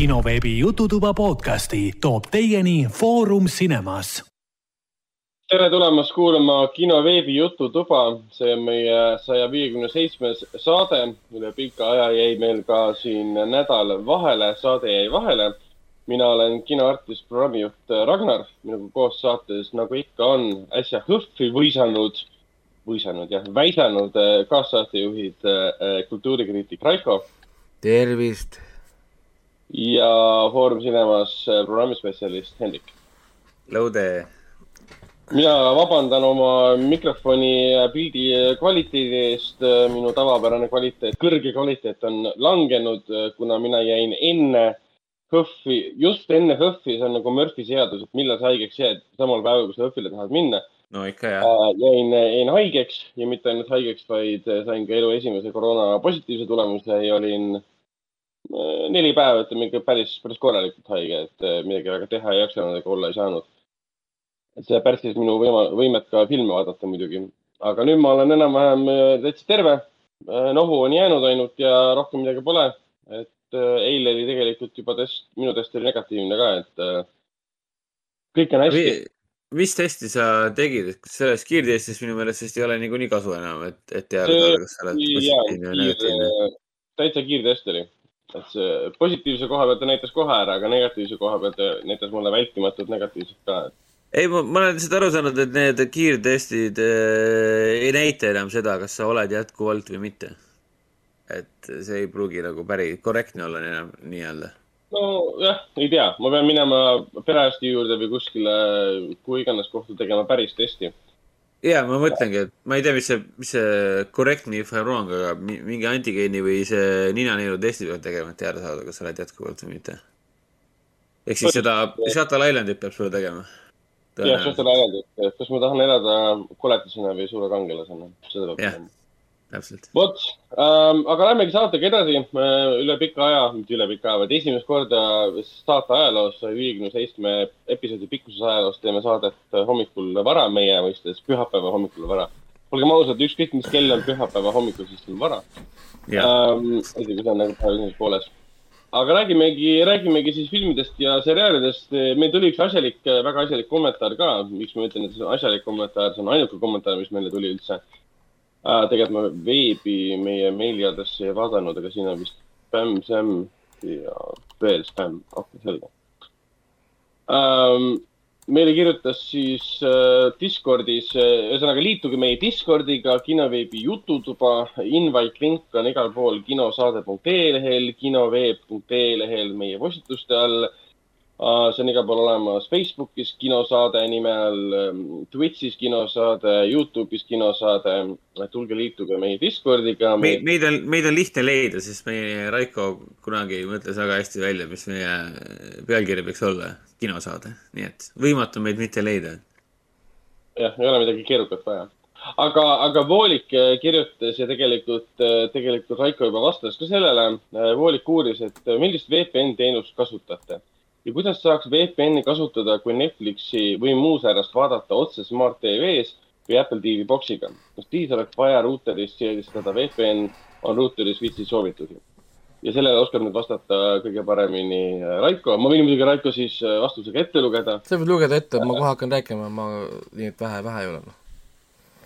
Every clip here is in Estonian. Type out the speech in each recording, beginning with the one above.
kinoveebi Jututuba podcasti toob teieni Foorum Cinemas. tere tulemast kuulama kinoveebi Jututuba, see on meie saja viiekümne seitsmes saade. üle pika aja jäi meil ka siin nädal vahele, saade jäi vahele. mina olen kinoartist, programmijuht Ragnar, minuga koos saates, nagu ikka on, äsja HÖFFi võisanud võisanud jah, väisanud kaassaatejuhid kultuurikriitik Raiko. tervist ja Foorum Cinemas äh, programmispetsialist Hendrik. Lõude. mina vabandan oma mikrofoni pildi kvaliteedi eest. minu tavapärane kvaliteet, kõrge kvaliteet on langenud, kuna mina jäin enne HÖFFi, just enne HÖFFi, see on nagu Murphy seadus, et millal sa haigeks jääd, samal päeval, kui sa HÖFFile tahad minna. no ikka jah. jäin, jäin haigeks ja mitte ainult haigeks, vaid sain ka elu esimese koroona positiivse tulemuse ja olin neli päeva, ütleme ikka päris, päris korralikult haige, et eh, midagi väga teha ei jaksanud ega olla ei saanud. et see pärssis minu võima, võimet ka filme vaadata muidugi, aga nüüd ma olen enam-vähem eh, täitsa terve. Eh, nohu on jäänud ainult ja rohkem midagi pole. et eile oli tegelikult juba test, minu test oli negatiivne ka, et kõik on hästi. mis testi sa tegid, et sellest kiirtestist minu meelest vist ei ole niikuinii kasu enam, et, et teada saada, kas sa oled positiivne või negatiivne? täitsa kiirtest oli et see positiivse koha pealt ta näitas kohe ära, aga negatiivse koha pealt näitas mulle vältimatult negatiivset ka. ei, ma, ma olen lihtsalt aru saanud, et need kiirtestid äh, ei näita enam seda, kas sa oled jätkuvalt või mitte. et see ei pruugi nagu päris korrektne olla enam nii-öelda. nojah, ei tea, ma pean minema perearsti juurde või kuskile, kuhu iganes kohta tegema päris testi ja ma mõtlengi, et ma ei tea, mis see, mis see correct me if I m wrong, aga mingi antigeeni või see ninaneelu testi peab tegema, et teada saada, kas sa oled jätkuvalt või mitte. ehk siis seda Shutter Islandit peab sulle tegema. jah, Shutter Islandit, kas ma tahan elada koletisena või suure kangelasena, seda peab tegema täpselt. vot ähm,, aga lähmegi saatega edasi. üle pika aja, mitte üle pika aja, vaid esimest korda saate ajaloos, viiekümne seitsme episoodi pikkuses ajaloos teeme saadet hommikul vara, meie mõistes pühapäeva hommikul vara. olgem ausad, ükskõik mis kell on pühapäeva hommikul, siis on vara. Ähm, isegi kui see on nagu päeva esimeses pooles. aga räägimegi, räägimegi siis filmidest ja seriaalidest. meil tuli üks asjalik, väga asjalik kommentaar ka. miks ma ütlen, et see on asjalik kommentaar, see on ainuke kommentaar, mis meile tuli üldse äh,. tegelikult ma veebi meie meiliaadressi ei vaadanud, aga siin on vist spämm, sämm ja veel spämm, okei selge ähm,. meile kirjutas siis äh, Discordis äh,, ühesõnaga liituge meie Discordiga, kinoveebi Jututuba, invite link on igal pool kinosaade.ee lehel, kinoveeb.ee lehel meie postituste all see on igal pool olemas Facebookis kinosaade nime all, ähm, Twitch'is kinosaade, Youtube'is kinosaade. tulge liituge meie Discordiga Me,. meid on, meid on lihtne leida, sest meie Raiko kunagi mõtles väga hästi välja, mis meie pealkiri võiks olla, kinosaade, nii et võimatu meid mitte leida. jah, ei ole midagi keerukat vaja aga, aga Voolik kirjutas ja tegelikult, tegelikult Raiko juba vastas ka sellele. Voolik uuris, et millist VPN teenust kasutate ja kuidas saaks VPN-i kasutada, kui Netflixi või muu säärast vaadata otse Smart TV-s või Apple TV boksiga? kas siis oleks vaja ruuteris seadistada VPN, on ruuteris viitsi soovitusi? ja sellele oskab nüüd vastata kõige paremini Raiko. ma võin muidugi Raiko siis vastusega ette lugeda. sa võid lugeda ette, ma kohe hakkan rääkima, ma nii et vähe, vähe ei ole.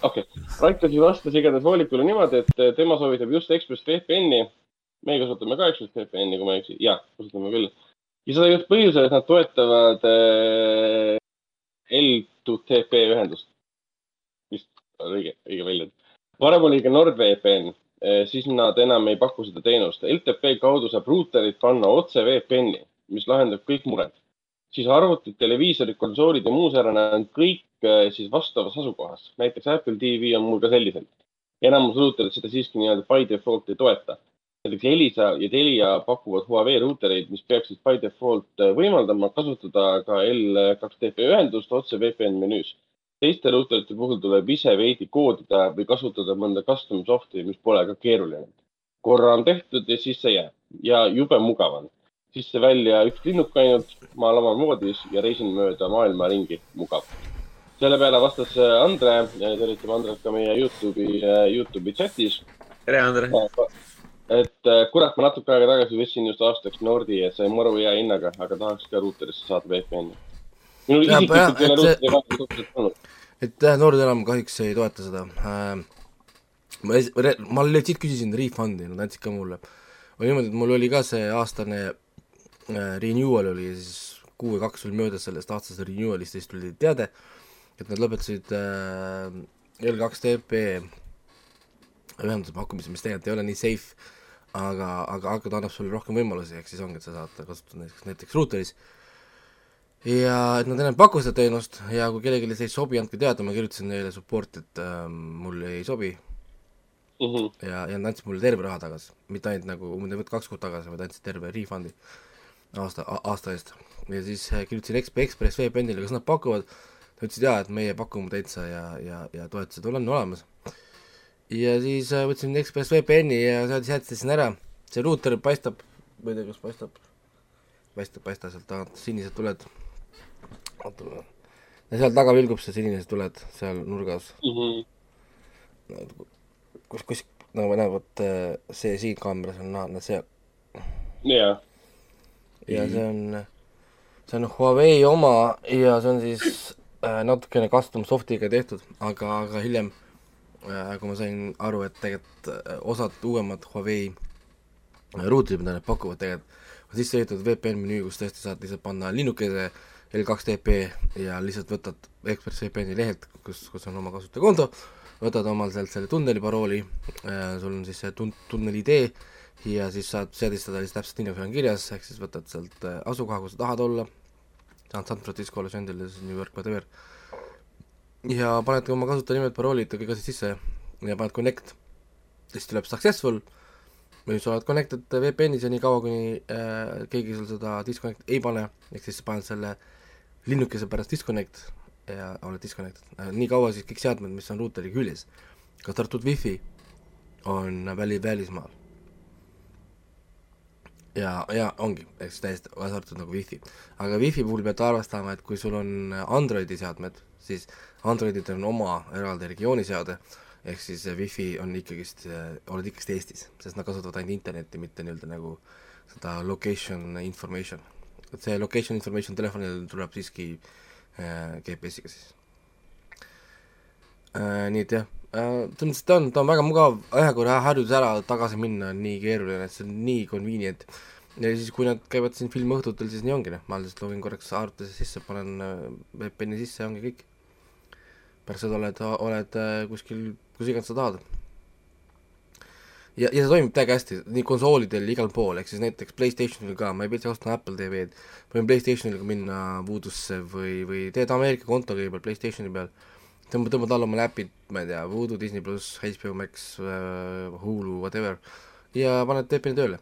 okei okay., Raiko siis vastas igatahes voolikule niimoodi, et tema soovitab just Express VPN-i. meie kasutame ka Express VPN-i, kui ma ei eksi. jah, kasutame küll ja seda just põhjusel, et nad toetavad äh, L2TP ühendust. vist õige, õige väljend. varem oli ka NordVPN äh,, siis nad enam ei paku seda teenust. LTP kaudu saab ruuterit panna otse VPN-i, mis lahendab kõik mured. siis arvutid, televiisorid, konsoolid ja muu säärane on kõik äh, siis vastavas asukohas. näiteks Apple TV on mul ka selliselt. enamus ruuterid seda siiski nii-öelda by default ei toeta näiteks Elisa ja Telia pakuvad Huawei ruutereid, mis peaksid by default äh, võimaldama kasutada ka L2TP ühendust otse VPN menüüs. teiste ruuterite puhul tuleb ise veidi koodida või kasutada mõnda custom soft'i, mis pole ka keeruline. korra on tehtud ja siis see jääb ja jube mugav on. sisse välja üks linnuk ainult, ma olen omal moodis ja reisin mööda maailma ringi, mugav selle peale vastas äh, Andre, tervitame Andret ka meie Youtube'i, äh, Youtube'i chatis. tere, Andre et äh, kurat, ma natuke aega tagasi võtsin just aastaks Nordi, see on maru hea hinnaga, aga tahaks ka ruuterisse saada VPN-i. minul isiklikult ei ole ruuteri kasutust olnud. et jah, noored enam kahjuks ei toeta seda äh,. ma ma legit küsisin refund'i, nad andsid ka mulle. oli niimoodi, et mul oli ka see aastane äh, renewal oli ja siis kuu või kaks oli möödas sellest aastasest renewal'ist ja siis tuli teade, et nad lõpetasid äh, L2TP ühenduse pakkumise, mis tegelikult ei ole nii safe, aga, aga, aga ta annab sulle rohkem võimalusi, ehk siis ongi, et sa saad kasutada näiteks, näiteks ruuteris ja et nad enam ei paku seda teenust ja kui kellelegi see ei sobi, andke teada, ma kirjutasin neile support'i, et äh, mulle ei sobi Mhm. ja, ja nad andsid mulle terve raha tagasi, mitte ainult nagu umbes kaks kuud tagasi, vaid andsid terve refund'i aasta, aasta eest. ja siis äh, kirjutasin Exp- Ekspress VPN-ile, kas nad pakuvad, nad ütlesid jaa, et meie pakume täitsa ja, ja, ja toetused on olemas. Ja siis äh, võtsin Ekspress VPN-i ja sealt sättisin ära, see ruuter paistab, ma ei tea, kas paistab, paistab, paista sealt tagant sinised tuled, oota, ja seal taga vilgub see sinised tuled seal nurgas, Mhm. kus, kus, no ma näen, vot äh, see siin kaameras on na-, see jaa, ja see on, see on Huawei oma ja see on siis äh, natukene custom soft'iga tehtud, aga, aga hiljem kui ma sain aru, et tegelikult äh, osad uuemad Huawei äh, ruuterid, mida nad pakuvad tegelikult, on sisse ehitatud VPN menüü, kus tõesti saad lihtsalt panna linnukese L2TP ja lihtsalt võtad Ekspress VPN-i lehelt, kus, kus on oma kasutajakonto, võtad omal sealt selle tunneli parooli äh,, sul on siis see tun-, tunneli idee ja siis saad seadistada siis täpselt nii, nagu seal on kirjas, ehk siis võtad sealt äh, asukoha, kus sa tahad olla, San San Francisco, Los Angeles, New York, whatever, ja paned oma kasutajanimed, paroolid kõik asjad sisse. Ja paned connect, siis tuleb successful, või sa oled connected VPN-is ja nii kaua, kuni äh, keegi sul seda disconnect ei pane, ehk siis paned selle linnukese pärast disconnect ja oled disconnected. Äh,, nii kaua siis kõik seadmed, mis on ruuteri küljes, kaasa arvatud wifi, on väli, välismaal. Ja, ja ongi, ehk siis täiesti kaasa arvatud nagu wifi. aga wifi puhul pead arvestama, et kui sul on Androidi seadmed, siis Androididel on oma eraldi regiooni seade, ehk siis wifi on ikkagist, oled ikkagist Eestis, sest nad kasutavad ainult internetti, mitte nii-öelda nagu seda location information. et see location information telefonil tuleb siiski äh, GPS-iga siis äh,. nii et jah äh,, selles mõttes, ta on, ta on väga mugav, ühe korra harjudes ära, tagasi minna on nii keeruline, et see on nii convenient. ja siis, kui nad käivad siin filmiõhtutel, siis nii ongi, noh, ma lihtsalt login korraks arvutisse sisse, panen VPN-i sisse ja ongi kõik. Pärast seda oled, oled äh, kuskil, kus iganes sa tahad. ja, ja see toimib täiega hästi, nii konsoolidel, igal pool, ehk siis näiteks Playstationil ka, ma ei pea ostma Apple TV-d, võin Playstationiga minna Voodoo'sse või, või teed Ameerika konto kõigepealt Playstationi peal, tõmbad, tõmbad alla oma äpid, ma ei tea, Voodoo, Disney pluss, HBO Max äh,, Hulu, whatever, ja paned VPN-i tööle.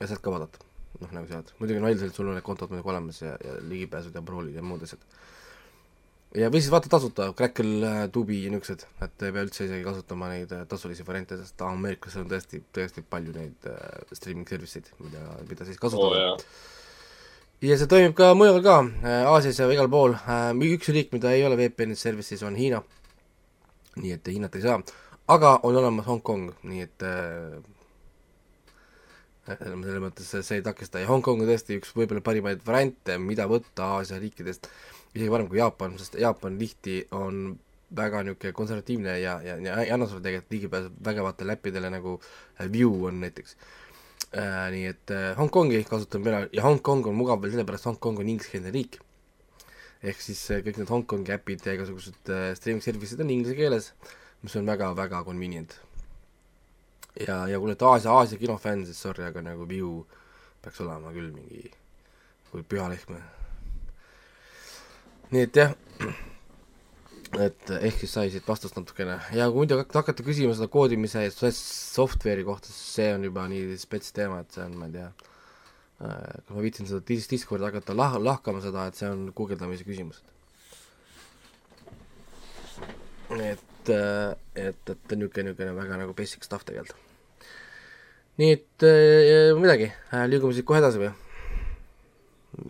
Ja sealt ka vaadata. noh, nagu sealt, muidugi on välja, et sul on need kontod muidugi olemas ja, ja ligipääsud ja paroolid ja muud asjad. Ja või siis vaata tasuta, Crackle, Tubi ja niisugused, et ei pea üldse isegi kasutama neid äh, tasulisi variante, sest Ameerikas on tõesti, tõesti palju neid äh, streaming service eid, mida, mida siis kasutada jaa. ja see toimib ka mujal ka, Aasias ja igal pool, üks riik, mida ei ole VPN-i service'is, on Hiina, nii et Hiinat ei saa, aga on olemas Hongkong, nii et äh, selles mõttes see ei takista. Ja Hongkong on tõesti üks võib-olla parimaid variante, mida võtta Aasia riikidest, isegi parem kui Jaapan, sest Jaapan tihti on väga niisugune konservatiivne ja, ja, ja ei anna sulle tegelikult ligipääsu vägevatele äppidele nagu äh, View on näiteks äh,. nii et äh, Hongkongi kasutan mina ja Hongkong on mugav veel sellepärast, Hongkong on ingliskeelne riik. ehk siis äh, kõik need Hongkongi äpid ja igasugused äh, streaming service'id on inglise keeles, mis on väga-väga convenient. ja, ja kui olete Aasia, Aasia kinofänn, siis sorry, aga nagu View peaks olema küll mingi kui püha lehm. Nii et jah, et ehk siis sai siit vastust natukene ja kui muidu hak- hakata küsima seda koodimise software'i kohta, siis see on juba nii spets teema, et see on, ma ei tea, kas ma viitsin seda dis- Discordi hakata lah-, lahkama seda, et see on guugeldamise küsimus. et, et, et niisugune, niisugune väga nagu basic stuff tegelikult. nii et äh, midagi, liigume siit kohe edasi või?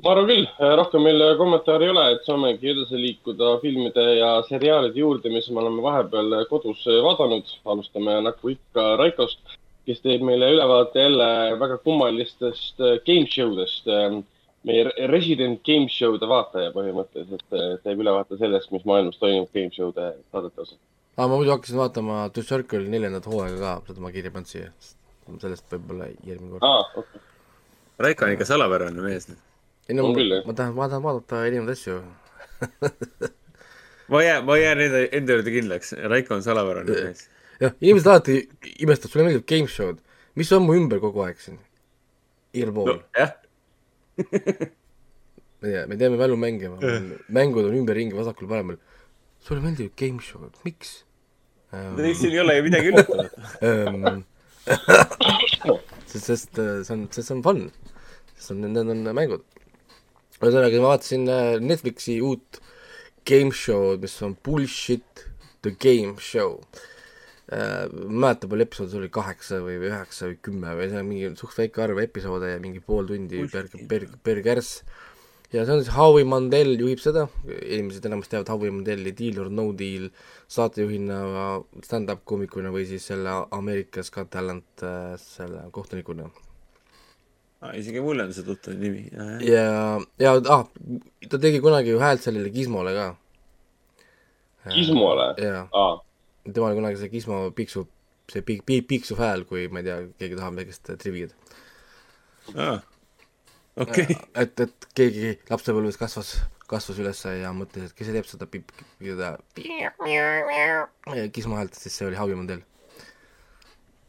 Ma arvan küll, rohkem meil kommentaare ei ole, et saamegi edasi liikuda filmide ja seriaalide juurde, mis me oleme vahepeal kodus vaadanud. alustame nagu ikka Raikost. kes teeb meile ülevaate jälle väga kummalistest äh, game show dest. meie resident game show'de vaataja põhimõtteliselt äh, teeb ülevaate sellest, mis maailmas toimub game show'de saadete osas. aa, ma muidu hakkasin vaatama The Circle neljandat hooaega ka, seda ma kirja pannud siia. sellest võib-olla järgmine kord. aa, okei okay.. Raiko on ikka salapärane mees. Ei no ma, ma tahan, ma tahan vaadata erinevaid asju. ma jään, ma jään enda, enda juurde kindlaks. Raiko on salapärane mees. jah, inimesed alati imestavad, sulle meeldib game show'd. mis on mu ümber kogu aeg siin? igal pool no.. jah, ma ei tea, me teeme mälumänge, mängud on ümberringi vasakul-paremal. sulle meeldivad game show'd, miks ähm,? siin ei ole ju midagi üllatavat. ähm, sest, sest äh, see on, sest see on fun. sest on, need on mängud. ühesõnaga, ma vaatasin äh, Netflixi uut game show'd, mis on Bullshit the game show äh,. ma ei mäleta, palju episoode see oli, kaheksa või või üheksa või kümme või see on mingi suht väike arv episoode ja mingi pool tundi per, per, per kärss. ja see on siis Howie Mandel juhib seda, inimesed enamasti teavad Howie Mandel'i Deal or No Deal saatejuhina, stand-up koomikuna või siis selle America's Got Talent äh, selle kohtunikuna. Isegi mulle on see tuttav nimi. ja, ja ah, ta tegi kunagi ju häält sellele Gizmole ka. Gizmole? jaa, aa, tema oli kunagi see Gizmo piiksub, see piik-, piik-, piiksuv hääl, kui ma ei tea, keegi tahab väikest triviad. okei, et, et keegi lapsepõlves kasvas, kasvas üles ja mõtles, et kes see teeb seda pip-, seda Gizmo häält, siis see oli Howie Mandel.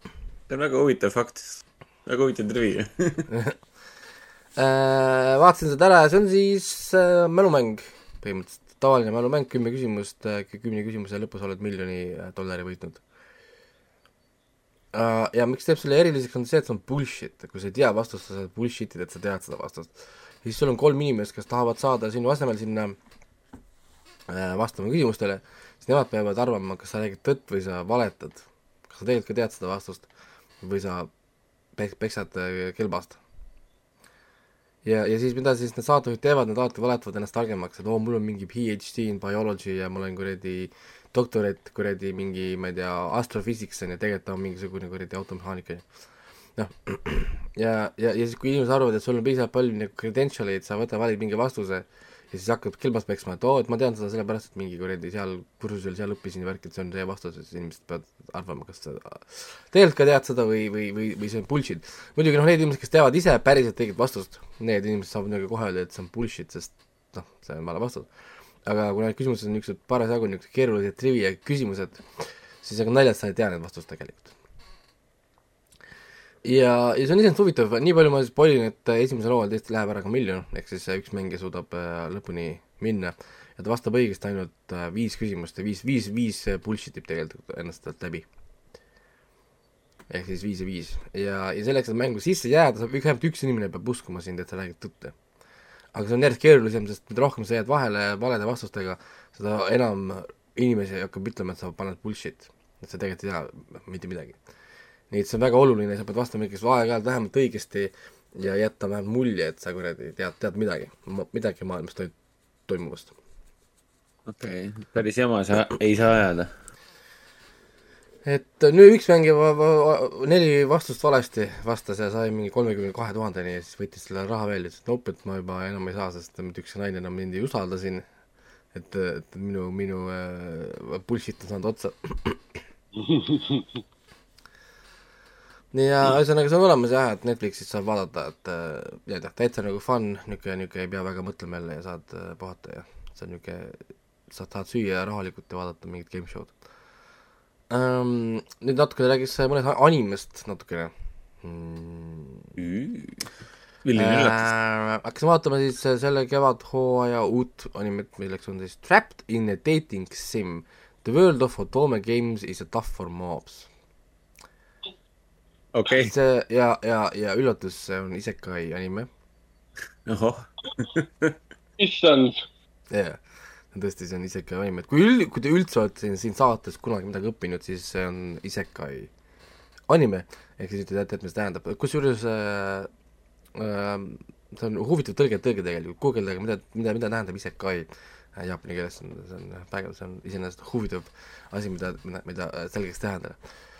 see on väga huvitav fakt. Väga huvitav trivia. Äh, vaatasin seda ära ja see on siis äh, mälumäng põhimõtteliselt, tavaline mälumäng, kümme küsimust äh,, kümne küsimuse lõpus oled miljoni äh, dollari võitnud äh,. ja miks teeb selle eriliseks, on see, et see on bullshit, kui sa ei tea vastust, sa saad bullshit ida, et sa tead seda vastust. siis sul on kolm inimest, kes tahavad saada sinu asemel sinna äh, vastama küsimustele, siis nemad peavad arvama, kas sa räägid tõtt või sa valetad. kas sa tegelikult ka tead seda vastust või sa pek-, peksad äh, kelbast ja, ja siis mida siis need saatejuhid teevad, nad alati valetavad ennast targemaks, et oo, mul on mingi PhD in biology ja ma olen kuradi doktorit kuradi mingi, ma ei tea, astrophysics on ju, tegelikult ta on mingisugune kuradi automehaanik on ju. noh, ja, ja, ja siis, kui inimesed arvavad, et sul on piisavalt palju nagu credential eid, sa võtad, valid mingi vastuse ja siis hakkad kelbast peksma, et oo, et ma tean seda sellepärast, et mingi kuradi seal kursusel seal õppisin ja värk, et see on see vastus siis inimesed peavad arvama, kas sa tegelikult ka tead seda või, või, või, või see on bullshit. muidugi noh, need inimesed, kes teavad ise päriselt õiget vastust, need inimesed saavad nagu kohe öelda, et see on bullshit, sest noh, see on vale vastus. aga kuna need küsimused on niisugused parasjagu niisugused keerulised trivia küsimused, siis ega naljalt sa ei tea neid vastust tegelikult. ja, ja see on iseenesest huvitav, nii palju ma siis polin, et äh, esimesel hooajal tõesti läheb ära ka miljon, ehk siis äh, üks mängija suudab äh, lõpuni minna ja ta vastab õigesti ainult viis küsimust ja viis, viis, viis bullshit ib tegelikult ennast sealt läbi. ehk siis viis ja viis ja, ja selleks, et mängu sisse jääda, saab üks, vähemalt üks inimene peab uskuma sind, et sa räägid tõtte. aga see on järjest keerulisem, sest mida rohkem sa jääd vahele valede vastustega, seda enam inimesi hakkab ütlema, et sa paned bullshit, et sa tegelikult ei tea mitte midagi nii et see on väga oluline, sa pead vastama ikkagi aeg-ajalt vähemalt õigesti ja jätta vähemalt mulje, et sa kuradi tead, tead midagi, midagi maailmas toim-, toimuvast. okei okay., päris jama sa ei saa ajada. et nüüd üks mängija neli vastust valesti vastas ja sai mingi kolmekümne kahe tuhandeni ja siis võttis selle raha veel ja ütles, et nope, et ma juba enam ei saa, sest mitte ükski naine enam mind ei usalda siin. et, et minu, minu äh, bullshit on saanud otsa. nii ja ühesõnaga see on olemas jah, et Netflixis saab vaadata, et äh, ja jah, täitsa nagu fun, niisugune, niisugune ei pea väga mõtlema jälle ja saad äh, puhata ja see on niisugune, sa tahad süüa rahulikult ja vaadata mingit game show'd um,. nüüd natukene räägiks mõnest animest natukene mm.. milline üllatus. Äh, hakkasin vaatama siis äh, selle kevadhooaja uut animet, milleks on siis Trapped in a dating sim. The world of Otome games is a tough for mobs. okei, see ja, ja, ja üllatus, see on isekai anime. ohoh, issand, jaa, tõesti, see on isekai anime, et kui üld-, kui te üldse olete siin, siin saates kunagi midagi õppinud, siis see on isekai anime, ehk siis te teate, mis tähendab, kusjuures äh, äh, see on huvitav tõlge, tõlge tegelikult, guugeldage, mida, mida, mida tähendab isekai. Äh, jaapani keeles, see on, see on see on iseenesest huvitav asi, mida, mida, mida selgeks tähendada. Äh,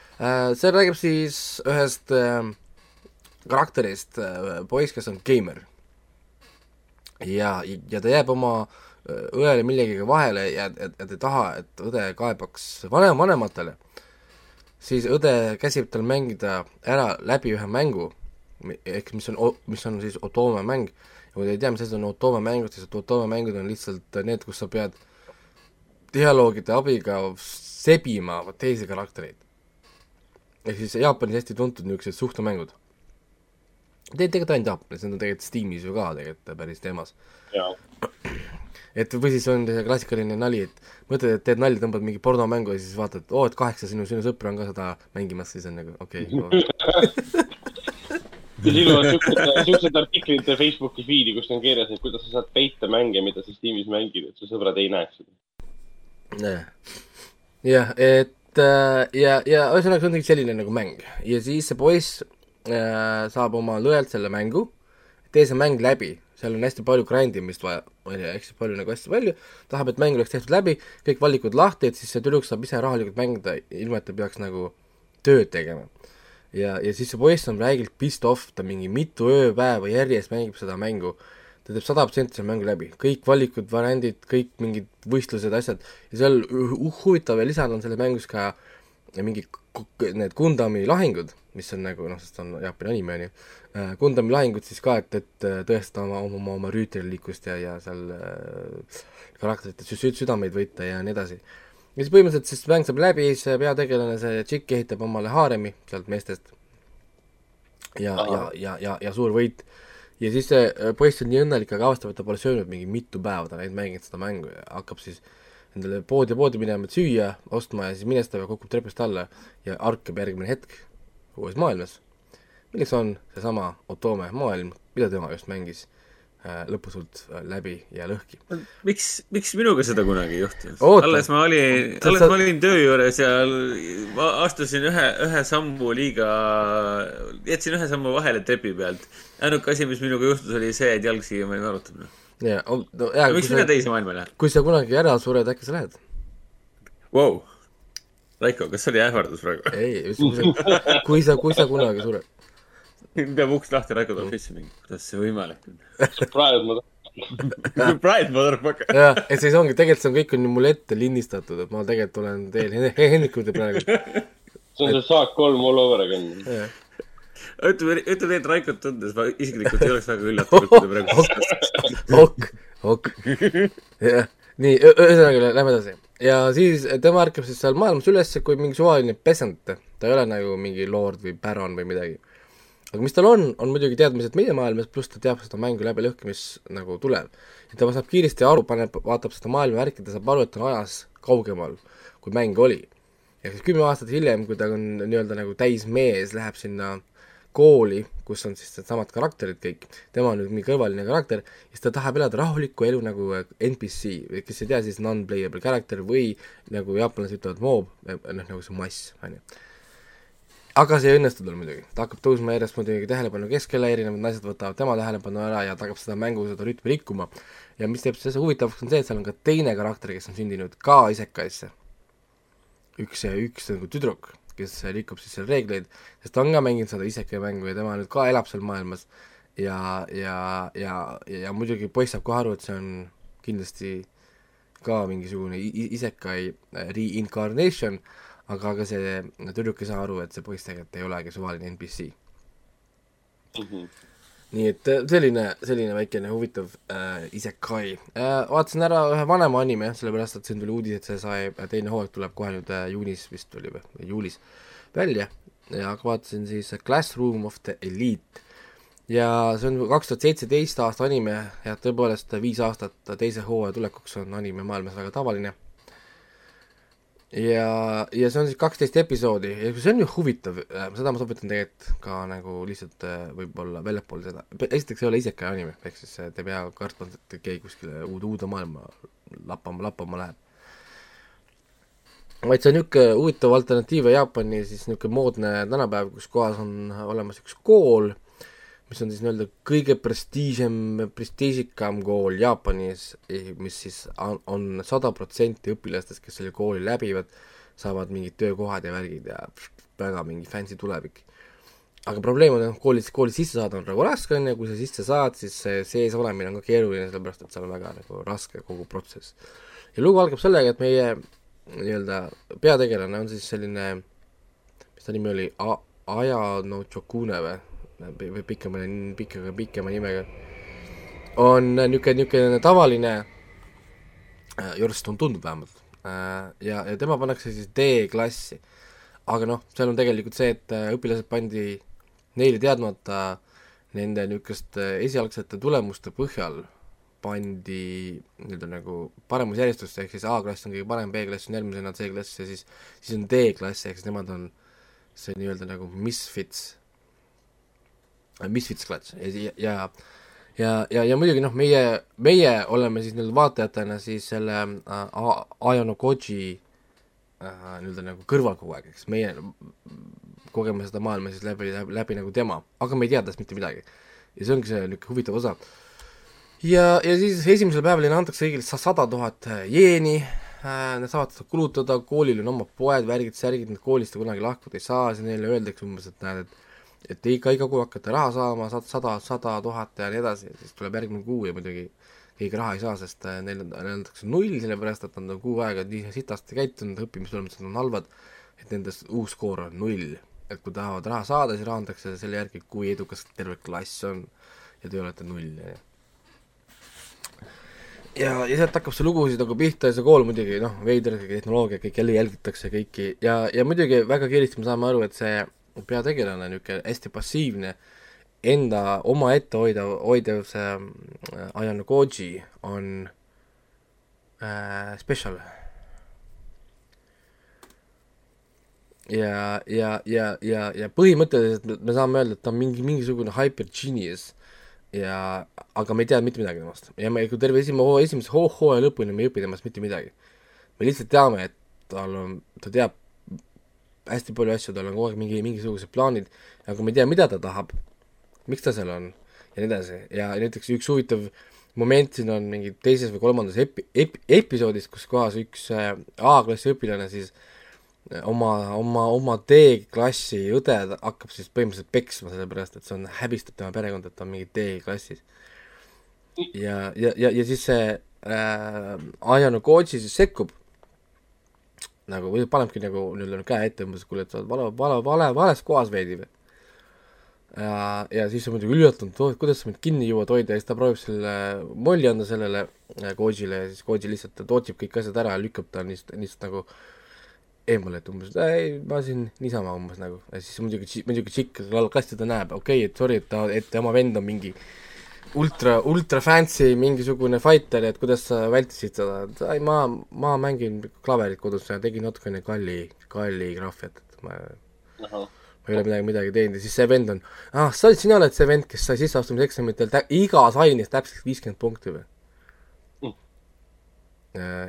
see räägib siis ühest äh, karakterist äh,, poiss, kes on geimer. ja, ja ta jääb oma äh, õele millegagi vahele ja, ja, ja ta ei taha, et õde kaebaks vanem, vanematele. siis õde käsib tal mängida ära läbi ühe mängu, ehk mis on, mis on siis Otome mäng, ja kui te ei tea, mis asi on Otome mängud, siis Otome mängud on lihtsalt need, kus sa pead dialoogide abiga sebima teisi karaktereid ehk siis Jaapanis hästi tuntud niisugused suhtemängud. tegelikult ainult Jaapanis, need on tegelikult Steamis ju ka tegelikult päris teemas. et või siis on see klassikaline nali, et mõtled, et teed nalja, tõmbad mingi pornomängu ja siis vaatad, oo, et kaheksa sinu, sinu sõpra on ka seda mängimas, siis on nagu okei okay, siis iluvad siuksed, siuksed artiklid Facebooki feed'i, kus on kirjas, et kuidas sa saad peita mänge, mida sa Steamis mängid, et su sõbrad ei näeks seda. jah, et ja, ja ühesõnaga see on selline nagu mäng. Ja siis see poiss äh, saab oma lõelt selle mängu, tee see mäng läbi, seal on hästi palju grind imist vaja, ma ei tea, hästi palju nagu hästi palju, tahab, et mäng oleks tehtud läbi, kõik valikud lahti, et siis see tüdruk saab ise rahulikult mängida, ilma et ta peaks nagu tööd tegema. ja, ja siis see poiss on räigelt pissed off, ta mingi mitu ööpäeva järjest mängib seda mängu ta teeb sada protsenti selle mängu läbi, kõik valikud, variandid, kõik mingid võistlused, asjad, ja seal huvitav ja lisada on selle mängus ka mingi need Gundami lahingud, mis on nagu noh, sest on Jaapani anime, on ju, äh, Gundami lahingud siis ka, et, et äh, tõestada oma, oma, oma, oma rüütellikkust ja, ja seal äh, karakterite sü-, südameid võita ja nii edasi. ja siis põhimõtteliselt siis mäng saab läbi, see peategelane, see tšikk ehitab omale haaremi sealt meestest. Ja, ja, ja, ja, ja suur võit ja siis see äh, poiss on nii õnnelik, aga avastab, et ta pole söönud mingi mitu päeva, ta on ainult mänginud seda mängu ja hakkab siis endale poodi poodi minema, et süüa, ostma ja siis minestab ja kukub trepist alla ja ärkab järgmine hetk uues maailmas, milleks on seesama Otome maailm, mida tema just mängis lõputult äh, läbi ja lõhki. miks, miks minuga seda kunagi ei juhtunud? alles ma olin, alles sa... ma olin töö juures ja ma astusin ühe, ühe sammu liiga, jätsin ühe sammu vahele trepi pealt. ainuke asi, mis minuga juhtus, oli see, et jalg siia ma ei arutanud. jaa, no jaa. miks mina teise maailma lähen? kui sa kunagi ära sured, äkki sa lähed wow.? Raiko, kas see oli ähvardus praegu? ei, kui sa, kui sa kunagi sured peab uks lahti, Raiko tuleb sisse mingi, kuidas see võimalik on? Pride mother Pride motherfucker. jah, et siis ongi, tegelikult see on kõik on mul ette lindistatud, et ma tegelikult olen teel Henniku juurde praegu. see on see saak kolm all over again. ütleme, ütleme nii, et Raikot tundes ma isiklikult ei oleks väga üllatunud, kui ta praegu ok, ok, jah, nii, ühesõnaga lähme edasi. ja siis tema ärkab siis seal maailmas üles kui mingi suvaline pesant, ta ei ole nagu mingi lord või päron või midagi aga mis tal on, on muidugi teadmised meie maailmas, pluss ta teab seda mängu läbi lõhki, mis nagu tuleb. ja ta saab kiiresti aru, paneb, vaatab seda maailma värki, ta saab aru, et on ajas kaugemal, kui mäng oli. ja siis kümme aastat hiljem, kui ta on nii-öelda nagu täismees, läheb sinna kooli, kus on siis needsamad karakterid kõik, tema on nüüd mingi kõrvaline karakter, siis ta tahab elada rahulikku elu nagu NPC, kes ei tea, siis non-playable character või nagu jaapanlased ütlevad mob, noh nagu see mass, on ju aga see ei õnnestu tal muidugi, ta hakkab tõusma järjest muidugi tähelepanu keskele, erinevad naised võtavad tema tähelepanu ära ja ta hakkab seda mängu, seda rütmi rikkuma. ja mis teeb selle huvitavaks, on see, et seal on ka teine karakter, kes on sündinud ka isekaisse. üks, üks nagu tüdruk, kes rikub siis seal reegleid, sest ta on ka mänginud seda isekai mängu ja tema nüüd ka elab seal maailmas. ja, ja, ja, ja muidugi poiss saab kohe aru, et see on kindlasti ka mingisugune isekai reincarnation aga, aga see tüdruk ei saa aru, et see poiss tegelikult ei olegi suvaline NPC mm. -hmm. nii et äh, selline, selline väikene huvitav äh, isekai äh,. vaatasin ära ühe vanema anime, sellepärast et siin tuli uudis, et see sai, teine hooaeg tuleb kohe nüüd äh, juunis vist tuli või, või juulis välja ja vaatasin siis Classroom of the Elite ja see on kaks tuhat seitseteist aasta anime ja tõepoolest viis aastat teise hooaja tulekuks on anime maailmas väga tavaline ja, ja see on siis kaksteist episoodi. Ja see on ju huvitav, äh, seda ma soovitan tegelikult ka nagu lihtsalt äh, võib-olla väljapool seda, esiteks ei ole isekai anime, ehk siis äh, te ei pea kartma, et keegi kuskile uude, uude maailma lappama, lappama läheb. vaid see on niisugune huvitav alternatiiv Jaapani siis niisugune moodne tänapäev, kus kohas on olemas üks kool, mis on siis nii-öelda kõige prestiižem, prestiižikam kool Jaapanis, mis siis on sada protsenti õpilastest, kes selle kooli läbivad, saavad mingid töökohad ja värgid ja väga mingi fancy tulevik. aga probleem on, et koolis, kooli sisse saada on nagu raske, on ju, kui sa sisse saad, siis see sees olemine on ka keeruline, sellepärast et seal on väga nagu raske kogu protsess. ja lugu algab sellega, et meie nii-öelda peategelane on siis selline, mis ta nimi oli, Aja no Chokune või? Või pikema, pikema, pikema nimega. on niisugune, niisugune tavaline, Jorst on tundub vähemalt, ja, ja tema pannakse siis D-klassi. aga noh, seal on tegelikult see, et õpilased pandi neile teadmata nende niisuguste esialgsete tulemuste põhjal pandi nii-öelda nagu paremusjärjestusse, ehk siis A-klass on kõige parem, B-klass on järgmisena C-klass ja siis, siis on D-klass, ehk siis nemad on see nii-öelda nagu misfits, misfits klass ja, ja ja, ja, ja muidugi noh, meie, meie oleme siis nii-öelda vaatajatena siis selle äh, Ayano Koji äh, nii-öelda nagu kõrval kogu aeg, eks. Meie kogeme seda maailma siis läbi, läbi, läbi nagu tema, aga me ei tea tast mitte midagi. ja see ongi see niisugune huvitav osa. ja, ja siis esimesel päeval neile antakse kõigile sada tuhat jeeni. Äh,, nad saavad seda kulutada, koolil on omad poed, värgid, särgid, nad koolist kunagi lahkuda ei saa, siis neile öeldakse umbes, et näed, et et ikka iga kuu hakkate raha saama, sada, sada tuhat ja nii edasi, siis tuleb järgmine kuu ja muidugi keegi raha ei saa, sest neile, neile antakse null, sellepärast et nad on kuu aega nii sitasti käitunud, õppimistulemused on halvad, et nende uus skoor on null et kui tahavad raha saada, siis raha antakse selle järgi, kui edukas terve klass on ja te olete null, on ju. ja, ja sealt hakkab see lugu siis nagu pihta ja see kool muidugi noh, veider tehnoloogia, kõik jälle jälgitakse kõiki ja, ja muidugi väga kiiresti me saame aru, et see peategelane, niisugune hästi passiivne, enda omaette hoidav, hoidev see äh, Ayano Koji on äh, special ja, ja, ja, ja, ja põhimõtteliselt me saame öelda, et ta on mingi, mingisugune hyper genius ja, aga me ei tea mitte midagi temast. ja me, kui terve esimene hoo, esimese hoo, hooaja lõpuni me ei õpi temast mitte midagi. me lihtsalt teame, et tal on, ta teab hästi palju asju, tal on kogu aeg mingi, mingisugused plaanid, aga me ei tea, mida ta tahab, miks ta seal on ja nii edasi. ja näiteks üks huvitav moment siin on mingi teises või kolmandas epi-, ep-, episoodis, kus kohas üks äh, A-klassi õpilane siis äh, oma, oma, oma D-klassi õde hakkab siis põhimõtteliselt peksma, sellepärast et see on, häbistab tema perekonda, et ta on mingi D-klassis. ja, ja, ja, ja siis see äh, Ayano Koji siis sekkub nagu, või panebki nagu nii-öelda käe ette umbes, kuule, et sa oled vale, vale, vale, vales kohas veidi või. ja, ja siis on muidugi üllatunud, et kuidas sa mind kinni jõuad hoida ja siis ta proovib selle molli anda sellele äh, Kojile ja siis Koji lihtsalt tootsib kõik asjad ära ja lükkab ta lihtsalt, lihtsalt nagu äh, eemale, et umbes, ei, ma siin niisama umbes nagu, ja siis muidugi, muidugi tšikk klassi ta näeb, okei okay,, et sorry, et ta, et tema vend on mingi ultra, ultra fancy mingisugune fighter, et kuidas sa vältisid seda, et ei, ma, ma mängin klaverit kodus ja tegin natukene kalli, kalli graafiat, et ma Aha. ma ei ole midagi, midagi teinud ja siis see vend on, ah, sa, sina oled see vend, kes sai sisseastumiseksamitel tä-, igas aines täpselt viiskümmend punkti või mm.?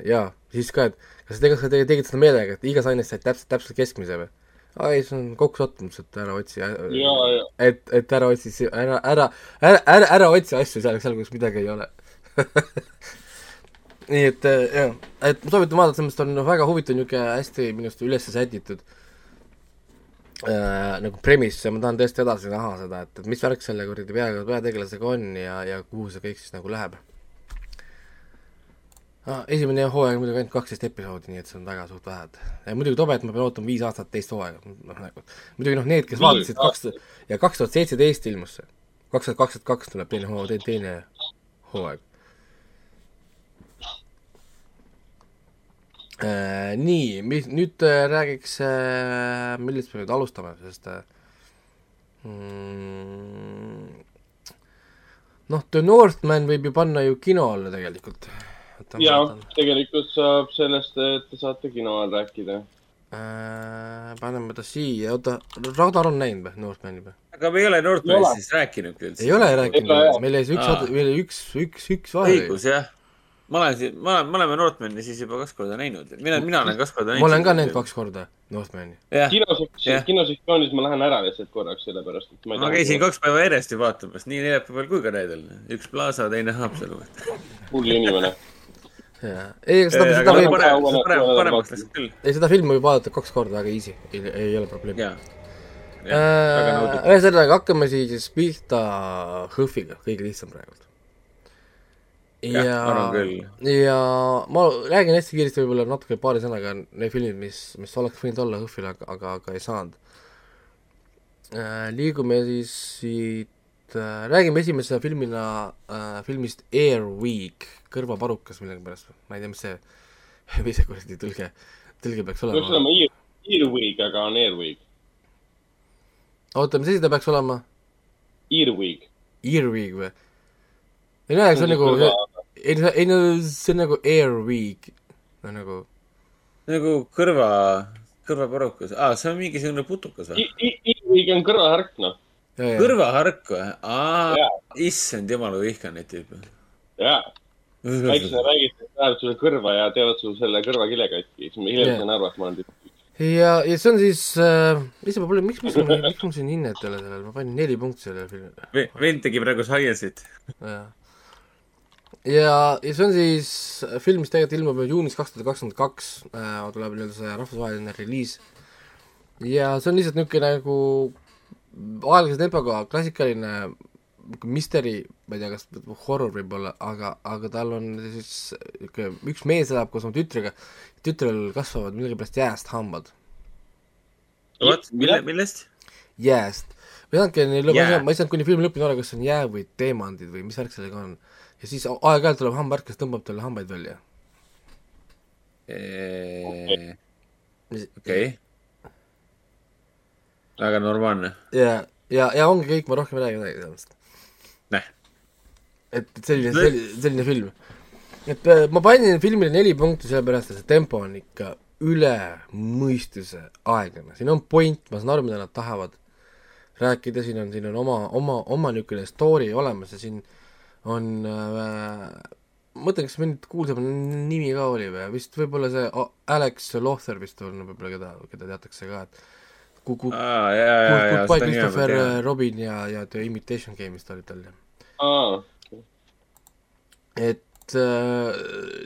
jaa, siis ka, et kas te, kas te tegite seda meelega, et igas aines said täpselt, täpselt keskmise või? Ei, see on kokkusattumus, et ära otsi, et, et ära otsi, ära, ära, ära, ära, ära otsi asju seal, seal, kus midagi ei ole. Nii et äh, jah, et ma soovitan vaadata, sellest on väga huvitav niisugune hästi minu arust üles sätitud äh, nagu premiss ja ma tahan tõesti edasi näha seda, et, et mis värk selle kuradi pea, peategelasega on ja, ja kuhu see kõik siis nagu läheb. Esimene hooaeg muidugi ainult kaksteist episoodi, nii et see on väga suht vähe. ja muidugi tobe, et ma pean ootama viis aastat teist hooaega, noh nagu. muidugi noh, need, kes vaatasid kaks ja kaks tuhat seitseteist ilmus see. kaks tuhat kakskümmend kaks tuleb teine hooaeg, teine hooaeg äh,. nii, mis nüüd äh, räägiks äh,, millest me nüüd alustame, sest mm, noh, The Northman võib ju panna ju kino alla tegelikult ja tegelikult saab sellest, et te saate kino ajal rääkida äh,. paneme ta siia, oota, Raudar on näinud või, Northmani või? aga me ei ole Northmanist siis rääkinudki üldse. ei ole rääkinud, meil jäi üks, meil jäi üks, üks, üks vahe. õigus, jah ma olen siin, ma olen, me oleme Northmani siis juba kaks korda näinud. mina, mina olen kaks korda näinud. ma olen ka näinud kaks korda Northmani. kinosektsioonis, kinosektsioonis ma lähen ära lihtsalt korraks, sellepärast et ma ei ma käisin kaks päeva järjest ju vaatamas, nii neljapäeval kui ka reedel. üks Plaza, teine Haapsalu. hull inimene jaa, ei, seda, seda võib, parem, parem- parem, parem- paremaks läks küll. ei seda filmi võib vaadata kaks korda väga easy, ei, ei ole probleemi. nauditav. ühesõnaga, hakkame siis pihta HÖFFiga, kõige lihtsam praegu. Ja ja ma räägin hästi kiiresti võib-olla natuke paari sõnaga need filmid, mis, mis oleks võinud olla HÖFFil, aga, aga, aga ei saanud. liigume siis siit, räägime esimese filmina äh, filmist Air Week, kõrvaparukas millegipärast, ma ei tea, mis see, mis see kuradi tõlge, tõlge peaks peaks olema. olema Ear, Earwig, aga on Airwig. oota, mis asi ta peaks olema? Earwig. Earwig või? ei no see on nagu, ei ei no see on nagu Air Week, no nagu, nagu kõrva, kõrvaparukas, aa, see on mingisugune putukas või? Earwig on kõrvahark, noh. Kõrvahark või? aa issand jumal, kui vihkan neid tüüpe. jaa, väiksena räägid, et lähevad sulle kõrva ja teevad sul selle kõrvakile katki, siis ma hiljem sain aru, et ma olen tüüp. ja, ja see on siis äh,, mis see probleem, miks, miks mul, miks mul siin hinnet ei ole sellel, ma panin neli punkti sellele filmile. vend tegi praegu science'it. ja, ja, ja see on siis film, mis tegelikult ilmub juunis kaks tuhat kakskümmend kaks, tuleb nii-öelda see rahvusvaheline reliis. ja see on lihtsalt niisugune nagu aeglase tempoga klassikaline misteri, ma ei tea, kas horror võib-olla, aga, aga tal on siis niisugune, üks mees elab koos oma tütrega, tütrel kasvavad millegipärast jääst hambad. vot, mille, millest? jääst. ma ei saanudki neil, ma ei Jää. saanud, ma ei saanud kuni filmi lõpuni aru, kas see on jää või teemandid või mis värk sellega on. ja siis aeg-ajalt tuleb hambavärk, kes tõmbab talle hambaid välja. okei. Väga normaalne. ja, ja, ja ongi kõik, ma rohkem ei räägi midagi sellest. näh, et, et selline, selline, selline film. et äh, ma panin filmile neli punkti sellepärast, et see tempo on ikka üle mõistuse aeglane, siin on point, ma saan aru, mida nad tahavad rääkida, siin on, siin on oma, oma, oma niisugune story olemas ja siin on äh, ma mõtlen, kas meil kuulsam nimi ka oli või, vist võib-olla see Alex Lothar vist on võib-olla, keda, keda teatakse ka, et ku-, ku-, aa, jaa, jaa, jaa, Goodbye seda nime ma Christopher tean. Robin ja, ja The Imitation Game'ist oli tal ja aa, et äh,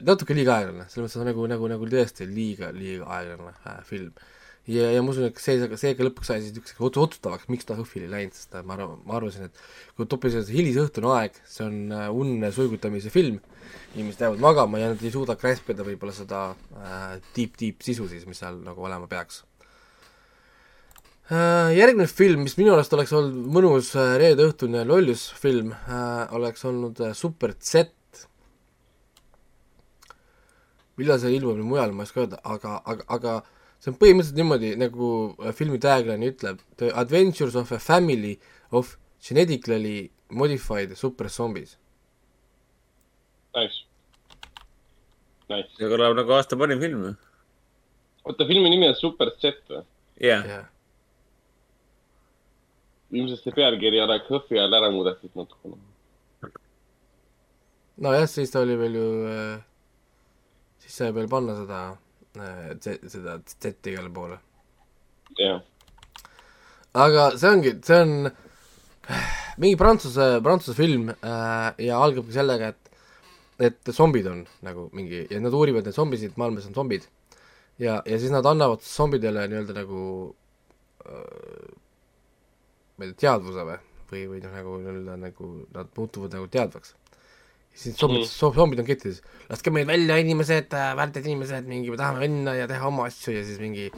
natuke liiga aeglane, selles mõttes et nagu, nagu, nagu tõesti liiga, liiga aeglane äh, film. ja, ja ma usun, et see, see ka lõpuks sai siis niisuguseks otsu- otsustavaks, miks ta HÖFFile ei läinud, sest äh, ma arvan, ma arvasin, et kui topises hilisõhtune aeg, see on äh, unne suigutamise film, inimesed jäävad magama ja nad ei suuda gräspida võib-olla seda äh, deep, deep sisu siis, mis seal nagu olema peaks äh,. Järgmine film, mis minu arust oleks olnud mõnus äh, reedeõhtune lollusfilm äh,, oleks olnud äh, Super Z millal see ilmub mujal, ma ei oska öelda, aga, aga, aga see on põhimõtteliselt niimoodi, nagu äh, filmi tagline ütleb, The adventures of a family of genetically modified super zombies. nice. Nice. see kõlab nagu aasta parim film oota, filmi nimi on Super Z või? jah, jah, ilmselt see pealkiri oleks HÖFFi ajal ära muudetud natukene. nojah, siis ta oli veel ju, siis sai veel panna seda, seda Z-i igale poole. jah, aga see ongi, see on mingi prantsuse, prantsuse film äh, ja algabki sellega, et et zombid on nagu mingi ja nad uurivad neid zombisid, maailmas on zombid. ja, ja siis nad annavad zombidele nii-öelda nagu äh, ma ei tea, teadvuse või, või, või noh, nagu nii-öelda nagu nad muutuvad nagu teadvaks. siis zombid mm., zombid on ketis, laske meid välja, inimesed, väärtad inimesed, mingi me tahame minna ja teha oma asju ja siis mingi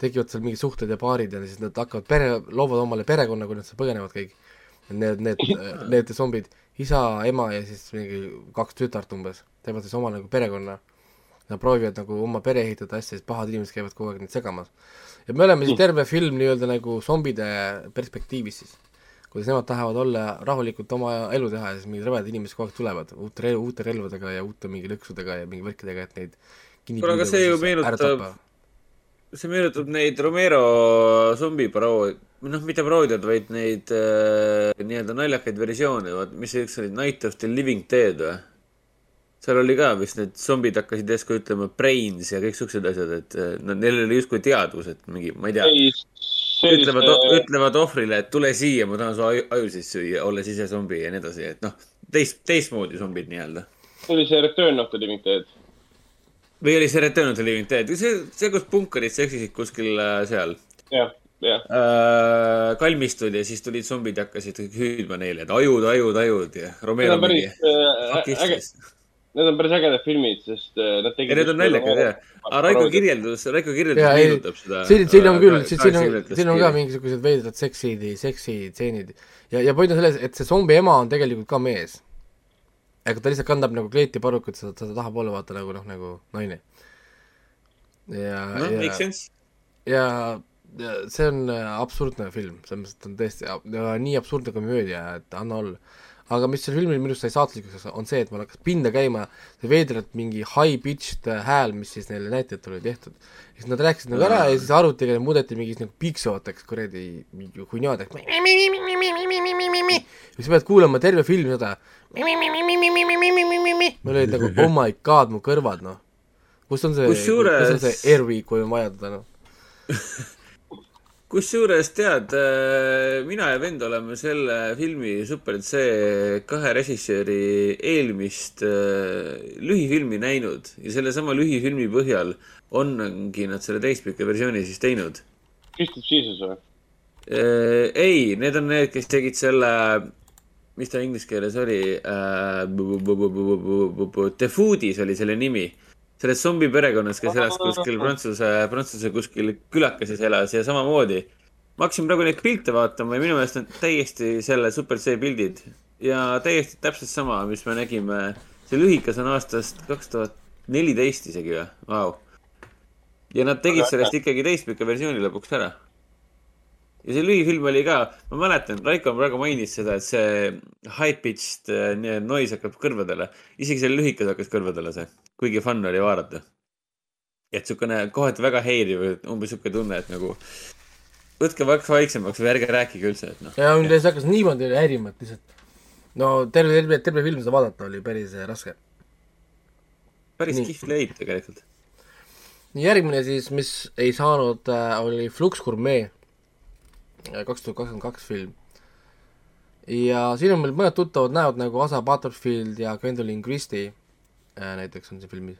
tekivad seal mingid suhted ja paarid ja siis nad hakkavad pere, loovad omale perekonna, kui nad seal põgenevad kõik. Need, need, need zombid, isa, ema ja siis mingi kaks tütart umbes, teevad siis oma nagu perekonna. Nad proovivad nagu oma pere ehitada asja, siis pahad inimesed käivad kogu aeg neid segamas. Ja me oleme siis terve film nii-öelda nagu zombide perspektiivis siis. kuidas nemad tahavad olla rahulikult oma elu teha ja siis mingid rõvedad inimesed kogu aeg tulevad uute rel-, uute relvadega ja uute mingi lõksudega ja mingi värkidega, et neid kinni Kuule, aga see ju meenutab- see meenutab neid Romero zombiparood, noh, mitte paroodiad, vaid neid äh, nii-öelda naljakaid versioone, vaat mis see üks oli, Night of the Living Dead või? Seal oli ka vist need zombid hakkasid järsku ütlema brains ja kõik siuksed asjad, et äh, no, neil oli justkui teadvus, et mingi, ma ei tea, see oli ütlevad, see, ütlevad ohvrile, et tule siia, ma tahan su aju, aju sisse süüa, olles ise zombi ja nii edasi, et noh, teist, teistmoodi zombid nii-öelda. see oli see Return of the Living Dead. või oli see Return of the Living Dead, see, see, kus punkarid seksisid kuskil äh, seal jah, jah. äh, kalmistul ja siis tulid zombid ja hakkasid hüüdma neile, et ajud, ajud, ajud ja Need Romero on päris äh, äge. Need on päris ägedad filmid, sest äh, nad tegid. ja need on naljakad jah. aga Raiko. kirjeldus, Raiko kirjeldus meenutab seda. siin, siin on küll, siin on, siin on ka. mingisugused veidrad seksid, seksitseenid ja, ja point on selles, et see zombi ema on tegelikult ka mees. aga ta lihtsalt kandab nagu kleitiparukut, seda, seda tahapoole vaata nagu noh, nagu naine. ja, noh, ja ja, ja see on äh, absurdne film, selles mõttes, et on tõesti ja, ja nii absurdne komöödia, et anna olla. Aga mis sel filmil minu arust sai saatlikuks, on see, et mul hakkas pinda käima see veidralt mingi high-pitched äh, hääl, mis siis neile näitlejatele oli tehtud. siis nad rääkisid nagu ära ja siis arvutiga muudeti mingis nagu piiksuvateks kuradi mingi hunniaadeks. ja siis pead kuulama terve film seda. mul olid nagu oh my god, mu kõrvad noh. kus on see, kus on see Airweek, kui on vaja teda noh. Kusjuures tead, mina ja vend oleme selle filmi Super C kahe režissööri eelmist äh, lühifilmi näinud ja sellesama lühifilmi põhjal ongi nad selle täispika versiooni siis teinud. Kristus Jesus või? Äh, ei, need on need, kes tegid selle, mis ta inglise keeles oli äh,, The Foodis oli selle nimi. Selles zombi perekonnas, kes elas kuskil Prantsuse, Prantsuse kuskil külakeses elas ja samamoodi. ma hakkasin praegu neid pilte vaatama ja minu meelest on täiesti selle Super C pildid ja täiesti täpselt sama, mis me nägime. see lühikas on aastast kaks tuhat neliteist isegi või, vau. ja nad tegid sellest ikkagi täispika versiooni lõpuks ära ja see lühifilm oli ka, ma mäletan, Raiko praegu mainis seda, et see high-pitched äh, noise hakkab kõrvadele. isegi see lühikas hakkas kõrvadele see, kuigi fun oli vaadata. et siukene kohati väga häiriv, umbes siuke tunne, et nagu võtke vaks vaiksemaks või ärge rääkige üldse, et noh. ja mind siis hakkas niimoodi häirima, et lihtsalt no terve, terve, terve film seda vaadata oli päris äh, raske. päris kihvt leid tegelikult. nii järgmine siis, mis ei saanud äh,, oli Flux Gourmet, kaks tuhat kakskümmend kaks film. ja siin on meil mõned tuttavad näod nagu Asa Butterfield ja Gwendolyn Christie äh, näiteks on siin filmis.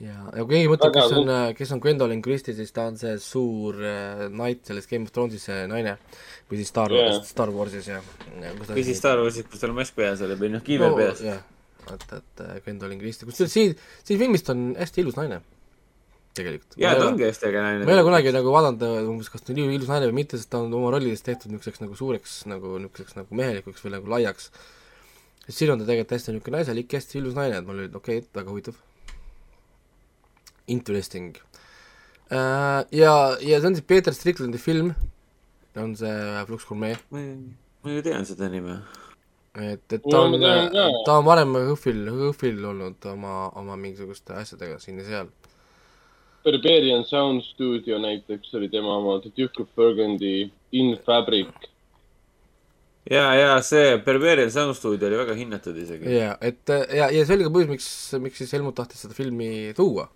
ja, ja kui keegi mõtleb, kes on, kes on Gwendolyn Christie, siis ta on see suur äh, knight selles Game of Thronesis see naine või siis Star yeah., Star Warsis ja, ja või siis Star Warsis, kus tal mask peas oli või noh, kiiver no, peas. et, et äh, Gwendolyn Christie, kusjuures siin, siin filmis ta on hästi ilus naine, tegelikult. ja ta ongi hästi äge naine. ma ei ole kunagi nagu vaadanud äh, umbes, kas ta on ilus naine või mitte, sest ta on oma rollides tehtud niisuguseks nagu suureks nagu niisuguseks nagu mehelikuks või nagu laiaks. siin on ta tegelikult hästi niisugune naiselik, hästi ilus naine, et mul oli okei okay,, väga huvitav. Interesting uh,. ja, ja see on siis Peeter Striklandi film, on see Flux Gourmet, ma ju tean seda nime. et, et ta on ta on varem HÖFFil, HÖFFil olnud oma, oma mingisuguste asjadega siin ja seal. Barbarian Sound Studio näiteks oli tema oma The Duke of Burgundy, In Fabric. ja, ja see Berberian Sound Studio oli väga hinnatud isegi. jaa, et ja, ja see oli ka põhjus, miks, miks siis Helmut tahtis seda filmi tuua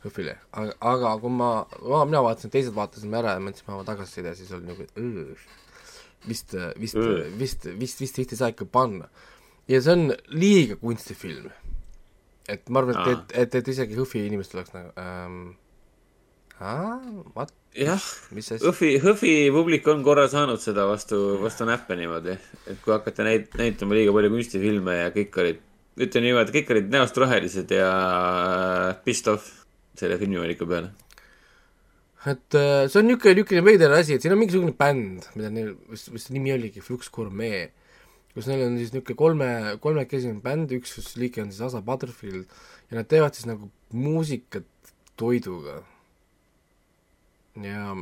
HÖFFile, aga, aga kui ma, ma, mina vaatasin, teised vaatasime ära ja me andsime oma tagasiside, siis oli nagu, et vist, vist vist, vist, vist vist ei saa ikka panna. ja see on liiga kunstifilm. Et ma arvan, et, et, et, et isegi HÖFFi inimestel oleks nagu ähm,, what, jah, Hõhvi, Hõhvi publik on korra saanud seda vastu, vastu näppe niimoodi, et kui hakata näit-, näitama liiga palju kunstifilme ja kõik olid, ütleme niimoodi, kõik olid näost rohelised ja pissed off selle filmivaliku peale. et äh, see on niisugune, niisugune veider asi, et siin on mingisugune bänd, mida neil, mis, mis nimi oligi, Flux Gourmet, kus neil on siis niisugune kolme, kolmekesine bänd, üks siis liige on siis Asa Butterfield ja nad teevad siis nagu muusikat toiduga. ja,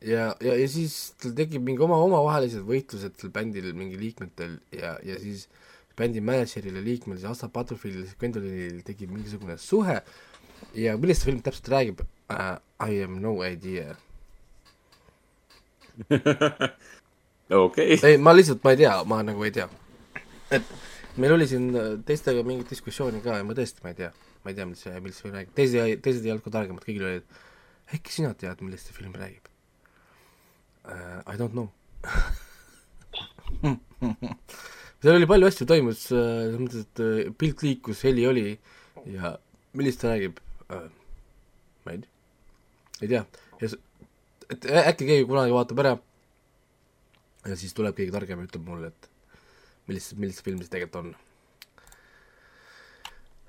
ja, ja, ja siis tal tekib mingi oma, omavahelised võitlused seal bändil mingi liikmetel ja, ja siis bändi mänedžeril ja liikmel, siis Asa Butterfieldil ja Gwendolynil tekib mingisugune suhe ja millest see film täpselt räägib uh,? I am no idea. okei, ei, ma lihtsalt, ma ei tea, ma nagu ei tea. et meil oli siin äh, teistega mingit diskussiooni ka ja ma tõesti, ma ei tea, ma ei tea, see, millest see räägib, teised, teised ei olnud ka targemad, kõigil olid, äkki sina tead, millest see film räägib uh,? I don't know seal oli palju asju toimus äh,, selles mõttes, et pilt liikus, heli oli ja millest ta räägib äh,? ma ei tea, ei tea, et äkki keegi kunagi vaatab ära ja siis tuleb keegi targem ja ütleb mulle, et millist, millist film see tegelikult on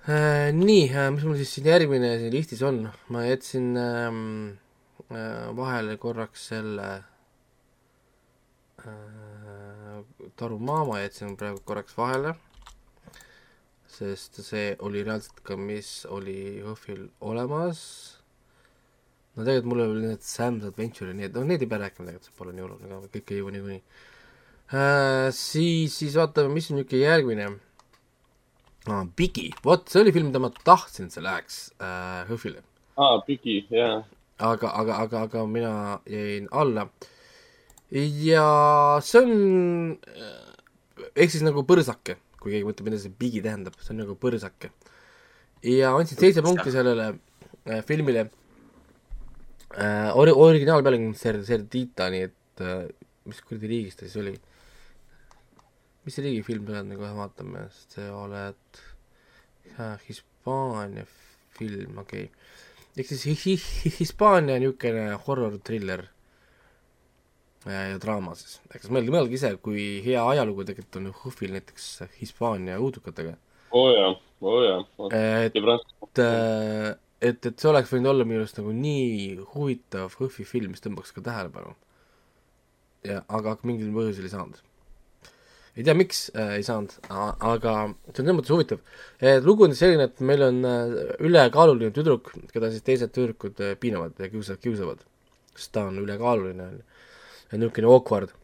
äh,. Nii äh,, mis mul siis siin järgmine siin listis on, ma jätsin ähm, äh, vahele korraks selle äh, Taru Maama jätsin praegu korraks vahele, sest see oli reaalselt ka, mis oli HÖFFil olemas. No tegelikult mul oli need Sam's Adventure ja nii, et noh, neid ei pea rääkima tegelikult, see pole nii oluline ka, kõik ei jõua niikuinii äh,. siis, siis vaatame, mis on niisugune järgmine ah,. Biggie, vot see oli film, mida ma tahtsin, see läheks äh, HÖFFile aa, Bigi, jaa. aga, aga, aga, aga mina jäin alla. ja see on äh, ehk siis nagu põrsake, kui keegi mõtleb, mida see bigi tähendab, see on nagu põrsake. ja andsin seitse punkti sellele äh, filmile äh,. Ori-, originaalpealkiri on Ser-, Cerdita, nii et äh, mis kuradi riigist ta siis oli? mis riigi film oled, me kohe vaatame, sest sa oled äh, Hispaania film, okei okay ehk siis hi- hi- Hispaania niisugune horror-triller ja, ja draama siis, eks mõelge, mõelge ise, kui hea ajalugu tegelikult on HÖFFil näiteks Hispaania õudukatega. oo jaa, oo jaa. et, et, et, et see oleks võinud olla minu arust nagu nii huvitav HÖFFi film, mis tõmbaks ka tähelepanu. ja aga aga mingil põhjusel ei saanud. ei tea, miks äh, ei saanud, aga see on selles mõttes huvitav. lugu on selline, et meil on äh, ülekaaluline tüdruk, keda siis teised tüdrukud äh, piinavad ja kiusavad, kiusavad. sest ta on ülekaaluline, on ju. niisugune awkward.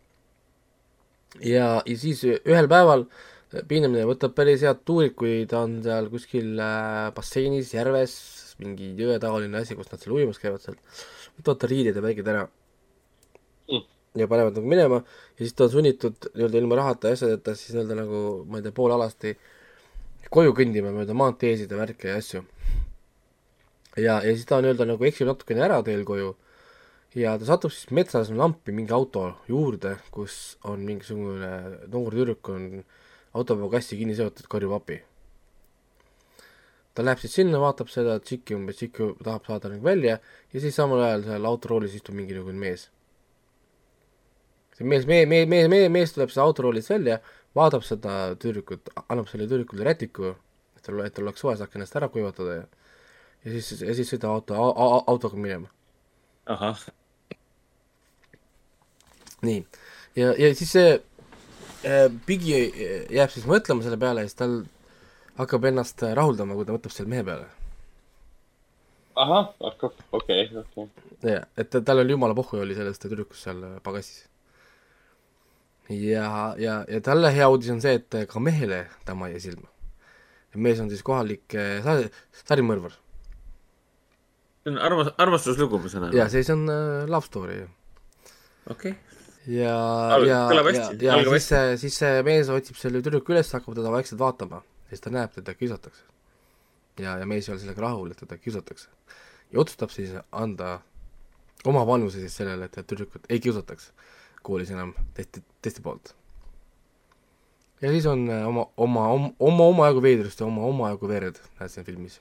ja, ja siis ühel päeval äh, piinamine võtab päris head tuurit, kui ta on seal kuskil äh, basseinis, järves, mingi jõetaoline asi, kus nad seal ujumas käivad seal, võtavad ta riided ja väiked ära Mm. ja panevad nagu minema ja siis ta on sunnitud nii-öelda ilma rahata ja asjadeta siis nii-öelda nagu ma ei tea, poolealasti koju kõndima mööda maanteesid ja värke ja asju. ja, ja siis ta nii-öelda nagu eksib natukene ära teel koju ja ta satub siis metsas lampi mingi auto juurde, kus on mingisugune noor tüdruk on autopäevakassi kinni seotud, karjub abi. Ta läheb siis sinna, vaatab seda tšiki umbes, tšikk ju tahab saada nagu välja ja siis samal ajal seal autoroolis istub mingisugune mees. see mees, mee-, mee-, mee-, mee-, mees tuleb siis autoroolist välja, vaatab seda tüdrukut, annab sellele tüdrukule rätiku, et tal, et tal oleks suve, saaks ennast ära kuivatada ja ja siis, ja siis sõidab auto, autoga minema. ahah, nii, ja, ja siis see äh, Bigi äh, jääb siis mõtlema selle peale ja siis tal hakkab ennast rahuldama, kui ta mõtleb selle mehe peale. ahah, hakkab, okei, okei. jah, et ta- tal oli jumala pohhu oli sellest tüdrukust seal äh, pagassis. ja, ja, ja talle hea uudis on see, et ka mehele ta majja silma. mees on siis kohalik äh, sari, sarimõrvar. see on armas-, armastuslugu, ma saan aru ja. see, see on äh, love story okei, ja, Alg- ja, ja, ja algab siis see, siis see mees otsib selle tüdruku üles, hakkab teda vaikselt vaatama, siis ta näeb, teda kiusatakse. ja, ja mees ei ole sellega rahul, et teda kiusatakse. ja otsustab siis anda oma panuse siis sellele, et tüdrukut ei kiusataks koolis enam testi, testi poolt. ja siis on äh, oma, oma, oma, omajagu veidrust ja oma, omajagu verd näed siin filmis.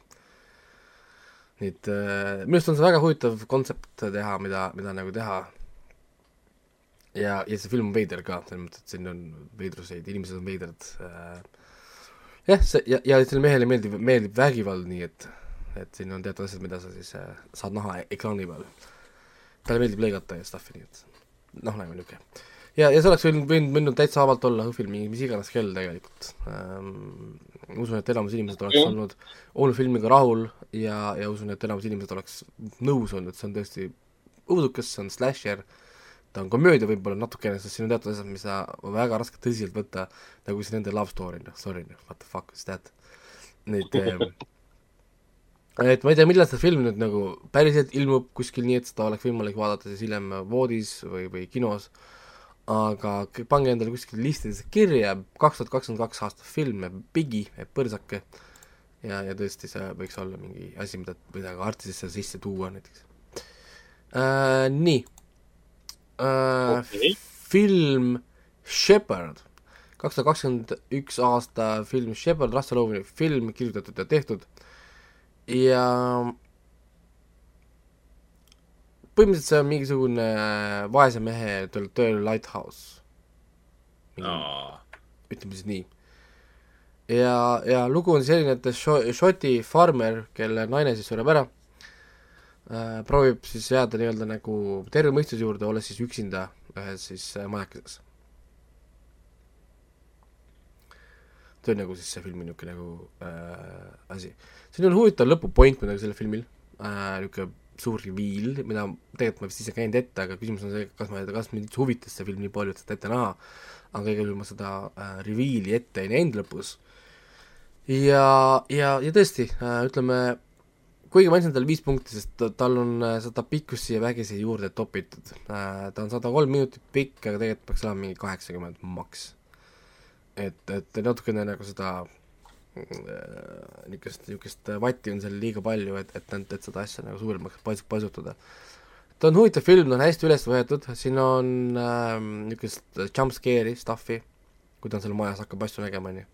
nii et äh, minu arust on see väga huvitav kontsept teha, mida, mida nagu teha ja, ja see film on veider ka, selles mõttes, et siin on veidruseid, inimesed on veidrad äh,. jah, see ja, ja sellele mehele meeldib, meeldib vägivald, nii et, et siin on teatud asjad, mida sa siis äh, saad näha ekraani peal. talle meeldib lõigata ja stuff'i, nii et noh, nagu niisugune. ja, ja see oleks võinud, võinud, võinud täitsa vabalt olla mingi mis iganes kell tegelikult ähm,. usun, et enamus inimesed oleks olnud, olnud filmiga rahul ja, ja usun, et enamus inimesed oleks nõus olnud, see on tõesti õudukas, see on slasher ta on komöödia võib-olla natukene, sest siin on teatud asjad, mida on väga raske tõsiselt võtta, nagu see nende love story, noh, sorry, noh, what the fuck is that. Need äh, et ma ei tea, millal see film nüüd nagu päriselt ilmub kuskil nii, et seda oleks võimalik vaadata siis hiljem voodis või, või kinos, aga pange endale kuskil listidesse kirja, kaks tuhat kakskümmend kaks aasta film, Bigi, Põrsake, ja, ja tõesti, see võiks olla mingi asi, mida, mida ka artistisse sisse tuua näiteks äh,. Nii äh, Okei. film Shepherd, kaks tuhat kakskümmend üks aasta film Shepard Russell Oweni film, kirjutatud ja tehtud ja põhimõtteliselt see on mingisugune vaese mehe tööl, tööl Lighthouse. ütleme siis nii. ja, ja lugu on selline, et Šoti farmer, kelle naine siis sureb ära proovib siis jääda nii-öelda nagu terve mõistuse juurde, olles siis üksinda ühes siis äh, majakeses. see on nagu siis see filmi niisugune nagu äh, asi. siin on huvitav lõpupoint muidugi sellel filmil äh,, niisugune suur reveal, mida tegelikult ma vist ise käinud ette, aga küsimus on see, kas ma, kas mind üldse huvitas see film nii palju, et seda ette näha, aga igal juhul ma seda äh, reveal'i ette ei näinud lõpus. ja, ja, ja tõesti äh,, ütleme, kuigi ma andsin talle viis punkti, sest tal on äh, seda pikkust siia vägisi juurde topitud äh,, ta on sada kolm minutit pikk, aga tegelikult peaks olema mingi kaheksakümmend maks. et, et natukene nagu seda niisugust, niisugust vatti on seal liiga palju, et, et, et seda asja nagu suuremaks pas-, pasutada. ta on huvitav film, ta on hästi üles võetud, siin on äh, niisugust jump scare'i stuff'i, kui ta on seal majas, hakkab asju nägema, on ju.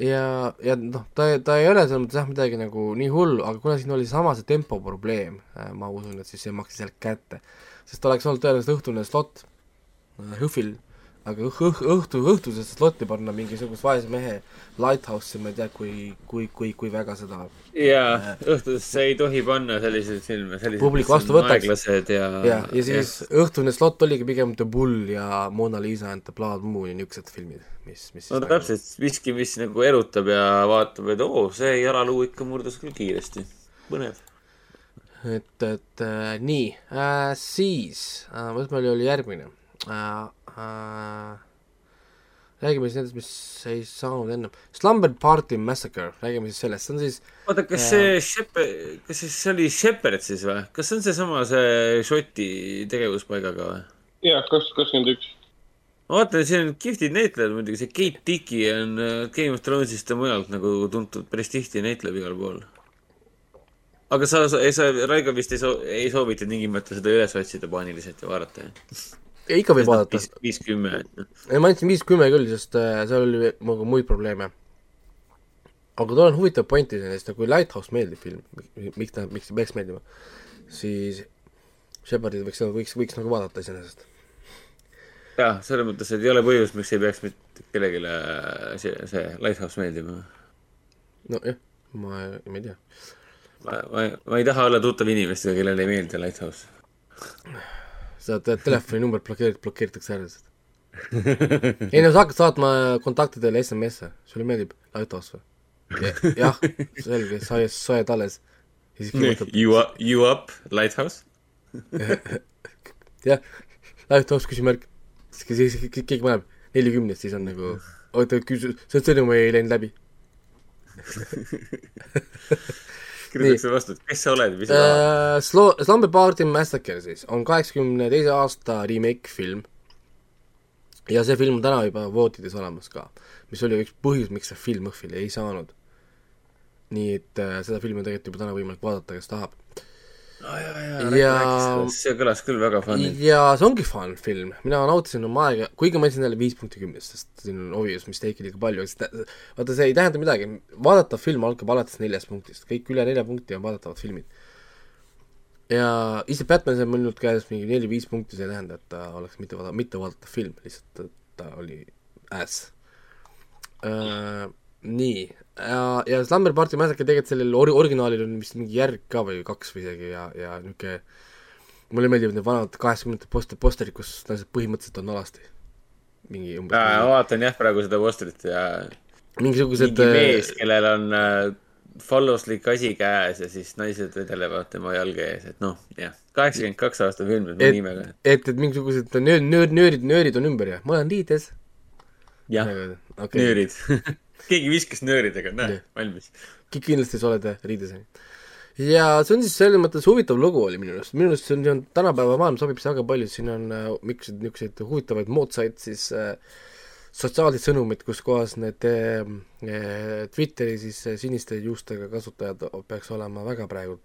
Ja, ja noh, ta, ta ei ole selles mõttes jah, midagi nagu nii hullu, aga kuna siin oli sama see tempo probleem äh,, ma usun, et siis see maksis jälle kätte. sest oleks olnud tõenäoliselt õhtune slot äh, HÖFFil aga õh-, õh-, õhtu, õhtusesse slotti panna mingisugust vaese mehe Lighthouse'i, ma ei tea, kui, kui, kui, kui väga seda jaa äh,, õhtusse ei tohi panna selliseid filme, sellised publik vastu võtaks. ja ja, ja siis ja. õhtune slot oligi pigem The Bull ja Mona Lisa and the Blood Moon ja niisugused filmid, mis, mis no täpselt, miski, mis nagu erutab ja vaatab, et oo, see jalaluu ikka murdus küll kiiresti, põnev et, et äh, nii äh,, siis äh,, mis meil oli järgmine äh,? Äh, räägime siis nendest, mis ei saanud ennem. Slumber Party Massacre, räägime siis sellest, see on siis oota, kas äh, see Shep-, kas siis see oli Shepard siis või? kas see on seesama, see Šoti tegevuspaigaga või? jah, kaks, kakskümmend üks. ma vaatan, siin on kihvtid näitlejad muidugi, see Kate Dickie on äh, Game of Thrones'ist ja mujalt nagu tuntud, päris tihti näitleb igal pool. aga sa, sa, sa, Raigo vist ei soo-, ei soovita tingimata seda üles otsida paaniliselt ja vaadata, jah? ikka võib vaadata. viis, kümme. ei, ma andsin viis, kümme küll, sest äh, seal oli nagu muid probleeme. aga tal on huvitav pointi sellest, kui Lighthouse meeldib film, miks ta, miks ta peaks meeldima, siis Shepardit võiks, võiks, võiks nagu vaadata iseenesest. jah, selles mõttes, et ei ole põhjust, miks ei peaks mitte kellelegi see, see Lighthouse meeldima. nojah, ma, ma ei tea. ma, ma, ma ei taha olla tuttav inimestega, kellele ei meeldi Lighthouse seda telefoninumber blokeerid, blokeeritakse ära lihtsalt. ei no sa hakkad saatma kontaktidele SMS-e, sulle meeldib Lighthouse või? jah, selge, sa, sa oled alles. You up, you up, Lighthouse? jah, Lighthouse küsimärk. siis keegi paneb nelikümnest, siis on nagu, oota, küsi-, see sõnum ei läinud läbi kirjutatakse vastu, et kes sa oled, mis sa tahad uh,? Slo-, Slumber Party Massacre siis on kaheksakümne teise aasta remake film ja see film on täna juba voodides olemas ka, mis oli üks põhjus, miks see film õhvile ei saanud. nii et uh, seda filmi on tegelikult juba täna võimalik vaadata, kes tahab oh,. ja, ja see kõlas küll väga fun'ilt. ja see ongi fun film, mina nautisin oma aega, kuigi ma andsin talle viis punkti kümnest, sest siin on obvious mistake'i liiga palju, vaata, see ei tähenda midagi, vaadatav film algab alates neljast punktist, kõik üle nelja punkti on vaadatavad filmid. ja isegi Batman sai mul nüüd käes mingi neli-viis punkti, see ei tähenda, et ta oleks mitte vaada-, mitte vaadatav film, lihtsalt ta oli ass uh, nii, ja, ja Slumber Party Massacre tegelikult sellel or-, originaalil on vist mingi järg ka või kaks või isegi ja, ja niisugune mulle meeldivad need vanad kaheksakümnendate poster, posterid, kus naised põhimõtteliselt on alasti. mingi umbes ma vaatan jah praegu seda posterit ja mingisugused mingi mees, kellel on äh, falluslik asi käes ja siis naised vedelevad tema jalge ees, et noh, jah, kaheksakümmend kaks aasta film, et ma nimega. et, et mingisugused nöör-, nöör-, nöörid, nöörid on ümber ja ma olen liides. jah nöörid keegi viskas nööridega, näe, valmis. kindlasti sa oled riides. ja see on siis selles mõttes huvitav lugu oli minu arust, minu arust see on, see on tänapäeva maailm sobib see väga palju, siin on äh, niisuguseid, niisuguseid huvitavaid moodsaid siis äh, sotsiaalseid sõnumeid, kus kohas need äh, äh Twitteri siis äh, siniste juustega kasutajad peaks olema väga praegu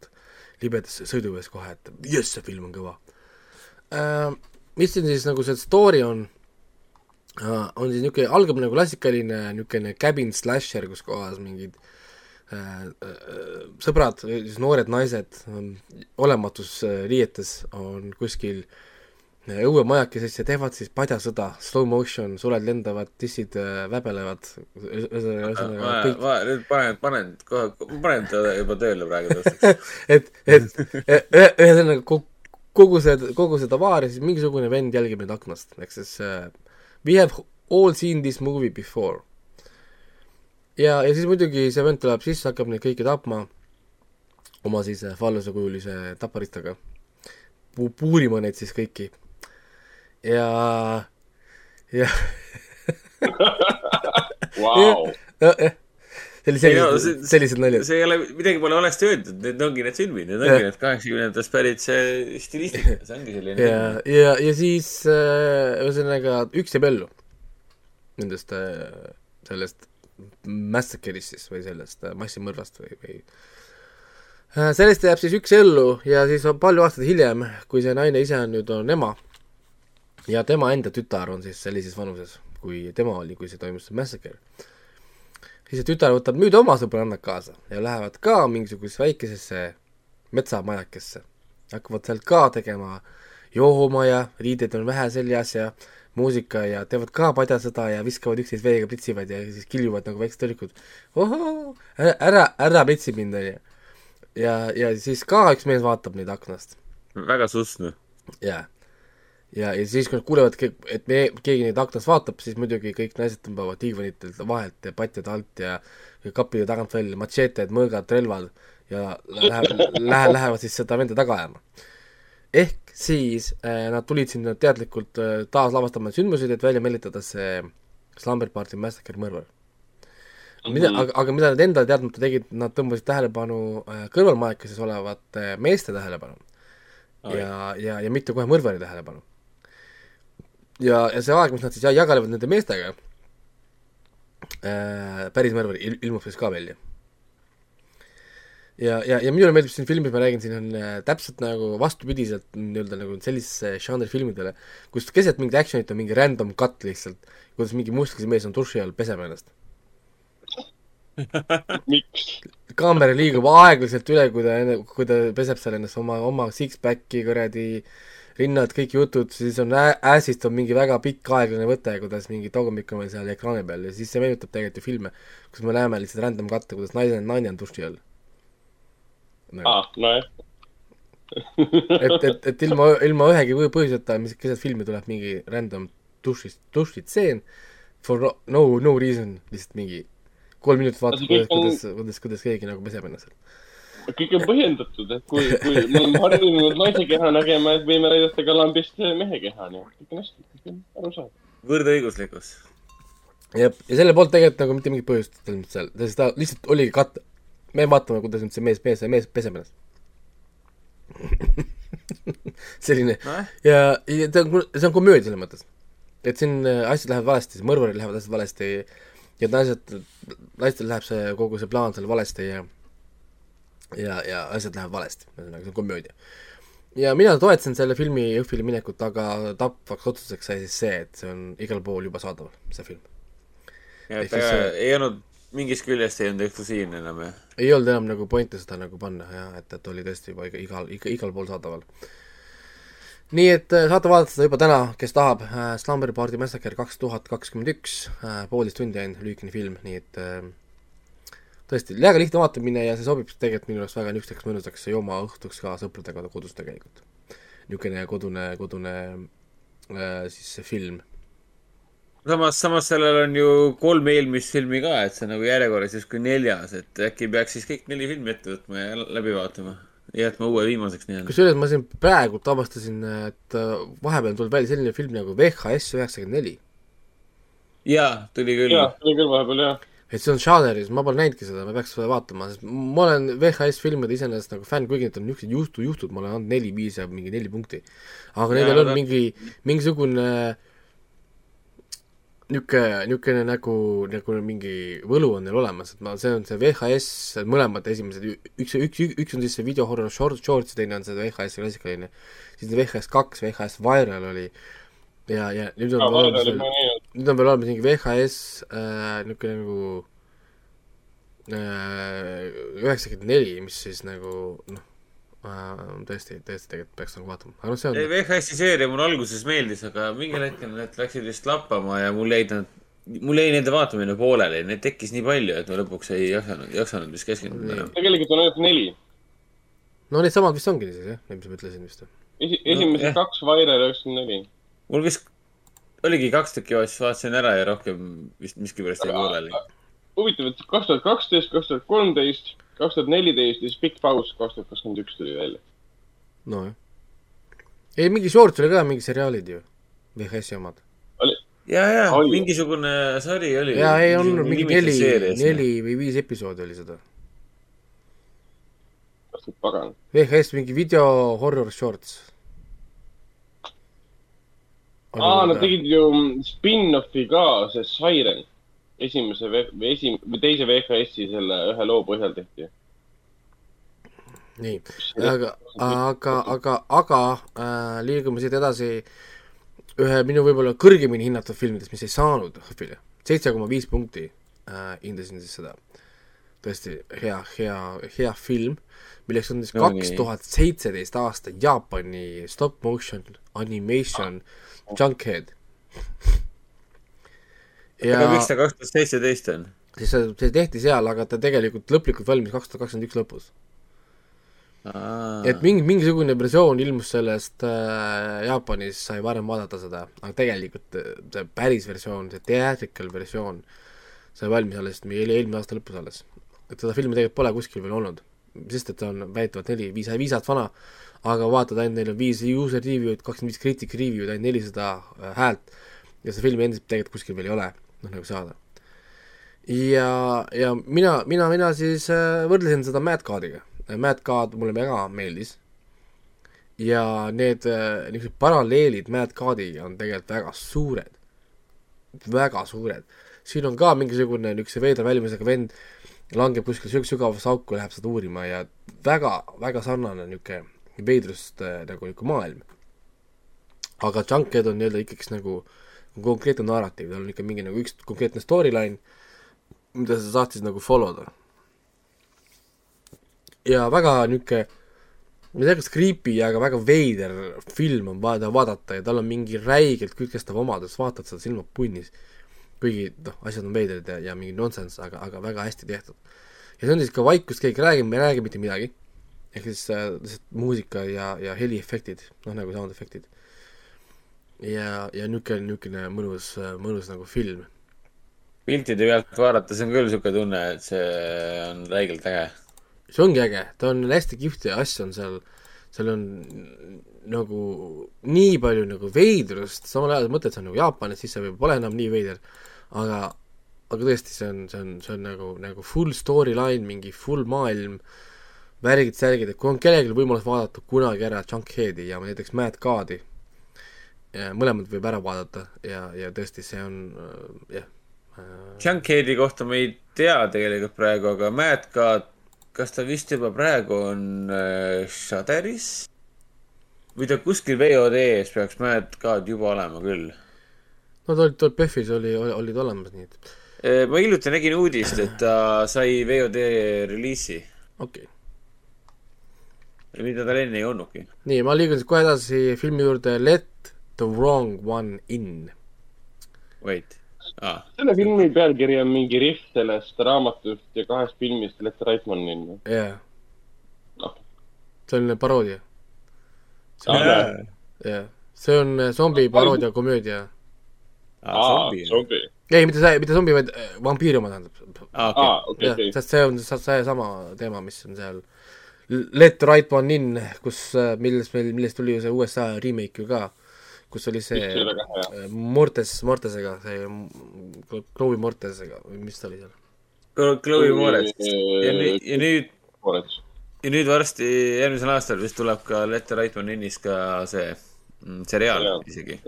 libedas sõiduvees kohe, et jess, see film on kõva äh,. mis siin siis nagu see story on on siis niisugune, algab nagu klassikaline niisugune cabin slasher, kus kohas mingid äh, äh, sõbrad, siis noored naised ähm, olematus äh, riietes on kuskil õuemajakeses ja teevad siis padjasõda, slow motion, suled lendavad, tissid väbelevad, ühesõnaga kõik. nüüd panen, panen kohe, panen ta juba tööle praegu et, et ühesõnaga kogu see, kogu seda vaari siis mingisugune vend jälgib neid aknast, ehk siis äh, we have all seen this movie before. ja, ja siis muidugi see vend tuleb sisse, hakkab neid kõiki tapma oma siis äh, fallusekujulise taparistaga Pu. puurima neid siis kõiki. ja, ja Vau. jah, see oli sellised, sellised naljad. see ei ole, midagi pole valesti öeldud, need ongi need filmid, need ongi need kaheksakümnendatest pärit see stilistika, see ongi selline. ja, ja, ja siis äh, ühesõnaga äh, üks jääb ellu. Nendest äh,, sellest massacre'ist siis või sellest äh, massimõrvast või, või äh, sellest jääb siis üks ellu ja siis on palju aastaid hiljem, kui see naine ise on nüüd, on ema. Ja tema enda tütar on siis sellises vanuses, kui tema oli, kui see toimus, see massacre siis see tütar võtab nüüd oma sõbrannad kaasa ja lähevad ka mingisugusesse väikesesse metsamajakesse. hakkavad seal ka tegema jooma ja riideid on vähe seljas ja muusika ja teevad ka padjasõda ja viskavad üksteist veega, pritsivad ja siis kiljuvad nagu väiksed ohoo, ära, ära, ära pritsi mind, onju. ja, ja siis ka üks mees vaatab neid aknast. väga sussnu. jaa ja, ja siis, kui nad kuulevad, et me, keegi neid aknast vaatab, siis muidugi kõik naised tõmbavad diivanitelt vahelt ja patjade alt ja, ja kapide tagant välja matšeeted, mõõgad, relvad ja läheb, lähe, lähevad siis seda venda taga ajama. ehk siis äh, nad tulid sinna teadlikult äh, taaslavastama sündmuseid, et välja meelitada see Slumber Party Massacre mõrvar. mida mm, -hmm. aga, aga mida nad enda teadmata tegid, nad tõmbasid tähelepanu äh, kõrvalmajakeses olevate meeste tähelepanu. ja, ja, ja mitte kohe mõrvari tähelepanu ja, ja see aeg, mis nad siis jagalevad nende meestega äh,, päris mõrvar il, ilmub siis ka välja. ja, ja, ja minule meeldib siin filmis, ma räägin, siin on äh, täpselt nagu vastupidiselt nii-öelda nagu sellisesse žanri filmidele, kus keset mingit action'it on mingi random cut lihtsalt, kuidas mingi musklise mees on duši all, peseb ennast miks? kaamera liigub aeglaselt üle, kui ta, kui ta peseb seal ennast oma, oma six-pack'i kuradi äh, rinnad, kõik jutud, siis on Assist on mingi väga pikk aeglane võte, kuidas mingi tagumik on meil seal ekraani peal ja siis see meenutab tegelikult ju filme, kus me näeme lihtsalt random katte, kuidas naine, naine on duši all. Nagu.. aa, nojah. Et, et, et ilma, ilma ühegi põhjuseta, mis keset filmi tuleb mingi random dušist, dušitseen for no, no, no reason, lihtsalt mingi kolm minutit vaatad, kuidas, kuidas, kuidas keegi nagu peseb ennast seal kõik on põhjendatud, et kui, kui me oleme harjunud naise keha nägema, et võime näidata ka lambist mehe keha, nii et kõik on hästi, kõik on arusaadav. võrdõiguslikkus. jah, ja selle poolt tegelikult nagu mitte mingit põhjust ei olnud seal, sest ta lihtsalt oligi kat-, me vaatame, kuidas nüüd see mees, mees, mees peseb ennast selline no. ja, ja ta on, see on komöödia selles mõttes. et siin äh, asjad lähevad valesti, mõrvarid lähevad asjad valesti ja naised, naistel läheb see, kogu see plaan seal valesti ja ja, ja asjad lähevad valesti, ühesõnaga see on komöödia. ja mina toetasin selle filmi Jõhvile minekut, aga tapvaks otsuseks sai siis see, et see on igal pool juba saadaval, see film. ja ta see... ei olnud mingist küljest ei olnud eksklusiivne enam, jah? ei olnud enam nagu pointi seda nagu panna jah, et, et oli tõesti juba igal, igal, igal pool saadaval. nii et äh, saate vaadata seda juba täna, kes tahab äh,, Slumber Party Massacre kaks tuhat kakskümmend üks, äh, poolteist tundi ainult, lühikene film, nii et äh, tõesti, väga lihtne vaatamine ja see sobib tegelikult minu arust väga niisuguseks mõnusaks joomaõhtuks ka sõpradega kodus tegelikult. niisugune kodune, kodune äh, siis see film. samas, samas sellel on ju kolm eelmist filmi ka, et see on nagu järjekorras justkui neljas, et äkki peaks siis kõik neli filmi ette võtma ja läbi vaatama. jätma uue viimaseks nii-öelda. kusjuures ma siin praegult avastasin, et äh, vahepeal on tulnud välja selline film nagu VHS üheksakümmend neli. jaa, tuli küll. jaa, tuli küll vahepeal, jah et see on žanris, ma pole näinudki seda, ma peaks seda vaatama, sest ma olen VHS filmide iseenesest nagu fänn, kuigi need on niisugused juhtu, juhtud, ma olen andnud neli-viis ja mingi neli punkti. aga nendel on mingi, mingisugune niisugune, niisugune nagu, nagu mingi võlu on neil olemas, et ma, see on see VHS, mõlemad esimesed, üks, üks, üks on siis see video horror short, shorts ja teine on see VHS klassikaline. siis VHS kaks, VHS Viral oli ja, ja nüüd on ah, Viral oli mõni nüüd on veel olemas mingi VHS äh, niisugune nagu äh, üheksakümmend neli, mis siis nagu noh äh,, tõesti, tõesti tegelikult peaks nagu vaatama, aga noh, see on VHS-i seeria mulle alguses meeldis, aga mingil hetkel need läksid vist lappama ja mul jäid nad, mul jäi nende vaatamine pooleli, neid tekkis nii palju, et ma lõpuks ei jaksanud, jaksanud vist keskenduda enam. tegelikult on ainult neli. no needsamad vist ongi siis jah, need, mis ma ütlesin vist. esi-, esimesed no, kaks Vairel üheksakümmend neli. mul vist oligi kaks tükki vaatasin, vaatasin ära ja rohkem vist miskipärast jäi pooleli. huvitav, et kaks tuhat kaksteist, kaks tuhat kolmteist, kaks tuhat neliteist ja siis pikk paus, kaks tuhat kakskümmend üks tuli välja. nojah. ei, mingi short oli ka, mingi seriaalid ju, VHS-i omad. ja, ja mingisugune sari oli. ja, ei on mingi neli, neli või viis episoodi oli seda. kas nüüd pagan? VHS mingi video horror shorts aa, nad tegid ju spin-offi ka, see Siren. esimese või esim-, või teise VHS-i selle ühe loo põhjal tehti. nii, aga, aga, aga, aga äh, liigume siit edasi ühe minu võib-olla kõrgemini hinnatud filmidest, mis ei saanud HÖFFile. seitse koma viis punkti äh, hindasin siis seda. tõesti hea, hea, hea film, milleks on siis kaks tuhat seitseteist aasta Jaapani stop motion animation ah Junkhead. ja aga miks ta kaks tuhat seitseteist on? siis see, tehti seal, aga ta tegelikult lõplikult valmis kaks tuhat kakskümmend üks lõpus. et mingi, mingisugune versioon ilmus sellest äh, Jaapanis, sai varem vaadata seda, aga tegelikult äh, see päris versioon, see theatrical versioon sai valmis alles meil eelmine aasta lõpus alles. et seda filmi tegelikult pole kuskil veel olnud, sest et ta on väidetavalt neli, viis, viis aastat vana aga vaatad ainult, neil on viis user review'd, kakskümmend viis critic review'd, ainult nelisada äh, häält ja seda filmi endiselt tegelikult kuskil veel ei ole, noh nagu saada. ja, ja mina, mina, mina siis äh, võrdlesin seda Mad Cardiga. Mad Card mulle väga meeldis. ja need äh, niisugused paralleelid Mad Cardiga on tegelikult väga suured. väga suured. siin on ka mingisugune niisuguse veider välimusega vend langeb kuskile sügavasse auku, läheb seda uurima ja väga, väga sarnane niisugune veidrust äh, nagu niisugune maailm. aga Junkhead on nii-öelda ikkagist nagu konkreetne narratiiv, tal on ikka mingi nagu üks konkreetne storyline, mida sa saad siis nagu follow da. ja väga niisugune ma ei tea, kas creepy, aga väga veider film on vaada, vaadata ja tal on mingi räigelt kütkestav omadus, vaatad seda silmad punnis. kuigi noh, asjad on veidrad ja, ja mingi nonsense, aga, aga väga hästi tehtud. ja see on siis ka vaikus, keegi räägib, me ei räägi mitte midagi ehk siis äh, lihtsalt muusika ja, ja heliefektid, noh nagu sound efektid. ja, ja niisugune, niisugune mõnus, mõnus nagu film. piltide pealt vaadates on küll niisugune tunne, et see on räigelt äge. see ongi äge, ta on hästi kihvt ja asju on seal, seal on nagu nii palju nagu veidrust, samal ajal mõtled, see on nagu Jaapan, et siis see võib-olla pole enam nii veider, aga, aga tõesti, see on, see on, see on nagu, nagu full storyline, mingi full maailm äh,, värgid, särgid, et kui on kellelgi võimalus vaadata kunagi ära Junkheadi ja näiteks Mad God'i, mõlemad võib ära vaadata ja, ja tõesti, see on äh, jah äh.... Junkheadi kohta ma ei tea tegelikult praegu, aga Mad God, kas ta vist juba praegu on äh, Shudderis? või ta kuskil VOD-s peaks Mad God juba olema küll? no ta oli, ta oli PÖFFis oli, oli, olid olemas, nii et. Äh, ma hiljuti nägin uudist, et ta sai VOD reliisi. okei okay mida tal enne ei olnudki. nii, ma liigun siis kohe edasi filmi juurde Let the wrong one in. Wait ah.. selle filmi pealkiri on mingi riff sellest raamatust ja kahest filmist Let the right one in. jah yeah. no.. see on paroodia. jah, see on zombi paroodia komöödia. aa, zombi. ei, mitte see, mitte zombi, vaid äh, vampiiri oma tähendab. aa, okei. jah, sest see on seesama teema, mis on seal Let the right one in, kus, äh, millest meil, millest tuli ju see USA remake ju ka, kus oli see äh, Mortes, Mortesega, see Chloe Mortesega või mis ta oli seal? Chloe Mortes ja nüüd, ja nüüd, ja nüüd varsti järgmisel aastal vist tuleb ka Let the right one in'is ka see mm, seriaal isegi.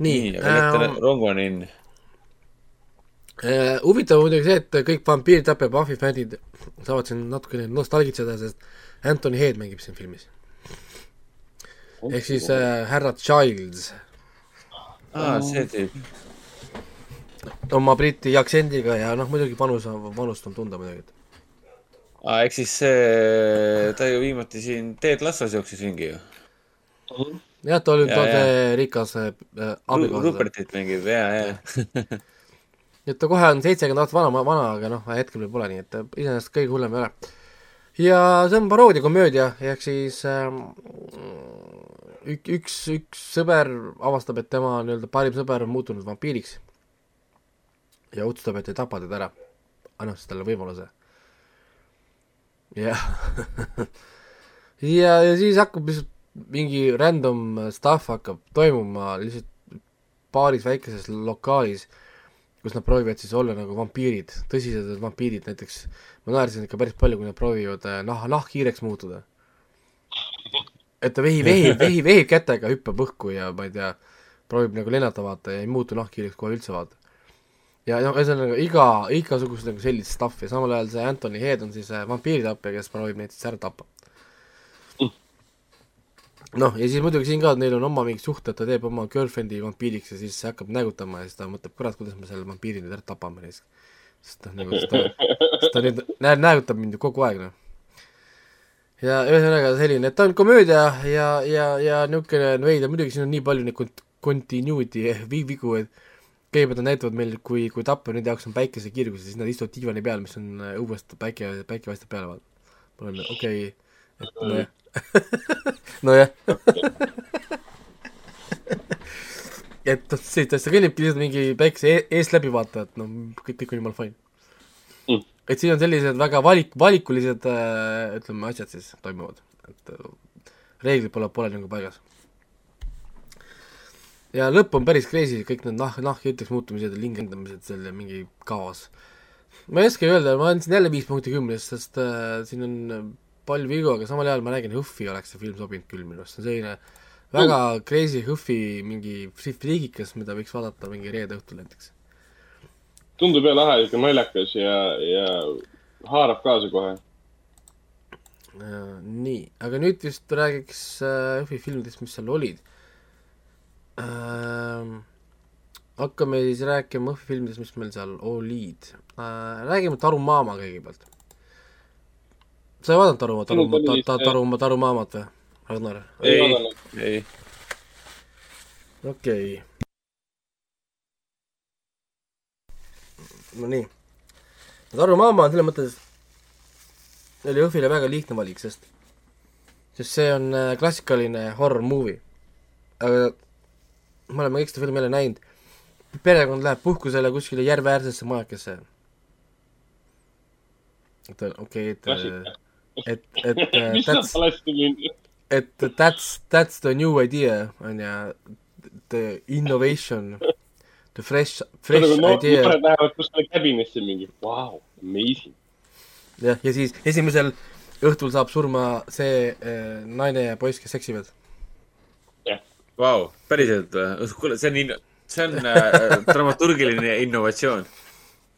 nii, aga Let the wrong one in huvitav on muidugi see, et kõik vampiir tapab Buffy fännid saavad siin natukene nostalgitseda, sest Anthony Head mängib siin filmis. ehk siis äh, härra Childs. aa, see tüüp. oma briti aktsendiga ja noh, muidugi panus, panust on tunda muidugi. aa, ehk siis see, ta ju viimati siin Ted Lassos jooksis ringi ju. jah, ta oli see rikas äh, abikaasa. Rupertit mängib ja, ja. Et ta kohe on seitsekümmend aastat vana, vana, aga noh, hetkel veel pole, nii et äh, iseenesest kõige hullem ei ole. ja see on paroodiakomöödia, ehk siis ähm, ük-, üks, üks sõber avastab, et tema nii-öelda parim sõber on muutunud vampiiriks. ja otsustab, et ei tapa teda ära. annab siis talle võimaluse. jah. ja, ja siis hakkab lihtsalt mingi random stuff hakkab toimuma lihtsalt paaris väikeses lokaalis kus nad proovivad siis olla nagu vampiirid, tõsised vampiirid näiteks, ma naersin ikka päris palju, kui nad proovivad äh, nah, nahkhiireks muutuda. et ta vehib, vehib, vehib, vehib kätega, hüppab õhku ja ma ei tea, proovib nagu lennata vaata ja ei muutu nahkhiireks kohe üldse vaata. ja noh, ühesõnaga iga, igasugust nagu sellist stuff'i, samal ajal see Anthony Head on siis äh, vampiiritapja, kes proovib neid siis ära tappa. noh, ja siis muidugi siin ka neil on oma mingid suhted, ta teeb oma girlfriend'i vampiiriks ja siis hakkab nägutama ja siis ta mõtleb, kurat, kuidas me selle vampiiri nüüd ära tapame neist. sest noh, nagu ta, ta nüüd nä-, nägutab mind ju kogu aeg, noh. ja ühesõnaga selline, et ta on komöödia ja, ja, ja niisugune veider, muidugi siin on nii palju neid kont-, continuity vi- vigu, et kõigepealt nad näitavad meil, kui, kui tappa nende jaoks on päikesekirgus ja siis nad istuvad diivani peal, mis on äh, õuest päike, päike paistab peale, vaata. mul on okei okay,, et nojah nojah. et noh, see, ta kõnnibki lihtsalt mingi päikese e- eest läbi vaata, et noh, kõik, kõik on jumala fine Mm. et siin on sellised väga valik, valikulised äh, ütleme, asjad siis toimuvad, et äh, reeglid pole, pole nagu paigas. ja lõpp on päris crazy, kõik need nah, nahkjuteks muutumised ja lingendamised seal ja mingi kaos. ma ei oskagi öelda, ma andsin jälle viis punkti kümnest, sest äh, siin on palju vigu, aga samal ajal ma räägin, Hõhvi oleks see film sobinud küll minu arust, see on selline väga crazy Hõhvi mingi fri- friigikas, mida võiks vaadata mingi reede õhtul näiteks. tundub jah lahe, siuke naljakas ja, ja haarab kaasa kohe. Äh, nii, aga nüüd vist räägiks äh, Hõhvi filmidest, mis seal olid ähm,. hakkame siis rääkima Hõhvi filmidest, mis meil seal olid äh,. räägime Taru Maama kõigepealt. Sa ei vaadanud Taru, Taru, Minul oli ta, ta, see- Taru, Taru Maamat või, Ragnar? ei Ei. okei okay.. no nii. Taru Maama on selles mõttes, oli Jõhvile väga lihtne valik, sest, sest see on äh, klassikaline horror movie. aga me oleme kõik seda filmi jälle näinud. perekond läheb puhkusele kuskile järveäärsesse majakesse. et okei okay,, et, klassika. Et, et äh, that's, et that's, that's the new idea on ju, the innovation, the fresh, fresh no, idea. noored lähevad kuskile cabin'isse mingi, vau, amazing. jah, ja siis esimesel õhtul saab surma see äh, naine ja poiss, kes seksivad. vau, päriselt või? kuule, see on see on äh, dramaturgiline innovatsioon.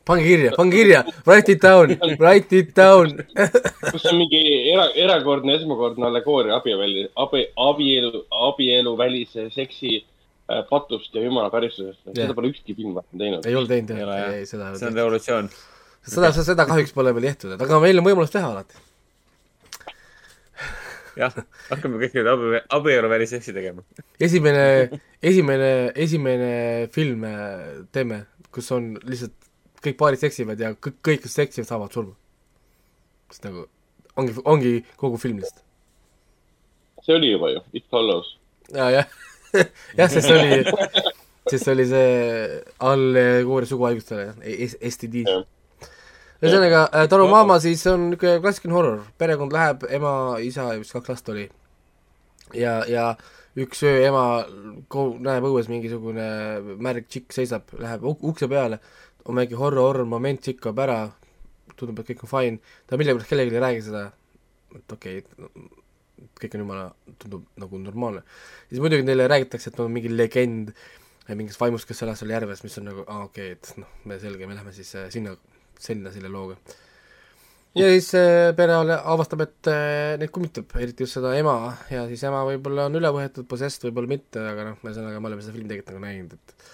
Pange kirja, pange kirja, write it down, write it down. kus on mingi era, erakordne, esmakordne allegooria abielu, abi, abielu, abieluvälise seksi äh, patust ja jumala karistusest seda pole ükski film varem teinud. ei olnud teinud ei ole jah, jah ei, seda ei see on revolutsioon. seda, seda kahjuks pole veel tehtud, aga meil on võimalus teha alati. jah, hakkame kõik nüüd abi, abieluvälis seksi tegema. esimene, esimene, esimene film äh, teeme, kus on lihtsalt kõik paarid seksivad ja kõik, kõik, kes seksivad, saavad surma. sest nagu ongi, ongi kogu film lihtsalt. see oli juba ju, It Follows. ja, jah, jah, sest see oli, sest see oli see allegooria suguhaigustele, STD. Jah. ühesõnaga, Taru Maama siis on niisugune klassikaline horror, perekond läheb, ema, isa ja vist kaks last oli. ja, ja üks öö ema näeb õues mingisugune märg tšikk seisab, läheb uk- ukse peale, on mingi horror, horror moment, tšikk kaob ära, tundub, et kõik on fine, ta millegipärast kellelegi ei räägi seda, et okei okay,, kõik on jumala, tundub nagu normaalne. siis muidugi neile räägitakse, et on mingi legend mingist vaimust, kes elas seal järves, mis on nagu, aa okei okay,, et noh, me selge, me lähme siis äh, sinna, sinna selle looga. ja siis äh, pere avastab, et äh, neid kummitab, eriti just seda ema ja siis ema võib-olla on üle võetud, possessed võib-olla mitte, aga noh, ühesõnaga me oleme seda filmi tegelikult nagu näinud, et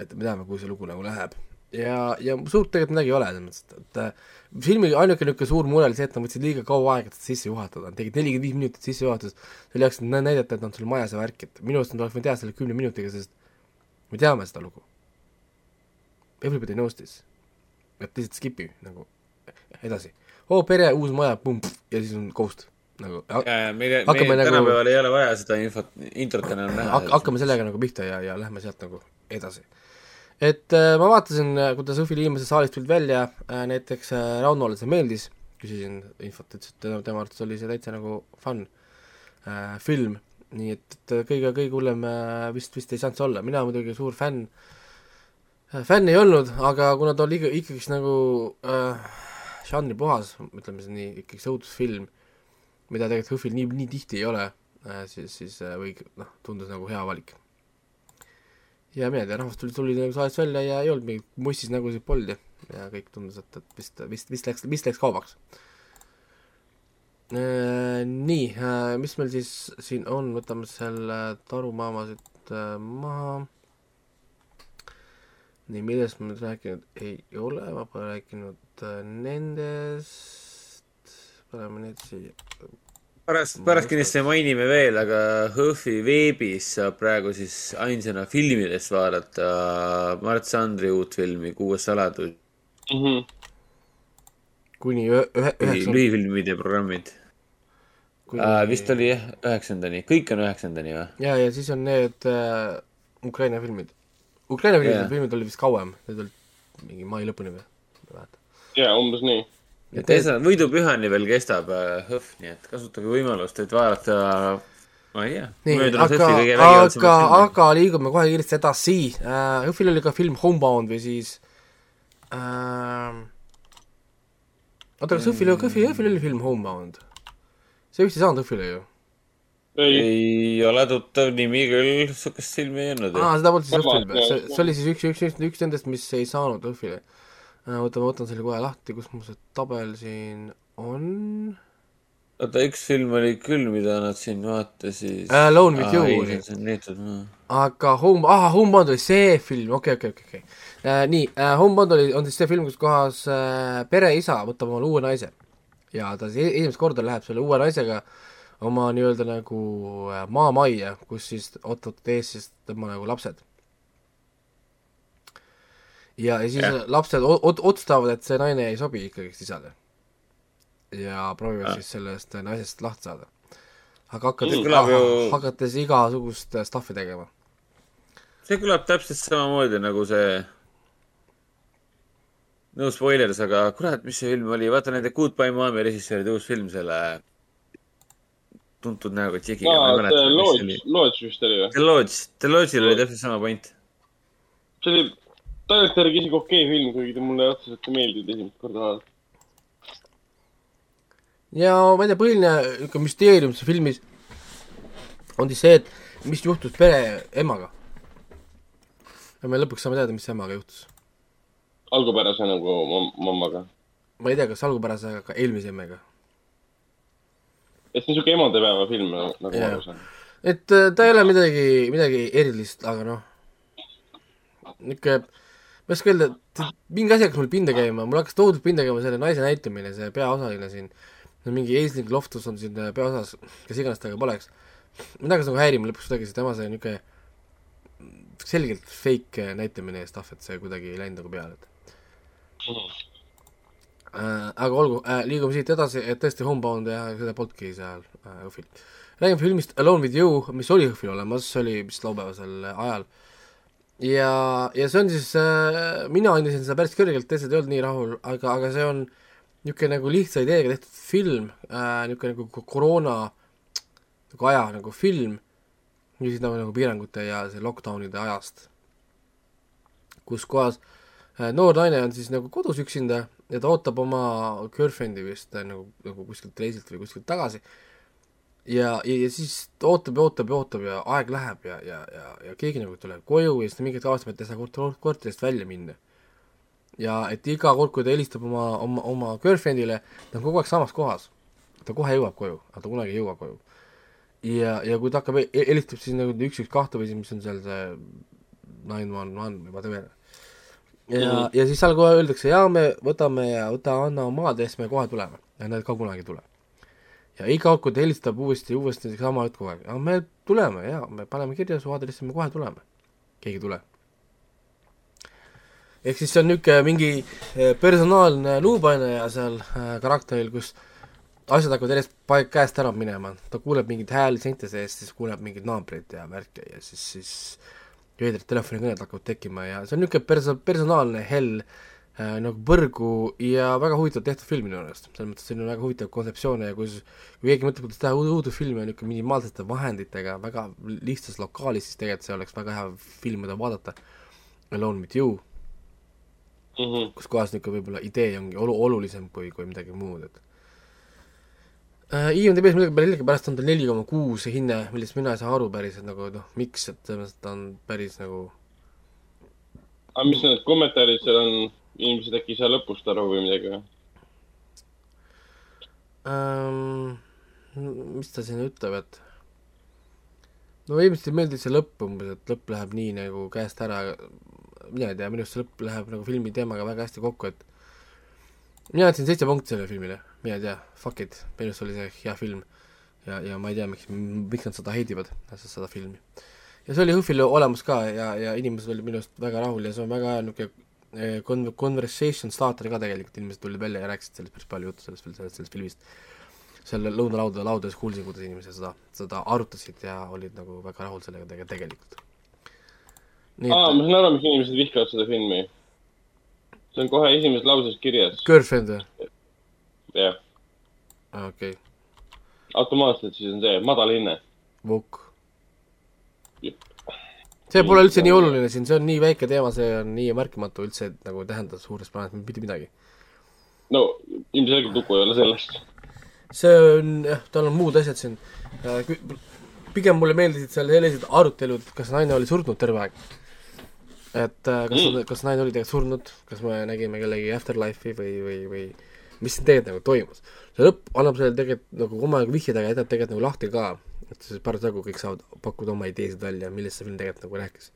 et me teame, kuhu see lugu nagu läheb. ja, ja suurt tegelikult midagi ei ole, selles mõttes, et, äh, filmi ainuke niisugune suur mure oli see, et nad võtsid liiga kaua aega, seda sisse juhatada, nad tegid nelikümmend viis minutit sissejuhatust, selle jaoks, et nä- näidata, et nad on sul majas ja värk, et minu arust nad oleks võinud teha selle kümne minutiga, sest me teame seda lugu. Everybody knows this. et lihtsalt skip'i nagu edasi. oo, pere, uus maja, pumm, ja siis on ghost nagu. meil, Hakkame meil nagu- tänapäeval ei ole vaja seda infot, introt enam näha hak-, hakkame sellega nagu pihta ja, ja lähme sealt nagu edasi. Et äh, ma vaatasin, kuidas Õhvil inimesed saalist tulid välja äh,, näiteks äh, Raunole see meeldis, küsisin infot, ütles, et tema, arvates oli see täitsa nagu fun äh, film, nii et, et kõige, kõige hullem äh, vist, vist ei saanud see olla, mina muidugi suur fänn äh,, fänn ei olnud, aga kuna ta oli ikka, ikkagist nagu äh, žanripuhas, ütleme siis nii, ikkagi see õudusfilm, mida tegelikult HÖFFil nii, nii tihti ei ole äh,, siis, siis äh, või noh, tundus nagu hea valik. Ja mina ei tea, rahvas tuli, tuli nagu saalist välja ja ei olnud mingit mussis nägusid polnud ja, ja kõik tundus, et, et vist, vist, vist läks, vist läks kaubaks. Nii, mis meil siis siin on, võtame selle tarumaama siit äh, maha. nii, millest ma nüüd rääkinud ei ole, ma pole rääkinud äh, nendest, paneme need siia pärast, pärast kindlasti mainime veel, aga HÖFFi veebis saab praegu siis ainsana filmidest vaadata Mart Sandri uut filmi Kuues saladus, Mhm. kuni ühe, ühe, üheksa lühifilmide programmid. kuni... vist oli jah, üheksandani, kõik on üheksandani või? ja, ja siis on need äh, Ukraina filmid. Ukraina filmid filmid olid vist kauem, need olid mingi mai lõpuni või? ma ei mäleta. jaa, umbes nii. Et ühesõnaga võidupühani veel kestab äh, HÖFF, nii et kasutage võimalust, et vaadata, ma ei tea. nii, aga, aga, aga liigume kohe kiiresti edasi äh,. Õhvil oli ka film Homebound või siis äh, oota, kas Õhvil, Õhvil, Õhvil oli film Homebound? see vist ei saanud Õhvile ju. ei, ole tuttav nimi küll, sihukest filmi ei olnud. aa, seda polnud siis Õhvil, see, see oli siis üks, üks, üks, üks nendest, mis ei saanud Õhvile. oota, ma võtan selle kohe lahti, kus mul see tabel siin on oota, üks film oli küll, mida nad siin vaatasid äh,. Alone with you oli. see on leitud, aga Home, ahah, Homebound oli see film, okei, okei, okei, okei. nii äh,, Homebound oli, on siis see film, kus kohas äh, pereisa võtab omale uue naise ja ta siis e- esimest korda läheb selle uue naisega oma nii-öelda nagu äh, maamajja, kus siis ootavad ees siis tema nagu lapsed. ja, ja siis yeah. lapsed otsustavad, et see naine ei sobi ikkagist isale. ja proovivad Ah. siis sellest naisest lahti saada. aga hakates ju-, hakates igasugust stuff'i tegema. see kõlab täpselt samamoodi nagu see. no spoilers, aga kurat, mis see film oli, vaata nende Goodbye Mommy režissööride uus film selle tuntud näoga tšikiga. aa, see Lodge, Lodge vist oli või? The Lodge, The Lodge'il oli täpselt sama point. see oli tegelikult järgi isegi okei film, kuigi ta mulle otseselt ei meeldinud esimest korda vaadata. ja ma ei tea, põhiline niisugune müsteerium selles filmis on siis see, et mis juhtus pere emaga. ja me lõpuks saame teada, mis emaga juhtus. algupärase nagu mam- mammaga. ma ei tea, kas algupärase, aga eelmise emmega. et see on siuke emadepäeva film nagu ma Jah. aru saan. et äh, ta ei ole midagi, midagi erilist, aga noh, niisugune, ma ei oska öelda, mingi asi hakkas mul pinda käima, mul hakkas tohutult pinda käima selle naise näitamine, see peaosaline siin, mingi Aisling Loftus on siin äh, peaosas, kes iganes ta ka poleks, mind hakkas nagu häirima lõpuks kuidagi see tema see niisugune selgelt fake näitamine ja stuff, et see kuidagi ei läinud nagu peale, et äh, aga olgu äh,, liigume siit edasi, et tõesti Homebound ja seda polnudki seal äh, Õhvil. räägime filmist Alone with you, mis oli Õhvil olemas, see oli vist laupäevasel ajal. ja, ja see on siis äh,, mina andisin seda päris kõrgelt, teised ei olnud nii rahul, aga, aga see on niisugune nagu lihtsa ideega tehtud film äh,, niisugune nagu ko- koroona nagu aja nagu film, ja siis nagu, nagu piirangute ja see lockdownide ajast, kus kohas äh, noor naine on siis nagu kodus üksinda ja ta ootab oma girlfriend'i vist äh, nagu, nagu kuskilt reisilt või kuskilt tagasi. ja, ja, ja siis ta ootab ja ootab ja ootab ja aeg läheb ja, ja, ja, ja keegi nagu tuleb koju ja siis ta mingi hetk avastab, et ei saa kort-, korterist välja minna. ja et iga kord, kui ta helistab oma, oma, oma girlfriend'ile, ta on kogu aeg samas kohas. ta kohe jõuab koju, aga ta kunagi ei jõua koju. ja, ja kui ta hakkab, helistab siis nagu üks, üks, kahte või siis mis on seal see nine one one või whatever. ja mm., ja siis seal kohe öeldakse, jaa, me võtame ja võta, anna oma aadress, me kohe tuleme. ja nad ka kunagi ei tule. Ja iga kord, helistab uuesti, uuesti sama jutt kogu aeg, aga me tuleme jaa, me paneme kirja su aadressi, me kohe tuleme. keegi ei tule. Ehk siis see on niisugune mingi eh, personaalne luupaine seal äh, karakteril, kus asjad hakkavad järjest paik käest ära minema, ta kuuleb mingeid hääli seinte seest, siis kuuleb mingeid naabreid ja värke ja siis, siis veidrad telefonikõned hakkavad tekkima ja see on niisugune perso-, personaalne hell äh, nagu põrgu ja väga huvitavalt tehtud film minu meelest, selles mõttes on väga huvitav kontseptsioone ja kus kui keegi mõtleb, kuidas teha uudisfilmi niisugune minimaalsete vahenditega väga lihtsas lokaalis, siis tegelikult see oleks väga hea film, mida vaadata. Alone with you mm -hmm. kus kohas niisugune võib-olla idee ongi olu-, olulisem kui, kui midagi muud, et äh, IMDB-s millegipärast on tal neli koma kuus hinne, millest mina ei saa aru päriselt nagu noh, miks, et selles mõttes, ta on päris nagu aga mis need kommentaarid seal on, inimesed äkki ei saa lõpust aru või midagi või? ähm,. mis ta siin ütleb, et no ilmselt ei meeldi see lõpp umbes, et lõpp läheb nii nagu käest ära, mina ei tea, minu arust see lõpp läheb nagu filmi teemaga väga hästi kokku, et mina andsin seitse punkti sellele filmile, mina ei tea, fuck it, minu arust oli see hea film. ja, ja ma ei tea, miks, miks nad seda heidivad, seda filmi. ja see oli HÖFFil olemas ka ja, ja inimesed olid minu arust väga rahul ja see on väga hea niisugune con-, conversation starter ka tegelikult, inimesed tulid välja ja rääkisid sellest päris palju juttu sellest, sellest, sellest filmist. seal lõunalaudade laudades kuulsin, kuidas inimesed seda, seda arutasid ja olid nagu väga rahul sellega tege-, tegelikult aa, ma saan aru, miks inimesed vihkavad seda filmi. see on kohe esimeses lauses kirjas. Girlfriend või? jah. okei okay.. automaatselt siis on see, madal hinne. Vukk. See pole üldse nii oluline siin, see on nii väike teema, see on nii märkimatu üldse, et nagu ei tähenda suures plaanis mitte midagi. no ilmselgelt lugu ei ole sellest. see on, jah, tal on muud asjad siin. pigem mulle meeldisid seal sellised arutelud, kas naine oli surnud terve aeg et äh, kas mm., kas naine oli tegelikult surnud, kas me nägime kellegi afterlife'i või, või, või mis siin tegelikult nagu toimus. see lõpp annab selle tegelikult nagu oma nagu vihjed, aga jätab tegelikult nagu lahti ka, et siis parasjagu kõik saavad pakkuda oma ideesid välja, millest see film tegelikult nagu rääkis.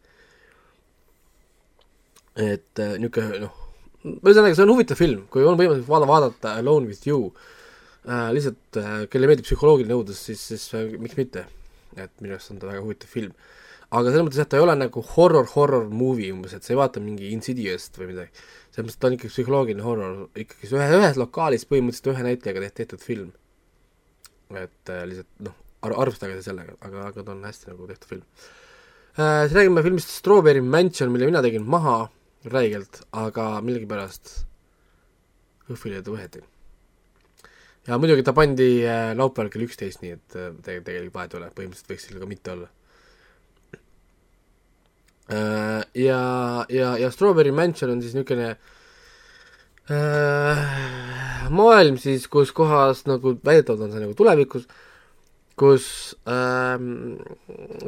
et äh, niisugune noh, ühesõnaga, see on huvitav film, kui on võimalik vaada, vaadata Alone with you äh,, lihtsalt äh, kellele meeldib psühholoogiline õudus, siis, siis äh, miks mitte. et minu arust on ta väga huvitav film aga selles mõttes, et ta ei ole nagu horror, horror movie umbes, et sa ei vaata mingi Insidioust või midagi. selles mõttes, et ta on ikkagi psühholoogiline horror, ikkagi ühe, ühes lokaalis põhimõtteliselt ühe näitlejaga tehtud film. et äh, lihtsalt noh, ar-, arvestage sellega, aga, aga ta on hästi nagu tehtud film äh,. siis räägime filmist Strawberry Mansion, mille mina tegin maha räigelt, aga millegipärast õhvile ta võeti. ja muidugi ta pandi äh, laupäeval kell üksteist, nii et äh, tegelikult vahet ei ole, põhimõtteliselt võiks seal ka mitte olla Äh, ja, ja, ja Strawberry Mansion on siis niisugune äh, maailm siis, kus kohas nagu väidetavalt on see nagu tulevikus, kus ähm,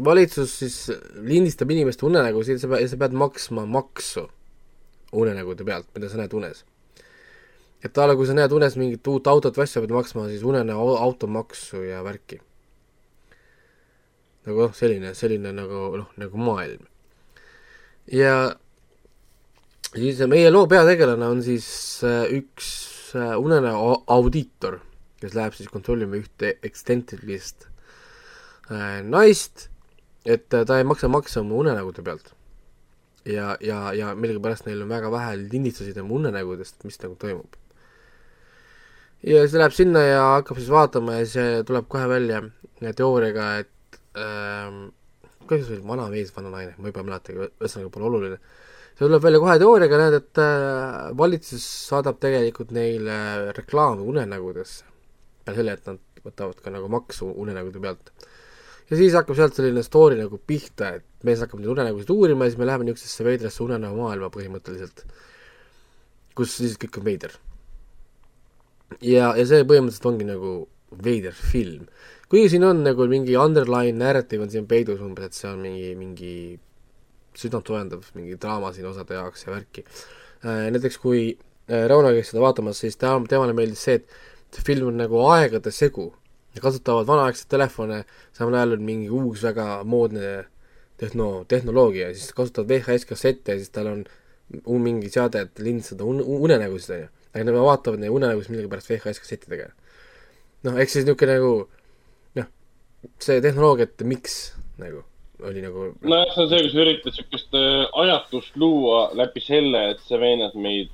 valitsus siis lindistab inimeste unenägusid, sa pead, sa pead maksma maksu unenägude pealt, mida sa näed unes. et la, kui sa näed unes mingit uut autot või asja, pead maksma siis unenäo automaksu ja värki. nagu noh, selline, selline nagu noh, nagu maailm ja siis meie loo peategelane on siis äh, üks äh, unenäo audiitor, kes läheb siis kontrollima ühte ekstsentrilist äh, naist, et ta ei maksa makse oma unenägude pealt. ja, ja, ja millegipärast neil on väga vähe lindistusi tema unenägudest, mis nagu toimub. ja siis ta läheb sinna ja hakkab siis vaatama ja see tuleb kohe välja teooriaga, et ähm, kuidas oli vana mees, vana naine, ma juba ei mäletagi, ühesõnaga pole oluline. see tuleb välja kohe teooriaga, näed, et äh, valitsus saadab tegelikult neile reklaame unenägudesse. Peale selle, et nad võtavad ka nagu maksu unenägude pealt. ja siis hakkab sealt selline story nagu pihta, et mees hakkab neid unenägusid uurima ja siis me läheme niisugusesse veidrasse unenäomaailma põhimõtteliselt, kus siis kõik on veider. ja, ja see põhimõtteliselt ongi nagu veider film kuigi siin on nagu mingi underline narrative on siin peidus umbes, et see on mingi, mingi südantsoojendav mingi draama siin osade jaoks ja värki, näiteks kui äh, Rauno käis seda vaatamas, siis ta, temale meeldis see, et see film on nagu aegade segu. kasutavad vanaaegseid telefone, samal ajal on mingi uus väga moodne tehno, tehnoloogia siis kasutavad VHS kassette ja siis tal on mingi seade, et lindistada un-, unenägusid, on ju. aga nad vaatavad neid unenägusid millegipärast VHS kassettidega. noh, eks siis niisugune nagu noh, see tehnoloogia, et miks nagu, oli nagu nojah, see on see, kui sa üritad siukest äh, ajatust luua läbi selle, et sa veenad meid,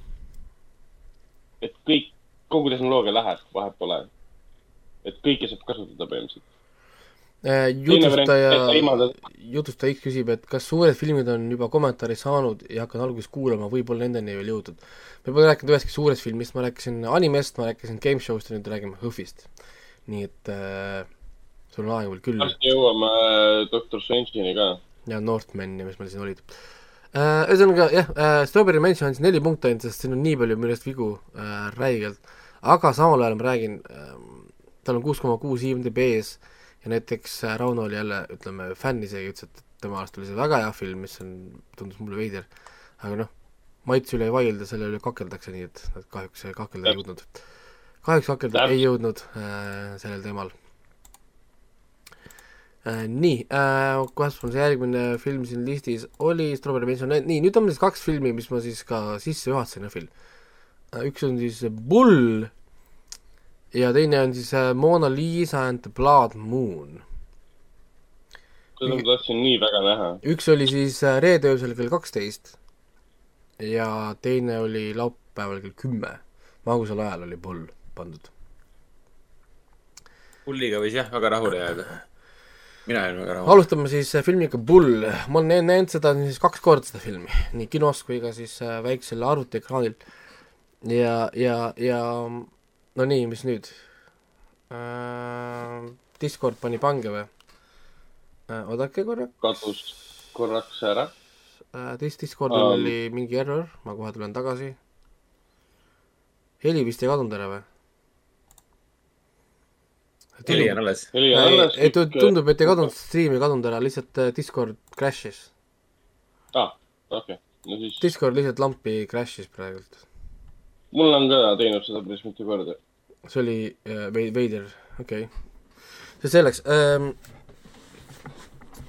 et kõik, kogu tehnoloogia läheb, vahet pole. et kõike saab kasutada põhimõtteliselt. äh, jutustaja jutustaja X küsib, et kas suured filmid on juba kommentaari saanud ja hakkan alguses kuulama, võib-olla nendeni veel jõudnud. me pole rääkinud ühestki suurest filmist, ma rääkisin animest, ma rääkisin game show'st ja nüüd räägime HÖFFist. nii et äh, sul on aega veel küll varsti jõuame äh, doktor Strange'ini ka. ja Northman ja mis meil siin olid äh,. ühesõnaga jah äh,, Strawberry Mansion andis neli punkti ainult, sest siin on nii palju millest vigu äh, räigelt, aga samal ajal ma räägin äh,, tal on kuus koma kuus IMDB-s ja näiteks äh, Rauno oli jälle, ütleme, fänn isegi, ütles, et tema arust oli see väga hea film, mis on, tundus mulle veider, aga noh, maitse üle ei vaielda, selle üle kakeldakse, nii et nad kahjuks kakelda ei jõudnud. kahjuks kakelda ei jõudnud äh, sellel teemal äh,. nii äh,, kuidas mul see järgmine film siin listis oli, Strawberry Mansion, nii, nüüd on meil siis kaks filmi, mis ma siis ka sisse juhatasin, Phil äh,. Üks on siis Bull ja teine on siis äh, Mona Lisa and the Blood Moon. seda ma tahtsin nii väga näha. üks oli siis äh, reede öösel kell kaksteist ja teine oli laupäeval kell kümme. magusal ajal oli Bull pandud. pulliga võis jah, väga rahule jääda. mina olin väga rahul. alustame siis äh, filmiga Bull, ma olen näinud- seda siis kaks korda seda filmi, nii kinos kui ka siis väiksel arvutiekraanil. ja, ja, ja no nii, mis nüüd äh,? Discord pani pange või äh,? oodake korra kadus korraks ära. äh,, dis-, Discordil Um. oli mingi error, ma kohe tulen tagasi. heli vist ei kadunud ära või? heli on alles. ei, tundub, et ei kadunud, stream ei kadunud ära, lihtsalt äh, Discord crash'is. aa, Ah, okei, no siis Discord lihtsalt lampi crash'is praegult. Mul on ka teinud seda päris mitu korda. see oli äh, vei-, veider, okei okay.. see selleks ähm,.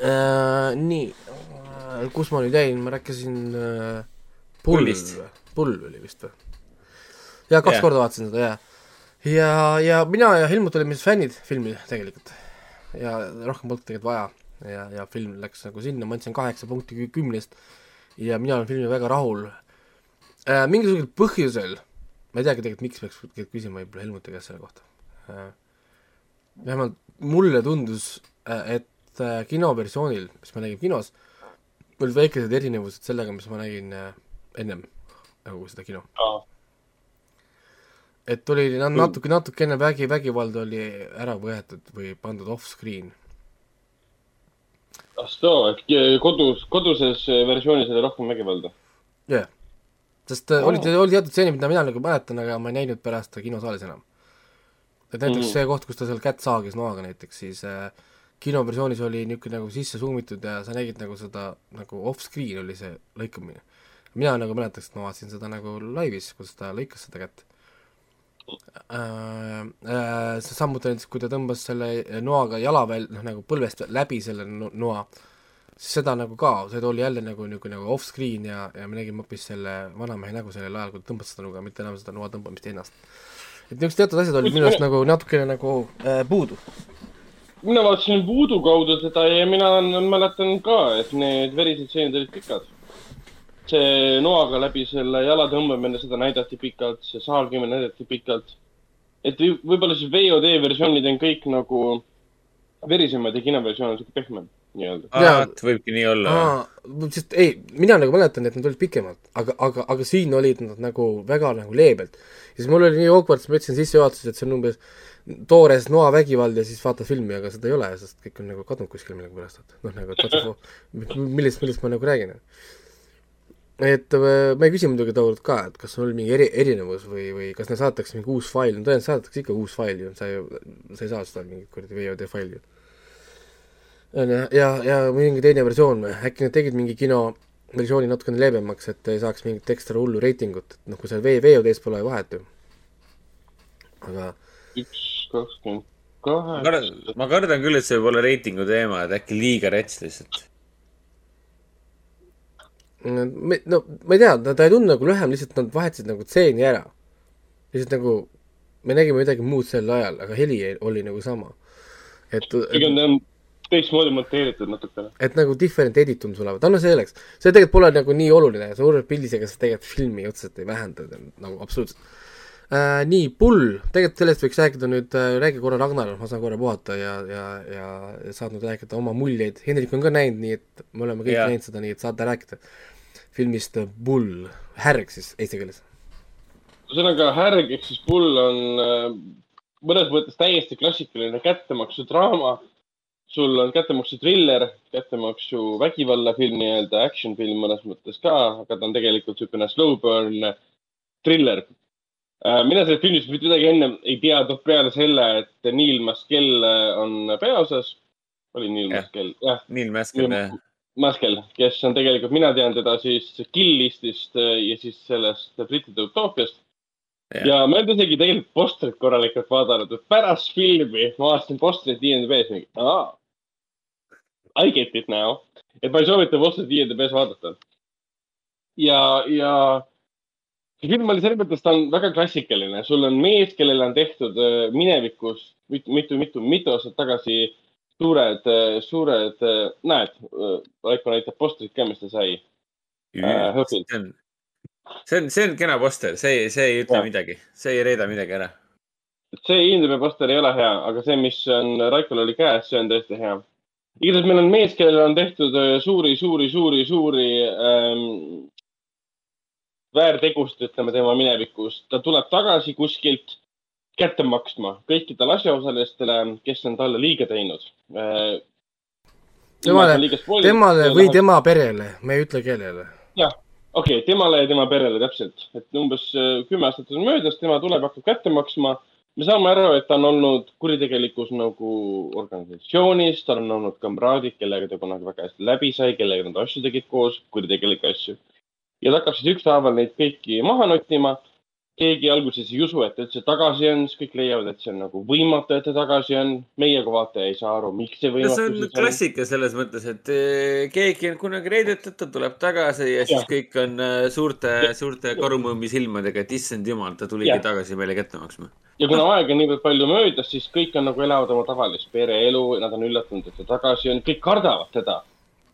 Äh, nii äh,, kus ma nüüd jäin, ma rääkisin äh, Pull Pullist., Pull oli vist või? jaa, kaks yeah. korda vaatasin seda, jaa. ja, ja mina ja Helmut olime siis fännid filmil tegelikult. ja rohkem polnud tegelikult vaja ja, ja film läks nagu sinna, ma andsin kaheksa punkti kü- kümnest ja mina olen filmiga väga rahul äh,. mingisugusel põhjusel ma ei teagi tegelikult, miks peaks küsima võib-olla Helmuti käest selle kohta äh,. vähemalt mulle tundus, et äh, kinoversioonil, mis ma nägin kinos, olid väikesed erinevused sellega, mis ma nägin äh, ennem nagu seda kino. et oli na- natuke, natukene vägi, vägivald oli ära võetud või pandud off-screen. ah soo, et kodus, koduses versioonis oli rohkem vägivalda. jah yeah., sest äh, olid, oli teatud stseenid, mida mina nagu mäletan, aga ma ei näinud pärast kinosaalis enam. et näiteks mm. -hmm. see koht, kus ta seal kätt saagis noaga näiteks, siis äh, kinoversioonis oli niisugune nagu sisse suumitud ja sa nägid nagu seda nagu off-screen oli see lõikamine. mina nagu mäletaks, et ma vaatasin seda nagu laivis, kus ta lõikas seda kätt äh,. Äh, samuti näiteks, kui ta tõmbas selle noaga jala veel, noh nagu põlvest läbi selle no- noa, seda nagu ka, see oli jälle nagu niisugune nagu off-screen ja, ja me nägime hoopis selle vanamehe nägu sellel ajal, kui ta tõmbas seda nuga, mitte enam seda noa tõmbamist ennast. et niisugused teatud asjad olid minu arust nagu natukene nagu äh, puudu. mina vaatasin Voodoo kaudu seda ja mina mäletan ka, et need verised stseenid olid pikad. see noaga läbi selle jala tõmbamine, seda näidati pikalt, see saalkimine näidati pikalt. et või- võib-olla siis VOD versioonid on kõik nagu verisemad ja kinoversioon on siuke pehmem nii-öelda. Võibki nii olla. sest ei, mina nagu mäletan, et nad olid pikemad, aga, aga, aga siin olid nad nagu väga nagu leebelt. ja siis mul oli nii awkward, siis ma ütlesin sissejuhatuses, et see on umbes toores noavägivald ja siis vaatad filmi, aga seda ei ole, sest kõik on nagu kadunud kuskil millegipärast, et noh, nagu, et millest, millest ma nagu räägin. et äh, ma ei küsi muidugi tookord ka, et kas oli mingi eri, erinevus või, või kas neile saadetakse mingi uus fail, no tõenäoliselt saadetakse ikka uus fail ju, sa ju, sa ei saa seda mingit kuradi VOD faili ju on ju, ja, ja mingi teine versioon või äkki nad tegid mingi kino versiooni natukene leebemaks, et ei saaks mingit ekstra hullu reitingut, et noh, kui seal V, VOD-s pole vahet ju. aga üks kakskümmend kaheksa., ma kardan küll, et see olla reitingu teema, et äkki liiga rets lihtsalt. me, no ma ei tea, ta, ei tundu nagu lühem, lihtsalt nad vahetasid nagu stseeni ära. lihtsalt nagu me nägime midagi muud sel ajal, aga heli ei- oli nagu sama. et, pigem ta on teistmoodi monteeritud natukene. et nagu different edit tundus olevat, anna selleks. see tegelikult pole nagu nii oluline, suure pildisega see tegelikult filmi otseselt ei vähenda nagu absoluutselt äh,. nii, Pull, tegelikult sellest võiks rääkida nüüd äh,, räägi korra Ragnar, ma saan korra puhata ja, ja, ja saad nüüd rääkida oma muljeid. Hendrik on ka näinud, nii et me oleme kõik Jaa. näinud seda, nii et saate rääkida filmist äh, Bull, härg siis eesti keeles. ühesõnaga, härg ehk siis pull on äh, mõnes mõttes täiesti klassikaline kättemaksudraama. Sul on kättemaksu triller, kättemaksu vägivallafilm nii-öelda, action film mõnes mõttes ka, aga ta on tegelikult niisugune slow burn triller. mina sellest filmist mitte midagi ennem ei teadnud peale selle, et Neil Maskell on peaosas. oli Neil. Maskell, jah, Neil Maskel, jah. Maskell, kes on tegelikult, mina tean teda siis Kill Listist äh, ja siis sellest brittide utoopiast. Jah. ja ma ei olnud isegi tegelikult postrit korralikult vaadanud, et pärast filmi ma vaatasin postrit IMDB-s mingi, aa. I get it now, et ma ei soovita postrit IMDB-s vaadata. ja, ja see film oli selles mõttes, ta on väga klassikaline, sul on mees, kellele on tehtud äh, minevikus mitu, mitu, mitu, mitu aastat tagasi suured, suured, näed, Raiko näitab postrit ka, mis ta sai. Äh, see on, see on, see on kena poster, see, see ei ütle Jah. midagi, see ei reeda midagi ära. see IMDB poster ei ole hea, aga see, mis on Raikol oli käes, see on tõesti hea. Igatahes meil on mees, kellele on tehtud äh, suuri, suuri, suuri, suuri ähm, väärtegusid, ütleme tema minevikus. ta tuleb tagasi kuskilt kätte maksma kõikidele asjaosalistele, kes on talle liiga teinud äh,. temale, temale või tema perele, me ei ütle kellele. jah, okei okay,, temale ja tema perele täpselt, et umbes äh, kümme aastat on möödas, tema tuleb, hakkab kätte maksma. Me saame aru, et ta on olnud kuritegelikus nagu organisatsioonis, tal on olnud kamraadid, kellega ta kunagi väga hästi läbi sai, kellega nad asju tegid koos, kuritegelikke asju. ja ta hakkab siis ükshaaval neid kõiki maha nottima. Keegi alguses ei usu, et üldse tagasi on, siis kõik leiavad, et see on nagu võimatu, et ta tagasi on. meie kui vaataja ei saa aru, miks see no see võimatu on siis on. klassika selles mõttes, et eh, keegi on kunagi reidetud, ta tuleb tagasi ja siis Jah. kõik on eh, suurte, suurte karumõmmi silmadega, et issand jumal, ta tuligi Jah. tagasi meile kätte maksma. ja kuna aega on niivõrd palju möödas, siis kõik on nagu elavad oma tavalist pereelu, nad on üllatunud, et ta tagasi on, kõik kardavad teda.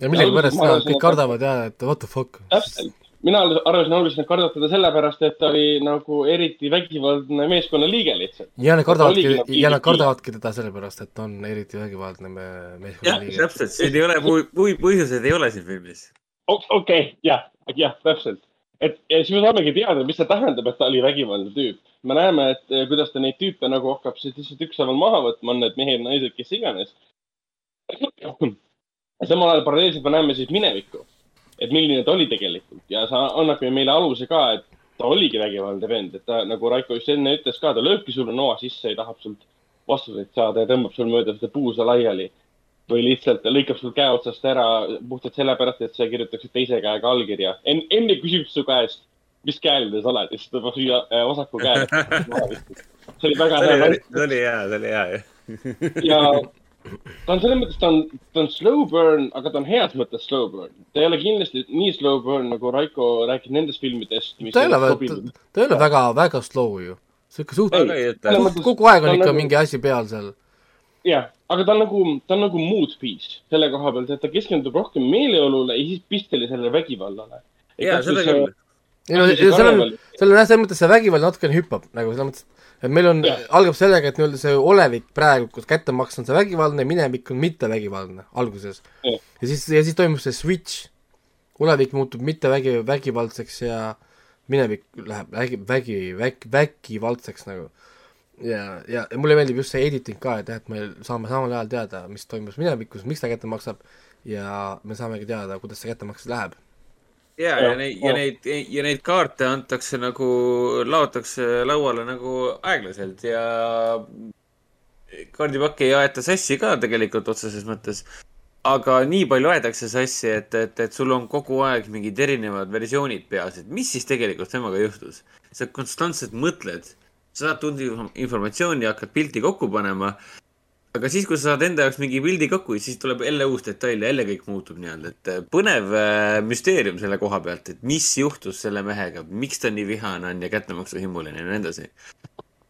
ja millegipärast kõik kardavad ja, et what the fuck. täpselt, mina arvasin kardavad teda sellepärast, et ta oli nagu eriti vägivaldne meeskonnaliige lihtsalt. ja nad kardavadki nagu, ja nad kardavadki teda sellepärast, et ta on eriti vägivaldne me- jah, meeskonnaliige. täpselt, siin ei ole põhjuseid ei ole siin filmis. okei, jah, jah, täpselt. et ja siis me saamegi teada, mis see tähendab, et ta oli vägivaldne tüüp. me näeme, et eh, kuidas ta neid tüüpe nagu hakkab siis lihtsalt ükshaaval maha võtma, on need mehed, naised, kes iganes. samal ajal paralleelselt me näeme siis minevikku, et milline ta oli tegelikult ja see annab ju meile aluse ka, et ta oligi vägivaldne vend, et ta nagu Raiko just enne ütles ka, ta lööbki sulle noa sisse ja tahab sult vastuseid saada ja tõmbab sul mööda seda puusa laiali. või lihtsalt lõikab sul käe otsast ära puhtalt sellepärast, et sa kirjutaksid teise käega allkirja en,. enne küsib su käest, mis käeldes oled ja siis tõmbab süüa äh, vasaku käe. see oli väga hea see oli hea, see oli hea, jah. ja ta on selles mõttes, ta on, ta on slow burn, aga ta on heas mõttes slow burn. ta ei ole kindlasti nii slow burn, nagu Raiko rääkis nendest filmidest. ta ei ole, ta ei ole väga, väga slow ju. sihuke suht- kogu aeg on ikka nagu- mingi asi peal seal. jah, aga ta on nagu, ta on nagu mood piece selle koha pealt, et ta keskendub rohkem meeleolule ja siis pistelisele vägivallale. jaa, seda küll. Ei no Asi see seal on seal on jah, selles mõttes see vägivald natukene hüppab nagu selles mõttes, et meil on algab sellega, et nii-öelda see olevik praegu, kus kättemaks on see vägivaldne, minevik on mittevägivaldne alguses. Ja siis, ja siis toimub see switch. olevik muutub mittevägi, vägivaldseks ja minevik läheb vägi, vägi, vägi, vägivaldseks nagu. ja, ja, ja mulle meeldib just see editing ka, et jah, et me saame samal ajal teada, mis toimus minevikus, miks ta kätte maksab ja me saamegi teada, kuidas see kättemaks läheb. ja, ja neid, ja neid, ja neid kaarte antakse nagu, laotakse lauale nagu aeglaselt ja kaardipakki ei aeta sassi ka tegelikult otseses mõttes. aga nii palju aetakse sassi, et, et, et sul on kogu aeg mingid erinevad versioonid peas, et mis siis tegelikult temaga juhtus. sa konstantselt mõtled, sa saad tunda info- informatsiooni hakkad pilti kokku panema. Aga siis, kui sa saad enda jaoks mingi pildi kokku, siis tuleb jälle uus detail, jälle kõik muutub nii-öelda, et äh, põnev äh, müsteerium selle koha pealt, et mis juhtus selle mehega, miks ta nii vihane on ja kättemaksuhimuline ja nii edasi.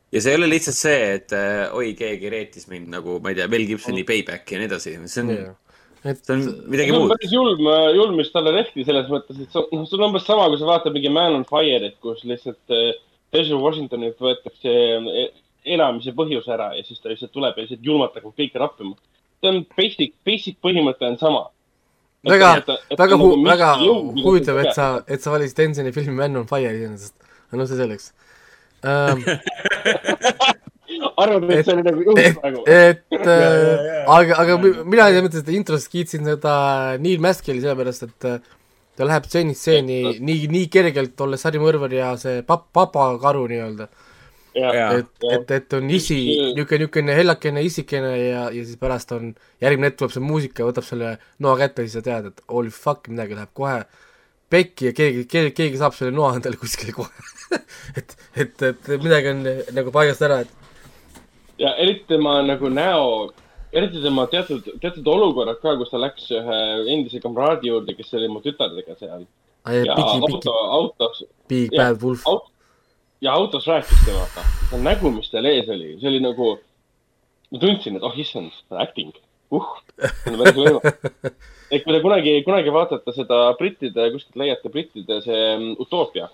Ja see ei ole lihtsalt see, et äh, oi, keegi reetis mind nagu, ma ei tea, Mel Gibsoni Payback ja nii edasi, see on, et see on midagi muud. päris julm, julm, mis talle tehti selles mõttes, et noh, see on umbes sama, kui sa vaatad mingi Man on Fire'it, kus lihtsalt äh, Denzel Washingtonilt võetakse äh, elamise põhjus ära ja siis ta lihtsalt tuleb ja lihtsalt julmalt hakkab kõike rappima. see on basic, basic põhimõte on sama. väga, väga nagu väga huvitav, et sa, et sa valisid Denzeni filmi Man on Fire iseenesest. aga no see selleks ähm. arvad, et see oli nagu juhus et praegu?, et äh, aga, aga mi- mina selles mõttes, et intros kiitsin seda Neil Maskeli sellepärast, et ta läheb stseenist stseeni nii, nii kergelt, olles sarimõrvar ja see pap-, papakaru nii-öelda. Et, et, et on isi, niisugune, niisugune hellakene isikene ja, ja siis pärast on, järgmine hetk tuleb see muusika, võtab selle noa kätte ja siis sa tead, et holy fuck, midagi läheb kohe pekki ja keegi, keegi, keegi saab selle noa endale kuskile kohe. Et, et, et midagi on nagu paigast ära, et ja eriti tema nagu näo, eriti tema teatud, teatud olukorrad ka, kus ta läks ühe endise kamraadi juurde, kes oli mu tütardega seal. auto, autos, Big ja, Bad Wolf. aut- ja autos rääkis temaga. see nägu, mis tal ees oli, see oli nagu, ma tundsin, et oh issand, acting, uh, see on päris võimas. et kui te kunagi, kunagi vaatate seda brittide, kuskilt leiate brittide see mm, Utopia,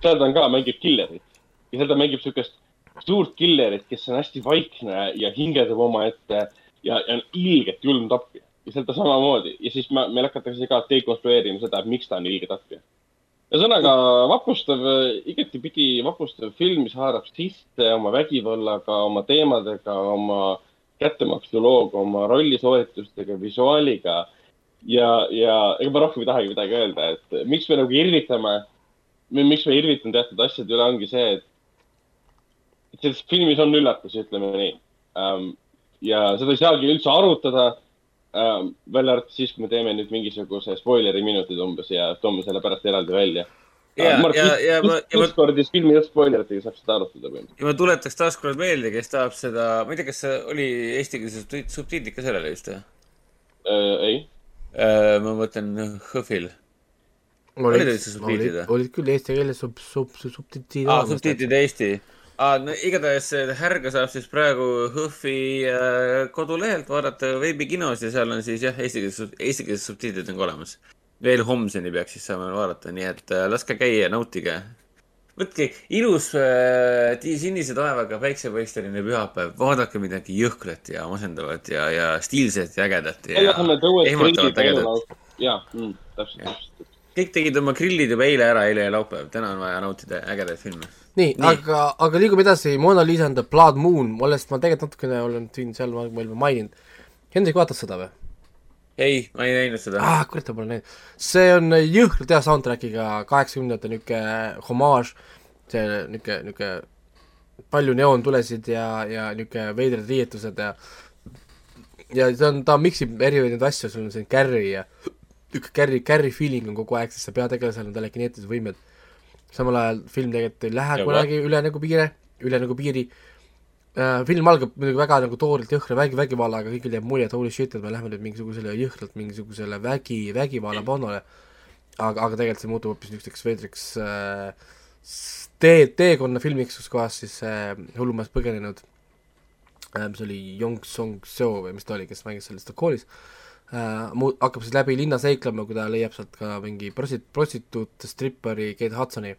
seal ta on ka, mängib killerit ja seal ta mängib siukest suurt killerit, kes on hästi vaikne ja hingeldab omaette ja, ja on ilgelt julm tapja. ja seal ta samamoodi ja siis me, meil hakatakse ka dekonstrueerima seda, et miks ta on ilge tapja. Ühesõnaga vapustav, igatipidi vapustav film, mis haarab sisse oma vägivallaga, oma teemadega, oma kättemaksulooga, oma rollisooritustega, visuaaliga. ja, ja ega ma rohkem ei tahagi midagi öelda, et miks me nagu irvitame, miks me irvitame teatud asjade üle, ongi see, et et selles filmis on üllatus, ütleme nii um,. ja seda ei saagi üldse arutada um,, välja arvatud siis, kui me teeme nüüd mingisuguse spoileri minutid umbes ja toome selle pärast eraldi välja. ja, ja, ja ma, ja ma ükskord siis filmi just spoileritega saab seda arutada põhimõtteliselt. ja ma tuletaks taaskord meelde, kes tahab seda, ma ei tea, kas see oli eestikeelse subtiit- subtiitrid ka sellele vist või? Uh, ei, ma mõtlen HÖFFil. Olid üldse subtiitrid või? olid küll eesti keeles sub-, sub-, subtiitrid aa, subtiitrid Eesti. aa, no igatahes härga saab siis praegu HÖFFi äh, kodulehelt vaadata veebikinos ja seal on siis jah, eestikeelsed, eestikeelsed subtiitrid on ka olemas. veel homseni peaks siis saama vaadata, nii et äh, laske käia, nautige. võtke ilus äh, sinise taevaga päiksepaisteline pühapäev, vaadake midagi jõhkrat ja masendavat ja, ja stiilset ja ägedat ja elu ägedat. jaa, täpselt, Jah. täpselt. Kõik tegid oma grillid juba eile ära, eile laupäev, täna on vaja nautida ägedaid filme. nii, nii., aga, aga liigume edasi, Mona Lisa and the Blood Moon, millest ma tegelikult natukene olen siin seal ma- veel maininud. Hendrik vaatas seda või? ei, ma ei näinud seda. ah, kurat, ma pole näinud. see on jõhkralt hea soundtrack'iga kaheksakümnendate niisugune homaaž, see niisugune, niisugune palju neoontulesid ja, ja niisugune veidrad riietused ja ja see on, ta miksib erinevaid asju, sul on see Carry ja niisugune Carry, Carry feeling on kogu aeg, sest see peategelasel on telekineetilised võimed. samal ajal film tegelikult ei lähe Ja kunagi üle nagu piire, üle nagu piiri äh,. film algab muidugi väga nagu toorelt jõhkra vägi, vägivallaga, kõigil jääb mulje, et holy shit, et me läheme nüüd mingisugusele jõhkralt mingisugusele vägi, vägivalla pannole. aga, aga tegelikult see muutub hoopis niisuguseks veidriks s- tee, teekonnafilmiks, kus kohas siis äh, hullumajas põgenenud äh,, mis oli Yong Song Seo või mis ta oli, kes mängis sellest koolis äh,, mu-, hakkab siis läbi linna seiklema, kui ta leiab sealt ka mingi prosti-, prostituut, strippari Kate Hudsoni,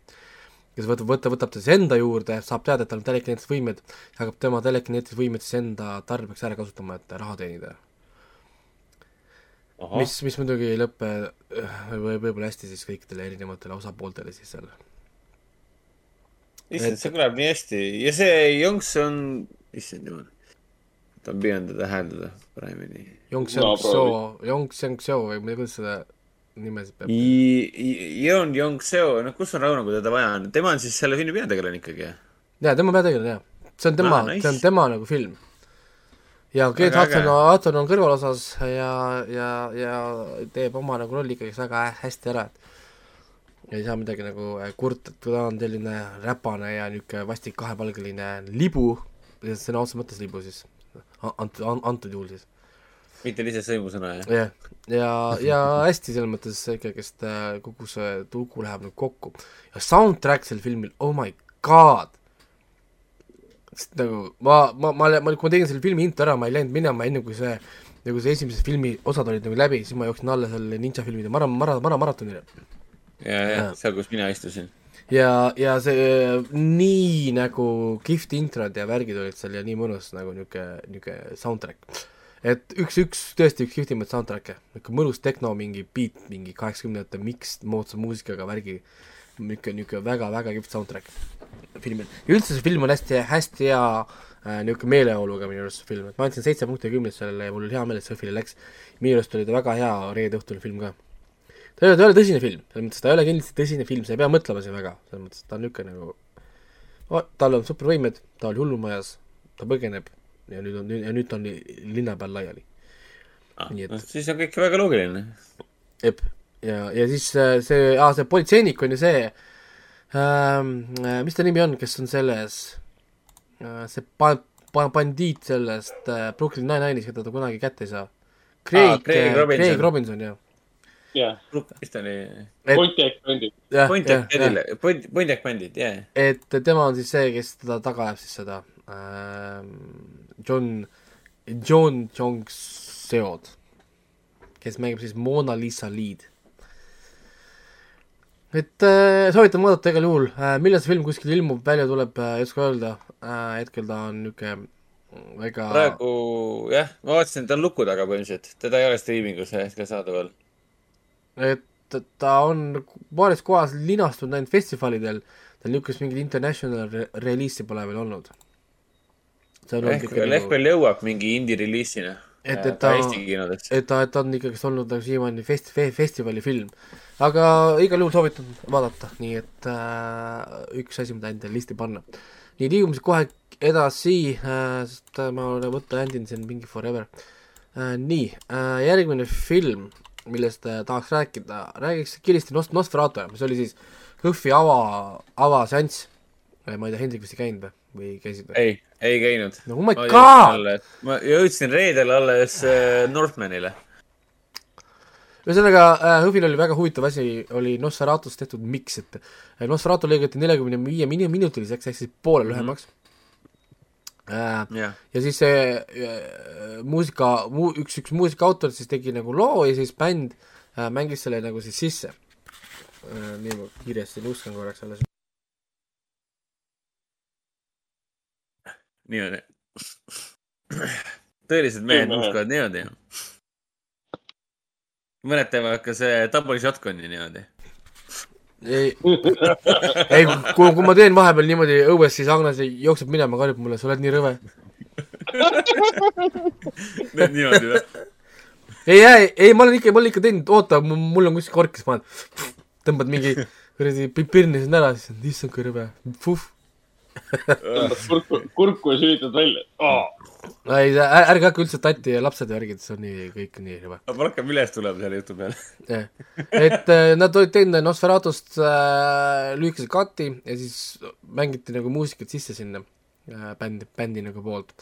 kes võtab, võta, võtab ta siis enda juurde, saab teada, et tal on telekineetilised võimed, hakkab tema telekineetilised võimed siis enda tarbeks ära kasutama, et raha teenida. mis, mis muidugi ei lõpe äh, või võib-olla hästi siis kõikidele erinevatele osapooltele siis seal. issand, see kõlab nii hästi ja see Jonks on, issand jumal. Ta on püüdnud teda hääldada paremini. Yong No Seng proovi. Seo, Yong Seng Seo või kuidas seda nimesid peab. Jon Jong-seo, noh, kus on Rauno, kui teda vaja on, tema on siis selle filmi peategelane ikkagi. jaa, tema peategelane jaa. see on tema Ah,, nice. see on tema nagu film. ja Kate Hudson. Hudson on kõrvalosas ja, ja, ja teeb oma nagu rolli ikkagi väga hä- hästi ära, et ei saa midagi nagu äh, kurta, et ta on selline räpane ja niisugune vastik kahepalgeline libu, sõna otseses mõttes libu siis, antud, antud juhul siis. mitte lihtsalt sõimusõna, jah? jah, ja, ja hästi selles mõttes ikkagist äh, kogu see lugu läheb nagu kokku. ja soundtrack sel filmil, oh my god! sest nagu ma, ma, ma, ma, kui ma tegin selle filmi intro ära, ma ei läinud minema enne, kui see, nagu see esimese filmi osad olid nagu läbi, siis ma jooksin alla selle ninja filmide mara-, mara-, mara-, maratonile. ja, ja Jaa. seal, kus mina istusin. Ja, ja see nii nagu kihvt introd ja värgid olid seal ja nii mõnus nagu niisugune, niisugune soundtrack. et üks, üks, tõesti üks kihvtimaid soundtrack'e, niisugune mõnus tehno mingi beat, mingi kaheksakümnendate mixed moodsa muusikaga värgi, niisugune, niisugune väga-väga kihvt soundtrack filmil. ja üldse see film on hästi, hästi hea äh, niisugune meeleoluga minu arust see film, et ma andsin seitse punkti kümnest sellele ja mul oli hea meel, et Sophile läks. minu arust oli ta väga hea reede õhtune film ka ta ei ole, ta ei ole tõsine film, selles mõttes ta ei ole kindlasti tõsine film, sa ei pea mõtlema siin väga, selles mõttes ta on niisugune nagu oh, tal on supervõimed, ta oli hullumajas, ta põgeneb ja nüüd on, ja nüüd ta on linna peal laiali. Ah, et- no, siis on kõik väga loogiline. jep, ja, ja siis äh, see, aa, see politseinik on ju see ähm,, mis ta nimi on, kes on selles äh, see pa-, pa-, bandiit sellest äh, Brooklyn Nine-Nine'is, keda ta kunagi kätte ei saa. Craig, Craig äh, Robinson. Craig Robinson, jah. jah, mis ta oli? Et- Pontiac jah, Pontiac. Bandile, Pontiac Bandit, jah. et tema on siis see, kes teda taga ajab siis seda ähm, John, John Jong-seod, kes mängib siis Mona Lisa Lead. et äh, soovitan vaadata igal juhul äh,, millal see film kuskil ilmub, välja tuleb äh,, ei oska öelda äh,, hetkel ta on niisugune väga praegu jah, ma vaatasin, ta on luku taga põhimõtteliselt, teda ei ole striimingus hetkel saadaval. Et ta on paaris kohas linastunud ainult festivalidel, tal niisugust mingit international re release'i pole veel olnud. ehk, ehk veel jõuab mingi indie reliisina. Et- et ta- Eesti kinodesse. et ta, et ta on ikkagist olnud nagu siiamaani fest-, fe-, festivali aga igal juhul soovitan vaadata, nii et äh, üks asi, mida endale listi panna. nii, liigume siis kohe edasi äh,, sest äh, ma olen võtta andin siin mingi forever äh,. nii äh,, järgmine film, millest äh, tahaks rääkida, räägiks kiiresti Nost-, Nosferatu, mis oli siis HÖFFi ava, avaseanss. ma ei tea, Hendrik vist ei käinud või, või käisid või? ei, ei käinud. no oh my god! ma jõudsin reedel alles äh, Northmanile. ühesõnaga äh, HÖFFil oli väga huvitav asi, oli Nosferatus tehtud miks, et äh, Nosferatu lõigati neljakümne viie minu- minutiliseks ehk siis poole lühemaks mm. -hmm. jah, ja siis see äh, muusika mu,, üks, üks muusika autor siis tegi nagu loo ja siis bänd äh, mängis selle nagu siis sisse äh,. nii ma kiiresti nuuskan korraks alles. niimoodi. tõelised mehed nuuskavad niimoodi. mõned teevad ka see double shotgun'i niimoodi. Ei, ei kui, kui ma teen vahepeal niimoodi õues, siis Agnes jookseb minema, karjub mulle, sa oled nii rõve Need niimoodi või? ei, ei, ei, ma olen ikka, ma olen ikka teinud, oota, mul on kuskil korkis pannud. tõmbad mingi kuradi pi- pirni sinna ära, siis on issand kui rõve, puhh. kurku, kurku ja sülitad välja oh.. ei, ärge hakka üldse tatti ja lapsed ja värgid, see on nii, kõik nii rõve. ma rohkem üles tuleb selle jutu peale. et äh, nad olid teinud Nosferatust äh, lühikese kati ja siis mängiti nagu muusikat sisse sinna äh, bändi, bändi nagu poolt.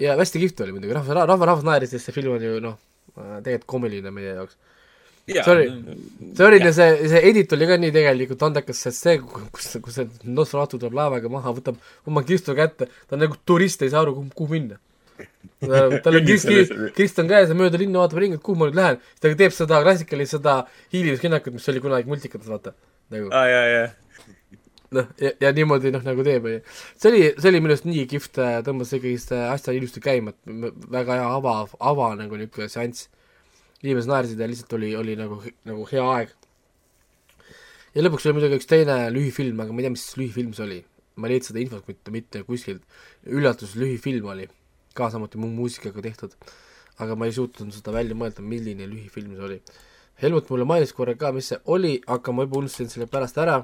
ja hästi kihvt oli muidugi, rahva, rahva, rahvas naeris, sest see film on ju noh, tegelikult koomiline meie jaoks. Sorry. see oli, see, see edit oli ka nii tegelikult andekas, sest see, kus, kus see Nosferatu tuleb laevaga maha, võtab oma kirstu kätte, ta nagu turist, ei saa aru, kuhu, minna. tal on kirst, kirst on käes ja mööda linna vaatab ringi, et kuhu ma nüüd lähen, siis ta teeb seda klassikalist seda hiilimiskinnakat, mis oli kunagi multikates, vaata. nagu aa, ja, ja. noh, ja, ja niimoodi noh, nagu teeb, onju. see oli, see oli minu arust nii kihvt, tõmbas ikkagist äh, asja ilusti käima, et väga hea ava, ava nagu niisugune seanss. Inimesed naersid ja lihtsalt oli, oli nagu, nagu hea aeg. ja lõpuks oli muidugi üks teine lühifilm, aga ma ei tea, mis lühifilm see oli. ma ei leidnud seda infot mitte, mitte kuskilt. üllatus lühifilm oli, ka samuti mu muusikaga tehtud. aga ma ei suutnud seda välja mõelda, milline lühifilm see oli. Helmut mulle mainis korra ka, mis see oli, aga ma juba unustasin selle pärast ära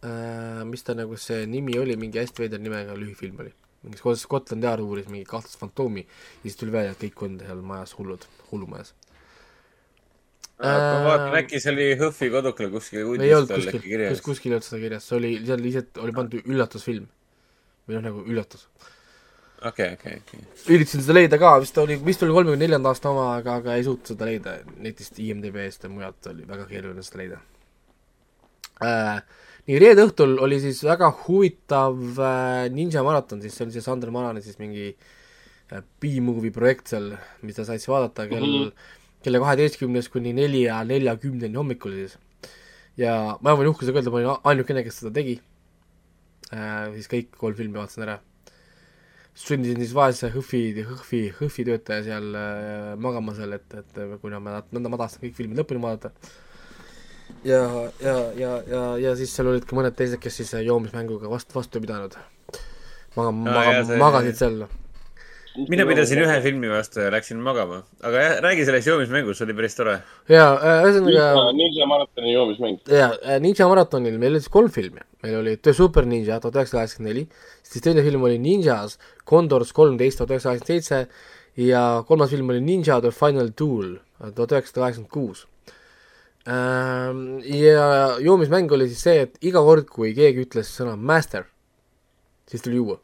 äh, mis ta nagu see nimi oli, mingi hästi veider nimega lühifilm oli mingi Scot- Scotland Yard uuris mingi kahtlast fantoomi ja siis tuli välja, et kõik on seal majas hullud, hullumajas. ma vaatan, äkki see oli Hõhvi kodukal kuskil uudistel äkki kuskil, kirjas. kuskil ei olnud seda kirjas, see oli, seal lihtsalt oli pandud üllatusfilm. või noh, nagu üllatus. okei, okei, okei. üritasin seda leida ka, vist oli, vist oli kolmekümne neljanda aasta oma, aga, aga ei suutnud seda leida netist, IMDB-st ja mujalt oli väga keeruline seda leida äh,. nii, reede õhtul oli siis väga huvitav äh, Ninja maraton, siis see oli see Sander Marani siis mingi äh, B-movie projekt seal, mida sai siis vaadata kell mm. -hmm. kella kaheteistkümnest kuni nelja neljakümneni hommikul siis. ja ma võin uhkusega öelda, ma olin ainukene, kes seda tegi äh,. siis kõik kolm filmi vaatasin ära sundisin siis vaese Hõhvi, Hõhvi, Hõhvi töötaja seal äh, magama seal, et, et kuna ma, nõnda ma tahtsin kõik filmid lõpuni vaadata. ja, ja, ja, ja, ja siis seal olid ka mõned teised, kes siis äh, joomismänguga vastu, vastu ei pidanud. maga-, Aa, maga- magasid seal. mina pidasin ühe filmi vastu ja läksin magama, aga jah, räägi sellest joomismängust, see oli päris tore. ja äh, ühesõnaga Ninja maratoni joomismäng. ja äh, Ninja maratonil meil oli siis kolm filmi, meil oli The Super Ninja tuhat üheksasada kaheksakümmend neli, siis teine film oli Ninjas Condors kolmteist tuhat üheksasada kaheksakümmend seitse ja kolmas film oli Ninja The Final Duel tuhat üheksasada kaheksakümmend kuus. Ja joomismäng oli siis see, et iga kord, kui keegi ütles sõna master, siis tuli juua.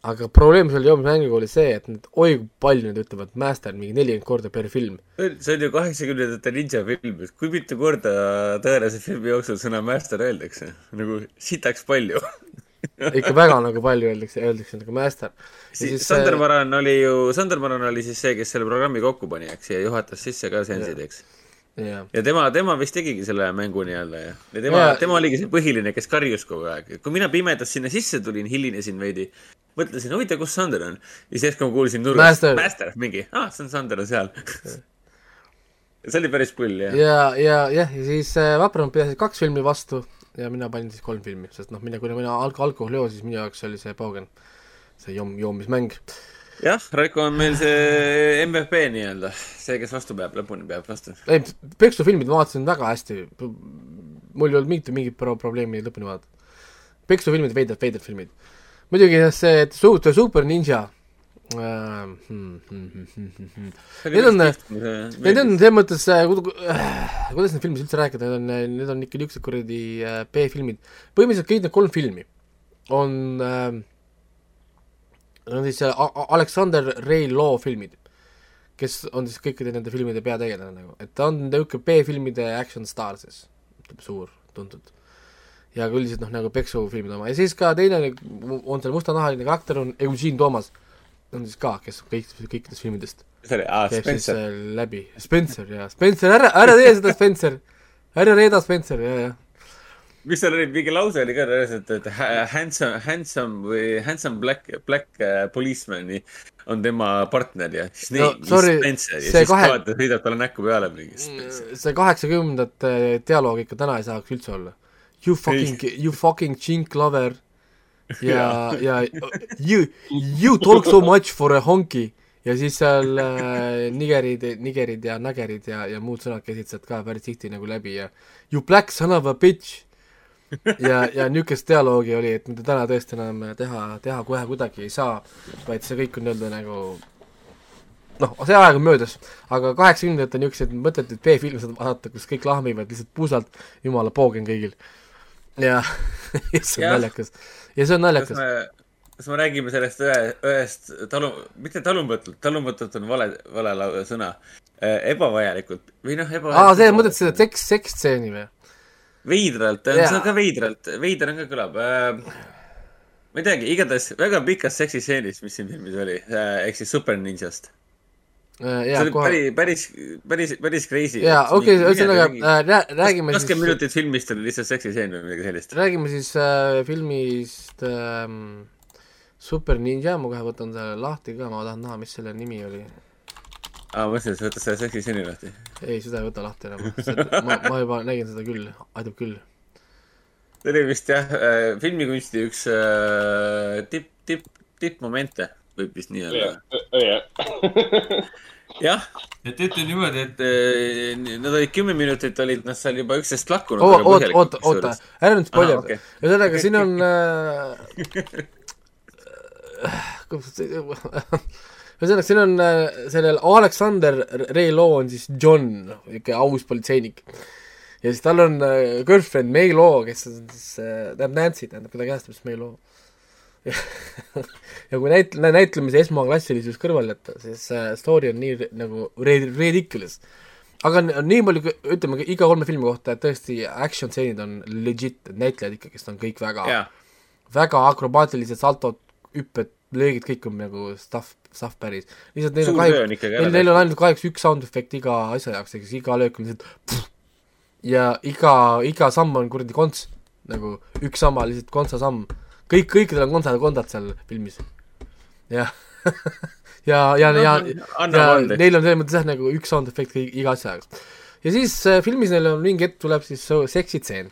aga probleem selle joomismänguga oli see, et need, oi kui palju nad ütlevad master mingi nelikümmend korda per film see on ju kaheksakümnendate ninja film, kui mitu korda tõenäoliselt filmi jooksul sõna master öeldakse, nagu sitaks palju. ikka väga nagu palju öeldakse, öeldakse nagu master. siis Sander Maran oli ju, Sander Maran oli siis see, kes selle programmi kokku pani, eks, ja juhatas sisse ka sensid, eks. jah, ja tema, tema vist tegigi selle mängu nii-öelda ja, ja tema Jaa., tema oligi see põhiline, kes karjus kogu aeg. kui mina pimedas sinna sisse tulin, hilinesin veidi, mõtlesin, huvitav, kus Sander on. ja siis järsku ma kuulsin nurgast Master., Master, mingi, aa, see on Sander on seal. see oli päris pull, jah. ja, ja jah, ja siis äh, Vaprad pidasid kaks filmi vastu ja mina panin siis kolm filmi, sest noh, mina, kuna mina alg-, alkoholi joo, siis minu jaoks oli see poogen, see joom-, joomismäng. jah, Raiko on meil see MVP nii-öelda, see, kes vastu peab, lõpuni peab vastu. ei, peksufilmid ma vaatasin väga hästi, mul ei olnud mingit, mingit pro- probleemi lõpuni vaadata. peksufilmid, veidrad, veidrad filmid. muidugi see Su- The Super Ninja äh,. Hmm, hmm, hmm, hmm, hmm, hmm. Need on- Need on selles mõttes, kuidas neid filmist üldse rääkida, need on, need on ikka niisugused kuradi äh, B-filmid. põhimõtteliselt kõik need kolm filmi on äh,, on siis A- A- Alexander Ray Law filmid, kes on siis kõikide nende filmide peategelane nagu, et ta on niisugune B-filmide action staar siis, ütleme suur, tuntud. ja ka üldiselt noh, nagu peksufilmide oma. Ja siis ka teine on seal mustanahaline karakter on Eugene Thomas, on siis ka, kes on kõik, kõikidest filmidest. See oli, aa, Spencer. läbi, Spencer jaa, Spencer, ära, ära tee seda, Spencer, ära reeda Spencer, jaa, jah. Mis seal oli, mingi lause oli ka et ha- handsome, handsome või handsome black, black äh, policeman on tema partner ja siis No, no, sorry, Spencer ja see siis kahe- vaata, sõidab talle näkku peale mingi Spencer. see kaheksakümnendate dialoog ikka täna ei saaks üldse olla. You fucking, you fucking chink lover. Ja, ja you, you talk so much for a honky. Ja siis seal äh, nigerid, nigerid ja nagerid ja, ja muud sõnad käisid sealt ka päris tihti nagu läbi ja you black son of a bitch ja, ja niisugust dialoogi oli, et mida täna tõesti enam teha, teha kohe kuidagi ei saa, vaid see kõik on nii-öelda nagu noh, see aeg on möödas, aga kaheksakümnendatel niisugused mõttetud B-filme saad vaadata, kus kõik lahmivad lihtsalt puusalt, jumala poogen kõigil. ja, see on naljakas. ja see on kas naljakas. kas me räägime sellest ühe, ühest talu, mitte talumatult, talumatult on vale, vale sõna ebavajalikult või noh, aa, see, mõtled seda seks, seksstseeni või? veidralt, see on ka veidralt, veider on ka kõlab äh,. ma ei teagi, igatahes väga pikas seksistseenist, mis siin filmis oli äh,, ehk siis Super Ninjast. see jaa, oli kohe. päris, päris, päris, päris crazy. jaa, okei, ühesõnaga äh, rää- räägime kakskümmend siis, minutit filmist oli lihtsalt seksistseen või midagi sellist. räägime siis äh, filmist ähm, Super Ninja, ma kohe võtan selle lahti ka, ma tahan näha, mis selle nimi oli. aa, ma mõtlesin, et sa võtad selle seksistseeni lahti. ei, seda ei võta lahti enam, ma, ma juba nägin seda küll, aitab küll. see oli vist jah, filmikunsti üks äh, tipp, tipp, tippmomente, võib vist nii öelda. jah. et ütlen niimoodi, et äh, nad olid kümme minutit olid nad seal juba üksteist lakkunud. oota, oota, oota, ära nüüd Ahah, spoilerda okei. ühesõnaga, siin on äh, ühesõnaga, siin on äh, sellel Aleksander Ray Law on siis John, niisugune aus politseinik. ja siis tal on äh, girlfriend May Law, kes on siis äh,, tähendab Nancy, tähendab, keda siis May Law. ja kui näit-, näitlemise esmaklassilisus kõrvale jätta, siis story on nii nagu ri- ridiculous. aga nii palju, ütleme iga kolme filmi kohta, et tõesti action stseenid on legit, näitlejad ikkagist on kõik väga jaa, väga akrobaatilised saltod, hüpped, löögid, kõik on nagu stuff, stuff päris. lihtsalt neil on kahjuks, neil, neil on ainult kahjuks üks sound efekt iga asja jaoks, ehk siis iga löök on lihtsalt ja iga, iga samm on kuradi konts, nagu üks sama lihtsalt kontsa samm. kõik, kõikidel on kontsad, kontad seal filmis. jah ja, ja, ja, ja anda. neil on selles mõttes jah, nagu üks sound efekt iga asja jaoks. ja siis äh, filmis neil on mingi hetk tuleb siis seksitseen.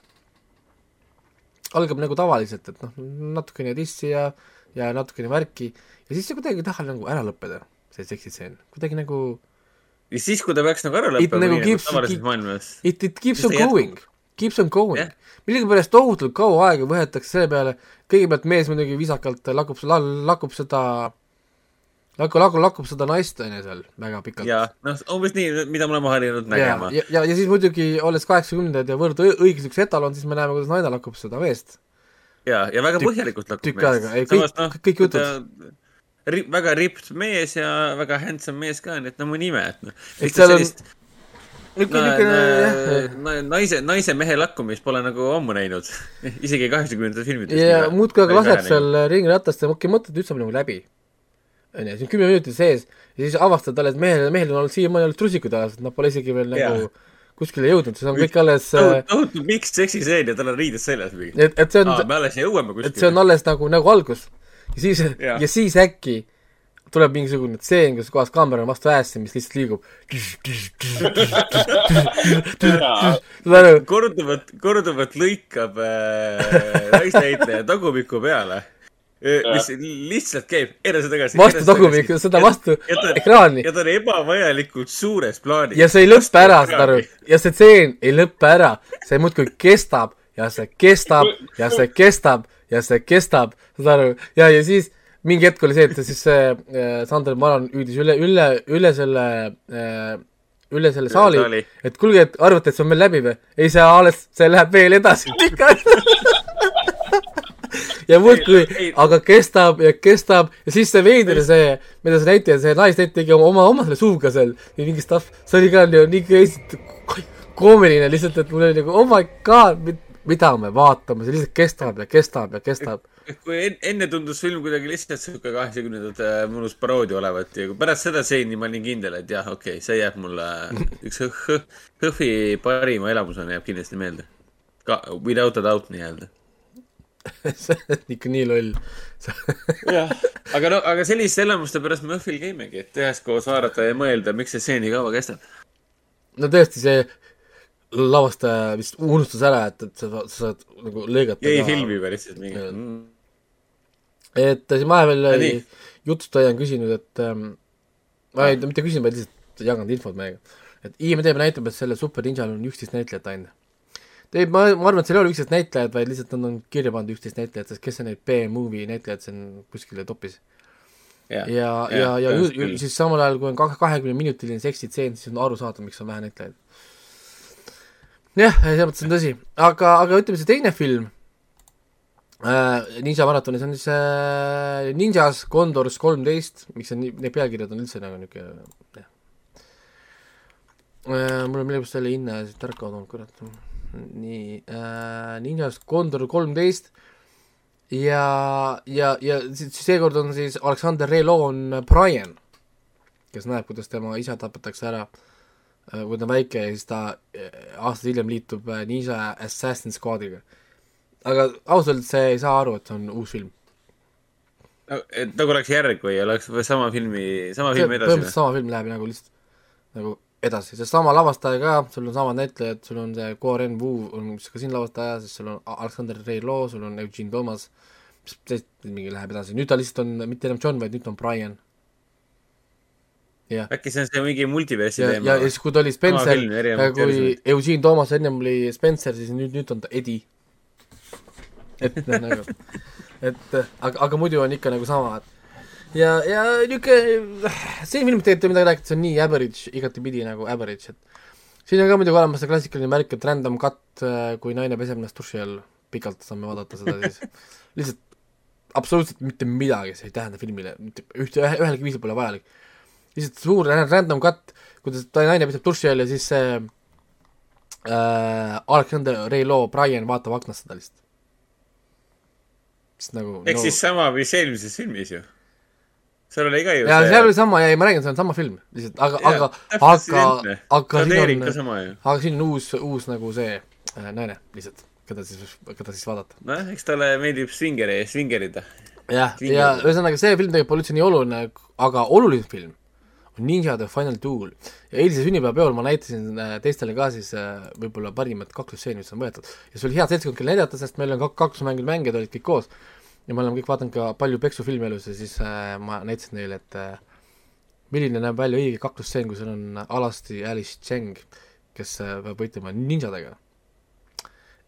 algab nagu tavaliselt, et noh, natukene dissi ja, ja natukene värki ja siis see kuidagi ei taha nagu ära lõppeda, see seksitseen, kuidagi nagu ja siis, kui ta peaks nagu ära lõppema, nagu nagu keeps- tavalises maailmas. it, it keeps on going, keeps on going yeah.. millegipärast tohutult kaua aega võetakse selle peale, kõigepealt mees muidugi viisakalt lakub, lakub seda, lakub, lakub, lakub seda naist, on ju seal väga pikalt. ja noh, umbes nii, mida me oleme harjunud ja, nägema. ja, ja, ja siis muidugi olles kaheksakümnendad ja võrdõiguslikus etalon, siis me näeme, kuidas naine lakub seda meest. ja, ja väga Tükk- põhjalikult lakub tükk aega. Ei, kõik- kõik jutud. ri,. väga ripped mees ja väga handsome mees ka, nii et no mõni ime, et noh. Et seal on- ikka no, niisugune jah, no, naise, naise mehe lakkumist pole nagu ammu näinud. isegi kaheksakümnendate filmides. ja muudkui aga laseb. seal ringiratast ja okei, mõtted üldse nagu läbi. onju, see on kümme minutit sees ja siis avastad alles, mehel, mehel on olnud siiamaani olnud trusikud alles, et nad pole isegi veel nagu Jaa. Kuskile jõudnud, see on kõik alles äh, tohutu miks seksiseen ja tal on riided seljas mingi. et, et see on aa, me alles jõuame et see kuskile on. alles nagu, nagu algus. ja siis ja siis äkki tuleb mingisugune tseen, kus kohas kaamera on vastu äässe, mis lihtsalt liigub. korduvalt, korduvalt lõikab äh, naisnäitleja tagumiku peale, mis lihtsalt käib edasi-tagasi. vastu tagumikku, seda vastu ja ta- ekraani ja ta on ebavajalikult suures plaanis. ja see ei lõppe ära, saad aru, ja see tseen ei lõppe ära, see muudkui kestab ja see kestab ja see kestab ja see kestab, saad aru, ja, ja siis mingi hetk oli see, et siis see äh, Sander Maran hüüdis üle, üle, üle selle äh, üle selle saali saali., et kuulge, et arvate, et see on meil läbi või? ei, see alles, see läheb veel edasi ikka. ja muudkui aga kestab ja kestab ja siis see veider see, mida see näitleja, see naisnäitleja tegi oma, oma, oma selle suuga seal ja mingi stuff, see oli ka nii, crazy, koomiline lihtsalt, et mul oli nagu oh my god, mida me vaatame, see lihtsalt kestab ja kestab ja kestab. kui en, enne tundus film kuidagi lihtsalt sihuke kaheksakümnendate mõnus paroodia olevat ja kui pärast seda stseeni ma olin kindel, et jah, okei okay,, see jääb mulle üks hõh- hõh- HÖFFi parima elamusena jääb kindlasti meelde. ka without a doubt nii-öelda. see on ikka nii loll. jah, aga no, aga selliste elamuste pärast me HÖFFil käimegi, et üheskoos vaadata ja mõelda, miks see stseen nii kaua kestab. no tõesti, see lavastaja vist unustas ära, et, et sa, sa saad nagu lõigata jäi filmi peale lihtsalt mingi mm.. et siis vahepeal Ja oli jutustaja on küsinud, et ähm, ma ei, mitte küsinud, vaid lihtsalt jaganud infot meiega. et IMDB näitab, et sellel Super Ninjal on üksteist näitlejat ainult. ei, ma, ma arvan, et seal ei ole üksteist näitlejat, vaid lihtsalt nad on kirja pannud üksteist näitlejat, sest kes on neid B-movie näitlejaid, see on kuskile topis. ja, ja, ja, ja ju, ju, siis samal ajal, kui on kah- kahekümne minutiline seksitseen, siis on aru saada, miks on vähe näitlejaid. jah, selles mõttes on tõsi, aga, aga ütleme, see teine film äh, Ninja maratonis on siis äh, Ninjas Condors kolmteist, miks on nii, need pealkirjad on üldse nagu niisugune, jah äh,. mul on millegipärast selle hinne siit ära kadunud, kurat. Nii äh,, Ninjas Condor kolmteist ja, ja, ja seekord on siis Aleksander Relo on Brian, kes näeb, kuidas tema isa tapetakse ära äh, kui ta on väike ja siis ta äh, aastaid hiljem liitub äh, Ninja Assassin Squadiga. aga ausalt öeldes see ei saa aru, et see on uus film. et nagu oleks järg või oleks sama filmi, sama see film edasi põhimõtteliselt sama film läheb nagu lihtsalt nagu edasi, sest sama lavastaja ka, sul on samad näitlejad, sul on see Goren Wu on ka siin lavastaja, siis sul on Alexander Raylo, sul on Eugene Thomas, tõesti mingi läheb edasi, nüüd ta lihtsalt on mitte enam John, vaid nüüd on Brian. jah, äkki see on see mingi multiversi ja, teema ja, siis kui ta oli Spencer erinevad kui. Eugene Thomas ennem oli Spencer, siis nüüd, nüüd on ta Eddie. et noh, nagu, et aga, aga muidu on ikka nagu sama, et ja, ja niisugune, see film tegelikult midagi rääkida, see on nii average igatepidi nagu average, et siin on ka muidugi olemas see klassikaline märk, et random cut, kui naine peseb ennast duši all, pikalt saame vaadata seda siis, lihtsalt absoluutselt mitte midagi see ei tähenda filmile, mitte ühte, ühelgi viisil pole vajalik. lihtsalt suur random cut, kuidas ta naine peseb duši all ja siis see äh, Alexander Raylo Brian vaatab aknast seda lihtsalt. siis nagu ehk siis sama, mis eelmises filmis ju. Seal oli ka ju ja seal oli sama ja ei, ma räägin, see on sama film lihtsalt, aga, aga, aga, aga siin on, aga siin on uus, uus nagu see äh, naine lihtsalt, keda siis, keda siis vaadata. nojah, eks talle meeldib svingeri, svingerida. jah, ja ühesõnaga see film tegelikult pole üldse nii oluline, aga olulisem film on Ninja the Final Duel. ja eilse sünnipäevapeol ma näitasin äh, teistele ka siis äh, võib-olla parimat kaklusstseeni, mis on võetud. ja see oli hea seltskond, kelle näidata, sest meil on kak- kaklusmängid, mängijad olid kõik koos ja me oleme kõik vaadanud ka palju peksufilme elus ja siis äh, ma näitasin neile, et äh, milline näeb välja õige kaklusstseen, kui seal on alasti Alice Cheng, kes äh, peab võitlema ninjadega.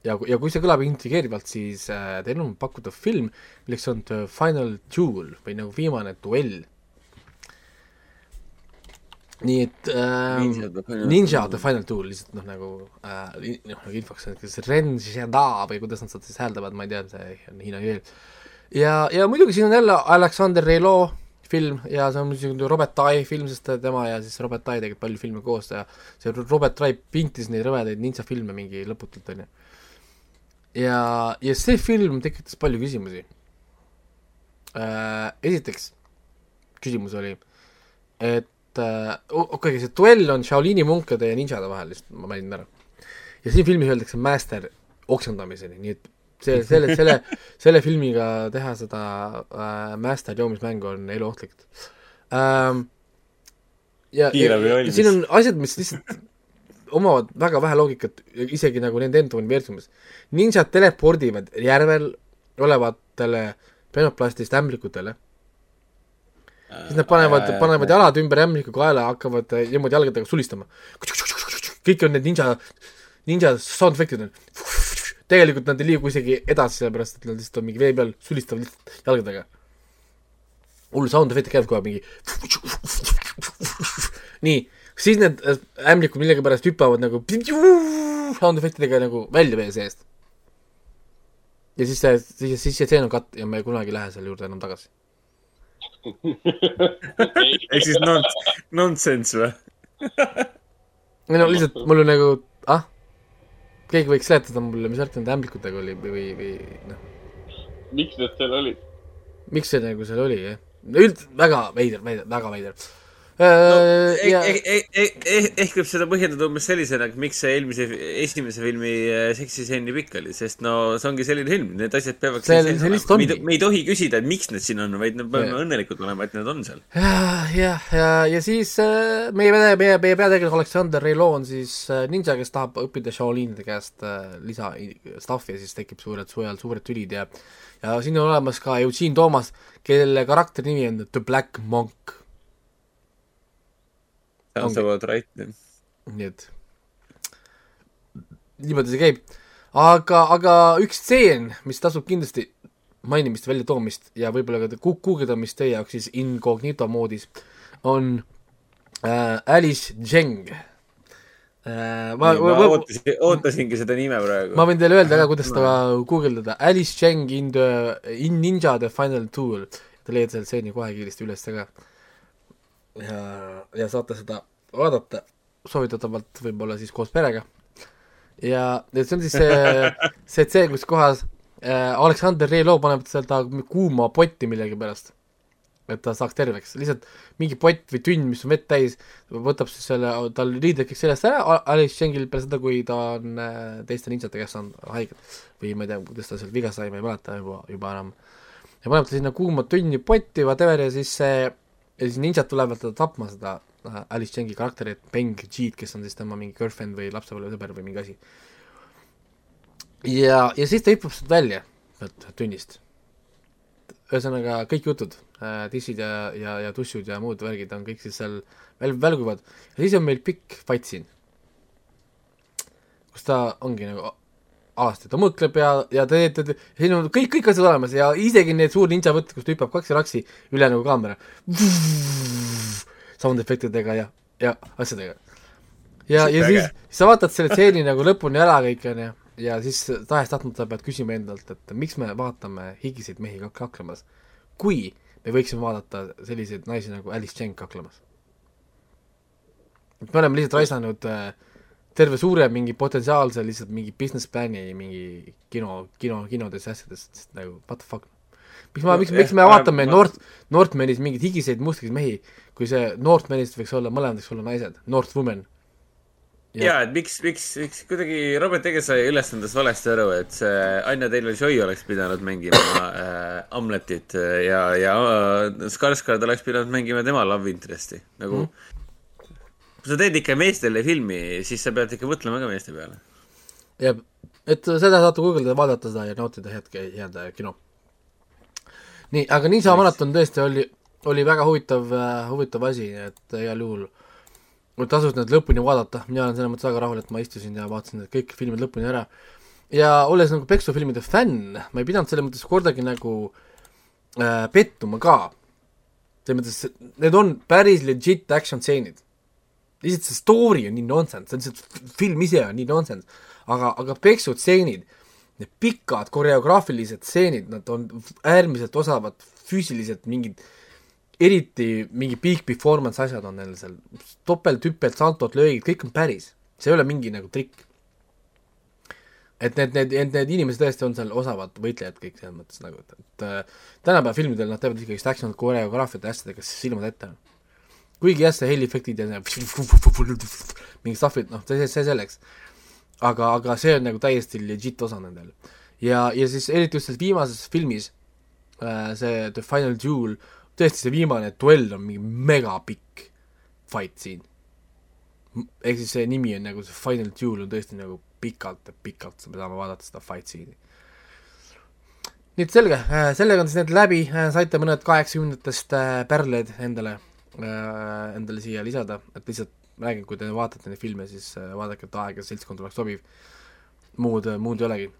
ja, ja kui see kõlab intrigeerivalt, siis äh, teil on pakkuda film, milleks on The Final Duel või nagu viimane duell. nii et äh, Ninja The Final Ninja. The Final Duel lihtsalt noh, nagu äh, noh, nagu infoks, kas Ren Zheda või kuidas nad seda siis hääldavad, ma ei tea, see on hiina keel. ja, ja muidugi siin on jälle Alexander Relo film ja see on niisugune Robert Tai film, sest tema ja siis Robert Tai tegid palju filme koos ja see Robert Tai pintis neid rõvedaid ninja filme mingi lõputult, onju. ja, ja see film tekitas palju küsimusi äh,. esiteks, küsimus oli, et äh, okei okay,, see duell on Shaolini munkade ja ninjade vahel, lihtsalt ma mainin ära. ja siin filmis öeldakse master oksendamiseni, nii et see, selle, selle, selle filmiga teha seda äh, master joomismängu on eluohtlik ähm,. ja, ja, ja siin on asjad, mis lihtsalt omavad väga vähe loogikat, isegi nagu nende enda universumis. ninjad telepordivad järvel olevatele penoplastist ämblikutele siis nad panevad, panevad jalad ümber ämbliku kaela hakkavad äh, niimoodi jalgadega sulistama. kõik on need ninja, ninja sound efektid on. Tegelikult nad ei liigu isegi edasi, sellepärast et nad lihtsalt on mingi vee peal, sulistavad lihtsalt jalgadega. hull sound efektid käivad kogu aeg mingi. nii, siis need äh, ämblikud millegipärast hüppavad nagu sound efektidega nagu välja vee seest. ja siis see, siis, siis see stseen on katt ja me kunagi ei lähe selle juurde enam tagasi. ehk siis non-, nonsense või? ei no lihtsalt mul on nagu, ah, keegi võiks seletada mulle, mis värk nende ämblikutega oli või, või, noh, miks need seal olid? miks see nagu seal oli, jah. üld-, väga veider, veider, väga veider äh,. ja ehk, ehk, ehk, ehk, võib seda põhjendada umbes sellisena, et miks see eelmise, esimese filmi äh, seksistseen nii pikk oli, sest no see ongi selline film, need asjad peavad See- see lihtsalt ongi. me ei tohi küsida, et miks need siin on, vaid me peame Jah. õnnelikud olema, et need on seal. jah, jah, ja, ja siis äh, meie, meie, meie, peategelane Aleksander Reilo on siis ninja, kes tahab õppida Shaolinide käest lisa stuff'i ja siis tekib suured sujal suured tülid ja ja siin on olemas ka Eugene Toomas, kelle karakteri nimi on The Black Monk, Sounds about right. nii et niimoodi see käib. aga, aga üks stseen, mis tasub kindlasti mainimist, väljatoomist ja võib-olla ka gu- guugeldamist teie jaoks siis incognito moodis, on äh, Alice Zheng äh,. ma, ma ma, ootasin, ootasingi seda nime praegu. ma võin teile öelda ka, kuidas seda guugeldada, Alice Cheng in the, in Ninja the Final Duel. Te leiate selle stseeni kohe kiiresti üles ka. ja, ja saate seda vaadata soovitatavalt võib-olla siis koos perega. ja, ja see on siis see, see tseen, kus kohas äh, Aleksander Reilo paneb seda kuuma potti millegipärast. et ta saaks terveks, lihtsalt mingi pott või tünn, mis on vett täis, võtab siis selle, tal riided kõik seljast ära, Alice Chengil peale seda, kui ta on äh, teiste ninjate käest saanud haiget. või ma ei tea, kuidas ta sealt viga sai, ma ei mäleta juba, juba enam. ja paneb ta sinna kuuma tünni potti, whatever ja siis see, ja siis ninjad tulevad teda tapma, seda äh, Alice Chengi karakterit, Peng Jeet, kes on siis tema mingi girlfriend või lapsepõlvesõber või mingi asi. ja, ja siis ta hüppab sealt välja, sealt tünnist. ühesõnaga kõik jutud äh,, dissid ja, ja, ja tussud ja muud värgid on kõik siis seal väl-, välguvad ja siis on meil pikk fight siin, kus ta ongi nagu alasti, ta mõtleb ja, ja ta teeb, siin on kõik, kõik asjad olemas ja isegi need suur ninjavõtted, kus ta hüppab kaks raksi üle nagu kaamera. sound efektidega ja, ja asjadega. ja, ja siis, siis sa vaatad selle stseeni nagu lõpuni ära kõik, onju, ja siis tahes-tahtmata pead küsima endalt, et miks me vaatame higiseid mehi kak- kaklemas, kui me võiksime vaadata selliseid naisi nagu Alice Cheng kaklemas. me oleme lihtsalt raisanud äh, terve suure mingi potentsiaalse lihtsalt mingi business plan'i mingi kino, kino, kinodes ja asjades, sest nagu what the fuck. miks ma, miks, miks me vaatame ma- North, Northmanis mingeid higiseid mustikaid mehi, kui see Northmanist võiks olla, mõlemad võiks olla naised, North Women. ja et miks, miks, miks kuidagi Robert Eggers sai ülesandest valesti aru, et see Anja Taylor-Joy oleks pidanud mängima äh, Hamletit ja, ja äh, Skarsgård oleks pidanud mängima tema love interest'i. nagu mm., kui sa teed ikka meestele filmi, siis sa pead ikka mõtlema ka meeste peale. jah, et seda saate guugeldada, vaadata seda ja nautida head, head kino. nii, aga Ninja maraton tõesti oli, oli väga huvitav äh,, huvitav asi, et igal juhul tasus need lõpuni vaadata, mina olen selles mõttes väga rahul, et ma istusin ja vaatasin need kõik filmid lõpuni ära. ja olles nagu peksufilmide fänn, ma ei pidanud selles mõttes kordagi nagu äh, pettuma ka. selles mõttes, need on päris legit action stseenid. Lihtsalt see story on nii nonsense, lihtsalt, film ise on nii nonsense, aga, aga peksutsseenid, need pikad koreograafilised stseenid, nad on äärmiselt osavad, füüsiliselt mingid eriti mingi peak performance asjad on neil seal, topelt, hüpped, saltod, löögid, kõik on päris, see ei ole mingi nagu trikk. et need, need, et need inimesed tõesti on seal osavad võitlejad kõik selles mõttes nagu, et, et äh, tänapäeva filmidel nad teevad ikkagi action koreograafiat ja asjadega silmad ette. Kuigi jah, see heliefektid ja see mingi stuff'id, noh, see, see selleks. aga, aga see on nagu täiesti legit osa nendel. ja, ja siis eriti just selles viimases filmis äh,, see The Final Duel, tõesti see viimane duell on mingi megapikk fight siin. ehk siis see nimi on nagu see Final Duel on tõesti nagu pikalt pikalt sa pead saama vaadata seda fight scene'i. nii et selge, sellega on siis need läbi, saite mõned kaheksakümnendatest äh, pärled endale, endale siia lisada, et lihtsalt räägin, kui te vaatate neid filme, siis äh, vaadake, et aeg ja seltskond oleks sobiv. muud, muud ei olegi.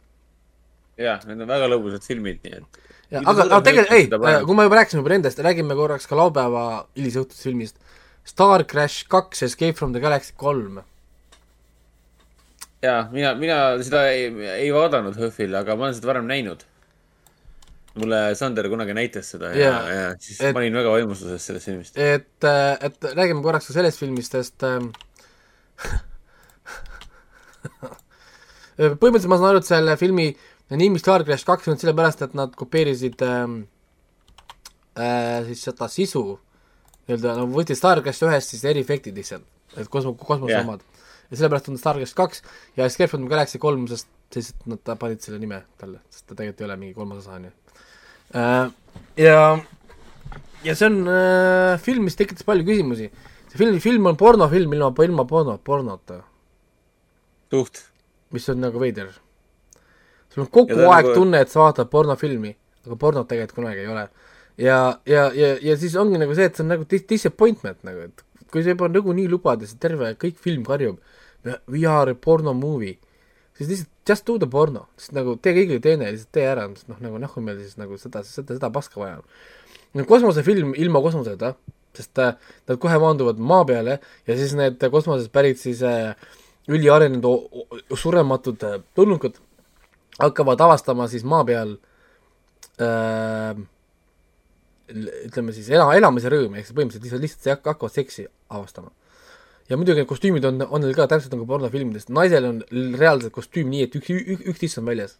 jah, need on väga lõbusad filmid, nii et. Aga, aga tegelikult, ei, kui me juba rääkisime juba nendest, räägime korraks ka laupäeva hilisõhtusest filmist. Star Crash kaks, Escape from the Galaxy kolm. jaa, mina, mina seda ei, ei vaadanud HÖFFil, aga ma olen seda varem näinud. Mulle Sander kunagi näitas seda ja Jaa, ja siis et- ma olin väga vaimustuses sellest filmist. et, et räägime korraks ka sellest filmist, sest ähm, põhimõtteliselt ma saan aru, et selle filmi nimi Star Crash kaks on sellepärast, et nad kopeerisid ähm, äh, siis seda sisu, nii-öelda no võtsid Star Crash ühest siis eriefektid lihtsalt, et kosmo-, kosmose Jah. omad. ja sellepärast on Star Crash kaks ja Escape from Galaxy kolm, sest lihtsalt nad panid selle nime talle, sest ta tegelikult ei ole mingi kolmas osa, on ju. ja, ja see on äh, film, mis tekitas palju küsimusi. see film, film on pornofilm ilma, ilma porno, pornota, suht. mis on nagu veider. sul on kogu aeg nagu- tunne, et sa vaatad pornofilmi, aga pornot tegelikult kunagi ei ole. ja, ja, ja, ja siis ongi nagu see, et see on nagu dis- disappointment nagu, et kui sa juba nagunii lubad ja see terve, kõik film karjub we are a porno movie, siis lihtsalt just do the porno, sest nagu tee kõigile teine, lihtsalt tee ära, noh nagu on meil siis nagu seda, seda, seda paska vaja. kosmosefilm ilma kosmoseta, sest äh, nad kohe maanduvad maa peale ja siis need kosmosest pärit siis äh, üliarenenud surematud äh, tulnukad hakkavad avastama siis maa peal äh, ütleme siis ela, elamise rõõmi, ehk siis põhimõtteliselt lihtsalt, lihtsalt hak- hakkavad seksi avastama. Ja muidugi need kostüümid on, on neil ka täpselt nagu pornofilmides, naisel on reaalselt kostüüm nii, et üks, üks, üks tiss on väljas.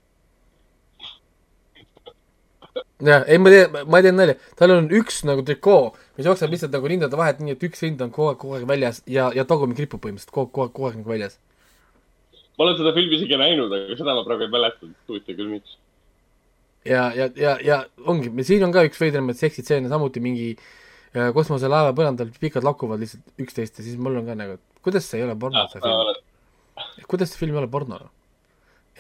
jah, ei ma teen, ma ei tee nalja, tal on üks nagu trikoo, mis jookseb lihtsalt nagu rindade vahet, nii et üks rind on kogu aeg, kogu aeg väljas ja, ja tagumik ripub põhimõtteliselt kogu, kogu aeg, kogu aeg nagu väljas. ma olen seda filmi isegi näinud, aga seda ma praegu ei mäleta, huvitav küll, miks. ja, ja, ja, ja ongi, siin on ka üks veidramaid seksitseene, samuti mingi äh, kosmoselaeva põrandal pikad lakuvad lihtsalt üksteist ja siis mul on ka nagu, et kuidas see ei ole porno, see film, kuidas see film ei ole porno?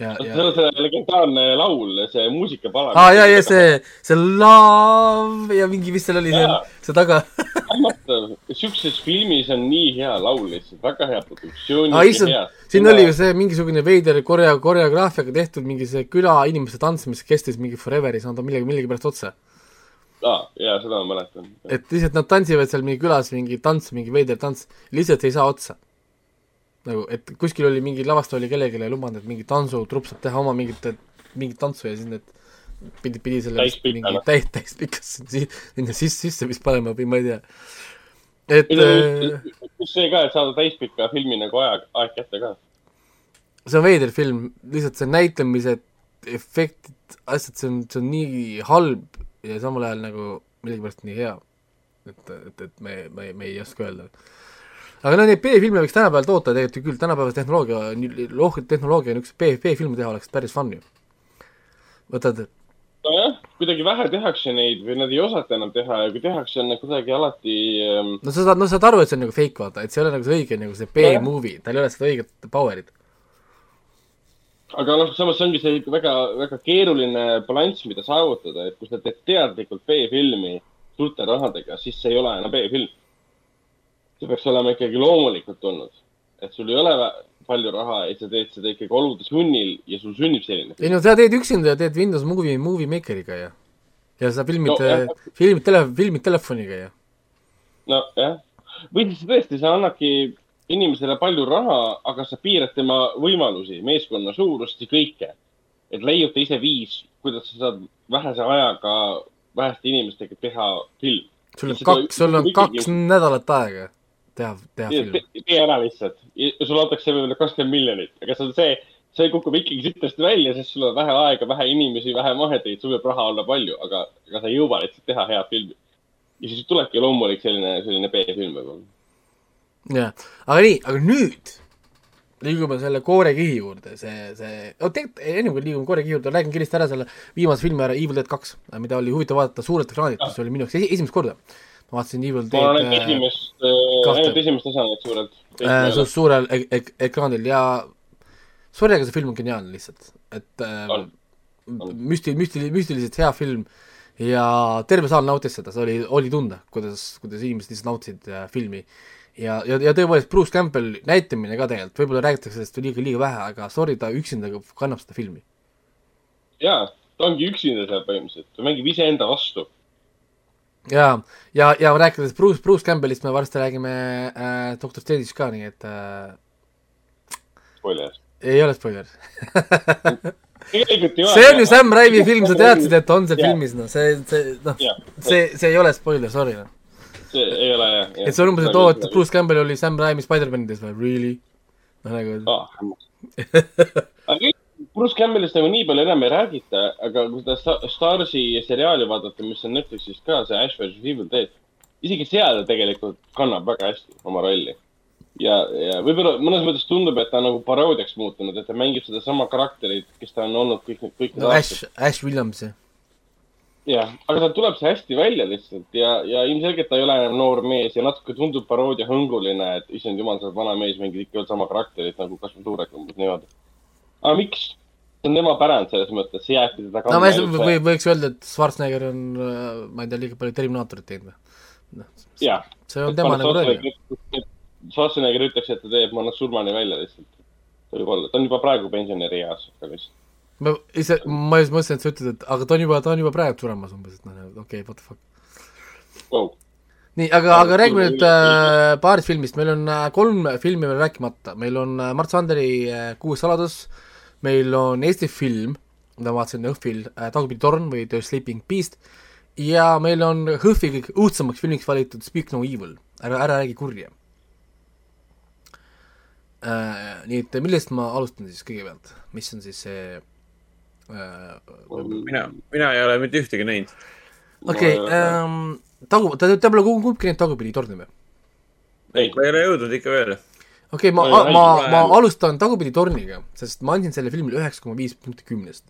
ja, ja see on see legendaarne laul, see muusikapala. aa, ja, ja see, see love ja mingi, mis seal oli, see see taga. siukses filmis on nii hea laul lihtsalt, väga hea produktsioon. issand, siin oli ju see mingisugune veider koreo, koreograafiaga tehtud mingi see külainimeste tants, mis kestis mingi forever, ei saanud millegi, millegipärast otsa. aa, jaa, seda ma mäletan. et lihtsalt nad tantsivad seal mingi külas mingi tants, mingi veider tants, lihtsalt ei saa otsa. nagu, et kuskil oli mingi lavastaja oli kellelegi lubanud, et mingi tantsutrupp saab teha oma mingit, mingit tantsu ja siis need pidi, pidi selle mingi täis, täispikas si- sinna sisse, sisse vist panema või ma ei tea. et ei äh, just see ka, et saada täispika filmi nagu aja, aeg kätte ka. see on veider film, lihtsalt see näitlemised, efektid, asjad, see on, see on nii halb ja samal ajal nagu millegipärast nii hea. et, et, et me, me, me ei oska öelda. aga no neid B-filme võiks tänapäeval toota tegelikult ju küll, tänapäevase tehnoloogia, lohked tehnoloogia niisuguse B, B-filmi teha oleks päris fun ju. võtad, nojah, kuidagi vähe tehakse neid või nad ei osata enam teha ja kui tehakse, on need kuidagi alati ähm, no sa saad, no saad aru, et see on nagu fake vaata, et see ei ole nagu see õige nagu see B-movie, tal ei ole seda õiget power'it. Aga noh, samas see ongi see ikka väga, väga keeruline balanss, mida saavutada, et kui sa teed teadlikult B-filmi suurte rahadega, siis see ei ole enam B-film. see peaks olema ikkagi loomulikult tulnud, et sul ei ole palju raha ja sa teed seda ikkagi olude sunnil ja sul sünnib selline ei no sa teed üksinda ja teed Windows Movie, Movie Maker'iga ja, ja sa filmid No, no,, filmid tele, filmid telefoniga ja. nojah, või siis tõesti, sa annadki inimesele palju raha, aga sa piirad tema võimalusi, meeskonna suurust ja kõike. et leiuta ise viis, kuidas sa saad vähese ajaga väheste inimestega teha film. sul on kaks, sul on kaks nädalat aega teha, teha film. tee ära lihtsalt sulle antakse võib-olla kakskümmend miljonit, aga see on see, see kukub ikkagi sitasti välja, sest sul on vähe aega, vähe inimesi, vähe vahendeid, sul võib raha olla palju, aga, aga sa ei jõua lihtsalt teha head filmi. ja siis tulebki loomulik selline, selline B-film võib-olla. jah, aga nii, aga nüüd liigume selle koorekihi juurde, see, see, oh tegelikult enne kui liigume koorekihi juurde, räägin kiiresti ära selle viimase filmi ära, Evil Dead kaks, mida oli huvitav vaadata suurelt ekraanilt, see oli minu jaoks esi- esimest korda. ma vaatasin Evil ma olen Dead äh, esimest, kahte. ainult esimest osa näinud suurelt. äh, su- suurel ek ek ekraanil ja sorry, aga see film on geniaalne lihtsalt, et äh, müsti-, müsti-, müstiliselt hea film ja terve saal nautis seda, see oli, oli tunda, kuidas, kuidas inimesed lihtsalt nautisid äh, filmi. ja, ja, ja tõepoolest Bruce Campbell näitamine ka tegelikult, võib-olla räägitakse sellest liiga, liiga vähe, aga sorry, ta üksinda kannab seda filmi. jaa, ta ongi üksinda seal põhimõtteliselt, ta mängib iseenda vastu. ja, ja, ja rääkides Bruce, Bruce Campbellist me varsti räägime äh, Doctor Strange'ist ka, nii et äh, spoiler. ei ole spoiler tegelikult ei ole. see on ju Sam Raimi film, sa teadsid, et on seal Jaa. filmis, noh, see, see, noh see, see ei ole spoiler, sorry, noh. See ei ole jah. et see on umbes, et oo, et Bruce Campbell oli Sam Raimi Spider-manides või, really? noh, nagu aga Bruce Campbellist nagu nii palju enam ei räägita, aga kui seda Sta- Starsi seriaali vaadata, mis on Netflixis ka, see Ash versus Evil Dead, isegi seal ta tegelikult kannab väga hästi oma rolli. ja, ja võib-olla mõnes mõttes tundub, et ta on nagu paroodiaks muutunud, et ta mängib sedasama karakterit, kes ta on olnud kõik need, kõik need no Ash, Ash Williams, jah. jah, aga tal tuleb see hästi välja lihtsalt ja, ja ilmselgelt ta ei ole enam noor mees ja natuke tundub paroodia hõnguline, et issand jumal, see vana mees mängib ikka sama karakterit nagu kasvõi Tuurek umbes niimoodi. aga miks? see on tema pärand selles mõttes, see jääbki teda no ma ei, või võiks öelda, et Schwarzenegger on, ma ei tea, liiga palju Terminaatorit teinud või? jah. see on tema nagu roll. Schwarzenegger ütleks, et ta teeb mõned surmani välja lihtsalt. see võib olla, ta on juba praegu pensionäri eas, aga lihtsalt. Ma ise, ma just mõtlesin, et sa ütled, et aga ta on juba, ta on juba praegu suremas umbes, et noh, okei okay,, what the fuck. Wow. nii, aga, aga räägime nüüd äh, paarist filmist, meil on äh, kolm filmi veel rääkimata, meil on äh, Mart Sanderi äh, Kuus saladus, meil on Eesti film, mida ma vaatasin Õhvil äh,, Tagurpidi torn või The Sleeping Beast. Ja meil on Hõhvi kõige õudsemaks filmiks valitud Speak No Evil, ära, ära räägi kurja. Äh,. nii et millest ma alustan siis kõigepealt, mis on siis see äh, mina, mina ei ole mitte ühtegi näinud. okei okay,, ähm, tagu-, ta, ta pole kumbki näinud Tagurpidi torni või? ei, ma ei ole jõudnud ikka veel. okei okay,, ma Ma ma ma alustan Tagurpidi torniga, sest ma andsin sellele filmile üheksa koma viis punkti kümnest.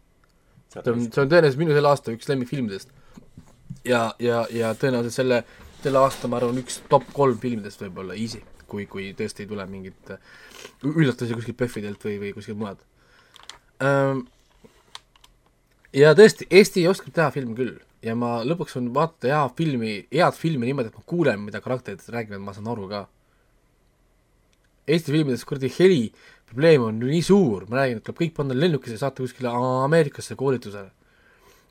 see on, see on tõenäoliselt minu selle aasta üks lemmikfilmidest. ja, ja, ja tõenäoliselt selle, selle aasta ma arvan, üks top kolm filmidest võib-olla easy, kui, kui tõesti ei tule mingit äh, üllatusi kuskilt PÖFFidelt või, või kuskilt mujalt. ähm, ja tõesti, Eesti oskab teha filmi küll ja ma lõpuks võin vaadata hea filmi, head filmi niimoodi, et ma kuulen, mida karakterid räägivad, ma saan aru ka. Eesti filmides kuradi heli probleem on nii suur, ma räägin, et tuleb kõik panna lennukisse saata kuskile Ameerikasse koolitusele.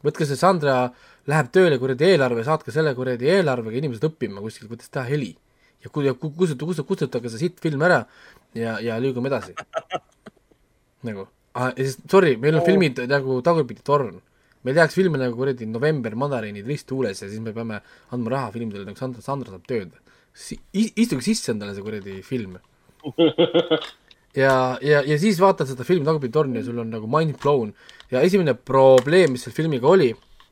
võtke see Sandra läheb tööle kuradi eelarve, saatke selle kuradi eelarvega inimesed õppima kuskil, kuidas teha heli. ja ku-, ja ku-, kustuta, kustuta, kustutage see sitt film ära ja, ja liigume edasi. nagu ah,, sorry, meil on oh. filmid nagu Tagurpidi torn. meil tehakse filme nagu kuradi November, Mandariinid, Risttuules ja siis me peame andma raha filmidele, nagu Sandra, Sandra saab tööd si. istuge sisse endale see kuradi film ja, ja, ja siis vaatad seda filmi Tagurpidi torni ja sul on nagu mind blown ja esimene probleem, mis selle filmiga oli,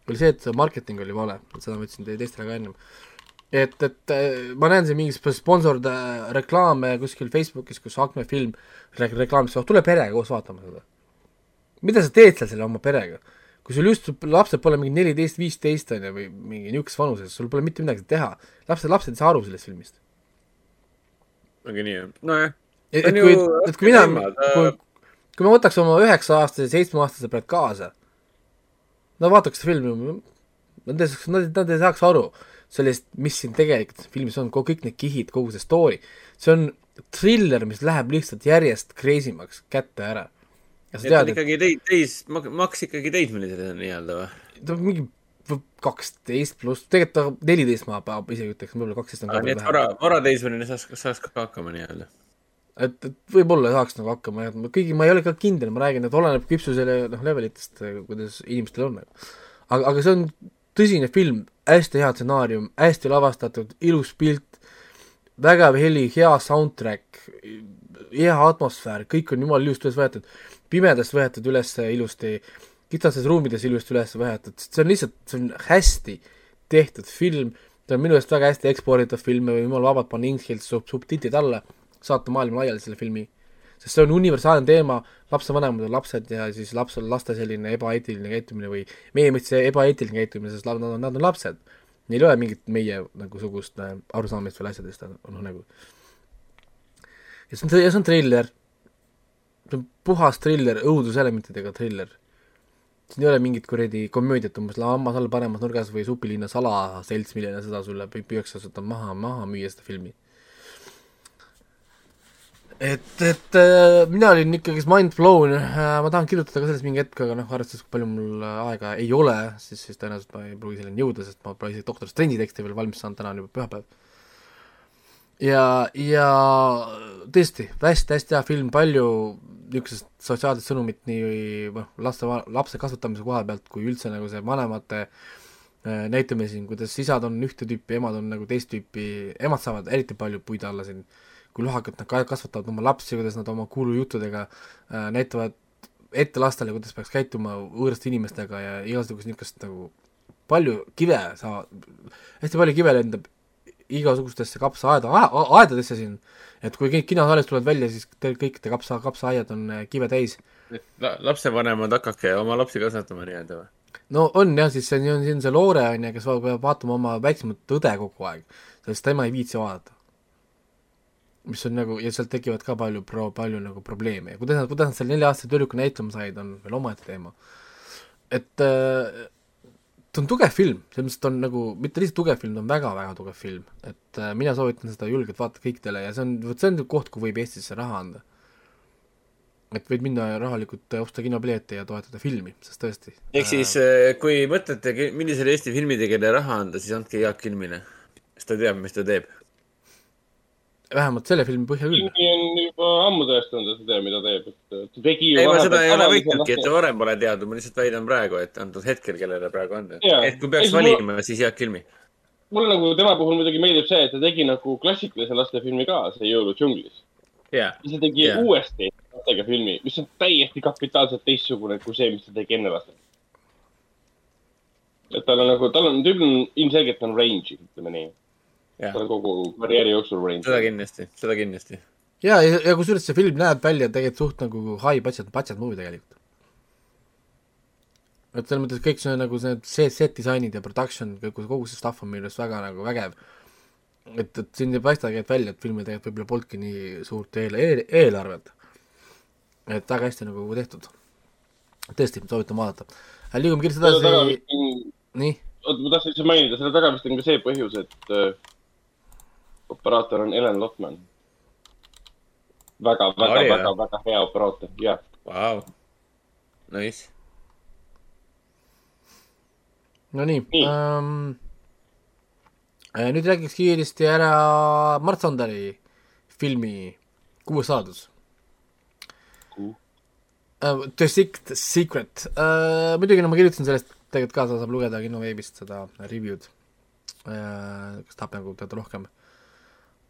oli see, et marketing oli vale, seda ma ütlesin teie teistele ka ennem. Et, et äh, ma näen siin mingit sponsored äh, reklaame kuskil Facebookis, kus Acme film reklaamis, tule perega koos vaatama seda. mida sa teed seal selle oma perega? kui sul just lapsed pole mingi neliteist, viisteist on ju, või mingi niisuguses vanuses, sul pole mitte midagi teha. lapsed, lapsed ei saa aru sellest filmist. ongi nii, jah, nojah. et kui, et kui mina, kui, kui ma võtaks oma üheksa-aastase, seitsmeaastase praegu kaasa, no vaataks filmi, nad ei saaks, nad ei saaks aru sellest, mis siin tegelikult filmis on, kõik need kihid, kogu see story. see on triller, mis läheb lihtsalt järjest crazy maks kätte ära. ja sa tead, et ikkagi teid, teis, maks ikkagi teismelised on nii-öelda või? ta on mingi kaksteist pluss, tegelikult ta neliteist ma isegi ütleks, võib-olla kaksteist on ka veel vähe. vara, varateismeline saaks, saaks ka hakkama nii-öelda et, et võib-olla saaks nagu hakkama jah, kõigi, ma ei ole ka kindel, ma räägin, et oleneb küpsusele, noh, levelitest, kuidas inimestel on. aga, aga see on tõsine film, hästi hea stsenaarium, hästi lavastatud, ilus pilt, vägev heli, hea soundtrack, hea atmosfäär, kõik on jumala ilusti üles võetud, pimedast võetud üles ilusti, kitsastes ruumides ilusti üles võetud, see on lihtsalt, see on hästi tehtud film, see on minu arust väga hästi eksporditav film, jumala vabalt panna inglise sub-, subtiitrid alla. Saata maailma laiali selle filmi, sest see on universaalne teema, lapsevanemad on lapsed ja siis laps on laste selline ebaeetiline käitumine või meie mõistes ebaeetiline käitumine, sest nad on, nad on lapsed. Neil ei ole mingit meie nagu sugust äh, arusaamist veel asjadest, noh nagu. ja see on, ja see on triller. see on puhas triller, õuduselementidega triller. siin ei ole mingit kuradi komöödiat umbes, lammas all paremas nurgas või supilinna salaselts, millele seda sulle püüaks seda maha, maha müüa, seda filmi et, et äh, mina olin ikkagist mind blown äh,, ma tahan kirjutada ka sellest mingi hetk, aga noh, arvestades, kui palju mul aega ei ole, siis, siis tõenäoliselt ma ei pruugi selleni jõuda, sest ma pole isegi Doktor Strange'i teksti veel valmis saanud, täna on juba pühapäev. ja, ja tõesti, hästi-hästi hea film, palju niisugusest sotsiaalset sõnumit nii noh, laste, lapse kasvatamise koha pealt, kui üldse nagu see vanemate äh, näitame siin, kuidas isad on ühte tüüpi, emad on nagu teist tüüpi, emad saavad eriti palju puid alla siin äh, kui lohakalt nad kasvatavad oma lapsi, kuidas nad oma kuulujuttudega äh, näitavad ette lastele, kuidas peaks käituma võõraste inimestega ja igasugust niisugust nagu palju kive saavad, hästi palju kive lendab igasugustesse kapsaaeda, aedadesse siin, et kui kõik kinosaalist tulevad välja, siis teil kõik te kapsa, kapsaaiad on äh, kive täis La,. lapsevanemad, hakake oma lapsi kasvatama nii-öelda või? no on jah, siis see on, siin see Loore on ju, kes peab vaatama oma väiksemat õde kogu aeg, sest tema ei viitsi vaadata mis on nagu, ja sealt tekivad ka palju pro-, palju nagu probleeme ja kuidas nad, kuidas nad seal nelja-aastase tüdruku näitlema said, on veel omaette teema. et äh, ta on tugev film, selles mõttes ta on nagu, mitte lihtsalt tugev film, ta on väga-väga tugev film. et äh, mina soovitan seda julgelt vaadata kõikidele ja see on, vot see on koht, kuhu võib Eestisse raha anda. et võid minna rahalikult äh, osta kinopileti ja toetada filmi, sest tõesti. ehk siis äh, kui mõtlete, millisele Eesti filmitegijale raha anda, siis andke Jaak Kilmile, sest ta teab, mis ta teeb vähemalt selle filmi põhjal küll. Jimmy on juba ammu tõestanud, et ta teab, mida teeb, et ta tegi ju ei, ma seda ei ole väitnudki, et ta varem pole teadnud, ma lihtsalt väidan praegu, et antud hetkel, kellele praegu on. et kui peaks ei, valima, siis Jaak Kilmi. mulle nagu tema puhul muidugi meeldib see, et ta tegi nagu klassikalise lastefilmi ka, see Jõuludžunglis yeah.. ja see tegi yeah. uuesti lastega filmi, mis on täiesti kapitaalselt teistsugune kui see, mis ta tegi enne lastega. et tal on nagu, tal on, tüübil on ilmselgelt on range'i, ütleme nii ta on kogu karjääri jooksul range. seda kindlasti, seda kindlasti. ja, ja, ja kusjuures see film näeb välja tegelikult suht nagu high budget, budget movie tegelikult. et selles mõttes kõik see nagu see, see set disainid ja production, kogu, kogu see stuff on minu arust väga nagu vägev. et, et siin ei paistagi et välja, et filmil tegelikult võib-olla polnudki nii suurt eel, eel, eelarvet. et väga hästi nagu tehtud. tõesti, soovitan vaadata. liigume kiiresti edasi, nii, oota, ma tahtsin lihtsalt mainida, selle taga vist on ka see põhjus, et äh, operaator on Ellen Lotman. väga, väga Oli,, väga väga hea operaator, jah. Vau. Nice. no nii ähm,. nüüd räägiks kiiresti ära Mart Sanderi filmi Kuues saladus Kuhu? uh,. The Secret, Secret uh,, muidugi no ma kirjutasin sellest tegelikult ka, seda saab lugeda kinoveebist, seda review'd uh,, kes tahab nagu teada rohkem.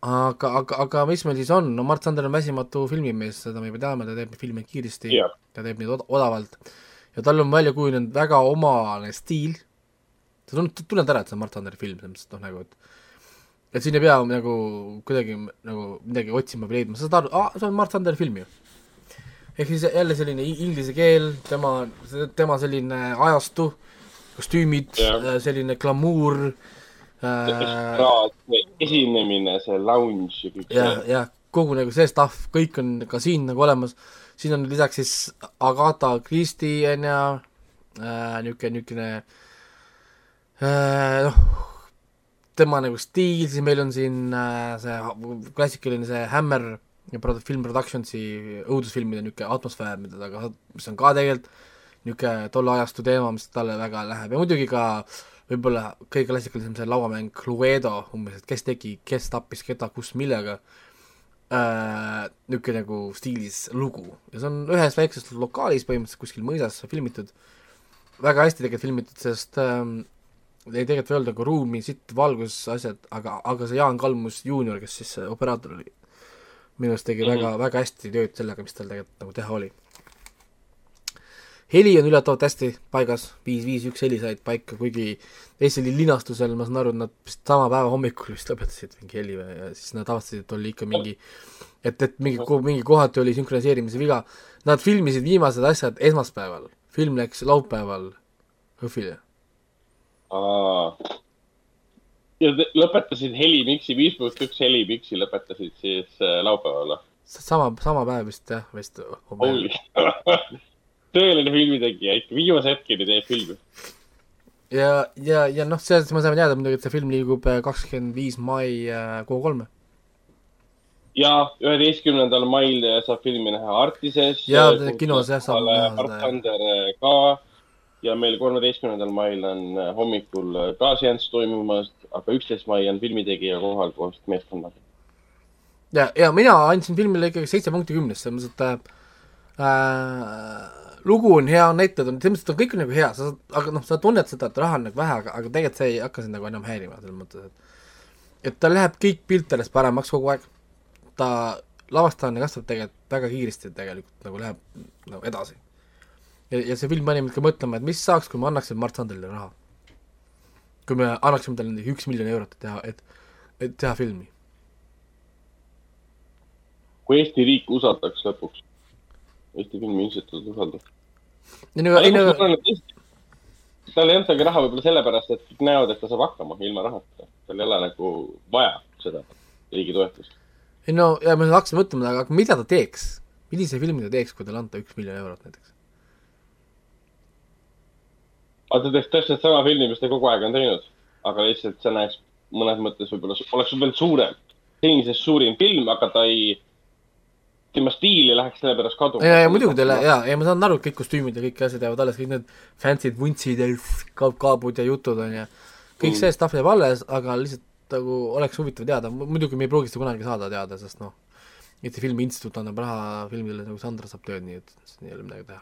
aga, aga, aga mis meil siis on, no Mart Sander on väsimatu filmimees, seda me juba teame, ta teeb filme kiiresti Jah. ta teeb neid od- odavalt ja tal on välja kujunenud väga omane stiil, sa tunned, tunned ära, et see on Mart Sanderi film, selles mõttes, et noh nagu, et et siin ei pea nagu kuidagi nagu midagi otsima või leidma, sa saad aru, aa, see on Mart Sanderi film ju. ehk siis jälle selline inglise keel, tema, tema selline ajastu, kostüümid Jah., selline glamuur äh,, esinemine, see lounge ja kõik jah, see. jah, kogu nagu see stuff, kõik on ka siin nagu olemas, siin on lisaks siis Agatha Christie on ju äh,, niisugune, niisugune äh, noh, tema nagu stiil, siis meil on siin äh, see klassikaline see Hammer produ- Film Productionsi õudusfilmide niisugune atmosfäär, mida ta ka, mis on ka tegelikult niisugune tolle ajastu teema, mis talle väga läheb ja muidugi ka võib-olla kõige klassikalisem see lauamäng Cluedo umbes, et kes tegi, kes tappis keda, kus, millega äh,, niisugune nagu stiilis lugu ja see on ühes väikses lokaalis põhimõtteliselt kuskil mõisas filmitud, väga hästi tegelikult filmitud, sest ähm, ei tegelikult ei olnud nagu ruumi, sitt, valgus, asjad, aga, aga see Jaan Kalmus juunior, kes siis operaator oli, minu arust tegi Mhm. väga, väga hästi tööd sellega, mis tal tegelikult nagu teha oli. Heli on üllatavalt hästi paigas, viis, viis, üks heli said paika, kuigi teisel linastusel ma saan aru, et nad vist sama päeva hommikul vist lõpetasid mingi heli või ja siis nad avastasid, et oli ikka mingi et, et mingi, mingi kohati oli sünkroniseerimise viga. Nad filmisid viimased asjad esmaspäeval, film läks laupäeval õhvile. ja lõpetasid helimiksi, viis pluss üks helimiksi lõpetasid siis äh, laupäeval või? sama, sama päev vist jah, vist. Tõeline filmitegija ikka, viimase hetkeni teeb filmi. ja, ja, ja noh, sellest me saame teada muidugi, et see film liigub kakskümmend viis mai äh, K3-e. ja üheteistkümnendal mail saab filmi näha Artises. Jaa, kinos jah, saab näha seda, jah. Arkander ka ja meil kolmeteistkümnendal mail on äh, hommikul äh, ka seanss toimumas, aga üksteist mai on filmitegija kohal koos meeskonnaga. ja, ja mina andsin filmile ikkagi seitse punkti kümnest, selles mõttes, et äh, lugu on hea, näitlejad on, selles mõttes, on kõik on nagu hea, sa saad, aga noh, sa tunned seda, et raha on nagu vähe, aga, aga tegelikult see ei hakka sind nagu enam häirima, selles mõttes, et et tal läheb kõik pilt järjest paremaks kogu aeg, ta lavastamine kasvab tegelikult väga kiiresti tegelikult nagu läheb nagu edasi. ja, ja see film pani mind ka mõtlema, et mis saaks, kui me annaksime Mart Sandelile raha. kui me annaksime talle näiteks üks miljon eurot, et teha, et, et teha filmi kui Eesti riik usaldaks lõpuks, Eesti Filmi Instituut usaldab. Ei no, ei no, tal ei antagi raha võib-olla sellepärast, et näevad, et ta saab hakkama ilma rahata. tal ei ole nagu vaja seda riigi toetust. ei no ja me hakkasime mõtlema, aga mida ta teeks, millise filmi ta teeks, kui talle anda üks miljon eurot näiteks? aga ta teeks täpselt sama filmi, mis ta kogu aeg on teinud, aga lihtsalt see näeks mõnes mõttes võib-olla, oleks veel suurem, senisest suurim film, aga ta ei, tema stiil ei läheks sellepärast kaduma. ja, ja muidugi teile, jaa, ja ma saan aru, et kõik kostüümid ja kõik asjad jäävad alles, kõik need fancy'd vuntsid ja ka- kaabud ja jutud on ju, kõik Mm. see stuff jääb alles, aga lihtsalt nagu oleks huvitav teada, muidugi me ei pruugi seda kunagi saada teada, sest noh, Eesti Filmi Instituut annab raha filmidele nagu Sandra saab tööd, nii et siin ei ole midagi teha.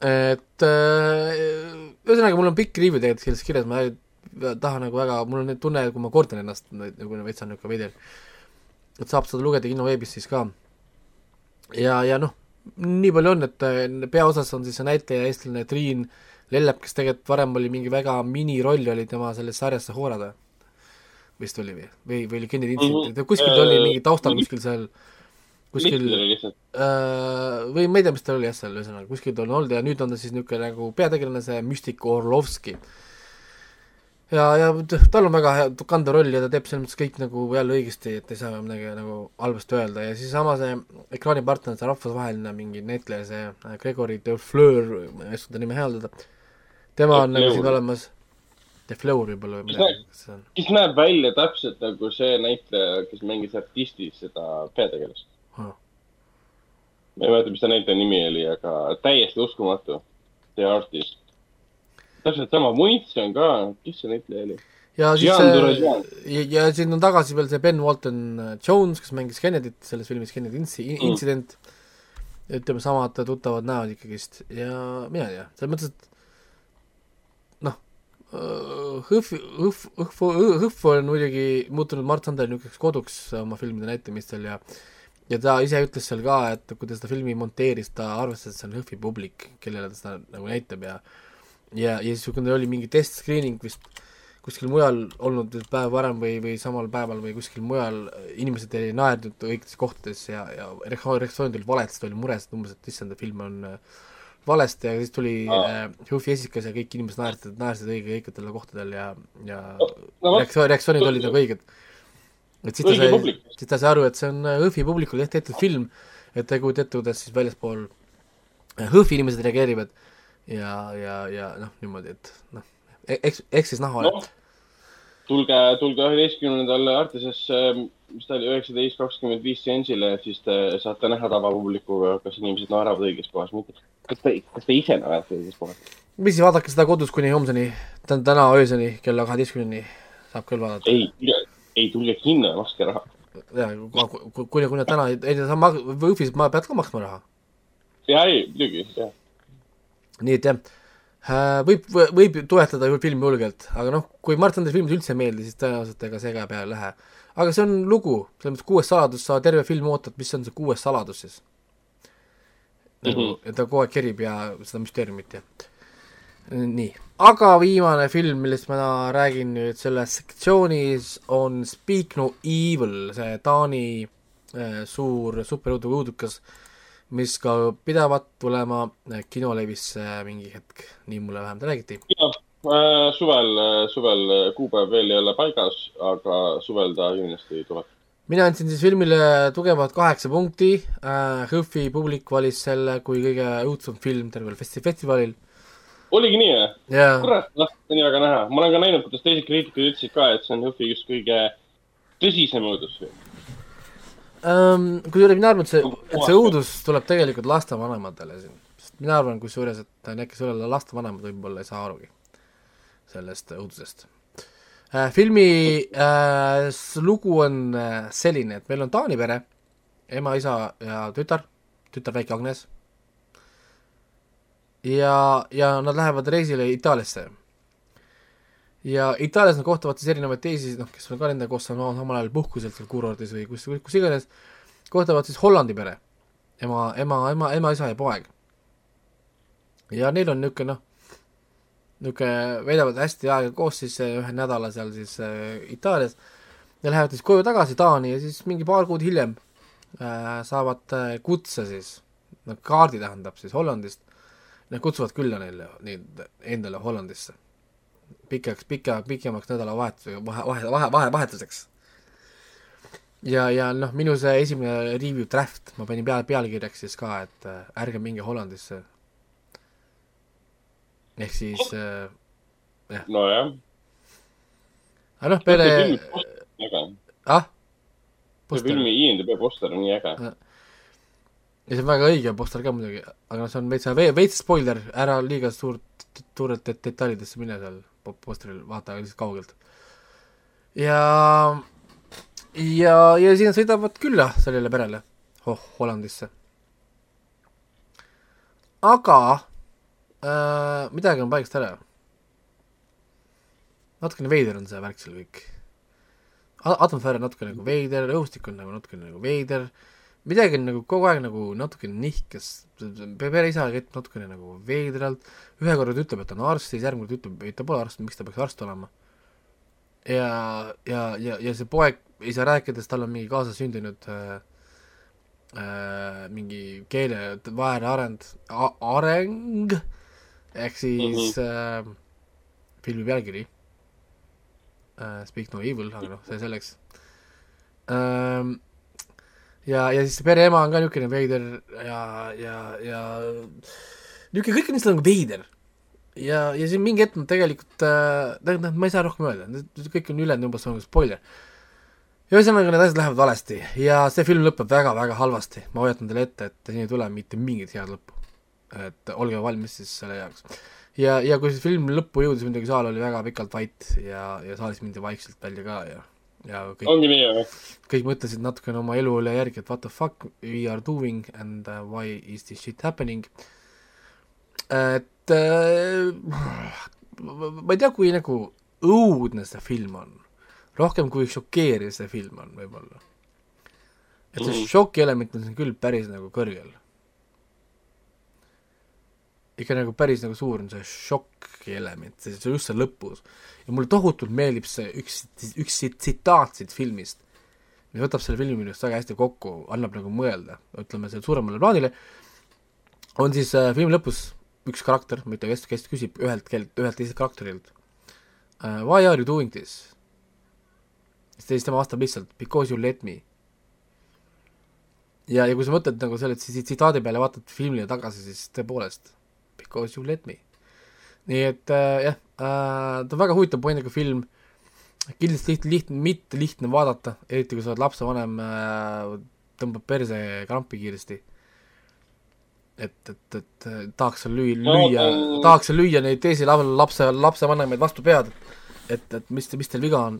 et äh, ühesõnaga, mul on pikk review tegelikult selles kirjas, ma ei taha nagu väga, mul on tunne, kui ma kordan ennast nagu veits on niisugune veider, et saab seda lugeda kinoveebis siis ka. ja, ja noh, nii palju on, et äh, peaosas on siis see näitleja eestlane Triin Lellep, kes tegelikult varem oli mingi väga miniroll oli tema selles sarjas see Hoorad või? vist oli või, või, või oli Kennedy Mhm., kuskil ta oli Äh, mingi taustal kuskil seal, kuskil äh, või ma ei tea, mis ta oli jah, seal ühesõnaga kuskil ta on olnud ja nüüd on ta siis niisugune nagu peategelane, see Müstik Orlovski. ja, ja tal on väga hea kandev roll ja ta teeb selles mõttes kõik nagu jälle õigesti, et ei saa midagi nagu halvasti öelda ja siis sama see ekraanipartner, see rahvusvaheline mingi näitleja, see äh, Gregory de Fleur, ma ei oska ta nime hääldada, tema on nagu siin olemas, De Fleur võib-olla või midagi, see on, kes näeb välja täpselt nagu see näitleja, kes mängis artistis seda peategelast. Ah. ma ei mäleta, mis ta näitleja nimi oli, aga täiesti uskumatu. The Artist. Täpselt sama, Munits on ka, kes see näitleja oli? ja siis Jean see ja, ja siin on tagasi veel see Ben Walton äh, Jones, kes mängis Kennedyt selles filmis, Kennedy intsi- Mm. mm. intsident, ütleme, samad tuttavad näod ikkagist ja mina ei tea, selles mõttes, et noh, Hõhv, Hõhv, Hõhv, Hõhv on muidugi muutunud Mart Sanderi niisuguseks koduks oma filmide näitamistel ja ja ta ise ütles seal ka, et kui ta seda filmi monteeris, ta arvestas, et see on Hõhvi publik, kellele ta seda nagu näitab ja ja, ja siis kui neil oli mingi test screening vist kuskil mujal olnud päev varem või, või samal päeval või kuskil mujal, inimesed ei naernud õigetes kohtades ja, ja reaktsioonid olid valed, sest oli mures, et umbes, et issand, film on äh, valesti ja siis tuli Aa. äh, Hufi esikas ja kõik inimesed naersid, naersid õige õigetel kohtadel ja, ja no reaktsioon, reaktsioonid olid nagu õiged. et siis ta sai siis ta sai aru, et see on äh, Hõhvi publikule tehtud film, et kujuta ette, kuidas siis väljaspool äh, Hõhvi inimesed reageerivad ja, ja, ja noh, niimoodi, et noh, eks, eks siis näha ole noh, tulge, tulge üheteistkümnendal Artisesse, mis ta oli, üheksateist kakskümmend viis seansile, siis te saate näha tavapublikuga, kas inimesed naeravad õiges kohas, mitte kas te, kas te ise naerate õiges kohas? mis siis vaadake seda kodus kuni homseni, täna ööseni kella kaheteistkümneni saab küll vaadata. ei, ei tulge kinno ja makske raha. jaa, kuni, kuni täna ei, ei sa mag-, Võhvis ma pead ka maksma raha. ja ei, muidugi, jah. Nii et jah, võib, võib ju toetada ju filmi julgelt, aga noh, kui Mart Andri filmid üldse ei meeldi, siis tõenäoliselt ega see ka peale ei lähe. aga see on lugu, selles mõttes kuues saladus, sa terve film ootad, mis on see kuues saladus siis. nagu Mhm., et ta kogu aeg kerib ja seda müsteeriumit ja nii, aga viimane film, millest ma räägin nüüd selles sektsioonis on Speak No Evil, see Taani äh, suur superõudukas, mis ka pidavat tulema äh, kinolevisse mingi hetk, nii mulle vähemalt räägiti. suvel, suvel kuupäev veel ei ole paigas, aga suvel ta kindlasti tuleb. mina andsin siis filmile tugevalt kaheksa punkti äh,, Hõhvi publik valis selle kui kõige õudsem film tervel festi-, festivalil oligi nii või? ja kurat, noh, see on väga näha. ma olen ka näinud, kuidas teised kriitikud ütlesid ka, et see on Jõhvi üks kõige tõsisem õudusfilm. Ähm, kusjuures mina arvan, et see, et see õudus tuleb tegelikult lastevanematele siin, sest mina arvan kusjuures, et ei ole lastevanemad, võib-olla ei saa arugi sellest õudusest äh,. filmi äh, lugu on äh, selline, et meil on Taani pere, ema, isa ja tütar, tütar väike Agnes. ja, ja nad lähevad reisile Itaaliasse. Ja Itaalias nad kohtavad siis erinevaid teisi, noh, kes on ka nendega koos samal samal ajal puhkuselt seal kuurordis või kus, kus iganes, kohtavad siis Hollandi pere. ema, ema, ema, ema, isa ja poeg. ja neil on niisugune noh, niisugune veedavad hästi aega koos siis eh, ühe nädala seal siis äh, Itaalias ja lähevad siis koju tagasi Taani ja siis mingi paar kuud hiljem äh, saavad äh, kutse siis, no kaardi tähendab siis Hollandist, nad kutsuvad külla neile, neid endale Hollandisse pikaks, pika, pikemaks nädalavahetusega, vahe, vahe, vahe, vahe, vahetuseks. ja, ja noh, minu see esimene review draft, ma panin peale, pealkirjaks siis ka, et äh, ärge minge Hollandisse. ehk siis äh,, nojah, aga noh, peale, ah, see filmi IMDB poster on nii äge. ja see on väga õige poster ka muidugi, aga noh, see on veits, veits spoiler, ära liiga suurt, suurelt det- detailidesse mine seal po- posteril, vaata lihtsalt kaugelt. ja, ja, ja siis nad sõidavad külla sellele perele, oh, Hollandisse. aga äh, midagi on paigast ära. natukene veider on see värk seal kõik. atmosfäär on natuke nagu veider, õhustik on nagu natuke nagu veider, midagi on nagu kogu aeg nagu natukene nihkes, pere isa käitub natukene nagu veidralt, ühe korra ta ütleb, et ta on arst, siis järgmine kord ütleb, et ta pole arst, miks ta peaks arst olema. ja, ja, ja, ja see poeg ei saa rääkida, sest tal on mingi kaasasündinud äh, äh, mingi keele vahearend, areng, ehk siis mm -hmm. äh, filmi pealkiri. Uh, Speak No Evil, aga noh, see selleks. Um, ja, ja siis see pereema on ka niisugune veider ja, ja, ja niisugune, kõik on lihtsalt nagu veider. ja, ja siin mingi hetk nad tegelikult äh,, tähendab, ma ei saa rohkem öelda, kõik on ülejäänud umbes nagu spoiler. ühesõnaga, need asjad lähevad valesti ja see film lõpeb väga-väga halvasti, ma hoiatan teile ette, et siin ei tule mitte mingit head lõppu. et olge valmis siis selle jaoks. ja, ja kui see film lõppu jõudis, muidugi saal oli väga pikalt vait ja, ja saalist mindi vaikselt välja ka ja ja kõik, ongi nii, jah? kõik mõtlesid natukene oma elu üle järgi, et what the fuck we are doing and uh, why is this shit happening. et äh, ma ei tea, kui nagu õudne see film on, rohkem kui šokeeriv see film on võib-olla. et see Mhm. šoki element on siin küll päris nagu kõrgel. ikka nagu päris nagu suur on see šoki element, see, see just see lõpus. ja mulle tohutult meeldib see üks, üks tsitaat siit filmist, mis võtab selle filmi minu arust väga hästi kokku, annab nagu mõelda, ütleme selle suuremale plaanile, on siis äh, filmi lõpus üks karakter, mitte kes, kes küsib ühelt keelt, ühelt teiselt karakterilt uh, Why are you doing this? siis tema vastab lihtsalt Because you let me. ja, ja kui sa mõtled nagu selle tsi- tsitaadi peale, vaatad filmile tagasi, siis tõepoolest Because you let me. Nii et äh, jah äh,, ta on väga huvitav pointiga film, kindlasti lihtne, lihtne, mitte lihtne vaadata, eriti kui sa oled lapsevanem äh,, tõmbab perse krampi kiiresti et, et, et tahaks seal lüüa, No, lüüa ta- tahaks seal lüüa neid teisi la- lapse, lapsevanemaid vastu pead, et, et mis, mis teil viga on.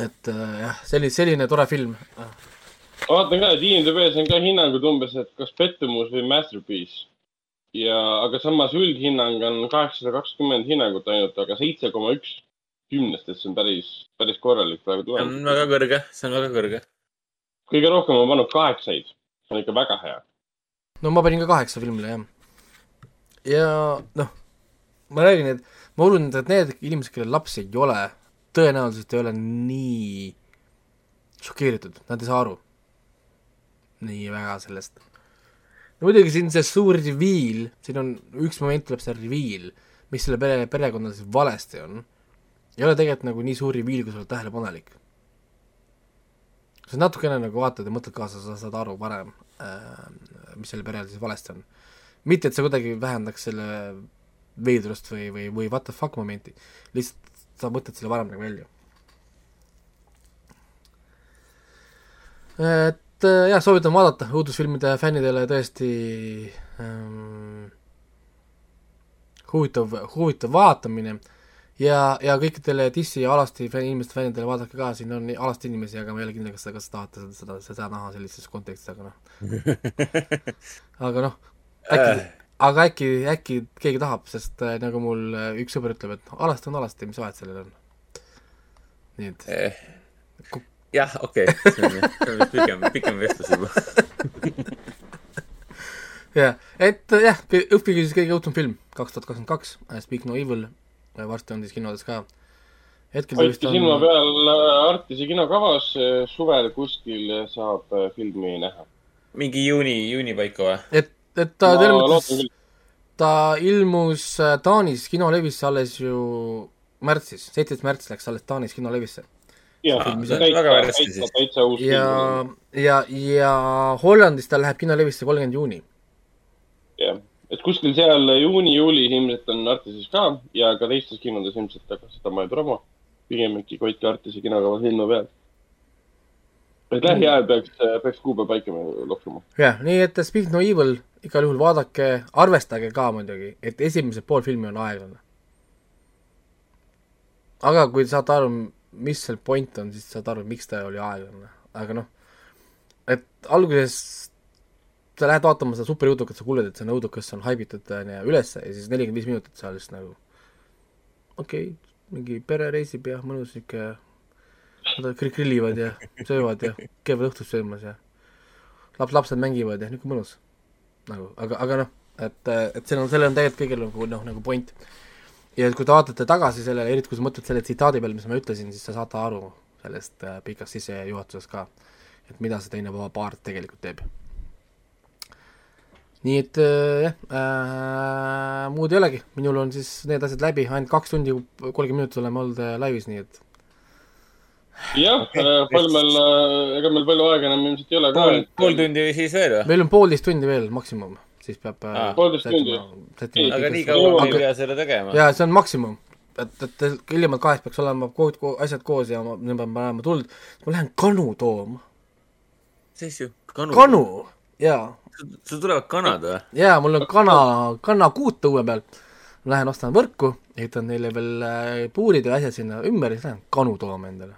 et jah, selline, selline tore film. ma vaatan ka, et IMDB-s on ka hinnangud umbes, et kas pettumus või masterpiece. Ja, aga samas üldhinnang on kaheksasada kakskümmend hinnangut ainult, aga seitse koma üks kümnest, et see on päris, päris korralik praegu see on tulemus. väga kõrge, see on väga kõrge. kõige rohkem on pannud kaheksaid, see on ikka väga hea. no ma panin ka kaheksa filmile, jah. ja noh, ma räägin, et ma usun, et need inimesed, kellel lapsi ei ole, tõenäoliselt ei ole nii šokeeritud, nad ei saa aru nii väga sellest. No muidugi siin see suur reveal, siin on, üks moment tuleb see reveal, mis selle pere, perekonnal siis valesti on, ei ole tegelikult nagu nii suur reveal, kui sa oled tähelepanelik. sa natukene nagu vaatad ja mõtled kaasa, sa saad aru varem äh, mis sellel perel siis valesti on. mitte, et see kuidagi vähendaks selle veidrust või, või, või what the fuck momenti, lihtsalt sa mõtled selle varem nagu välja. et äh, jah, soovitan vaadata, õudusfilmide fännidele tõesti ähm, huvitav, huvitav vaatamine ja, ja kõikidele Dissi ja Alasti fänn, inimeste fännidele vaadake ka, siin on Alasti inimesi, aga ma ei ole kindel, kas, kas tahate seda, seda, seda näha sellises kontekstis, aga noh. aga noh, äkki, aga äkki, äkki keegi tahab, sest äh, nagu mul äh, üks sõber ütleb, et Alasti on Alasti, mis vahet sellel on. nii et jah, okei okay., see on see on vist pikem, vestlus juba. jah, et äh, jah, õppige siis kõige õudsem film, kaks tuhat kakskümmend kaks, Speak No Evil, varsti on siis kinodes ka. hetkel hoidke on silma peal äh, Artise kinokavas, suvel kuskil saab äh, filmi näha. mingi juuni, juuni paika või? et, et ta ma selles mõttes ta ilmus äh, Taanis kinolevisse alles ju märtsis, seitseteist märts läks alles Taanis kinolevisse. jah, Film, täitsa täitsa uus ja ja, ja Hollandis ta läheb kinolevisse kolmkümmend juuni. jah, et kuskil seal juuni-juulis ilmselt on Artises ka ja ka teistes kinodes ilmselt, aga seda ma ei promo. pigem ikkagi hoidke Artise kinokava silma peal. et lähiajal peaks, peaks kuupäev paika lokkuma. jah, nii et Speak No Evil igal juhul vaadake, arvestage ka muidugi, et esimesed pool filmi on aeglane. aga kui te saate aru, mis seal point on, siis saate aru, miks ta oli aeglane, aga noh, et alguses sa lähed vaatama seda superjõudukat, sa kuuled, et see nõudukas on haibitud onju ülesse ja siis nelikümmend viis minutit sa lihtsalt nagu okei okay,, mingi pere reisib ja mõnus sihuke, nad grill- grillivad ja söövad ja käivad õhtust söömas ja laps, lapsed mängivad ja niisugune mõnus. nagu, aga, aga noh, et, et seal on, sellel on tegelikult kõigil nagu noh, nagu point. Ja kui te vaatate tagasi sellele, eriti kui sa mõtled selle tsitaadi peale, mis ma ütlesin, siis sa saate aru sellest äh, pikast sissejuhatusest ka, et mida see teine paar tegelikult teeb. nii et äh, jah äh,, muud ei olegi, minul on siis need asjad läbi, ainult kaks tundi kolmkümmend minutit oleme olnud äh, laivis, nii et jah, palju meil, ega meil palju aega enam ilmselt ei ole ka. pool, pool tundi siis veel või? meil on poolteist tundi veel maksimum, siis peab Aa. poolteist tundi. aga nii kaua ei pea seda tegema. jaa, see on maksimum. et, et hiljemalt kahest peaks olema kood, asjad koos ja ma, nüüd peab panema tuld, ma lähen kanu tooma. siis ju, kanu. kanu, jaa sul tulevad kanad või? jaa, mul on kana, kanakuut õue peal. Lähen ostan võrku, ehitan neile veel äh, puurid ja asjad sinna ümber ja siis lähen kanu tooma endale.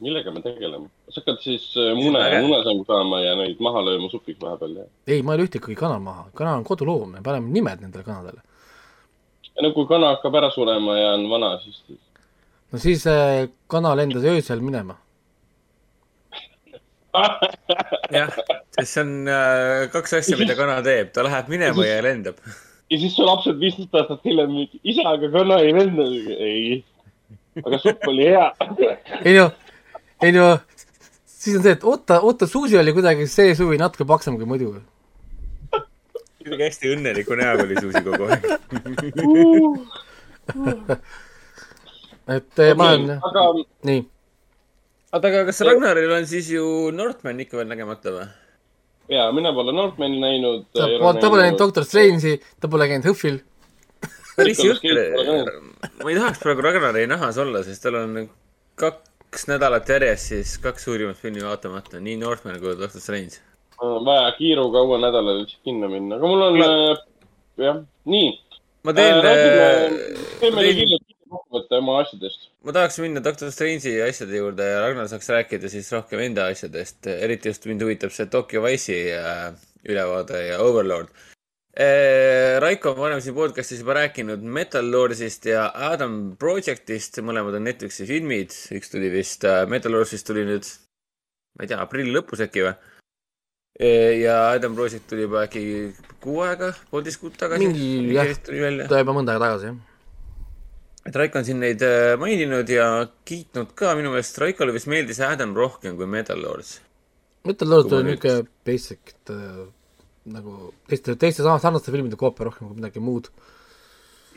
Millega me tegeleme? sa hakkad siis äh, mune, munesammu saama ja neid maha lööma supiks vahepeal ja? ei, ma ei löö ühtegi kana maha, kana on koduloom, me paneme nimed nendele kanadele. no kui kana hakkab ära surema ja on vana, siis no siis äh, kana lendas öösel minema jah, sest see on äh, kaks asja, mida kana teeb, ta läheb minema ja lendab. ja siis su lapsed viisteist aastat hiljem, isa, aga kana ei lenda. ei, aga supp oli hea. ei no, ei no, siis on see, et oota, oota, Suusi oli kuidagi see suvi natuke paksem kui muidu. kuidagi hästi õnneliku näoga oli Suusi kogu aeg et okay, ma olen, nii oota, aga kas Ragnaril on siis ju Northman ikka veel nägemata või? jaa, mina pole Northmani näinud. ta pole, näinud Doctor Strange'i, ta pole käinud HÖFFil. päris jõhker, ma ei tahaks praegu Ragnari nahas olla, sest tal on kaks nädalat järjest siis kaks suurimat filmi vaatamata, nii Northman kui Doctor Strange. vaja kiiruga uue nädalal kinno minna, aga mul on äh, jah, nii. ma teen äh,. teeme kiirelt kokkuvõtte oma asjadest. ma tahaks minna Doctor Strange'i asjade juurde ja Ragnar saaks rääkida siis rohkem enda asjadest. eriti just mind huvitab see Tokyo Wise'i äh, ülevaade ja Overlord. Raiko on varem siin podcast'is juba rääkinud Metal Lordsist ja Adam Projectist, mõlemad on Netflixi filmid, üks tuli vist, äh, Metal Lordsist tuli nüüd, ma ei tea, aprilli lõpus äkki või? ja Adam Project tuli juba äkki kuu aega, poolteist kuud tagasi. mingi jah, ta juba mõnda aega tagasi, jah et Raiko on siin neid äh, maininud ja kiitnud ka, minu meelest Raikole vist meeldis Adam rohkem kui Metal Lords. Metal Lords oli niisugune basic, et äh, nagu teiste, teiste sarnaste filmide koopia rohkem kui midagi muud.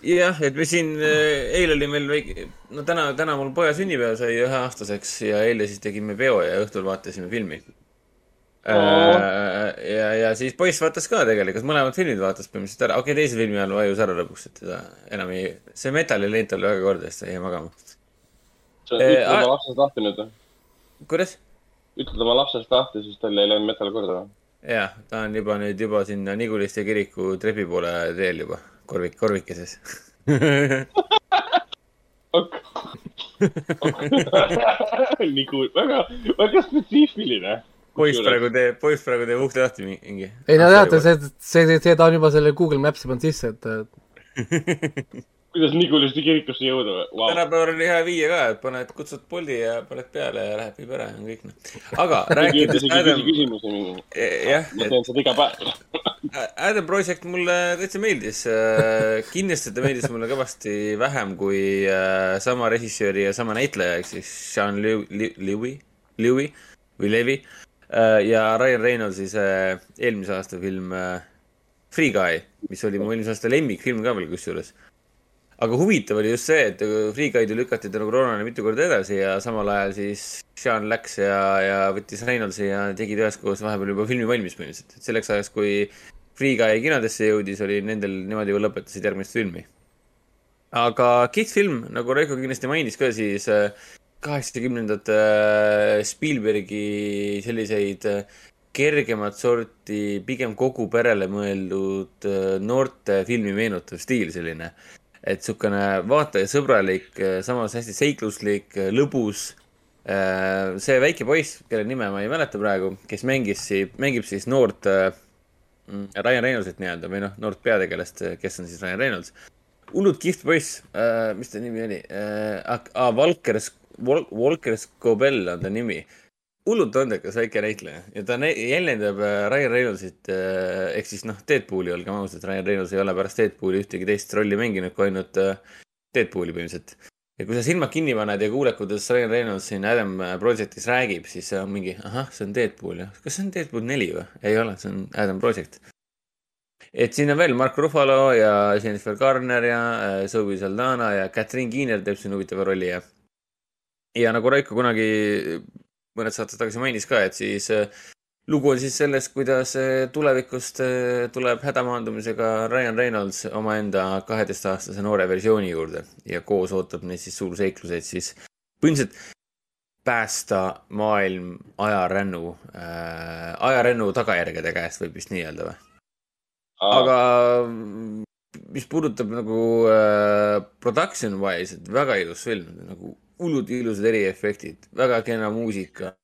jah, et me siin äh,, eile oli meil väike, no täna, täna mul poja sünnipäev sai üheaastaseks ja eile siis tegime peo ja õhtul vaatasime filmi Äh, ja, ja siis poiss vaatas ka tegelikult, mõlemad filmid vaatas põhimõtteliselt ära, okei okay,, teise filmi ajal vajus ära lõpuks, et teda enam ei, see metali lent oli väga korda, siis ta jäi magama. sa ütled äh, oma lapsest lahti nüüd või? kuidas? ütled oma lapsest lahti, siis tal ei läinud metal korda või? Jah, ta on juba nüüd juba sinna Niguliste kiriku trepi poole teel juba, korvik, korvikeses. Nigu, väga, väga spetsiifiline. Poiss praegu teeb, poiss praegu teeb ukse lahti mingi. ei no teate, see, see, see, see ta on juba selle Google Maps'i pannud sisse, et kuidas Niguliste kirikusse jõuda wow.? tänapäeval on hea viia ka, et paned, kutsud Bolti ja paned peale ja läheb, viib ära, on kõik noh. aga rääkides Adam. jah. ma teen seda iga päev Adam Project mulle täitsa meeldis. Äh, kindlasti ta meeldis mulle kõvasti vähem kui äh, sama režissööri ja sama näitleja ehk siis Sean Lewy, Lewy või Levi Äh, ja Ryan Reynoldsi see eelmise aasta film Free Guy, mis oli mu eelmise aasta lemmikfilm ka veel kusjuures. Aga huvitav oli just see, et Free Guy'd lükati tänu koroonale mitu korda edasi ja samal ajal siis Sean läks ja, ja võttis Reynoldsi ja tegid üheskoos vahepeal juba filmi valmis põhimõtteliselt. et selleks ajaks, kui Free Guy kinodesse jõudis, oli nendel, nemad juba lõpetasid järgmist filmi. aga kihvt film, nagu Raiko kindlasti mainis ka, siis äh, kaheksakümnendate äh, Spielbergi selliseid äh, kergemat sorti, pigem kogu perele mõeldud noorte filmi meenutav stiil selline. Et niisugune vaatajasõbralik, samas hästi seikluslik, lõbus. see väike poiss, kelle nime ma ei mäleta praegu, kes mängis, mängib siis noort mm, Ryan Reynoldsit nii-öelda või noh, noort peategelast, kes on siis Ryan Reynolds. hullult kihvt poiss, mis ta nimi oli? aa, Valker Wal-, Walker Scobell on ta nimi. Hullult andekas väike näitleja ja ta jäljendab äh, Ryan Reynoldsit äh, ehk siis noh, Deadpooli, olgem ausad, Ryan Reynolds ei ole pärast Deadpooli ühtegi teist rolli mänginud kui ainult äh, Deadpooli põhimõtteliselt. ja kui sa silmad kinni paned ja kuuled, kuidas Ryan Reynolds siin Adam Projectis räägib, siis on mingi, ahah, see on Deadpool jah. kas see on Deadpool neli või? ei ole, see on Adam Project et siin on veel Mark Ruffalo ja Jennifer Garner ja Zoe Saldana ja Catherine Keener teeb siin huvitava rolli ja. ja nagu Raiko kunagi mõned saated tagasi mainis ka, et siis äh, lugu on siis sellest, kuidas äh, tulevikust äh, tuleb hädamaandumisega Ryan Reynolds omaenda kaheteistaastase noore versiooni juurde ja koos ootab neid siis suur seiklus, et siis põhimõtteliselt päästa maailm ajarännu äh,, ajarännu tagajärgede käest, võib vist nii öelda või? aga mis puudutab nagu äh, production wise, et väga ilus film, nagu hullult ilusad eriefektid, väga kena muusika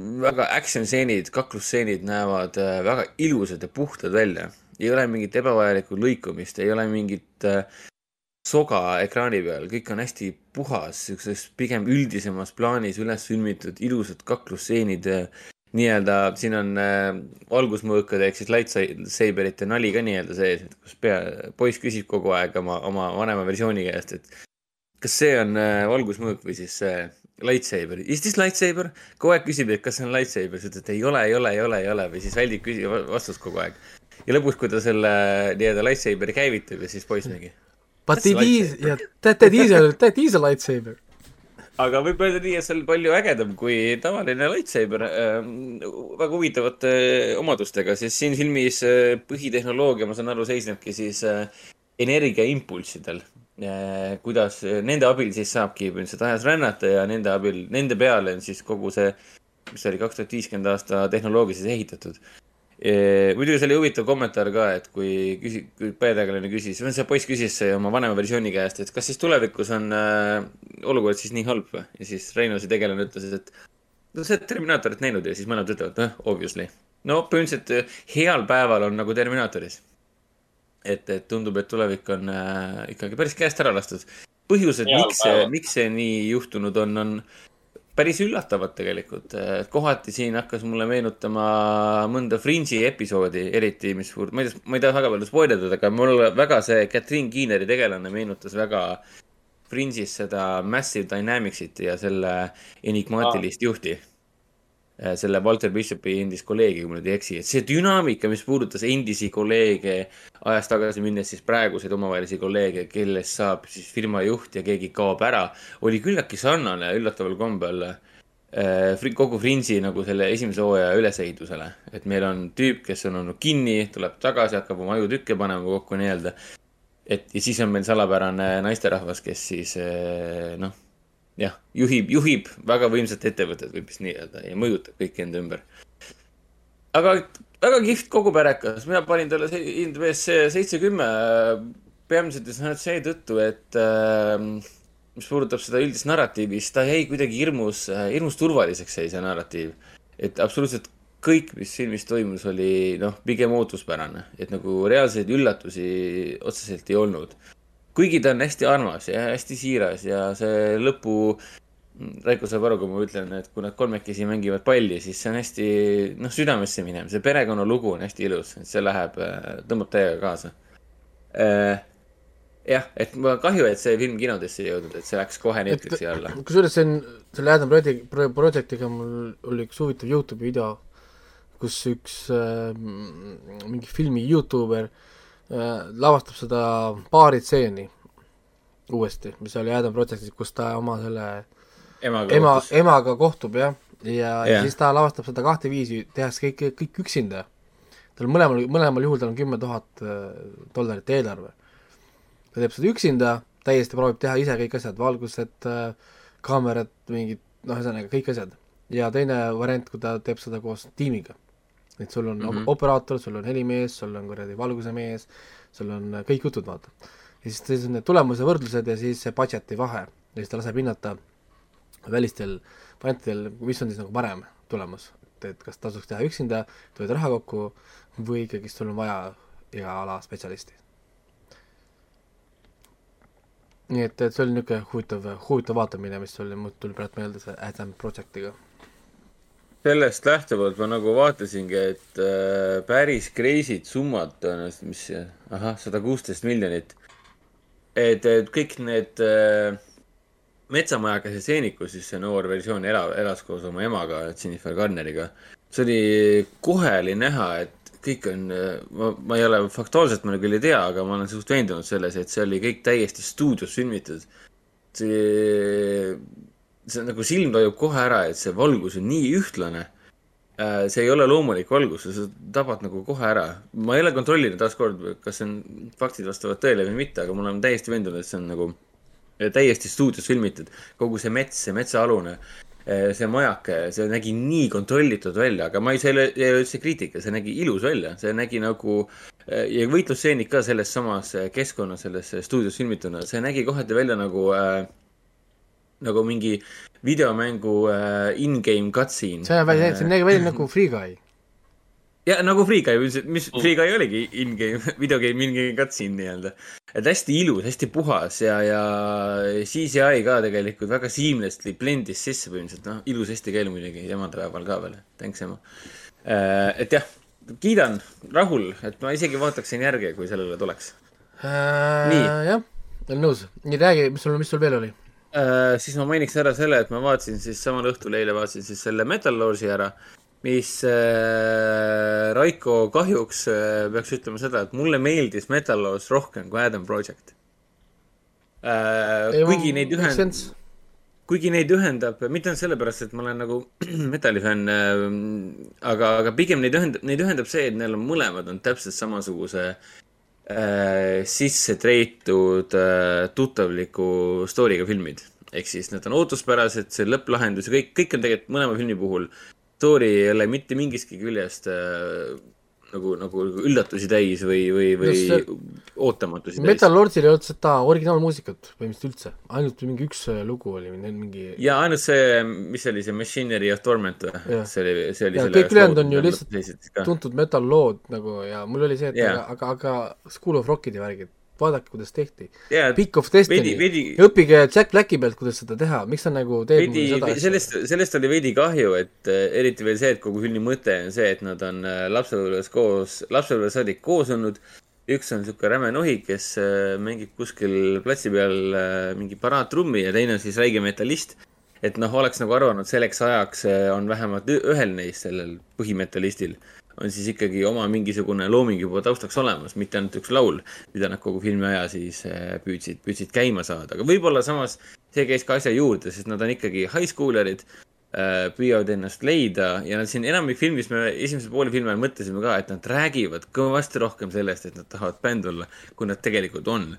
väga action stseenid, kaklusstseenid näevad äh, väga ilusad ja puhtad välja. ei ole mingit ebavajalikku lõikumist, ei ole mingit äh, soga ekraani peal, kõik on hästi puhas, siukses pigem üldisemas plaanis üles filmitud ilusad kaklusstseenid. nii-öelda siin on äh, valgusmõõkade ehk siis lightsaberite nali ka nii-öelda sees, et kus pea, poiss küsib kogu aeg oma, oma vanema versiooni käest, et kas see on äh, valgusmõõk või siis see äh, lightsaber, is this lightsaber? kogu aeg küsib, et kas see on lightsaber, siis ütled, ei ole, ei ole, ei ole, ei ole või siis väldib küsi-, vastust kogu aeg. ja lõpuks, kui ta selle nii-öelda lightsaberi käivitab ja siis poiss mingi. But it is, yeah, that, that is a, that is a lightsaber. aga võib öelda nii, et see on palju ägedam kui tavaline lightsaber äh,. väga huvitavate omadustega, sest siin filmis äh, põhitehnoloogia, ma saan aru, seisnebki siis äh, energiaimpulssidel kuidas nende abil siis saabki põhimõtteliselt ajas rännata ja nende abil, nende peale on siis kogu see, mis oli kaks tuhat viiskümmend aasta tehnoloogia siis ehitatud. muidugi see oli huvitav kommentaar ka, et kui küsi-, kui peategelane küsis, või see poiss küsis oma vanema versiooni käest, et kas siis tulevikus on äh, olukord siis nii halb või? ja siis Reinusi tegelane ütles, et no sa oled Terminaatorit näinud ja siis mõlemad ütlevad, noh, obviously. no põhimõtteliselt heal päeval on nagu Terminaatoris et, et tundub, et tulevik on äh, ikkagi päris käest ära lastud. põhjused, miks see, miks see nii juhtunud on, on päris üllatavad tegelikult. kohati siin hakkas mulle meenutama mõnda Fringe'i episoodi, eriti mis, ma ei tea, ma ei taha väga palju spoilerdada, aga mulle väga see Catherine Keeneri tegelane meenutas väga Fringe'is seda Massive Dynamicsit ja selle enigmaatilist juhti Äh, selle Walter Bishopi endist kolleegi, kui ma nüüd ei eksi, et see dünaamika, mis puudutas endisi kolleege ajas tagasi minnes siis praeguseid omavahelisi kolleege, kellest saab siis firma juht ja keegi kaob ära, oli küllaltki sarnane üllataval kombel äh, kogu Fringe'i nagu selle esimese hooaja ülesehitusele. et meil on tüüp, kes on olnud kinni, tuleb tagasi, hakkab oma ajutükke panema kokku nii-öelda. et ja siis on meil salapärane naisterahvas, kes siis äh, noh jah, juhib, juhib väga võimsat ettevõtet, võib vist nii öelda, ja mõjutab kõiki enda ümber. aga väga kihvt kogu pärekas, mina panin talle IMDB-s seitse-kümme, peamiselt just nimelt seetõttu, et äh, mis puudutab seda üldist narratiivi, siis ta jäi kuidagi hirmus, hirmus turvaliseks jäi see narratiiv. et absoluutselt kõik, mis filmis toimus, oli noh, pigem ootuspärane, et nagu reaalseid üllatusi otseselt ei olnud kuigi ta on hästi armas ja hästi siiras ja see lõpu, Raiko saab aru, kui ma ütlen, et kui nad kolmekesi mängivad palli, siis see on hästi, noh, südamesse minev, see perekonnalugu on hästi ilus, et see läheb, tõmbab täiega kaasa. Äh, jah, et on kahju, et see film kinodesse ei jõudnud, et see läks kohe Netflixi alla. kusjuures see on, selle Adam Project, Projectiga mul oli üks huvitav Youtube'i video, kus üks äh, mingi filmi Youtuber äh, Äh, lavastab seda baaristseeni uuesti, mis oli Adam Projectis, kus ta oma selle emaga, ema, emaga kohtub jah, ja, ja, ja siis ta lavastab seda kahte viisi, tehes kõik, kõik üksinda. tal mõlemal, mõlemal juhul tal on kümme tuhat äh, dollarit eelarve. ta teeb seda üksinda, täiesti proovib teha ise kõik asjad, valgused, äh, kaamerad, mingid, noh, ühesõnaga kõik asjad. ja teine variant, kui ta teeb seda koos tiimiga et sul on mm -hmm. operaator, sul on helimees, sul on kuradi valguse mees, sul on äh, kõik jutud, vaata. ja siis, siis on need tulemuse võrdlused ja siis see budget'i vahe ja siis ta laseb hinnata välistel variantidel, mis on siis nagu parem tulemus, et, et kas tasuks teha üksinda, hoida raha kokku või ikkagist sul on vaja iga ala spetsialisti. nii et, et see oli niisugune huvitav, huvitav vaatamine, mis oli, mul tuli praegu meelde see Adam Projectiga sellest lähtuvalt ma nagu vaatasingi, et äh, päris crazy'd summad tõenäoliselt, mis, ahah, sada kuusteist miljonit. et, et kõik need äh, metsamajakese seenikus, siis see noor versioon ela, elas koos oma emaga, Jennifer Garneriga. see oli, kohe oli näha, et kõik on, ma, ma ei ole faktuaalselt, ma küll ei tea, aga ma olen suht veendunud selles, et see oli kõik täiesti stuudios filmitud. see, see nagu silm tajub kohe ära, et see valgus on nii ühtlane. see ei ole loomulik valgus, sa tabad nagu kohe ära. ma ei ole kontrollinud taaskord, kas see on, faktid vastavad tõele või mitte, aga mul on täiesti veendunud, et see on nagu täiesti stuudios filmitud. kogu see mets, see metsaalune, see majake, see nägi nii kontrollitud välja, aga ma ei, see ei ole ei ole üldse kriitika, see nägi ilus välja, see nägi nagu ja võitlusstseenid ka selles samas keskkonnas, selles stuudios filmituna, see nägi kohati välja nagu äh, nagu mingi videomängu äh, in-game cutscene. see näeb välja, see näeb välja nagu Free Guy. ja nagu Free Guy, mis Free Guy oligi in-game, videogame in-game cutscene nii-öelda. et hästi ilus, hästi puhas ja, ja CGI ka tegelikult väga seamlessly blend'is sisse põhimõtteliselt, noh, ilus eesti keel muidugi, emadepäeval ka veel, thanks ema. et jah, kiidan, rahul, et ma isegi vaataksin järge, kui sellele tuleks. Nii. Äh, jah, olen nõus. nii, räägi, mis sul, mis sul veel oli? Äh, siis ma mainiks ära selle, et ma vaatasin siis samal õhtul eile vaatasin siis selle Metal Lordsi ära, mis äh, Raiko kahjuks äh, peaks ütlema seda, et mulle meeldis Metal Lords rohkem kui Adam Project äh,. kuigi neid ühend-, kuigi neid ühendab, mitte ainult sellepärast, et ma olen nagu metallifänn äh,, aga, aga pigem neid ühendab, neid ühendab see, et neil on mõlemad on täpselt samasuguse äh, sisse treitud äh, tuttavliku story'ga filmid. ehk siis nad on ootuspärased, see lõpplahendus ja kõik, kõik on tegelikult mõlema filmi puhul, story ei ole mitte mingistki küljest äh, nagu, nagu üllatusi täis või, või, või No see- ootamatusi täis. Metal Lordsil ei olnud seda originaalmuusikat põhimõtteliselt üldse, ainult mingi üks äh, lugu oli, mingi ja ainult see, mis oli see Machinery of Torment või see oli, see oli Ja selle kõik ülejäänud on ju lihtsalt tuntud metal lood nagu ja mul oli see, et Jaa. yeah. aga, aga, aga School of Rockid ja värgid, vaadake, kuidas tehti. jaa, Pick of Destiny õppige Jack Blacki pealt, kuidas seda teha, miks ta nagu teeb veidi seda, sellest, sellest oli veidi kahju, et äh, eriti veel see, et kogu filmi mõte on see, et nad on äh, lapsepõlves koos, lapsepõlves saadik koos olnud. üks on sihuke räme nohik, kes äh, mängib kuskil platsi peal mingi paraadtrummi ja teine on siis räige metallist. et noh, oleks nagu arvanud, selleks ajaks on vähemalt ühel neist, sellel põhimetallistil, on siis ikkagi oma mingisugune looming juba taustaks olemas, mitte ainult üks laul, mida nad kogu filmi aja siis äh, püüdsid, püüdsid käima saada, aga võib-olla samas see käis ka asja juurde, sest nad on ikkagi high schoolerid, püüavad ennast leida ja nad siin enamik filmis me esimese poole filmi ajal mõtlesime ka, et nad räägivad kõvasti rohkem sellest, et nad tahavad bänd olla, kui nad tegelikult on.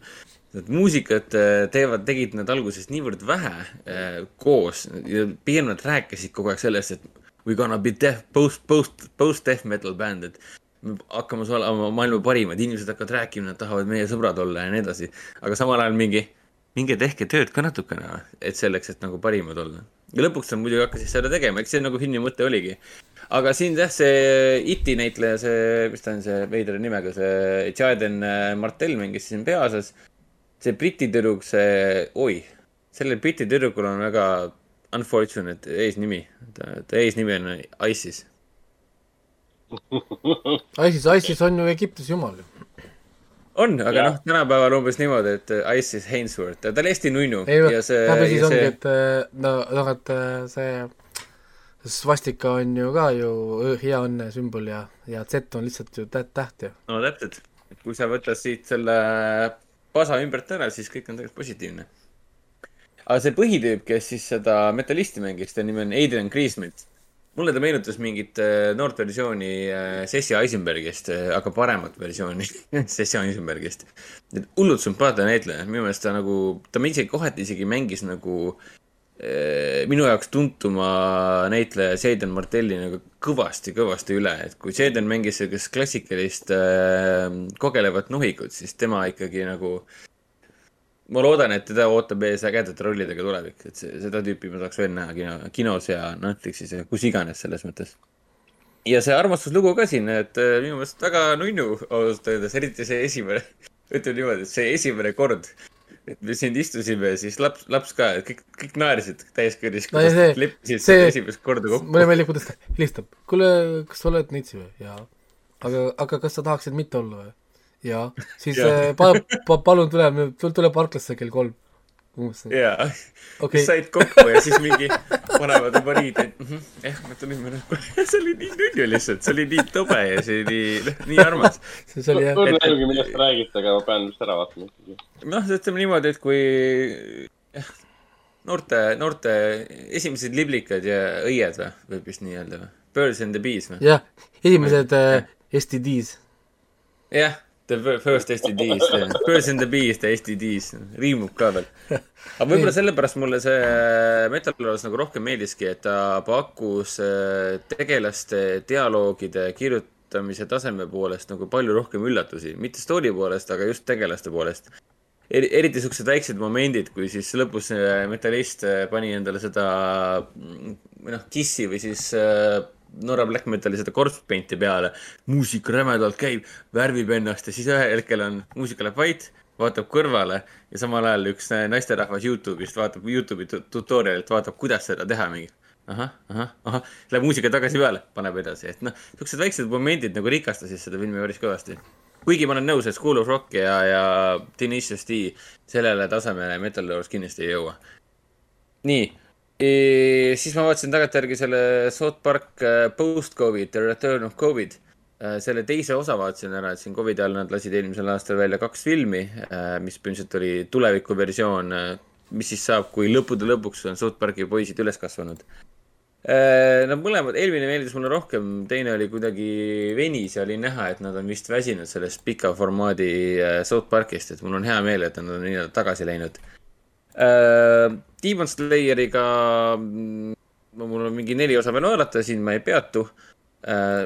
Nad muusikat äh, teevad, tegid nad alguses niivõrd vähe äh, koos ja pigem nad rääkisid kogu aeg sellest, et we gonna be death, post, post, post death metal band, et me hakkame olema maailma parimad, inimesed hakkavad rääkima, nad tahavad meie sõbrad olla ja nii edasi. aga samal ajal mingi, minge tehke tööd ka natukene, et selleks, et nagu parimad olla. ja lõpuks nad muidugi hakkasid seda tegema, eks see nagu filmi mõte oligi. aga siin jah, see Iti näitleja, see, mis ta on, see veidra nimega, see Jaden Martell mängis siin peaosas. see briti tüdruk, see, oi, sellel briti tüdrukul on väga unfortunate eesnimi. ta, ta eesnimi on Isis. ISIS, ISIS on ju Egiptuse jumal ju. on, aga noh, tänapäeval umbes niimoodi, et Isis Hainsworth, ta oli hästi nunnu. ei noh, ja see, täpselt siis ongi, see, et äh, no noh, et äh, see svastika on ju ka ju hea õnne sümbol ja, ja Z on lihtsalt ju täht, täht ju. no täpselt. kui sa võtad siit selle pasa ümbert ära, siis kõik on tegelikult positiivne. Aga see põhitüüp, kes siis seda metallisti mängis, ta nimi on Adrian Griesmit. mulle ta meenutas mingit äh, noort versiooni äh, Sessi Eisenbergist, aga paremat versiooni Sessi Eisenbergist. et hullult sümpaatne näitleja, minu meelest ta nagu, ta isegi kohati isegi mängis nagu äh, minu jaoks tuntuma näitleja Seiden Martelli nagu kõvasti-kõvasti üle, et kui Seiden mängis sellist klassikalist äh, kogelevat nuhikut, siis tema ikkagi nagu ma loodan, et teda ootab ees ägedate rollidega tulevik, et see, seda tüüpi ma tahaks veel näha kino, kinos ja Netflixis ja kus iganes selles mõttes. ja see armastuslugu ka siin, et äh, minu meelest väga nunnu ausalt öeldes, eriti see esimene, ütleme niimoodi, et see esimene kord, et me siin istusime, siis laps, laps ka, kõik, kõik naersid täies No ja kuidas see- nad leppisid see- esimest korda kokku. mulle meeldib, kuidas ta helistab. kuule, kas sa oled neitsi või? jaa. aga, aga kas sa tahaksid mitte olla või? jaa. siis Jaa. äh, pa, pa, palun tule, tule parklasse kell kolm. unustasin. jaa, okei, said kokku ja siis mingi panevad juba riideid mm. -hmm. jah, me tulime nagu, see oli nii nunnu lihtsalt, see oli nii tobe ja see oli noh, nii armas. see oli jah, õrna aimugi, millest te räägite, aga ma pean vist ära vaatama ikkagi. noh, ütleme niimoodi, et kui jah, noorte, noorte esimesed liblikad ja õied või, võib vist nii öelda või? Birds and the bees või? jah, esimesed STD-s. jah, the fir- first STD-s, Birds and the bees, the STD-s, riimub ka veel. aga võib-olla sellepärast mulle see Metal Lords nagu rohkem meeldiski, et ta pakkus äh, tegelaste dialoogide kirjutamise taseme poolest nagu palju rohkem üllatusi, mitte story poolest, aga just tegelaste poolest. eri, eriti siuksed väiksed momendid, kui siis lõpus metallist äh, pani endale seda mm, või noh, Kissi või siis äh, Norra Black Metali seda corpse paint'i peale. muusika rämedalt käib, värvib ennast ja siis ühel hetkel on, muusika läheb vait, vaatab kõrvale ja samal ajal üks naisterahvas Youtube'ist vaatab Youtube'i tu- tutorial'it, vaatab, kuidas seda teha mingi. ahah, ahah, ahah, läheb muusika tagasi peale, paneb edasi, et noh, siuksed väiksed momendid nagu rikastasid seda filmi päris kõvasti kuigi ma olen nõus, et School of Rock ja, ja Tenacious D sellele tasemele Metal Lords kindlasti ei jõua. nii, siis ma vaatasin tagantjärgi selle South Park äh, Post-Covid, The Return of Covid. selle teise osa vaatasin ära, et siin Covidi all nad lasid eelmisel aastal välja kaks filmi, mis põhimõtteliselt oli tulevikuversioon, mis siis saab, kui lõppude lõpuks on South Parki poisid üles kasvanud. Nad mõlemad, eelmine meeldis mulle rohkem, teine oli kuidagi venis ja oli näha, et nad on vist väsinud sellest pika formaadi äh, South Parkist, et mul on hea meel, et nad on nii-öelda tagasi läinud. Demon Slayeriga mm, mul on mingi neli osa veel oodata, siin ma ei peatu.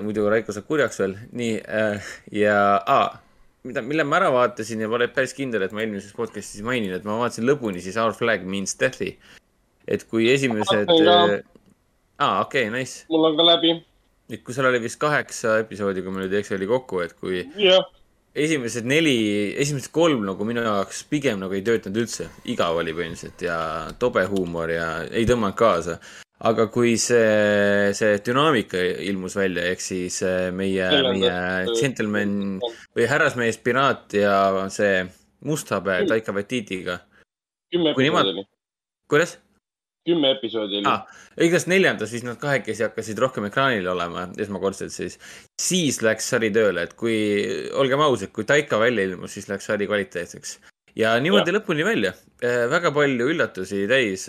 muidu Raiko saab kurjaks veel, nii äh, ja ah, mida, mille ma ära vaatasin ja ma olen päris kindel, et ma eelmises podcast'is mainin, et ma vaatasin lõpuni siis Our Flag Means Death'i. et kui esimesed aa, okei nice. mul on ka läbi. et kui seal oli vist kaheksa episoodi, kui ma nüüd ei eksi, oli kokku, et kui jah, esimesed neli, esimesed kolm nagu minu jaoks pigem nagu ei töötanud üldse, igav oli põhimõtteliselt ja tobe huumor ja ei tõmmanud kaasa. aga kui see, see dünaamika ilmus välja, ehk siis äh, meie, meie džentelmen või härrasmees piraat ja see musthabe Taika Waititiga. kümme episoodi oli, kuidas? Kümme episoodi oli ah,. igatahes neljandas siis nad kahekesi hakkasid rohkem ekraanil olema esmakordselt siis. siis läks sari tööle, et kui, olgem ausad, kui Taika välja ilmus, siis läks sari kvaliteetseks. ja niimoodi ja. lõpuni välja. väga palju üllatusi täis.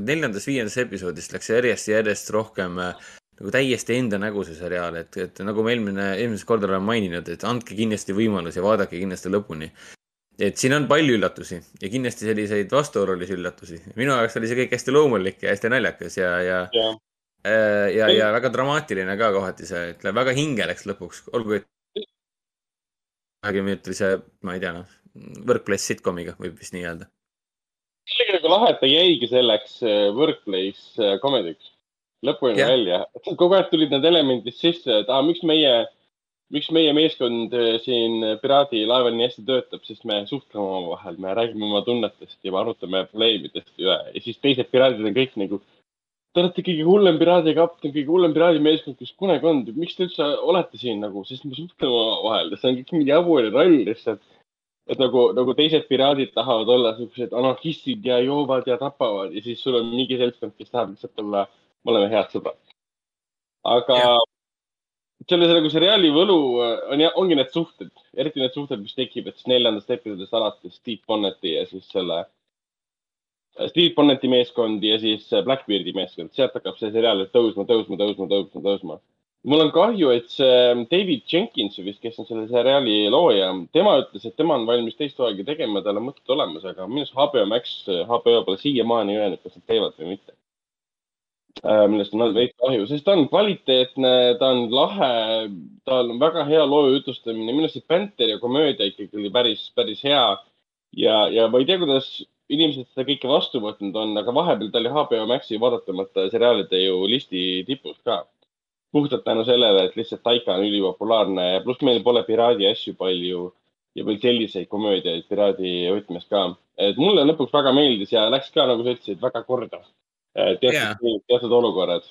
neljandas-viiendas episoodis läks järjest ja järjest rohkem äh, nagu täiesti enda nägu see seriaal, et, et nagu ma eelmine, eelmised korda olen maininud, et andke kindlasti võimalus ja vaadake kindlasti lõpuni et siin on palju üllatusi ja kindlasti selliseid vastuolulisi üllatusi. minu jaoks oli see kõik hästi loomulik ja hästi naljakas ja, ja, jah, ja, ja, ja väga dramaatiline ka kohati see, ütleme väga hinge läks lõpuks, olgu, et kahekümneminutilise, ma ei tea noh, workplace sitcomiga võib vist nii öelda. tegelikult lahe, et ta jäigi selleks äh, workplace äh, comedy'ks lõpuni Jah. välja. kogu aeg tulid need elemendid sisse, et aa, miks meie, miks meie meeskond äh, siin piraadilaeval nii hästi töötab, sest me suhtleme omavahel, me räägime oma tunnetest ja me arutame probleemidest üle ja siis teised piraadid on kõik nagu Te olete kõige hullem piraadikapten, kõige hullem piraadimeeskond, kes kunagi olnud, miks te üldse olete siin nagu, sest me suhtleme omavahel, see on kõik mingi jabur ja roll lihtsalt. et nagu, nagu teised piraadid tahavad olla siuksed anarhistid ja joovad ja tapavad ja siis sul on mingi seltskond, kes tahab lihtsalt olla, me oleme head sõbrad. aga Jah. selles nagu seriaali võlu äh, on, ongi need suhted, eriti need suhted, mis tekib, et siis neljandast episoodist alates Steve Bonneti ja siis selle Steve Bonneti meeskond ja siis Blackbeardi meeskond, sealt hakkab see seriaal tõusma, tõusma, tõusma, tõusma, tõusma. mul on kahju, et see David Jenkins vist, kes on selle seriaali looja, tema ütles, et tema on valmis teist hooaega tegema, tal on mõtted olemas, aga minu arust HBO Max, HBO pole siiamaani öelnud, kas nad teevad või mitte. Millest on veits kahju, sest ta on kvaliteetne, ta on lahe, tal on väga hea loo jutustamine, minu arust see Panther ja komöödia ikkagi oli päris, päris hea. ja, ja ma ei tea, kuidas inimesed seda kõike vastu võtnud on, aga vahepeal ta oli HBO Maxi vaadatamata seriaalide ju listi tipus ka. puhtalt tänu sellele, et lihtsalt Taika on ülipopulaarne ja pluss meil pole piraadi asju palju ja veel selliseid komöödiaid piraadi võtmes ka. et mulle lõpuks väga meeldis ja läks ka, nagu sa ütlesid, väga korda. Teatud Jaa. yeah., teatud olukorrad.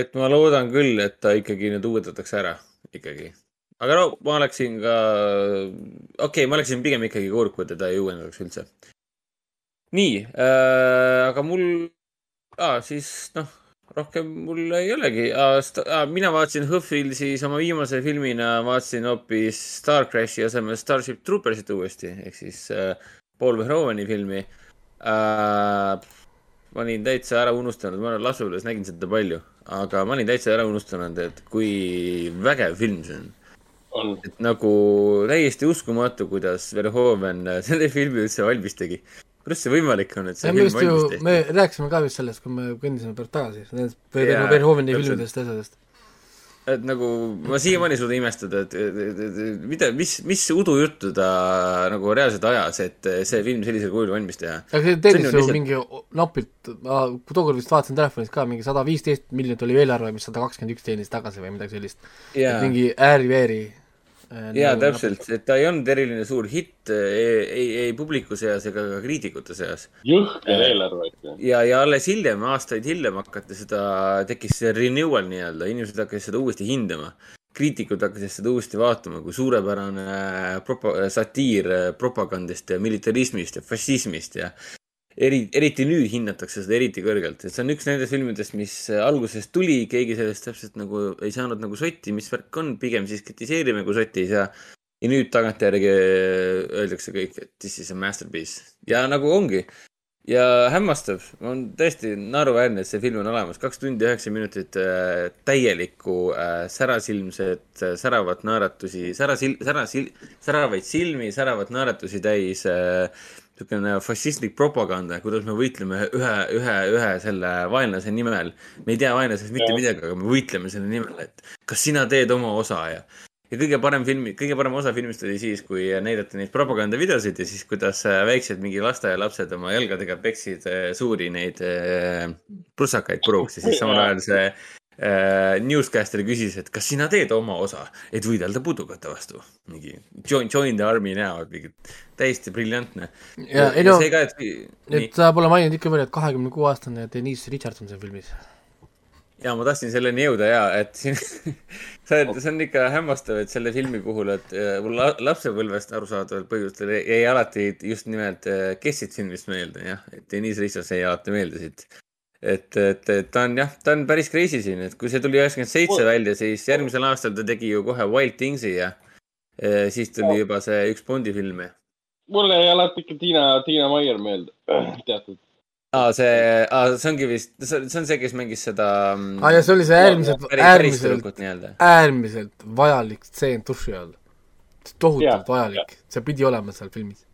et ma loodan küll, et ta ikkagi nüüd uuendatakse ära, ikkagi. aga no ma oleksin ka, okei okay,, ma oleksin pigem ikkagi kurb, kui teda ei uuendaks üldse. nii äh,, aga mul ah,, siis noh, rohkem mul ei olegi ah,. Ah, mina vaatasin HÖFFil siis oma viimase filmina vaatasin hoopis Star Crashi asemel Starship Troopersit uuesti ehk siis äh, Paul Verhoveni filmi äh, ma olin täitsa ära unustanud, ma lapsepõlves nägin seda palju, aga ma olin täitsa ära unustanud, et kui vägev film see on. on. et nagu täiesti uskumatu, kuidas Verhoeven selle filmi üldse valmis tegi. kuidas see võimalik on, et see Ja film valmis tehti? me rääkisime ka vist sellest, kui me kõndisime pärast tagasi, täpselt. filmidest ja asjadest. Et nagu ma siiamaani ei suuda imestada, et, mida, mis, mis udujuttu ta nagu reaalselt ajas, et see film sellisel kujul valmis teha. aga see on ju lihtsalt- mingi napilt, ma tookord vist vaatasin telefonis ka, mingi sada viisteist miljonit oli eelarve, mis sada kakskümmend üks teenis tagasi või midagi sellist. jaa, mingi ääri-veeri. Äh, jaa, täpselt, et ta ei olnud eriline suur hitt ei, ei, ei publiku seas ega ka kriitikute seas. jõhker eelarve ikka. ja, ja alles hiljem, aastaid hiljem hakati seda, tekkis see renewal nii-öelda, inimesed hakkasid seda uuesti hindama. kriitikud hakkasid seda uuesti vaatama kui suurepärane propa-, satiir propagandist ja militarismist ja fašismist ja eri, eriti nüüd hinnatakse seda eriti kõrgelt, et see on üks nendest filmidest, mis alguses tuli, keegi sellest täpselt nagu ei saanud nagu sotti, mis värk on, pigem siis kritiseerime, kui sotti ei saa. ja nüüd tagantjärgi öeldakse kõik, et this is a masterpiece. Ja nagu ongi. Ja hämmastav, on tõesti naeruväärne, et see film on olemas, kaks tundi üheksa minutit äh, täielikku äh, särasilmset äh, säravat naeratusi, särasil-, särasil-, säravaid silmi, säravat naeratusi täis äh, niisugune fašistlik propaganda, kuidas me võitleme ühe, ühe, ühe selle vaenlase nimel. me ei tea vaenlasest mitte midagi, aga me võitleme selle nimel, et kas sina teed oma osa ja ja kõige parem filmi, kõige parem osa filmist oli siis, kui näidati neid propagandavideosid ja siis, kuidas äh, väiksed mingi lasteaialapsed oma jalgadega peksid äh, suuri neid äh, prussakaid puruks ja siis samal ajal see newscaster küsis, et kas sina teed oma osa, et võidelda pudukate vastu. mingi join, join the army näol, mingi täiesti briljantne. ja ei no, et et sa pole maininud ikka veel, et kahekümne kuue aastane Denise Richardson seal filmis. ja ma tahtsin selleni jõuda ja, et siin see on, see on ikka hämmastav, et selle filmi puhul, et äh, mul la- lapsepõlvest arusaadaval põhjustel jäi- alati just nimelt äh, kes siit filmist meelde, jah, et Deniss Ristos jäi alati meelde siit. et, et, et ta on jah, ta on päris crazy siin, et kui see tuli üheksakümmend seitse välja, siis järgmisel aastal ta tegi ju kohe Wild Thingsi ja äh, siis tuli juba see üks Bondi film ja mulle jäi alati ikka Tiina, Tiina Maier meelde, teatud. aa, see, aa, see ongi vist, see on see, kes mängis seda mm, aa ja see oli see äärmiselt, äärmiselt, äärmiselt vajalik stseen duši all. tohutult Jaa, vajalik, see pidi olema seal filmis.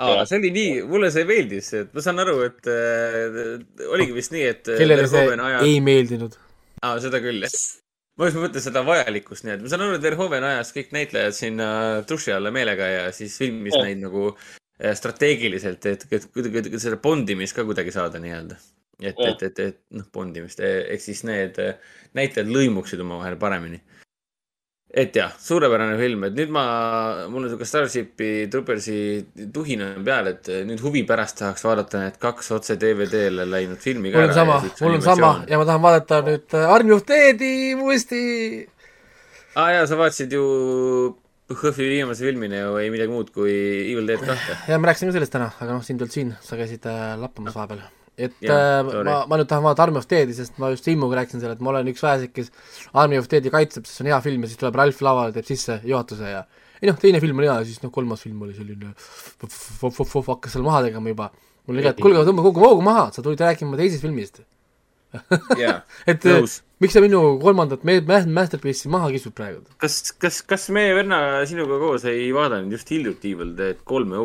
aa, see oli nii, mulle see meeldis, et ma saan aru, et äh, oligi vist nii, et. kellele see ei meeldinud. aa, seda küll, jah. ma just mõtlen seda vajalikkust, nii et ma saan aru, et Verhoeven ajas kõik näitlejad sinna duši alla meelega ja siis filmis Jah. neid nagu äh, strateegiliselt, et, et kuidagi seda bondimist ka kuidagi saada nii-öelda. et, et, et, et noh, bondimist, ehk siis need äh, näitlejad lõimuksid omavahel paremini et jah, suurepärane film, et nüüd ma, mul on siuke Starshipi Troopersi tuhin on peal, et nüüd huvi pärast tahaks vaadata need kaks otse DVD-le läinud filmi ka mul on sama, mul on sama ja ma tahan vaadata nüüd Army of Deadi uuesti. aa ah, jaa, sa vaatasid ju HÖFFi viimase filmina ju ei midagi muud kui Evil Dead kahte. ja me rääkisime sellest täna, aga noh, sind ei olnud siin, sa käisid äh, lappamas vahepeal. Et Jah, äh, ma, ma nüüd tahan vaadata Army of Deadi, sest ma just Immuga rääkisin seal, et ma olen üks väheseid, kes Army of Deadi kaitseb, sest see on hea film ja siis tuleb Ralf lavale, teeb sisse juhatuse ja ei noh, teine film oli hea ja siis noh, kolmas film oli selline hakkas seal maha tegema juba. mul oli ka, et kuulge, tõmba kogu hoogu maha, sa tulid rääkima teisest filmist. Jaa, et nõus. miks sa minu kolmandat me-, me-, masterpiece'i maha kisud praegu? kas, kas, kas meie venna sinuga koos ei vaadanud just hiljuti Evil Dead kolme,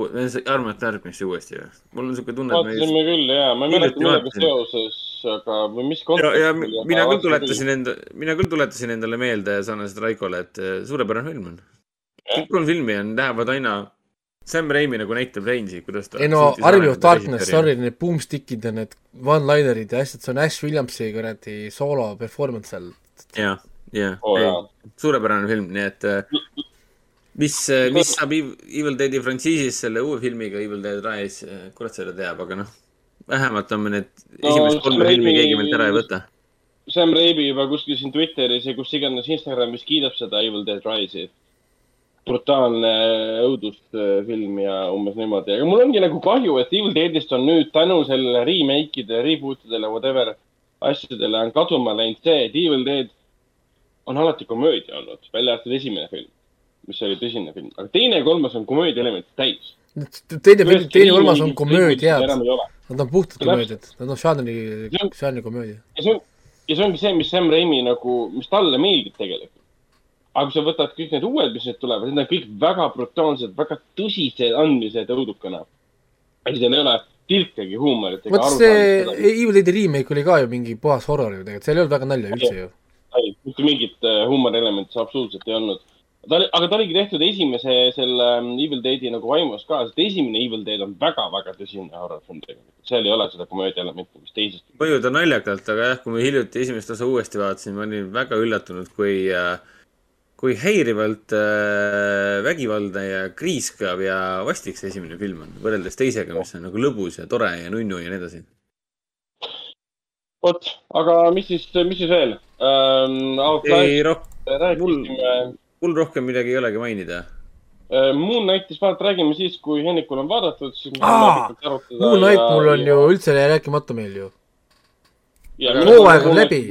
armad tarbimist uuesti või? mul on siuke tunne, et me just vaatasime küll ja, ma ei mäleta millega seoses, aga või mis ja, kontekstis. ja mi- mina küll tuletasin enda, mina küll tuletasin endale meelde sarnaselt Raikole, et eh, suurepärane film on. kõik kolm filmi on, lähevad aina, Sam Raimi nagu näitab Rainsi, kuidas ta ei no Army of Darkness, sorry, need boomstick'id ja need one-linerid ja asjad, see on Ash Williamsi kuradi soolo performance seal. jah, jah Oo, jaa., suurepärane film, nii et eh, mis, mis saab Ev- Evil Deadi frantsiisist selle uue filmiga Evil Dead Rise, kurat seda teab, aga noh, vähemalt on me need No esimesed kolm filmi keegi meilt ära ei võta. Sam Raimi juba kuskil siin Twitteris ja kus iganes Instagramis kiidab seda Evil Dead Rise'i. Brutaalne õudusfilm ja umbes niimoodi, aga mul ongi nagu kahju, et Evil Deadist on nüüd tänu sellele remake ide, reboot idele, whatever asjadele on kaduma läinud see, et Evil Dead on alati komöödia olnud, välja arvatud esimene film, mis oli tõsine film, aga teine ja kolmas on komöödia elementi täis. teine, teine, kolmas on komöödiad, nad on puhtad komöödiad, nad on žanri žanri komöödia. ja see on, ja see ongi see, mis Sam Raimi nagu, mis talle meeldib tegelikult. Aga kui sa võtad kõik need uued, mis nüüd tulevad, need on kõik väga brutaalsed, väga tõsised andmised õudukana. ja seal ei ole tilkegi huumorit. vot see Evil Deadi remake oli ka ju mingi puhas horror ju tegelikult, seal ei olnud väga nalja üldse ju. ei, mitte mingit äh, huumorielementi absoluutselt ei olnud. ta oli, aga ta oligi tehtud esimese selle ähm, Evil Deadi nagu vaimus ka, sest esimene Evil Dead on väga-väga tõsine horror-film tegelikult. seal ei ole seda komöödia elementi, mis teises. mõjuda naljakalt, aga jah, kui ma hiljuti esimest osa uuesti vaatasin, ma olin väga üllatunud, kui, kui häirivalt äh, vägivaldne ja kriiskav ja vastik see esimene film on, võrreldes teisega, mis on nagu lõbus ja tore ja nunnu ja nii edasi. vot, aga mis siis, mis siis veel ähm,? ei, roh-, rääkisime. mul rohkem midagi ei olegi mainida. Moon Knightist vaata, räägime siis, kui Hennikul on vaadatud, siis. Aa, Moon Knight mul on ju üldse rääkimata meil ju. hooaeg on läbi.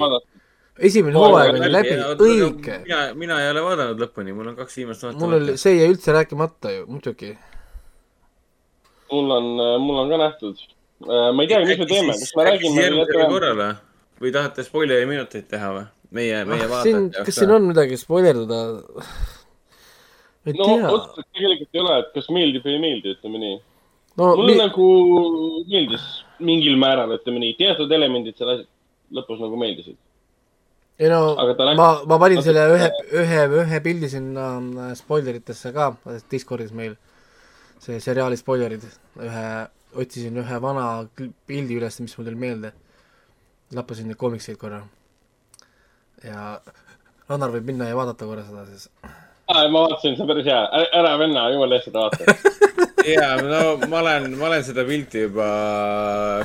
Esimene hooaeg oli läbi, õige. mina, mina ei ole vaadanud lõpuni, mul on kaks viimast mul oli, see jäi üldse rääkimata ju, muidugi. mul on, mul on ka nähtud. ma ei teagi, mis me teeme, kas me räägime või järgmisel jätame? korral või? tahate spoileri minuteid teha või? meie, meie Ah, vaatajate kas siin on midagi spoilerdada? ma ei no tea. otseselt tegelikult ei ole, et kas meeldib või ei meeldi, ütleme nii. no mulle mi- nagu meeldis mingil määral, ütleme nii, teatud elemendid seal asja- lõpus nagu meeldisid. Ei no läks- ma, ma panin selle ühe, ühe, ühe pildi sinna äh, spoileritesse ka, Discordis meil, see seriaali spoilerid, ühe, otsisin ühe vana pildi üles, mis mul tuli meelde. lappasin neid koomikseid korra. ja Rannar võib minna ja vaadata korra seda siis. ma vaatasin, see on päris hea, ära venna, jumala eest seda vaata. ja no ma olen, ma olen seda pilti juba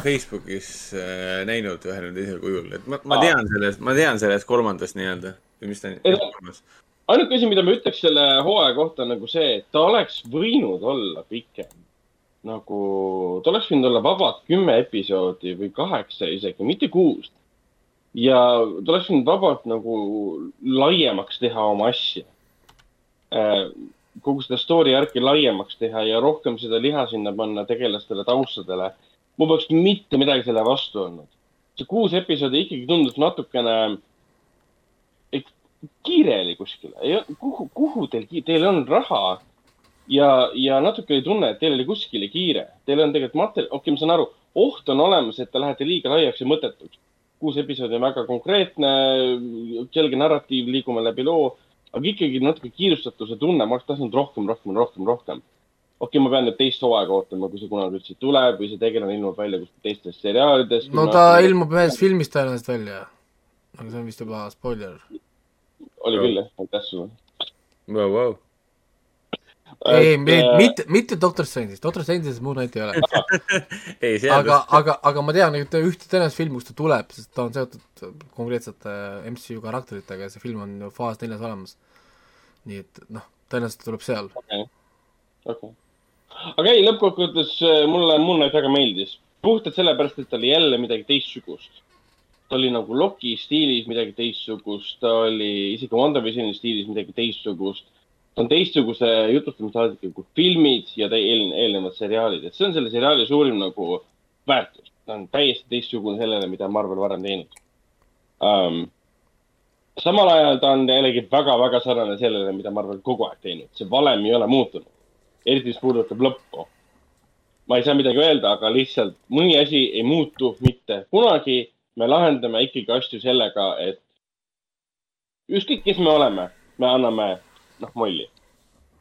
Facebookis äh, näinud ühel või teisel kujul, et ma, ma tean sellest, ma tean sellest kolmandast nii-öelda või mis ta on ainuke asi, mida ma ütleks selle hooaja kohta nagu see, et ta oleks võinud olla pikem. nagu, ta oleks võinud olla vabalt kümme episoodi või kaheksa isegi, mitte kuus. ja ta oleks võinud vabalt nagu laiemaks teha oma asja. Kogu seda story järgi laiemaks teha ja rohkem seda liha sinna panna tegelastele taustadele. mul poleks mitte midagi selle vastu olnud. see kuus episoodi ikkagi tundus natukene kiire oli kuskile, kuhu, kuhu teil, teil on raha ja, ja natuke oli tunne, et teil oli kuskile kiire, teil on tegelikult materjal, okei okay,, ma saan aru, oht on olemas, et te lähete liiga laiaks ja mõttetuks. kuus episoodi on väga konkreetne, selge narratiiv, liigume läbi loo, aga ikkagi natuke kiirustatuse tunne, ma oleks tahtnud rohkem, rohkem, rohkem, rohkem. okei okay,, ma pean nüüd teist hooaega ootama, kui see kunagi üldse tuleb või see tegelane ilmub välja kuskil teistes seriaalides. no ta ilmub ühes filmis tõenäoliselt välja. aga see on vist juba spoiler. oli küll jah, aitäh sulle. Vau, vau. ei, äh, mitte, mitte Doctor Strange'is, Doctor Strange'is Moon Knight ei ole. aga, aga, aga ma tean ühte, ühte tõenäoliselt filmi, kus ta tuleb, sest ta on seotud konkreetsete MCU karakteritega ja see film on ju faas neljas olemas. nii et noh, tõenäoliselt tuleb seal. okei aga ei, lõppkokkuvõttes äh, mulle Moon Knight väga meeldis. puhtalt sellepärast, et ta oli jälle midagi teistsugust. ta oli nagu Loki stiilis midagi teistsugust, ta oli isegi WandaVisioni stiilis midagi teistsugust. Ta on teistsuguse jutustamissaadikuga kui filmid ja eel, eelnevad seriaalid, et see on selle seriaali suurim nagu väärtus. ta on täiesti teistsugune sellele, mida Marvel varem teinud um,. samal ajal ta on jällegi väga-väga sarnane sellele, mida Marvel kogu aeg teinud, see valem ei ole muutunud eriti mis puudutab lõppu. ma ei saa midagi öelda, aga lihtsalt mõni asi ei muutu mitte kunagi. me lahendame ikkagi asju sellega, et ükskõik, kes me oleme, me anname, noh, molli.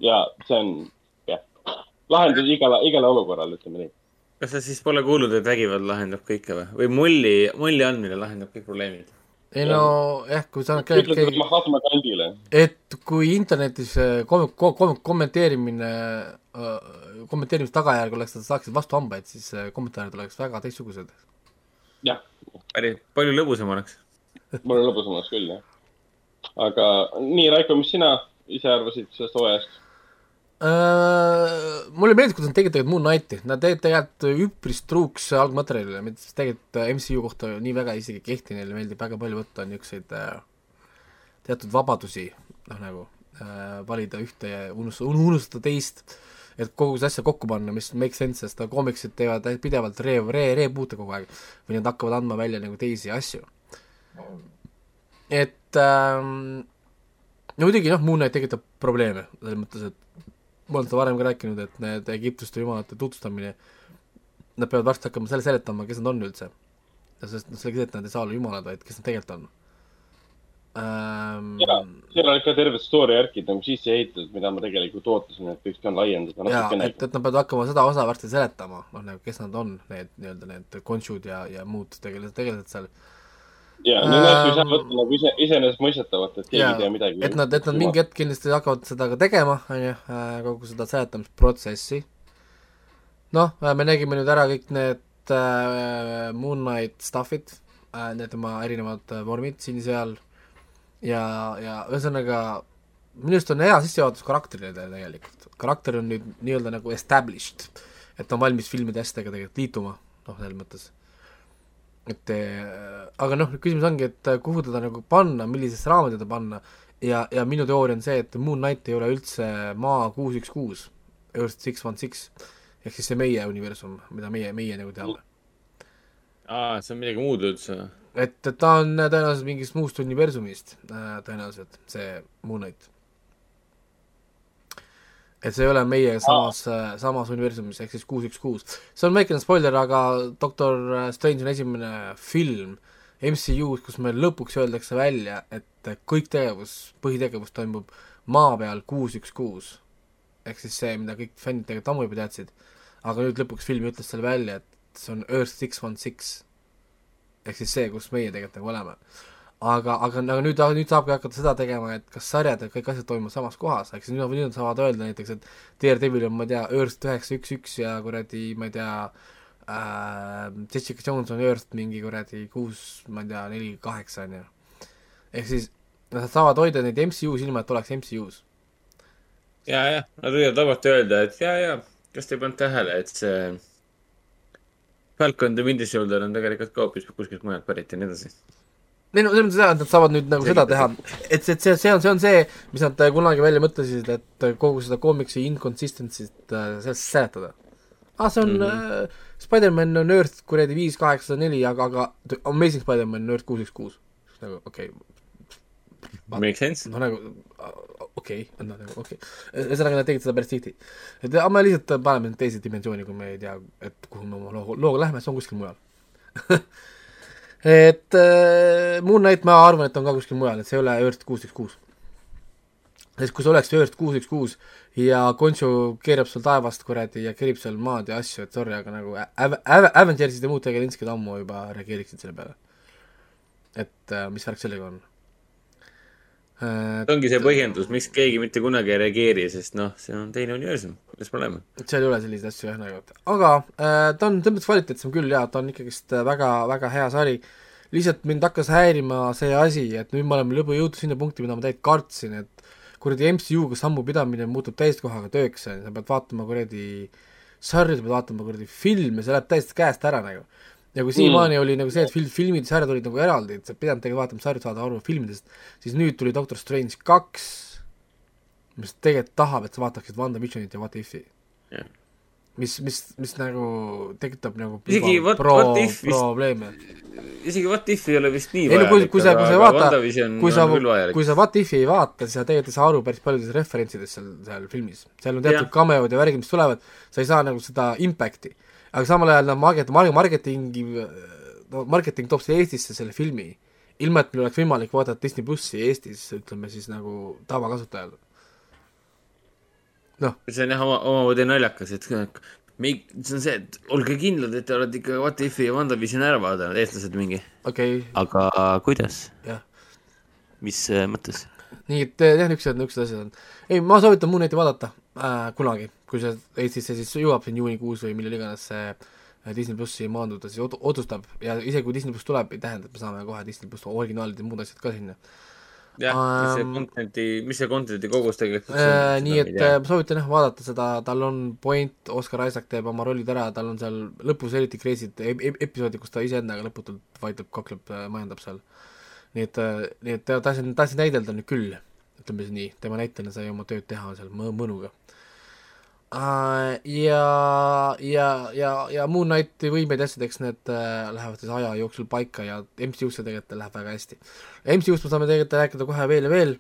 ja see on, jah, lahendus igale, igale olukorrale, ütleme nii. kas sa siis pole kuulnud, et vägivald lahendab kõike või? või molli, molli andmine lahendab kõik probleemid? ei no jah, kui sa ütled käid, nagu Mahatma Gandhile. et kui internetis äh, kom-, kom-, kommenteerimine, kommenteerimise tagajärg oleks, et sa saaksid vastu hambaid, siis äh, kommentaarid oleks väga teistsugused. jah, päris, palju lõbusam oleks. mul on lõbusamas küll, jah. aga nii, Raiko, mis sina ise arvasid sellest hooajast? Uh, mulle meeldib, kuidas nad tegid tegelikult Moon Knighti, nad tegid tegelikult üpris truuks algmaterjalile, mis tegelikult MCU kohta nii väga isegi ei kehti, neile meeldib väga palju võtta niisuguseid uh, teatud vabadusi, noh nagu uh, valida ühte ja unustada, unustada teist, et kogu see asja kokku panna, mis make sense, sest koomiksid teevad pidevalt re-, re-, reboot'e kogu aeg või nad hakkavad andma välja nagu teisi asju. et ähm, no muidugi noh, Moon Knight tekitab probleeme, selles mõttes, et ma olen seda varem ka rääkinud, et need Egiptuste jumalate tutvustamine, nad peavad varsti hakkama selle seletama, kes nad on üldse. sest noh, sellega, et nad ei saa olla jumalad, vaid kes nad tegelikult on ähm.... jaa, seal on ikka terved story järgid nagu sisse ehitatud, mida ma tegelikult ootasin, et võiks ka laiendada natukene. et, et nad peavad hakkama seda osa varsti seletama, noh nagu kes nad on, need nii-öelda need konšud ja, ja muud tegelased, tegelased seal ja no neid ei saa võtta nagu ise, iseenesestmõistetavat, et keegi ei tea midagi. et nad, et nad mingi hetk kindlasti hakkavad seda ka tegema, on ju, kogu seda seletamisprotsessi. noh, me nägime nüüd ära kõik need äh, Moon Knight stuff'id äh,, need tema erinevad äh, vormid siin-seal ja, ja ühesõnaga minu arust on hea sissejuhatus karakterile tegelikult. karakter on nüüd nii-öelda nagu established, et on valmis filmide asjadega tegelikult liituma, noh, selles mõttes et äh, aga noh, küsimus ongi, et äh, kuhu teda nagu panna, millisesse raami teda panna ja, ja minu teooria on see, et Moon Knight ei ole üldse maa kuus üks kuus, Earth six one six, ehk siis see meie universum, mida meie, meie nagu teame. aa, see on midagi muud üldse? et, et ta on tõenäoliselt mingist muust universumist, äh, tõenäoliselt, see Moon Knight et see ei ole meiega samas ah., samas universumis, ehk siis kuus üks kuus. see on väikene spoiler, aga Doctor Strange on esimene film MCU-s, kus meil lõpuks öeldakse välja, et kõik tegevus, põhitegevus toimub maa peal kuus üks kuus. ehk siis see, mida kõik fännid tegelikult ammu juba teadsid, aga nüüd lõpuks film ütles selle välja, et see on Earth six one six. ehk siis see, kus meie tegelikult nagu oleme aga, aga, aga nüüd, nüüd saabki hakata seda tegema, et kas sarjad ja kõik asjad toimuvad samas kohas, siis nüüd, nüüd nad saavad öelda näiteks, et Daredevil on, ma ei tea, Earth üheksa üks üks ja kuradi, ma ei tea äh,, Jessica Jones on Earth mingi kuradi kuus, ma ei tea, neli, kaheksa, on ju. ehk siis nad saavad hoida neid MCU-s ilma, et oleks MCU-s. ja, jah, nad võivad vabalt öelda, et ja, ja, kas te ei pannud tähele, et see Falcon the Winter Soldier on tegelikult ka hoopis kuskilt mujalt pärit ja nii edasi ei no selles mõttes jah, et nad saavad nüüd nagu seda teha, et see, see, see on, see on see, mis nad kunagi välja mõtlesid, et kogu seda koomiksi inconsistency't äh, sellest seletada. ah, see on mm -hmm. äh, Spider-man on Earth kuradi viis kaheksasada neli, aga, aga Amazing Spider-man on Earth kuus üks kuus. nagu okei okay.. Makes sense. noh, nagu okei okay,, noh nagu okei okay.. ühesõnaga nad tegid seda päris tihti. et aga me lihtsalt paneme teise dimensiooni, kui me ei tea, et kuhu me oma looga, looga lähme, see on kuskil mujal et äh, Moon Knight, ma arvan, et on ka kuskil mujal, et see ei ole Earth kuus üks kuus. sest kui see oleks Earth kuus üks kuus ja Conchu keerab seal taevast kuradi ja kerib seal maad ja asju, et sorry, aga nagu Av-, Av-, Avengersid ja muud tegelinskid ammu juba reageeriksid selle peale. et äh, mis värk sellega on see ongi see põhjendus, miks keegi mitte kunagi ei reageeri, sest noh, see on teine universum, mis probleem on? seal ei ole selliseid asju jah, nagu, aga äh, ta on selles mõttes kvaliteetsem küll jaa, ta on ikkagist väga, väga hea sari, lihtsalt mind hakkas häirima see asi, et nüüd me oleme lõbu jõudnud sinna punkti, mida ma tegelikult kartsin, et kuradi MCU-ga sammu pidamine muutub täiskohaga tööks, sa pead vaatama kuradi sarju, sa pead vaatama kuradi filme, see läheb täiesti käest ära nagu ja kui siiamaani mm. oli nagu see, et film, filmid, sarjad olid nagu eraldi, et sa ei pidanud tegelikult vaatama sarju, saada aru filmidest, siis nüüd tuli Doctor Strange kaks, mis tegelikult tahab, et sa vaataksid WandaVisionit ja What If'i yeah.. mis, mis, mis nagu tekitab nagu isegi What, pro, what If probleeme. isegi What If ei ole vist nii ei no kui, kui sa, kui sa vaata, kui sa, kui sa What If'i ei vaata, siis sa tegelikult ei saa aru päris paljudest referentsidest seal, seal filmis. seal on teatud cameod ja värgid, mis tulevad, sa ei saa nagu seda impact'i aga samal ajal nad market-, marketingi, no marketing toob siia Eestisse selle filmi, ilma et meil oleks võimalik vaadata Disney plussi Eestis, ütleme siis nagu tavakasutajal. noh. see on jah oma, omamoodi naljakas, et me ei, see on see, et olge kindlad, et te olete ikka What If'i ja WandaVision ära vaadanud, eestlased mingi. okei okay.. aga kuidas? mis äh, mõttes? nii, et jah, niisugused, niisugused asjad on. ei, ma soovitan Moonlighti vaadata äh, kunagi, kui see Eestisse siis jõuab siin juunikuus või millal iganes see Disney plussi maanduda, siis ot- otsustab. Ja isegi kui Disney pluss tuleb, ei tähenda, et me saame kohe Disney pluss originaalid ja muud asjad ka sinna. Jah, mis see content'i, mis see content'i kogus tegelikult Äh, nii et äh, ma soovitan jah vaadata seda, tal on point, Oscar Isaac teeb oma rollid ära, tal on seal lõpus eriti crazy'd ep- ep- episoodid, kus ta iseendaga lõputult vaidleb, kakleb, majandab seal. nii et, nii et ta- tahtsin, tahtsin näidelda nüüd küll, ütleme siis nii, tema näitena sai oma tööd teha seal mõ- mõnuga. ja, ja, ja, ja Moon Knighti võimeid ja asjadeks need äh, lähevad siis aja jooksul paika ja MCU-sse tegelikult läheb väga hästi. MCU-st me saame tegelikult rääkida kohe veel ja veel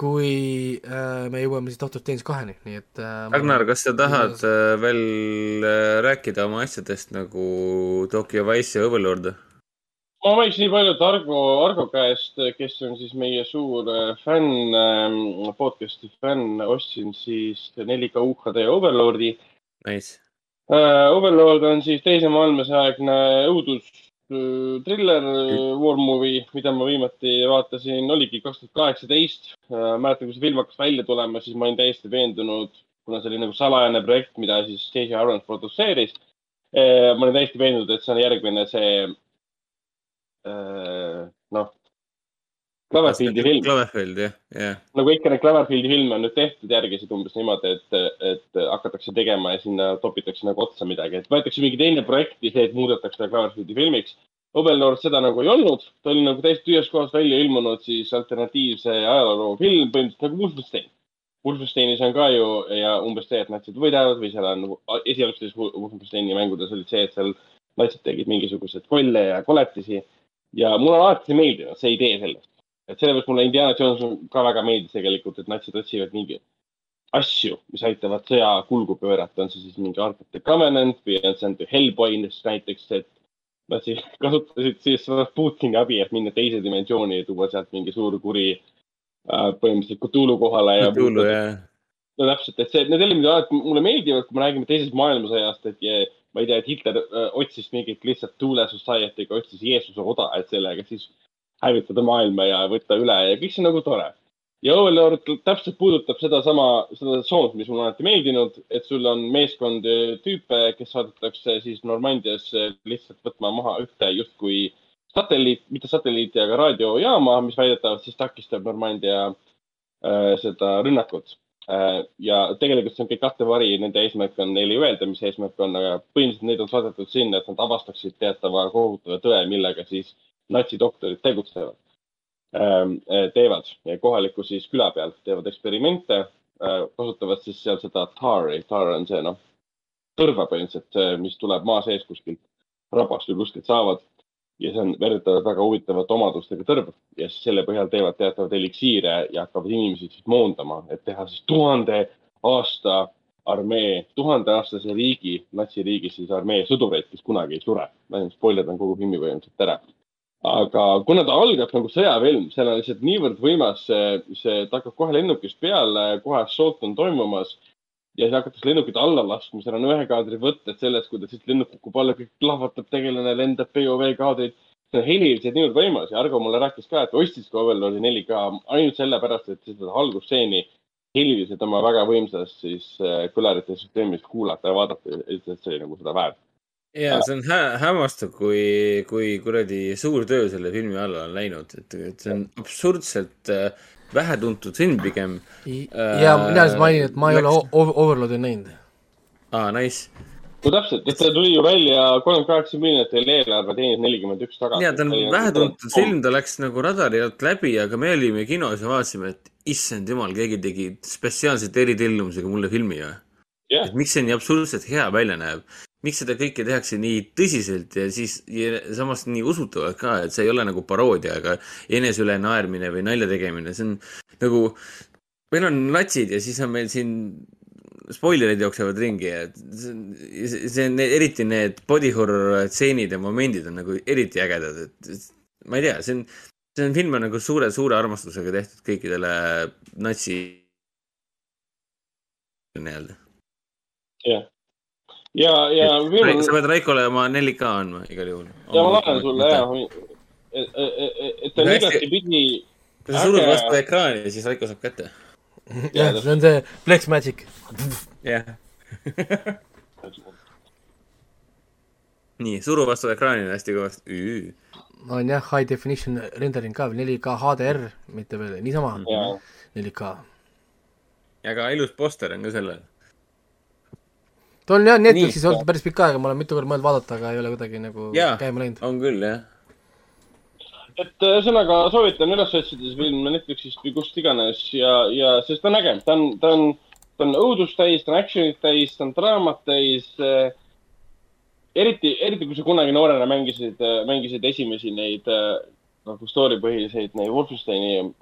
kui äh, me jõuame siis Doctor Strange kaheni, nii et äh, Ragnar, kas sa tahad äh, veel äh, rääkida oma asjadest nagu Tokyo Wise ja Overlord? Ma mainiks nii palju, et Argo, Argo käest, kes on siis meie suur äh, fänn, podcast'i fänn, ostsin siis 4K UHD Overlordi. Nice. Overlord on siis teise maailmasõjaegne õudus äh, thriller äh, war movie, mida ma viimati vaatasin, oligi kaks tuhat kaheksateist. mäletan, kui see film hakkas välja tulema, siis ma olin täiesti veendunud, kuna see oli nagu salajane projekt, mida siis J.J. Abrams produtseeris. ma olin täiesti veendunud, et see on järgmine see äh, noh, Cloverfieldi film. Cloverfield, jah, jah. nagu ikka neid Cloverfieldi filme on nüüd tehtud järgisid umbes niimoodi, et, et hakatakse tegema ja sinna topitakse nagu otsa midagi, et võetakse mingi teine projekt ja see, et muudetakse Cloverfieldi filmiks. Overlord seda nagu ei olnud, ta oli nagu täiesti tühjas kohas välja ilmunud siis alternatiivse ajaloo film, põhimõtteliselt nagu Wolfenstein. Wolfensteinis on ka ju ja umbes see, et natsid võidavad või seal on nagu esialgsetes Wolfensteini mängudes oli see, et seal natsid tegid mingisuguseid kolle ja koletisi ja mulle on alati meeldinud see idee sellest et sellepärast mulle Indiana Jones ka väga meeldis tegelikult, et natsid otsivad mingi asju, mis aitavad sõja kulgu pöörata, on see siis mingi the Covenant või on see Hellboy näiteks, et nad siis kasutasid siis Putini abi, et minna teise dimensiooni ja tuua sealt mingi suur kuri äh, põhimõtteliselt Cthulhu kohale ja Cthulhu, jah. no täpselt, et see, need elemendid alati mulle meeldivad, kui me räägime teisest maailmasõjast, et ja, ma ei tea, et Hitler öö, otsis mingit lihtsalt Tuule Society'ga, otsis Jeesuse oda, et sellega siis hävitada maailma ja võtta üle ja kõik see on nagu tore. ja Overlord täpselt puudutab sedasama, seda tsoont, mis mulle alati meeldinud, et sul on meeskond tüüpe, kes saadetakse siis Normandias öö, lihtsalt võtma maha ühte justkui satelliit, mitte satelliiti, aga raadiojaama, mis väidetavalt siis takistab Normandia äh, seda rünnakut Äh, ja tegelikult see on kõik kattevari, nende eesmärk on neile ei öelda, mis eesmärk on, aga põhimõtteliselt neid on saadetud sinna, et nad avastaksid teatava kohutava tõe, millega siis natsidoktorid tegutsevad, teevad ja kohaliku siis küla peal teevad eksperimente, kasutavad siis seal seda tari, tar on see noh, tõrva põhimõtteliselt, mis tuleb maa sees kuskilt rabast või kuskilt saavad ja see on väidetavalt väga huvitavate omadustega tõrv ja siis selle põhjal teevad teatavaid eliksiire ja hakkavad inimesi siis moondama, et teha siis tuhande aasta armee, tuhandeaastase riigi, natsiriigi siis armee sõdureid, kes kunagi ei sure. ma spoilerdan kogu filmi põhimõtteliselt ära. aga kuna ta algab nagu sõjafilm, seal on lihtsalt niivõrd võimas see, see, ta hakkab kohe lennukist peale, kohe assault on toimumas ja siis hakatakse lennukit alla laskma, seal on ühe kaadri võtted sellest, kuidas siis lennuk kukub alla, kõik plahvatab, tegelane lendab, POV kaadrid. see on heliliselt niivõrd võimas ja Argo mulle rääkis ka, et ostis ka Overlordi 4K ainult sellepärast, et seda algusstseeni heliliselt oma väga võimsas siis äh, kõlarite süsteemis kuulata ja vaadata, et see oli nagu seda väärt. ja see on hä hämmastav, kui, kui kuradi suur töö selle filmi alla on läinud, et, et see on absurdselt äh, vähetuntud film pigem. ja mina siis mainin, et ma ei ole läks- o- Overlordi näinud. aa, nice. no täpselt, et see tuli ju välja kolmkümmend kaheksa miljonit oli eelarve, teenis nelikümmend üks tagasi. ja ta on vähetuntud film, ta läks nagu radari alt läbi, aga me olime kinos ja vaatasime, et issand jumal, keegi tegi spetsiaalselt eritellimusega mulle filmi või. jah et, miks see nii absurdselt hea välja näeb, miks seda kõike tehakse nii tõsiselt ja siis ja samas nii usutavalt ka, et see ei ole nagu paroodia, aga enese üle naermine või nalja tegemine, see on nagu, meil on natsid ja siis on meil siin spoilerid jooksevad ringi ja see see on eriti need body horror stseenid ja momendid on nagu eriti ägedad, et ma ei tea, see on, see on film on nagu suure, suure armastusega tehtud kõikidele natsi nii-öelda. jah. ja, ja film sa pead Raikole oma 4K andma igal juhul. ja ma laen sulle ja, et, et ta on igatepidi kui sa surud vastu ekraani, siis Raiko saab kätte. jah, see on see Flex Magic. jah. nii, suru vastu ekraanile hästi kõvasti. on jah, high definition rendering ka veel 4K HDR, mitte veel niisama ja 4K. väga ilus poster on ka sellel. Ta on jah Netflixis olnud päris pikka aega, ma olen mitu korda mõelnud vaadata, aga ei ole kuidagi nagu Jaa. käima läinud. on küll, jah. et ühesõnaga soovitan üles otsida see film Netflixist või kust iganes ja, ja sest ta on äge, ta on, ta on, ta on õudust täis, ta on action'it täis, ta on draamat täis äh,. eriti, eriti kui sa kunagi noorena mängisid, mängisid esimesi neid äh, nagu story põhiseid neid Wolfensteini,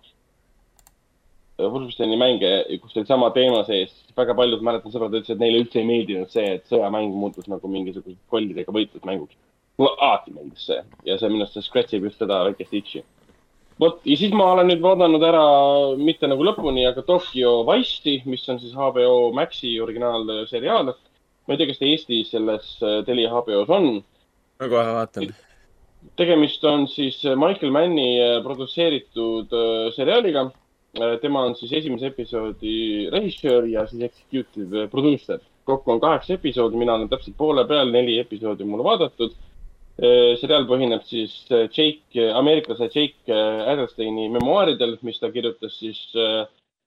Wolfensteini mänge, kus oli sama teema sees, väga paljud, mäletan sõbrad ütlesid, et neile üldse ei meeldinud see, et sõjamäng muutus nagu mingisuguseks kollidega võitlusmänguks mulle alati meeldis see ja see minu arust see scratch ib just seda väikest itši. vot ja siis ma olen nüüd vaadanud ära mitte nagu lõpuni, aga Tokyo Vice'i, mis on siis HBO Maxi originaalseriaal. ma ei tea, kas ta Eestis selles äh, Telia HBO-s on. ma kohe vaatan. tegemist on siis Michael Manni äh, produtseeritud äh, seriaaliga. Tema on siis esimese episoodi režissöör ja siis executive producer. kokku on kaheksa episoodi, mina olen täpselt poole peal, neli episoodi mul vaadatud seriaal põhineb siis äh, Jake, ameeriklase Jake äh, Adelsteini memuaaridel, mis ta kirjutas siis,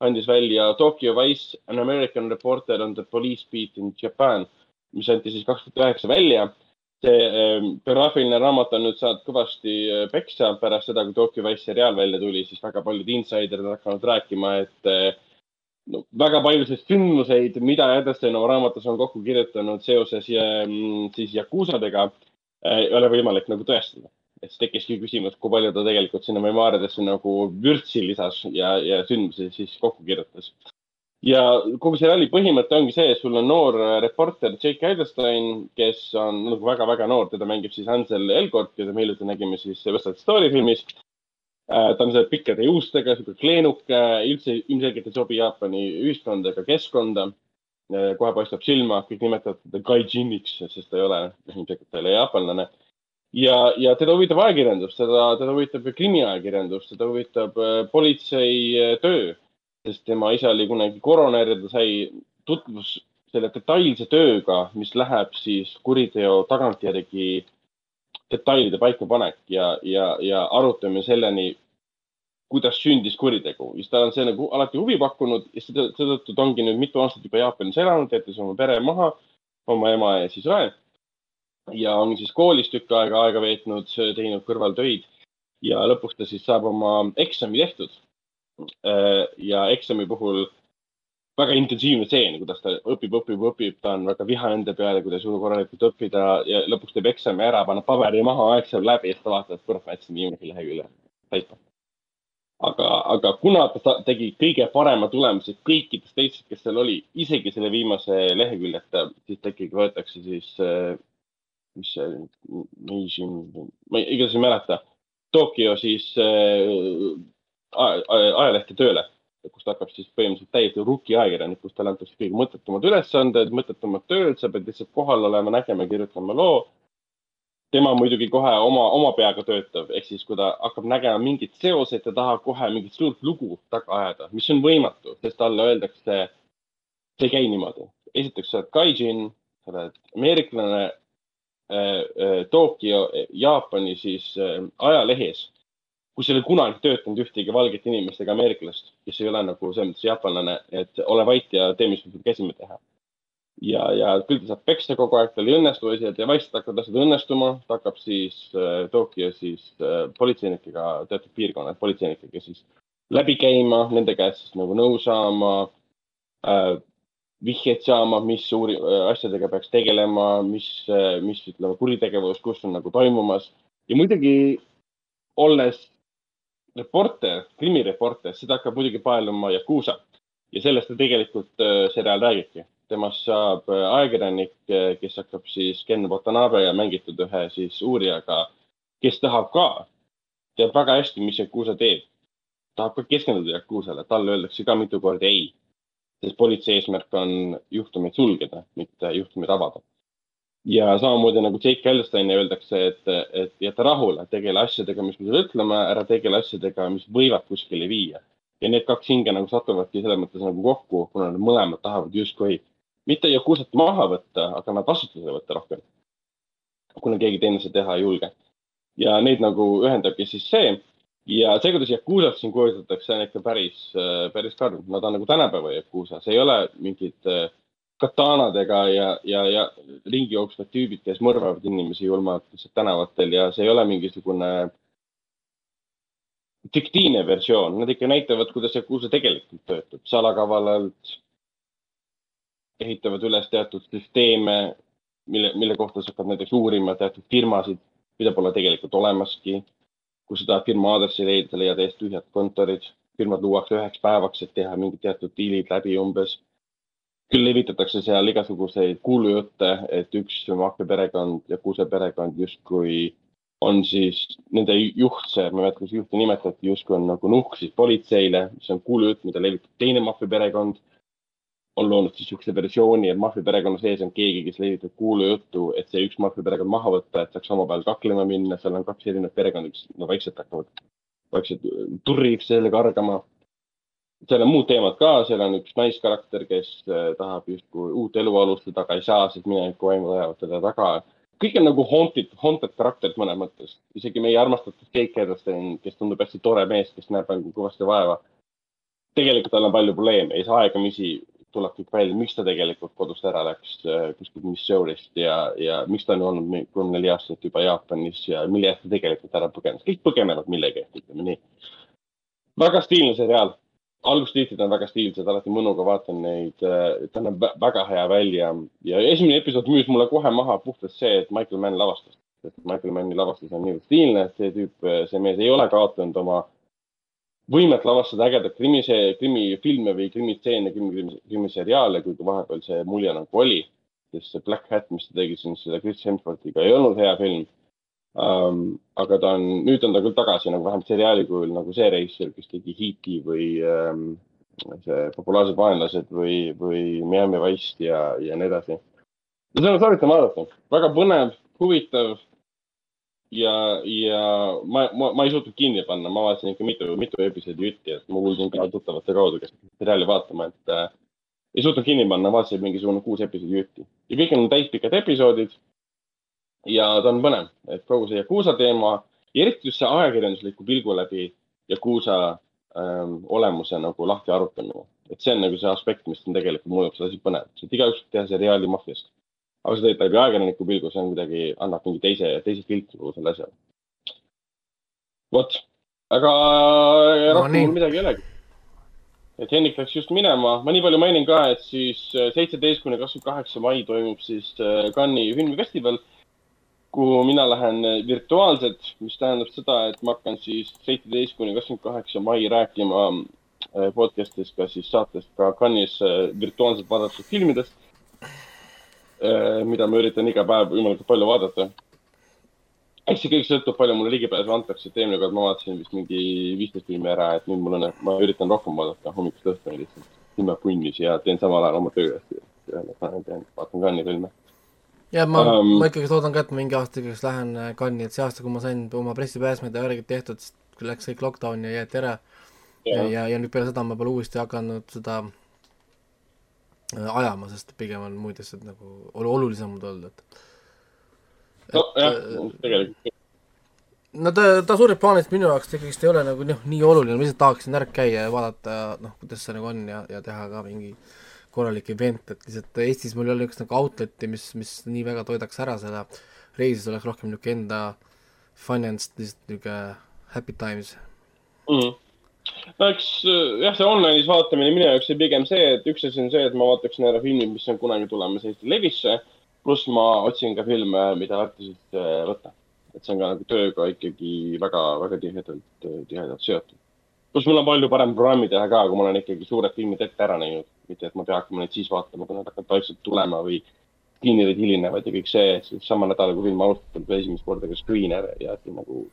andis välja Tokyo Vice, An American Reporter on the Police Beat in Japan, mis anti siis kaks tuhat üheksa välja. See äh, biograafiline raamat on nüüd saanud kõvasti äh, peksa pärast seda, kui Tokyo Vice seriaal välja tuli, siis väga paljud insiderid on hakanud rääkima, et äh, no, väga paljusid sündmuseid, mida Adelstein oma raamatus on kokku kirjutanud seoses mm, siis Yakuusadega äh, ei ole võimalik nagu tõestada. et siis tekkiski küsimus, kui palju ta tegelikult sinna memuaaridesse nagu vürtsi lisas ja, ja sündmusi siis kokku kirjutas. Ja kogu seriaali põhimõte ongi see, sul on noor äh, reporter Jake Edelstein, kes on nagu väga-väga noor, teda mängib siis Ansel Elgort, keda me hiljuti nägime siis West Side Story filmis. ta on seal pikkade juustega, sihuke kleenuke, üldse ilmselgelt ei sobi Jaapani ühiskonda ega keskkonda. kohe paistab silma, kõik nimetavad teda gaijiniks, sest ta ei ole, ilmselgelt ta ei ole jaapanlane. ja, ja teda huvitab ajakirjandus, teda, teda huvitab krimiajakirjandus, teda huvitab äh, politsei äh, töö, sest tema isa oli kunagi koroner ja ta sai tutvus selle detailse tööga, mis läheb siis kuriteo tagantjärgi detailide paikapanek ja, ja, ja arutame selleni, kuidas sündis kuritegu. siis tal on see nagu alati huvi pakkunud ja seda- seetõttu ta ongi nüüd mitu aastat juba Jaapanis elanud, jättis oma pere maha, oma ema ja siis õe. ja on siis koolis tükk aega aega veetnud, teinud kõrvaltöid ja lõpuks ta siis saab oma eksami tehtud. Ja eksami puhul väga intensiivne stseen, kuidas ta õpib, õpib, õpib, ta on väga vihane enda peale, kui ta ei suuda korralikult õppida ja lõpuks teeb eksami ära, paneb paberi maha, aeg saab läbi ja siis ta vaatab, et kurat, ma jätsin viimase lehekülje täitma. aga, aga kuna ta tegi kõige parema tulemuse kõikidest teistest, kes seal oli, isegi selle viimase leheküljeta, siis ta ikkagi võetakse siis, mis see, ma ei- igatahes ei mäleta, Tokyo siis äh, ajalehte tööle kus ta hakkab siis põhimõtteliselt täiesti rookie ajakirjanik, kus talle antakse kõige mõttetumad ülesanded, mõttetumad tööd, sa pead lihtsalt kohal olema, nägema, kirjutama loo. tema muidugi kohe oma, oma peaga töötab, ehk siis kui ta hakkab nägema mingeid seoseid, ta tahab kohe mingit suurt lugu taga ajada, mis on võimatu, sest talle öeldakse, see ei käi niimoodi. esiteks sa oled gaijin, sa oled ameeriklane äh,, äh, Tokyo, Jaapani siis äh, ajalehes kus ei ole kunagi töötanud ühtegi valget inimest ega ameeriklast, kes ei ole nagu selles mõttes jaapanlane, et ole vait ja tee, mis me käsime teha. ja, ja küll ta saab peksta kogu aeg, tal ei õnnestu asjad ja vaikselt hakkavad asjad õnnestuma, ta hakkab siis äh, Tokyo siis äh, politseinikega, teatud piirkonnad politseinikega siis läbi käima, nende käest siis nagu nõu saama äh,, vihjeid saama, mis uuri-, asjadega peaks tegelema, mis, mis ütleme, kuritegevus, kus on nagu toimumas ja muidugi olles reporter, krimireporter, seda hakkab muidugi paeluma Yakuusa ja sellest ta tegelikult äh, seriaal räägibki. temast saab äh, ajakirjanik, kes hakkab siis Ken Watanabe ja mängitud ühe siis uurijaga, kes tahab ka, teab väga hästi, mis Yakuusa teeb. tahab ka keskenduda Yakuusale, talle öeldakse ka mitu korda ei. sest politsei eesmärk on juhtumeid sulgeda, mitte juhtumeid avada ja samamoodi nagu Jake Elsteinile öeldakse, et, et jäta rahule, tegele asjadega, mis me sulle ütleme, ära tegele asjadega, mis võivad kuskile viia. ja need kaks hinge nagu satuvadki selles mõttes nagu kokku, kuna nad mõlemad tahavad justkui mitte Yakuusat maha võtta, aga nad vastutusele võtta rohkem. kuna keegi teine seda teha ei julge. ja neid nagu ühendabki siis see ja see, kuidas Yakuzat siin kujutatakse, on ikka päris, päris karm. Nad on nagu tänapäeva Yakuza, see ei ole mingid äh, katanadega ja, ja, ja ringi jooksvad tüübid, kes mõrvavad inimesi julmalt lihtsalt tänavatel ja see ei ole mingisugune fiktiivne versioon, nad ikka näitavad, kuidas Yakuza tegelikult töötab, salakavalalt ehitavad üles teatud süsteeme, mille, mille kohta sa hakkad näiteks uurima teatud firmasid, mida pole tegelikult olemaski. kui sa tahad firma aadressi leida, sa leiad eest tühjad kontorid, firmad luuakse üheks päevaks, et teha mingid teatud diilid läbi umbes. Küll levitatakse seal igasuguseid kuulujutte, et üks maffiaperekond ja kuuse perekond justkui on siis nende juht, see, ma ei mäleta, kuidas juhti nimetati, justkui on nagu nuhk siis politseile, see on kuulujutt, mida levitab teine maffiaperekond on loonud siis niisuguse versiooni, et maffia perekonna sees on keegi, kes levitab kuulujuttu, et see üks maffia perekond maha võtta, et saaks omavahel kaklema minna, seal on kaks erinevat perekonda, kes no vaikselt hakkavad, vaikselt turriks selle kargama. Seal on muud teemad ka, seal on üks naiskarakter, kes äh, tahab justkui uut elu alustada, aga ei saa, sest mineviku vaimud ajavad teda taga. kõik on nagu haunted, haunted karakterid mõnes mõttes, isegi meie armastatud Kate Keddleton, kes tundub hästi tore mees, kes näeb nagu kõvasti vaeva tegelikult tal on palju probleeme, ei saa aegamisi tuleb kõik välja, miks ta tegelikult kodust ära läks äh, kuskilt Missourist ja, ja miks ta on olnud kolm neli aastat juba Jaapanis ja mille eest ta tegelikult ära põgenes. kõik põgenevad millegi eest, ütleme nii. väga stiilne seriaal. Algustiitrid on väga stiilsed, alati mõnuga vaatan neid, äh, ta näeb väga hea välja ja esimene episood müüs mulle kohe maha puhtalt see, et Michael Mann lavastas. et Michael Manni lavastus on niivõrd stiilne, et see tüüp, see mees ei ole kaotanud oma võimet lavastada ägedat krimi, krimifilme või krimitseene, krimi, krimiseriaale, kuigi vahepeal see mulje nagu oli. sest see Black Hat, mis ta tegi siin selle Chris Hemsworthiga, ei olnud hea film um,. aga ta on, nüüd on ta küll tagasi nagu vähemalt seriaali kujul nagu see reisijal, kes tegi Heat'i või um, see Populaarsed vaenlased või, või Miami Vice'i ja, ja nii edasi. seda soovitan vaadata, väga põnev, huvitav ja, ja ma, ma, ma ei suutnud kinni panna, ma vaatasin ikka mitu, mitu episoodi jutti, et ma kuulsin ka tuttavate kaudu, kes seriaali vaatama, et äh, ei suutnud kinni panna, vaatasin mingisugune kuus episoodi jutti ja kõik on täispikad episoodid. Ja ta on põnev, et kogu see Yakuusa teema ja eriti just see ajakirjandusliku pilgu läbi Yakuusa ähm, olemuse nagu lahti arutamine, et see on nagu see aspekt, mis on tegelikult muudab seda asi põnevaks, et igaüks võib teha seriaali maffiast. Aga sa teed läbi ajakirjaniku pilgu, see on kuidagi, annab mingi teise, teise filtri kogu selle asjale. vot, aga rohkem no, mul midagi ei olegi. et Henrik läks just minema, ma nii palju mainin ka, et siis seitseteist kuni kakskümmend kaheksa mai toimub siis äh, Cannes'i filmifestival, kuhu mina lähen äh, virtuaalselt, mis tähendab seda, et ma hakkan siis seitseteist kuni kakskümmend kaheksa mai rääkima podcast'is ka siis saatest ka Cannes'is virtuaalselt vaadatud filmidest mida ma üritan iga päev võimalikult palju vaadata. eks see kõik sõltub, palju mulle ligipääsu antakse, et eelmine kord ma vaatasin vist mingi viisteist filmi ära, et nüüd mul on, ma üritan rohkem vaadata hommikust õhtuni lihtsalt. kümme punnis ja teen samal ajal oma töö eest. vaatan Cannes'i filme. Ja ma um,, ma ikkagi loodan ka, et mingi aasta ikkagi lähen äh, Cannes'i, et see aasta, kui ma sain oma pressipääsmed ja värgid tehtud, siis läks kõik lockdown ja jäeti ära. ja, ja, ja nüüd peale seda ma pole uuesti hakanud seda Äh, ajama, sest pigem on muid asjad nagu olulisemad olnud, et. nojah, äh, tegelikult. no ta, ta suures plaanis minu jaoks ikkagist ei ole nagu noh, nii oluline, ma lihtsalt tahaksin ära käia ja vaadata, noh, kuidas see nagu on ja, ja teha ka mingi korralik event, et lihtsalt Eestis mul ei ole niisugust nagu outlet'i, mis, mis nii väga toidaks ära seda reisi, see oleks rohkem niisugune enda financed, lihtsalt niisugune happy times mm no eks äh, jah, see online'is vaatamine minu jaoks on pigem see, et üks asi on see, et ma vaataksin ära filmid, mis on kunagi tulemas Eesti levisse. pluss ma otsin ka filme, mida väärtuselt äh, võtta. et see on ka nagu tööga ikkagi väga, väga tihedalt, äh, tihedalt seotud. Pluss mul on palju parem programmi teha ka, kui ma olen ikkagi suured filmid ette ära näinud, mitte et ma pean hakkama neid siis vaatama, kui nad hakkavad vaikselt tulema või kinnirid hilinevad ja kõik see, siis sama nädal, kui film alustab esimest korda ka screener ja nagu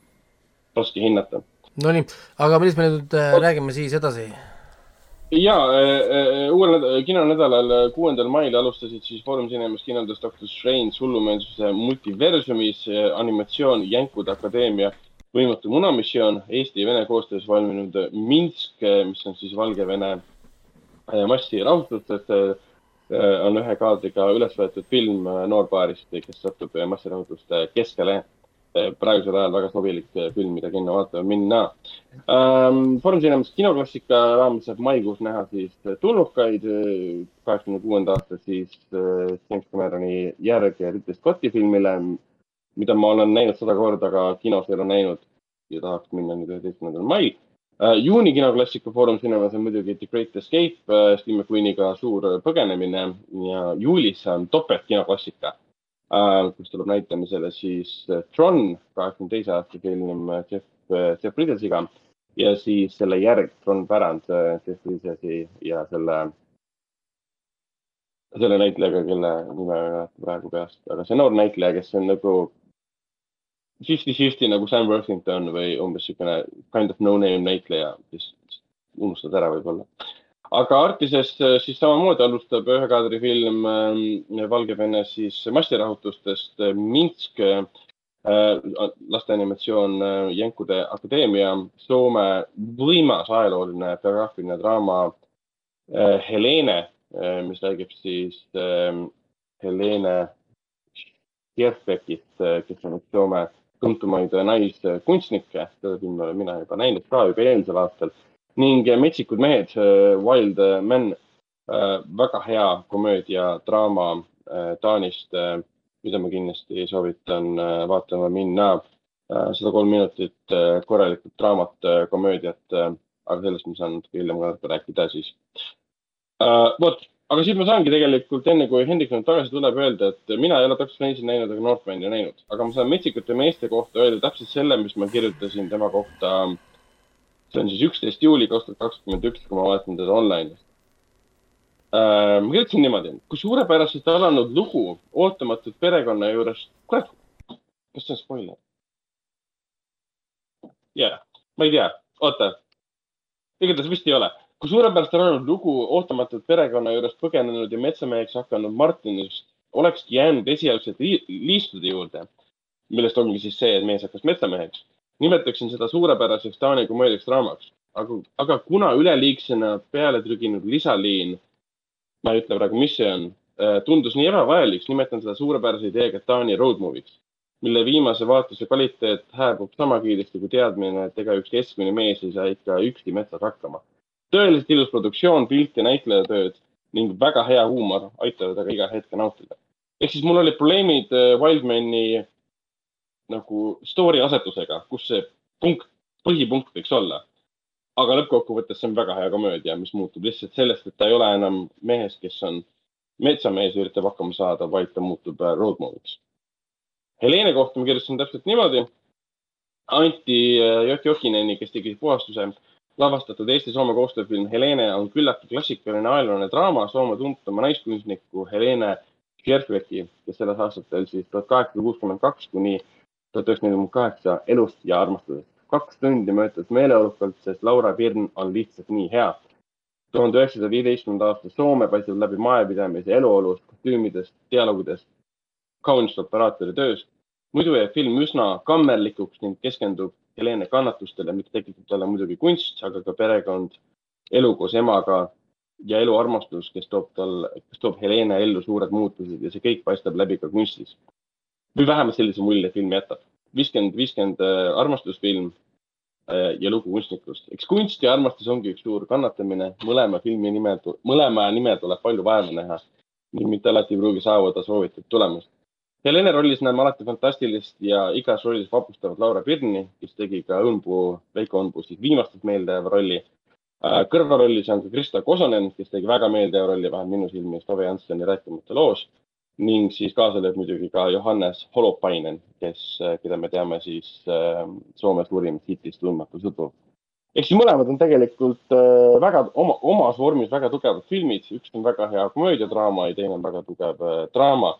raske hinnata. Nonii, aga millest me nüüd äh, räägime siis edasi? ja äh, äh, uuel kinonädalal, kuuendal mail alustasid siis Foorum Cinemas kinodes Doctor Strange hullumeelsuse multiversumis animatsioon Jänkude Akadeemia võimatu munamissioon Eesti ja Vene koostöös valminud Minsk, mis on siis Valgevene massi rahutused äh, on ühe kaadriga üles võetud film äh, noorpaarist, kes satub äh, massirahutuste keskele. praegusel ajal väga sobilik äh, film, mida kinno vaatama minna ähm,. Foorum Cinemas kinoklassika raames saab maikuus näha siis äh, tulnukaid, kaheksakümne kuuenda aasta siis äh, James Cameroni järg Ridley Scotti filmile, mida ma olen näinud sada korda, aga kinos ei ole näinud ja tahaks minna nüüd üheteistkümnendal mail. Uh, juuni kinoklassika Foorum Cinemas on muidugi The Great Escape uh,, Steve McQueeniga suur põgenemine ja juulis on topelt kinoklassika uh,, kus tuleb näitamisele siis Tron, kahekümne teise aasta film Jeff Jeff Bridgesiga ja siis selle järg Tron pärand Jeff Bridgesi ja selle, selle näitlejaga, kelle nime praegu peast, aga see noor näitleja, kes on nagu fifty-fifty nagu Sam Worthington või umbes niisugune kind of no-name näitleja, kes unustad ära võib-olla. aga Artises äh, siis samamoodi alustab ühe kaadri film äh, Valgevenes siis massirahutustest äh, Minsk äh,, laste animatsioon äh, Jenkude Akadeemia, Soome võimas ajalooline biograafiline draama Helene mis räägib siis äh, Helene Kierspekist, kes on üks Soome tuntumaid naiskunstnikke, seda filmi olen mina juba näinud ka juba eelmisel aastal ning Metsikud mehed, Wild Men, väga hea komöödia-draama äh, Taanist, mida ma kindlasti soovitan äh, vaatama minna. sada kolm minutit äh, korralikult draamat, komöödiat, aga sellest ma saan natuke hiljem ka rääkida siis. vot, aga siis ma saangi tegelikult enne, kui Hendrik nüüd tagasi tuleb, öelda, et mina ei ole Doctor Strange'i näinud ega Northmani näinud, aga ma saan Metsikute meeste kohta öelda täpselt selle, mis ma kirjutasin tema kohta. see on siis üksteist juuli kaks tuhat kakskümmend üks, kui ma vaatan teda online'is. ma kirjutasin niimoodi, kui suurepäraselt alanud lugu ootamatult perekonna juures, kurat, kas see on spoiler? jaa, ma ei tea, oota. igatahes vist ei ole kui suurepärast on olnud lugu ootamatult perekonna juurest põgenenud ja metsameheks hakanud Martinist olekski jäänud esialgselt li liistude juurde, millest ongi siis see, et mees hakkas metsameheks, nimetaksin seda suurepäraseks Taani komöödiaks draamaks, aga, aga kuna üleliigsena peale trüginud lisaliin, ma ei ütle praegu, mis see on, tundus nii ebavajalik, nimetan seda suurepärase ideega Taani road movie'ks, mille viimase vaatuse kvaliteet hääbub sama kiiresti kui teadmine, et ega üks keskmine mees ei saa ikka üksi metsas hakkama tõeliselt ilus produktsioon, pilt ja näitlejatööd ning väga hea huumor aitavad aga iga hetke nautida. ehk siis mul olid probleemid Wildmani nagu story asetusega, kus see punkt, põhipunkt võiks olla. aga lõppkokkuvõttes see on väga hea komöödia, mis muutub lihtsalt sellest, et ta ei ole enam mehest, kes on metsamees ja üritab hakkama saada, vaid ta muutub road movie'ks. Helene kohta ma kirjutasin täpselt niimoodi. Anti Jokk-Jokineni, kes tegi puhastuse lavastatud Eesti-Soome koostööfilm Helene on küllaltki klassikaline ajalooline draama Soome tuntuma naiskunstniku Helene Kierkveki, kes selles aastatel siis tuhat kaheksasada kuuskümmend kaks kuni tuhat üheksasada nelikümmend kaheksa elust ja armastusest. kaks tundi möödas meeleolukalt, sest Laura Pirn on lihtsalt nii hea. tuhande üheksasaja viieteistkümnenda aasta Soome paistab läbi majapidamise eluolust, kostüümidest, dialoogidest, kaunist operaatori tööst. muidu jääb film üsna kammerlikuks ning keskendub Helene kannatustele, mis tekitab talle muidugi kunst, aga ka perekond, elu koos emaga ja eluarmastus, kes toob tal, kes toob Helene ellu suured muutused ja see kõik paistab läbi ka kunstis. või vähemalt sellise mulje film jätab. viiskümmend, viiskümmend armastusfilm ja lugu kunstnikust. eks kunst ja armastus ongi üks suur kannatamine, mõlema filmi nimel, mõlema nimel tuleb palju vaeva näha ning mitte alati ei pruugi saavutada soovitud tulemust. Helene rollis näeme alati fantastilist ja igas rollis vapustavat Laura Pirni, kes tegi ka Õunpuu, Veiko Õunpuu siis viimastelt meeldejääva rolli. kõrvarollis on ka Krista Kosonen, kes tegi väga meeldejääva rolli, vähemalt minu silmis Tove Janssoni rääkimata loos ning siis kaasa lööb muidugi ka Johannes Holopainen, kes, keda me teame siis äh, Soome suurimast hitist Tundmatu sõdur. ehk siis mõlemad on tegelikult äh, väga oma, omas vormis väga tugevad filmid, üks on väga hea komöödiadraama ja teine on väga tugev äh, draama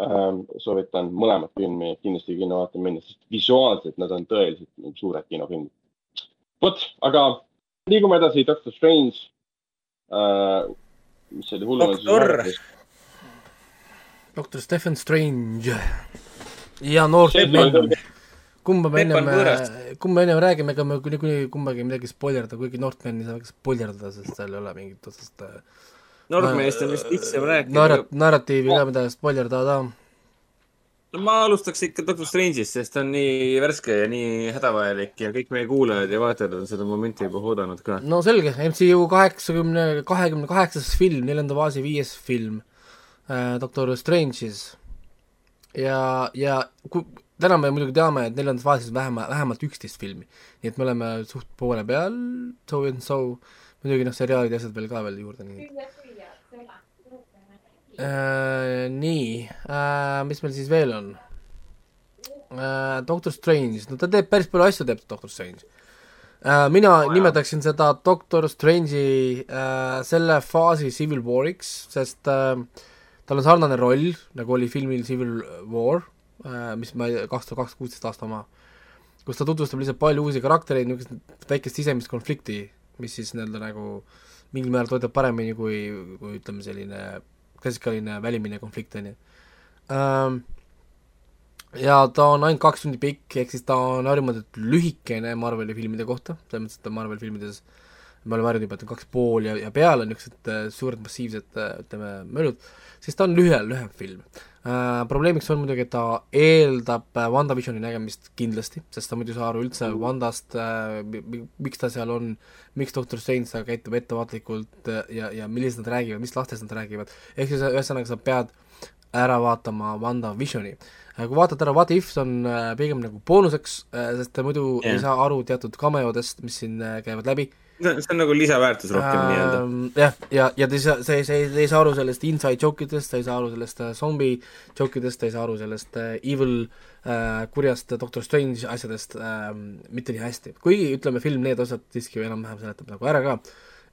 ähm,. soovitan mõlemat filmi kindlasti kinno vaatama minna, sest visuaalselt nad on tõeliselt nagu suured kinofilmid. vot, aga liigume edasi, Doctor Strange äh,. mis oli hullem. Doktor. doktor Stephen Strange ja noor See tuli-. kumba me ennem Võõrast., kumba me ennem räägime, ega me niikuinii kumbagi midagi spoilerdada, kuigi Northmani ei saa väga spoilerdada, sest seal ei ole mingit otsest äh, Norgmenist on vist lihtsam rääkida narrat-, narratiivi ka, mida spoilerdada. no ma alustaks ikka Doctor Strange'ist, sest ta on nii värske ja nii hädavajalik ja kõik meie kuulajad ja vaatajad on seda momenti juba oodanud ka. no selge, MCU kaheksakümne, kahekümne kaheksas film, neljanda faasi viies film äh,, Doctor Strange'is. ja, ja kui, täna me muidugi teame, et neljandas faasis on vähemalt, vähemalt üksteist filmi. nii et me oleme suht poole peal, so and so, muidugi noh, seriaalid ja asjad veel ka veel juurde, nii äh,. nii äh,, mis meil siis veel on äh,? Doctor Strange, no ta teeb päris palju asju, teeb Doctor Strange äh,. mina oh, nimetaksin seda Doctor Strange'i äh, selle faasi Civil War'iks, sest äh, tal on sarnane roll, nagu oli filmil Civil War äh,, mis ma kaks tuhat kaks, kuusteist aasta oma, kus ta tutvustab lihtsalt palju uusi karaktereid, niisugust väikest sisemist konflikti, mis siis nii-öelda nagu mingil määral toidab paremini kui, kui ütleme, selline klassikaline välimine konflikt, on ju ähm,. ja ta on ainult kaks tundi pikk, ehk siis ta on harjumatult lühikene Marveli filmide kohta, selles mõttes, et Marveli filmides me oleme harjunud juba, et on kaks pool ja, ja peale niisugused äh, suured massiivsed äh, ütleme mölud, siis ta on lühem, lühem film. Probleemiks on muidugi, et ta eeldab äh, WandaVisioni nägemist kindlasti, sest sa muidu ei saa aru üldse Wandast äh,, miks ta seal on, miks Doctor Strange seal käitub ettevaatlikult äh, ja, ja millised nad räägivad, mis lastest nad räägivad, ehk siis ühesõnaga sa pead ära vaatama WandaVisioni. kui vaatad ära What If, see on äh, pigem nagu boonuseks, sest muidu Jah. ei saa aru teatud cameodest, mis siin äh, käivad läbi see on nagu lisaväärtus rohkem äh, nii-öelda. Jah, ja, ja ta ei saa, see, see, ei saa aru sellest inside joke idest, ta ei saa aru sellest äh, zombie joke idest, ta ei saa aru sellest äh, evil äh, kurjast Doctor Strange asjadest äh, mitte nii hästi. kuigi ütleme, film need osad siiski enam-vähem seletab nagu ära ka,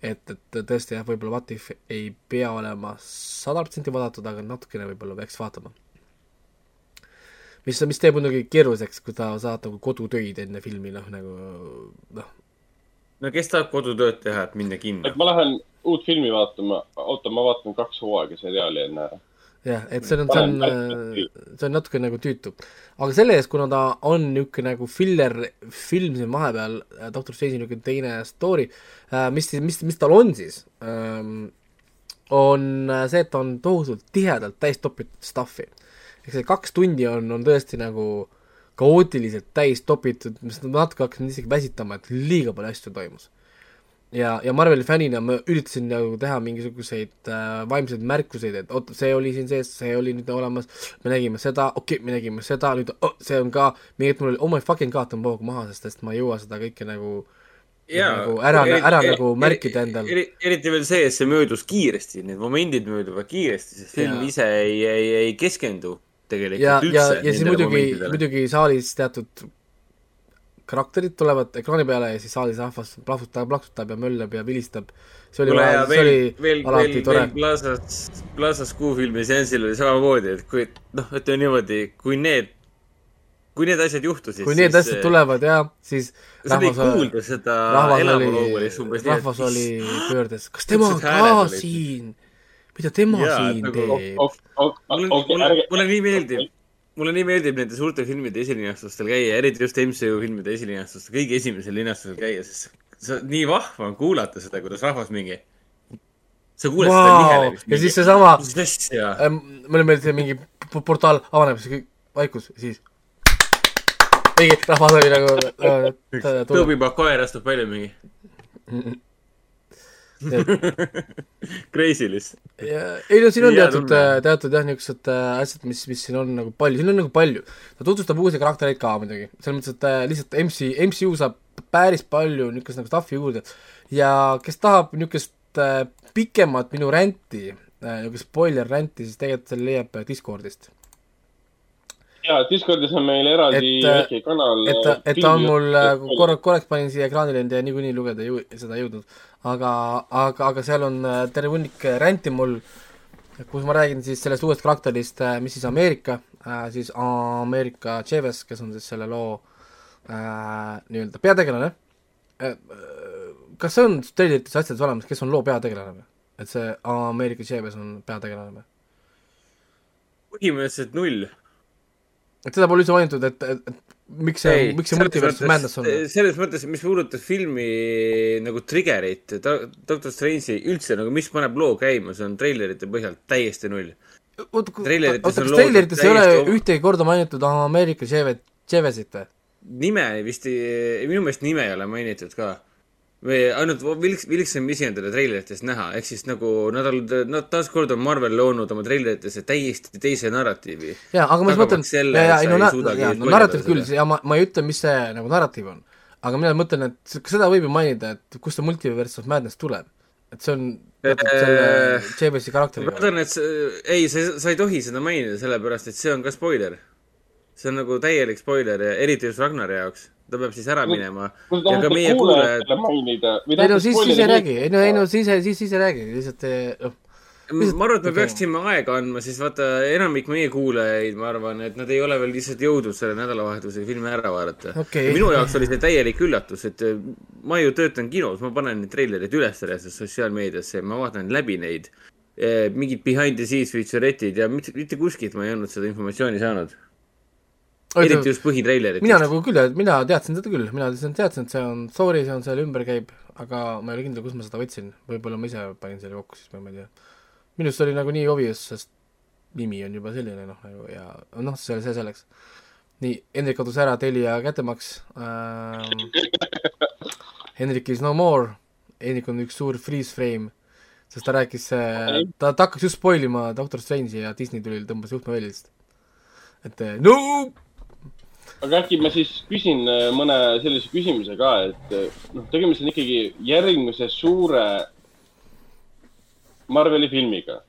et, et tõesti jah, võib-olla What If ei pea olema sada protsenti vaadatud, aga natukene võib-olla peaks vaatama. mis, mis teeb muidugi keeruliseks, kui sa saad nagu kodutöid enne filmi, noh nagu noh, no kes tahab kodutööd teha, et minna kinno et? ma lähen uut filmi vaatama, oota, ma vaatan kaks hooaega seriaali enne ära. jah, et see on, see on, see on natuke nagu tüütu. aga selle eest, kuna ta on niisugune nagu filler film siin vahepeal, Doctor Strange'i niisugune teine story, mis, mis, mis tal on siis, on see, et ta on tohutult tihedalt täis topitud stuff'i. ehk see kaks tundi on, on tõesti nagu kaootiliselt täis topitud, mis natuke hakkas mind isegi väsitama, et liiga palju asju toimus ja, ja Marveli fännina ma üritasin nagu teha mingisuguseid äh, vaimseid märkuseid, et oot, see oli siin sees, see oli nüüd olemas, me nägime seda, okei okay,, me nägime seda, nüüd oh, see on ka, mingi hetk mul oli oh my fucking god, tõmba hoogu maha, sest, sest ma ei jõua seda kõike nagu nagu ära, ära nagu märkida endal. eri,. eriti veel see, et see möödus kiiresti, need momendid mööduvad kiiresti, sest film Jaa. ise ei, ei, ei keskendu tegelikult ja, ja, üldse ja siis muidugi, muidugi saalis teatud karakterid tulevad ekraani peale ja siis saalis rahvas plahvutab, plaksutab ja möllab ja vilistab. see oli ja, see veel oli, veel, alati veel, tore. Plaza's, Plaza's Kuu filmi seansil oli samamoodi, et kui noh, ütleme niimoodi, kui need, kui need asjad juhtusid. kui need asjad. tulevad ja siis sa ei kuulda seda oli, umbes rahvas oli pöördes, kas tema Siuksed ka siin, mida tema Jaa, siin nagu- teeb? mulle, mulle, mulle nii meeldib, mulle nii meeldib nende suurte filmide esilinastustel käia, eriti just MCU filmide esilinastustel, kõige esimesel linastusel käia, sest see on nii vahva on kuulata seda, kuidas rahvas mingi, sa kuuled seda Vau! nihelemist. ja siis seesama, asja. mulle meeldis, mingi portaal avaneb, siis kõik vaikus ja siis mingi rahvas oli nagu äh, t- tuleb Toby Maguire astub välja mingi Crazy lihtsalt. ja ei no siin on Hea teatud tunne., teatud jah, niisugused äh, asjad, mis, mis siin on nagu palju, siin on nagu palju. ta tutvustab uusi karaktereid ka muidugi, selles mõttes, et äh, lihtsalt MC, MCU saab päris palju niisugust nagu stuff'i juurde ja kes tahab niisugust äh, pikemat minu ränti äh,, niisugust spoiler ränti, siis tegelikult selle leiab äh, Discordist. Ja Discordis on meil eraldi Et, äh, väike kanal. et, et ta on mul äh, korra, korraks panin siia ekraanile, ei niikuinii lugeda jõu- seda ei jõudnud, aga, aga, aga seal on äh, terve hunnik äh, ränti mul, kus ma räägin siis sellest uuest karakterist, mis siis Ameerika, siis Ameerika Chavez, kes on siis selle loo äh, nii-öelda peategelane äh,. kas see on teilites asjades olemas, kes on loo peategelane või? et see Ameerika Chavez on peategelane või? põhimõtteliselt null. Et seda pole üldse mainitud, et, et, et miks see, miks see multiverse madness on? selles mõttes, mis puudutab filmi nagu trigger'it, Doctor Strange'i üldse nagu, mis paneb loo käima, see on treilerite põhjal täiesti null. oota, kas treilerites ei ole oma- ühtegi korda mainitud Ameerika Chavez, Chavezit või? nime vist ei, minu meelest nime ei ole mainitud ka. Või ainult Wilks, Wilson isi on teda treilerites näha, ehk siis nagu nad on, nad taaskord on Marvel loonud oma treileritesse täiesti teise narratiivi. jaa, aga ma just mõtlen, Tagamaks selle, ja, ja et ei no jaa, no narratiiv küll ja ma, ma ei ütle, mis see nagu narratiiv on. aga mina mõtlen, et seda võib ju mainida, et kust see multiverse of madness tuleb. et see on teatud selle Äh, Chavez'i ma karakteriga. kardan, et see, ei, sa, sa ei tohi seda mainida, sellepärast et see on ka spoiler. see on nagu täielik spoiler ja eriti just Ragnari jaoks. Ta peab siis ära minema. kui te ja tahate kuulajatele mainida või ei no siis, siis ei räägi, ei no, ei no siis, siis, siis ei räägi, lihtsalt eh, noh, ma arvan, et me okei. peaksime aega andma, siis vaata, enamik meie kuulajaid, ma arvan, et nad ei ole veel lihtsalt jõudnud selle nädalavahetusega filmi ära vaadata Okei. minu jaoks oli see täielik üllatus, et äh, ma ju töötan kinos, ma panen neid treilereid üles sotsiaalmeediasse, ma vaatan läbi neid. mingid behind the scenes feature'id ja mitte, mitte kuskilt ma ei olnud seda informatsiooni saanud. Eriti just põhitreileritest. mina nagu küll, mina teadsin seda küll, mina teadsin, teadsin, et see on story, see on seal ümber käib, aga ma ei ole kindel, kus ma seda võtsin, võib-olla ma ise panin selle kokku, siis ma ei tea. minu arust oli nagu nii obvious, sest nimi on juba selline noh, nagu ja noh, see, see selleks. nii, Hendrik kadus ära, Telia kättemaks ähm. Hendrik is no more, Hendrik on üks suur freeze frame, sest ta rääkis, ta, ta hakkas just spoil ima Doctor Strange'i ja Disney tuli, tõmbas juhtme välja lihtsalt. et eh, no aga äkki ma siis küsin äh, mõne sellise küsimuse ka, et äh, noh, tegemist on ikkagi järgmise suure Marveli filmiga,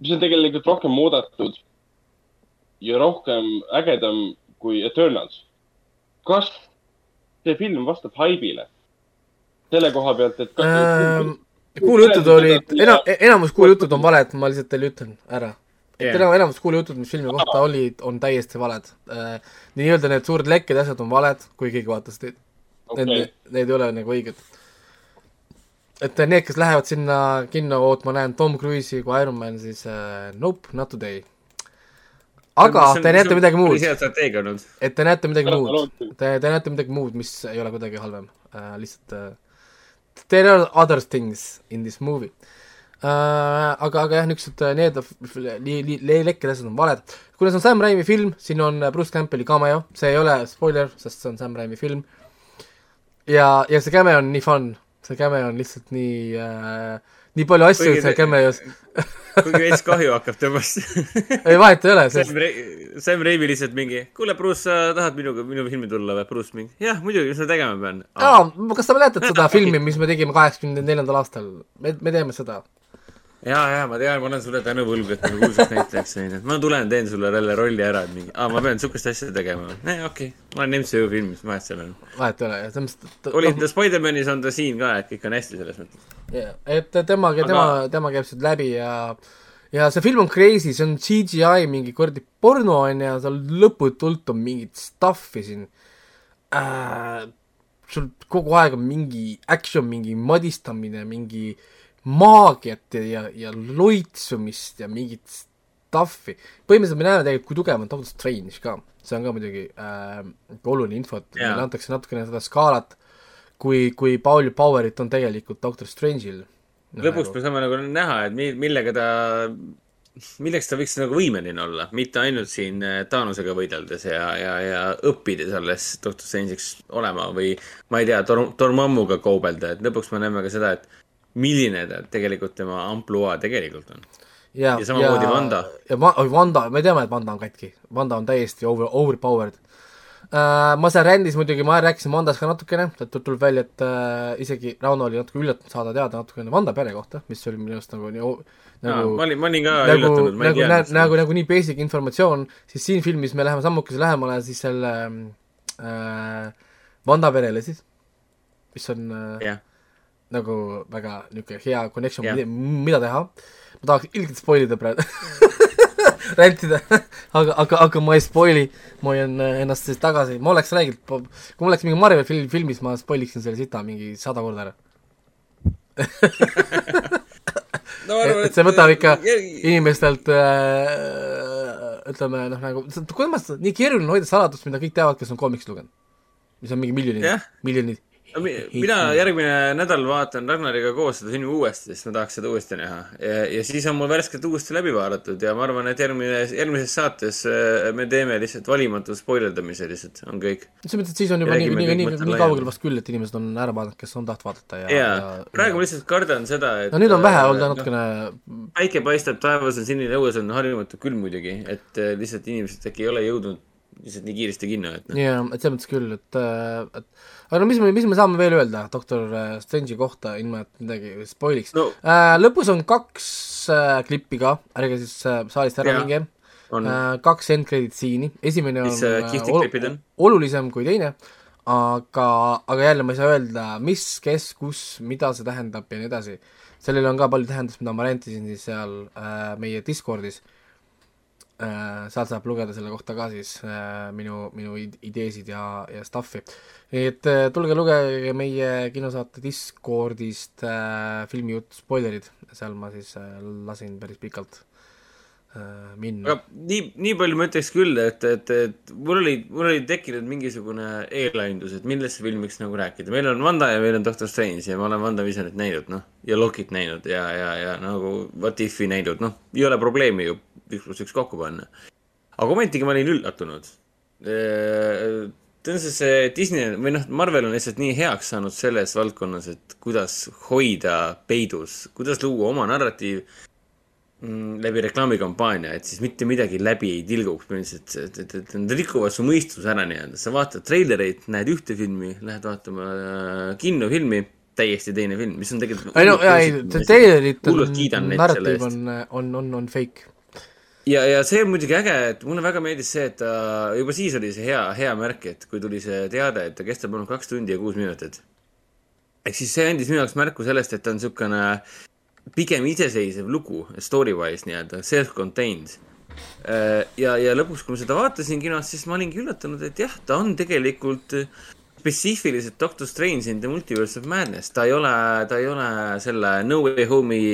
mis on tegelikult rohkem oodatud ja rohkem ägedam kui Eternals. kas see film vastab haibile? selle koha pealt, et kas ähm, kuulujutud olid, ena-, enamus kuulujutud on valed, ma lihtsalt teile ütlen ära. Et Jah. enam, enamus kuulujutud, mis filmi kohta olid, on täiesti valed äh,. nii-öelda need suured lekked ja asjad on valed, kui keegi vaatas neid okay., need, need ei ole nagu õiged. et need, kes lähevad sinna kinno ootma, näen Tom Cruise'i kui Iron Man, siis äh, nope, not today. aga te näete midagi muud, et te näete midagi muud te, te näete midagi muud, mis ei ole kuidagi halvem uh,, lihtsalt uh, there are other things in this movie uh,. aga, aga jah, niisugused uh, need asjad on valed. kuna see on Sam Raimi film, siin on uh, Bruce Campbelli cameo, see ei ole spoiler, sest see on Sam Raimi film. ja, ja see cameo on nii fun, see cameo on lihtsalt nii uh,, nii palju asju seal cameos, kuigi veits kahju hakkab temast. ei vahet ei ole, sest Sam Ra-, Sam Raimi lihtsalt mingi, kuule, Bruce, sa tahad minuga, minu filmi tulla või? Bruce mingi, jah, muidugi, mis ma tegema pean? aa, kas sa mäletad seda filmi, mis me tegime kaheksakümne neljandal aastal? me, me teeme seda ja, ja ma tean, ma olen sulle tänu võlgu, et ma kuulsaks näitlejaks sain, et ma tulen, teen sulle jälle rolli ära, et mingi, aa, ma pean sihukest asja tegema. okei okay., ma olen MCU filmis, vahet seal on. vahet ei ole, selles mõttes, oli ta Spider-manis on ta siin ka, et kõik on hästi selles mõttes. jah, et tema, tema, tema käib sealt läbi ja ja see film on crazy, see on CGI mingi kuradi porno on ju, seal lõputult on mingit stuff'i siin äh,. sul kogu aeg on mingi action, mingi madistamine, mingi maagiat ja, ja, ja loitsumist ja mingit stuff'i. põhimõtteliselt me näeme tegelikult, kui tugev on Doctor Strange ka, see on ka muidugi äh, oluline info, et Jaa. meile antakse natukene seda skaalat, kui, kui palju power'it on tegelikult Doctor Strange'il. lõpuks me saame nagu näha, et mi-, millega ta, milleks ta võiks nagu võimeline olla, mitte ainult siin äh, Thanosega võideldes ja, ja, ja õppides alles Doctor Strange'iks olema või ma ei tea, Tor-, Dormammuga kaubelda, et lõpuks me näeme ka seda, et milline ta tegelikult tema ampluaa tegelikult on. ja, Ja samamoodi Wanda. ja Va- oi, Wanda, me teame, et Wanda on katki, Wanda on täiesti over, overpowered uh,. ma seal rändis muidugi, ma rääkisin Wandast ka natukene, tuleb välja, et uh, isegi Rauno oli natuke üllatunud saada teada natukene Wanda pere kohta, mis oli minu arust nagu nii nagu... ma olin, ma olin ka nagu, üllatunud, ma ei nagu, nagu, teadnud nagu, nagu nii basic informatsioon, siis siin filmis me läheme sammukese lähemale siis selle äh, Wanda perele siis, mis on äh, jah, nagu väga niisugune hea connection yeah., mida teha. ma tahaks ilgelt spoil ida praegu rentida, aga, aga, aga ma ei spoil'i, ma hoian äh, ennast siis tagasi, ma oleks rääginud, kui mul oleks mingi Marvel film, filmis, ma spoil iksin selle sita mingi sada korda ära. no, et see võtab ikka inimestelt äh, ütleme noh, nagu, kuidas ma seda, nii keeruline hoida saladust, mida kõik teavad, kes on koomiksit lugenud. mis on mingi miljonid Jah., miljonid. Mina järgmine nädal vaatan Ragnariga koos seda filmi uuesti, sest ma tahaks seda uuesti näha. ja, ja siis on mul värskelt uuesti läbi vaadatud ja ma arvan, et järgmine, järgmises saates äh, me teeme lihtsalt valimatu spoilerdamise lihtsalt, on kõik. selles mõttes, et siis on juba nii, nii, nii, nii laiali. kaugel vast küll, et inimesed on ära vaadanud, kes on tahtnud vaadata ja, jaa, praegu ma lihtsalt kardan seda, et no nüüd on vähe olnud äh, natukene, päike paistab, taevas on sinine, õues on harjumatu külm muidugi, et äh, lihtsalt inimesed äkki ei ole jõudnud lihtsalt nii kiiresti kinno, et noh. jaa, et selles mõttes küll, et, et aga no mis me, mis me saame veel öelda doktor äh, Strange'i kohta, ilma et midagi spoiliks no äh,. lõpus on kaks äh, klippi ka, ärge siis äh, saalist ära minge äh,, kaks end credit scene'i, esimene on Mis, äh, äh, ol- on? olulisem kui teine, aga, aga jälle ma ei saa öelda, mis, kes, kus, mida see tähendab ja nii edasi. sellel on ka palju tähendust, mida ma rentisin siis seal äh, meie Discordis äh,. Sealt saab lugeda selle kohta ka siis äh, minu, minu id- ideesid ja, ja stuff'i. et äh, tulge lugege meie kinosaate Discordist äh, filmijutt spoilerid, seal ma siis äh, lasin päris pikalt äh, minna. nii, nii palju ma ütleks küll, et, et, et mul oli, mul oli tekkinud mingisugune eellahendus, et millest see film võiks nagu rääkida. meil on Wanda ja meil on Doctor Strange ja ma olen Wanda Visionit näinud, noh, ja Lokit näinud ja, ja, ja nagu What If'i näinud, noh, ei ole probleemi ju üks pluss üks kokku panna. aga ometigi ma olin üllatunud. tõenäoliselt see Disney või noh, Marvel on lihtsalt nii heaks saanud selles valdkonnas, et kuidas hoida peidus, kuidas luua oma narratiiv mm, läbi reklaamikampaania, et siis mitte midagi läbi ei tilguks põhimõtteliselt, et, et, et nad rikuvad su mõistuse ära nii-öelda, sa vaatad treilereid, näed ühte filmi, lähed vaatama äh, kinnofilmi, täiesti teine film, mis on tegelikult ei no ei, on selle narratiiv on, on, on, on fake. ja, ja see on muidugi äge, et mulle väga meeldis see, et ta juba siis oli see hea, hea märk, et kui tuli see teade, et ta kestab ainult kaks tundi ja kuus minutit. ehk siis see andis minu jaoks märku sellest, et ta on niisugune pigem iseseisev lugu, story-wise nii-öelda, self-contained. ja, ja lõpuks, kui ma seda vaatasin kinos, siis ma olingi üllatunud, et jah, ta on tegelikult spetsiifiliselt Doctor Strange in the Multiverse of Madness, ta ei ole, ta ei ole selle No Way Home'i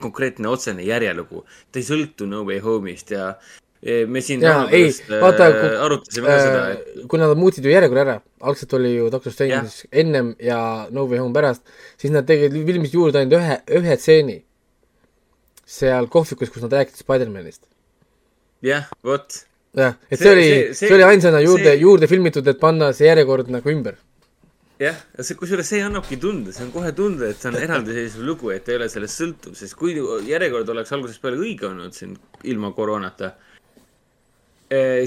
konkreetne otsene järjelugu. ta ei sõltu No Way Home'ist ja eh, me siin jaa, ei, vaata, äh, arutasime ka seda, et kui nad muutsid ju järjekorra ära, algselt oli ju Doctor Strange siis ennem ja No Way Home pärast, siis nad tegid, filmisid juurde ainult ühe, ühe stseeni seal kohvikus, kus nad rääkisid Spider-manist. jah, vot jah, et see, See- oli, see- oli ainsana juurde juurde filmitud, et panna see järjekord nagu ümber. jah, ja see, kusjuures see annabki tunde, see on kohe tunda, et see on eraldiseisev lugu, et ei ole sellest sõltuv, sest kui järjekord oleks algusest peale õige olnud siin ilma koroonata,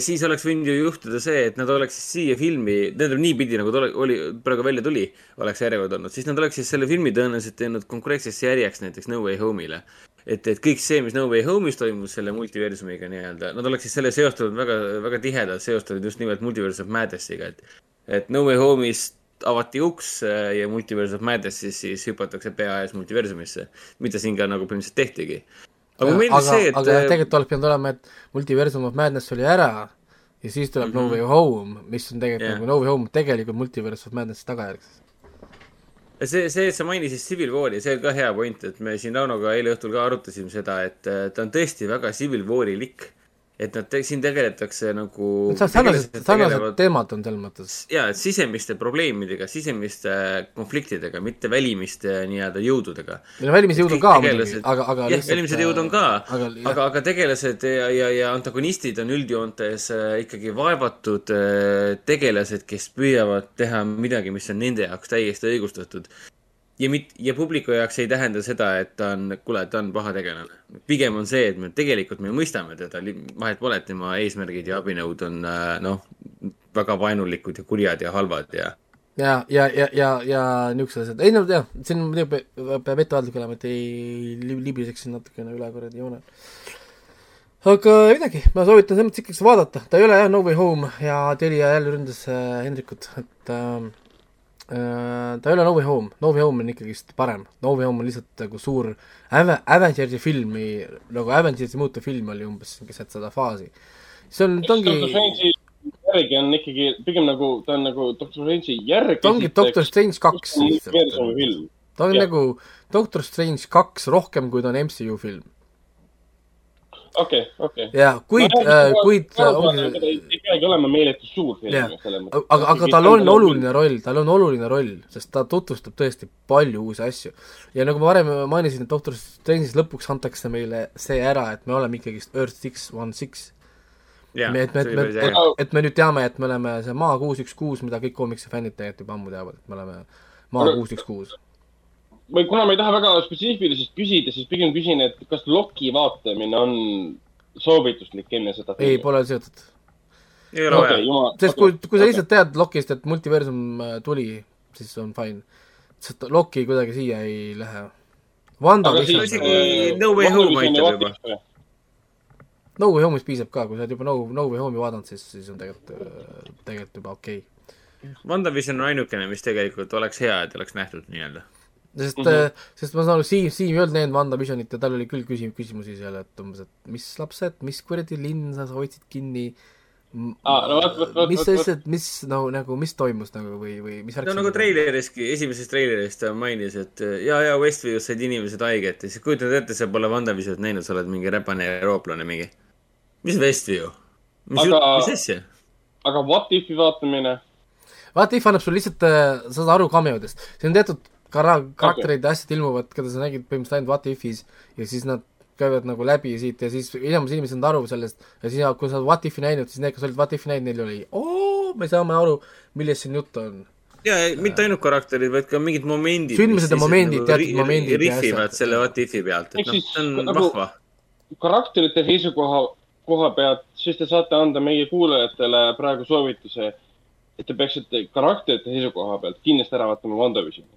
siis oleks võinud ju juhtuda see, et nad oleks siia filmi, tähendab niipidi nagu ta oli, praegu välja tuli, oleks järjekord olnud, siis nad oleks siis selle filmi tõenäoliselt teinud konkreetsesse järjeks näiteks No Way Home'ile. et, et kõik see, mis No Way Home'is toimus selle multiversumiga nii-öelda, nad oleks siis selle seostanud väga, väga tihedalt seostanud just nimelt Multiverse of Madnessiga, et et No Way Home'is avati uks äh, ja Multiverse of Madnessis siis hüpatakse pea ees multiversumisse, mida siin ka nagu põhimõtteliselt tehtigi. Aga mulle meeldis see, et aga jah, tegelikult oleks pidanud olema, et Multiversum of Madness oli ära ja siis tuleb mm -hmm. No Way Home, mis on tegelikult yeah. nagu No Way Home tegelikult Multiverse of Madnessi tagajärg. see, see, et sa mainisid Civil War'i, see on ka hea point, et me siin Raunoga eile õhtul ka arutasime seda, et äh, ta on tõesti väga Civil War'ilik. Et nad te,, siin tegeletakse nagu sarnased, sarnased teemad on selles mõttes. jaa, et sisemiste probleemidega, sisemiste konfliktidega, mitte välimiste nii-öelda jõududega. meil on välimise jõudu Kõik ka muidugi tegelased-, aga, aga jah, välimised jõud on ka, aga, aga, aga tegelased ja, ja, ja antagonistid on üldjoontes äh, ikkagi vaevatud äh, tegelased, kes püüavad teha midagi, mis on nende jaoks täiesti õigustatud. Ja mit-, ja publiku jaoks ei tähenda seda, et ta on, kuule, ta on paha tegelane. pigem on see, et me tegelikult me mõistame teda, vahet pole, et tema eesmärgid ja abinõud on äh, noh, väga vaenulikud ja kurjad ja halvad ja ja, ja, ja, ja, ja niisugused asjad, ei no jah, siin muidugi pe- peab ettevaatlik olema, et ei li- libiseks siin natukene üle kuradi joone. aga midagi, ma soovitan selles mõttes ikkagi vaadata, ta ei ole jah No Way Home ja Telia jälle ründas äh, Hendrikut, et äh, äh, ta ei ole No Way Home, No Way Home on ikkagist parem, No Way Home on lihtsalt nagu suur Ave-, Avengersi filmi, nagu Avengersi muutuv film oli umbes keset seda faasi. see on, ta ongi, järgi on ikkagi pigem nagu, ta on nagu Doctor Strange'i järg. ta ongi Doctor Strange kaks film. ta on Jah. nagu Doctor Strange kaks rohkem, kui ta on MCU film. okei, okei. jaa, kuid, kuid ongi ei peagi olema meeletult suur film selles mõttes. aga, aga tal on oluline roll, tal on oluline roll, sest ta tutvustab tõesti palju uusi asju. ja nagu ma varem mainisin, et Doctor Strange'is lõpuks antakse meile see ära, et me oleme ikkagist Earth six one six. jaa, me, et me, et me et, et me nüüd teame, et me oleme see Maa kuus üks kuus, mida kõik koomikse fännid tegelikult juba ammu teavad, et me oleme Maa kuus üks kuus. Või kuna ma ei taha väga spetsiifiliselt küsida, siis pigem küsin, et kas Loki vaatamine on soovituslik enne seda ei, pole seotud. ei ole vaja. sest kui, kui sa lihtsalt tead Lokist, et multiversum äh, tuli, siis on fine. sest Loki kuidagi siia ei lähe. Wanda siis isegi No Way Home aitab juba.. No Way Home'is piisab ka, kui sa oled juba No, No Way Home'i vaadanud, siis, siis on tegelikult, tegelikult juba okei okay.. WandaVision on ainukene, mis tegelikult oleks hea, et oleks nähtud nii-öelda. Sest mm, -hmm. sest ma saan aru, Siim, Siim ei olnud näinud WandaVisionit ja tal oli küll küsim-, küsimusi seal, et umbes, et mis lapsed, mis kuradi linn sa hoidsid kinni Aa, no vot, vot, vot, mis lihtsalt, mis no nagu, mis toimus nagu või, või mis no nagu treileriski, esimeses treileris ta mainis, et ja, ja Westview's said inimesed haiget ja siis kujutad ette, sa pole WandaVisionit näinud, sa oled mingi räpane eurooplane mingi. mis Westview? mis Aga- mis asja? aga What If'i vaatamine, vaata, if annab sulle lihtsalt, sa saad aru cameodest, siin on teatud kara-, karakterid ja asjad ilmuvad, keda sa nägid põhimõtteliselt ainult What If'is ja siis nad käivad nagu läbi siit ja siis enamus inimesed saavad aru sellest ja siis, kui sa oled What If'i näinud, siis need, kes olid What If'i näinud, neil oli oo, me saame aru, millest siin juttu on. ja, mitte ainult karakterid, vaid ka mingid momendid. Sündmused ja momendid, teatud momendid ja rihvivad selle What If'i pealt, et noh, see on nagu- vahva. karakterite seisukoha, koha pealt, siis te saate anda meie kuulajatele praegu soovituse, et te peaksite karakterite seisukoha pealt kindlasti ära vaatama WandaVisioni.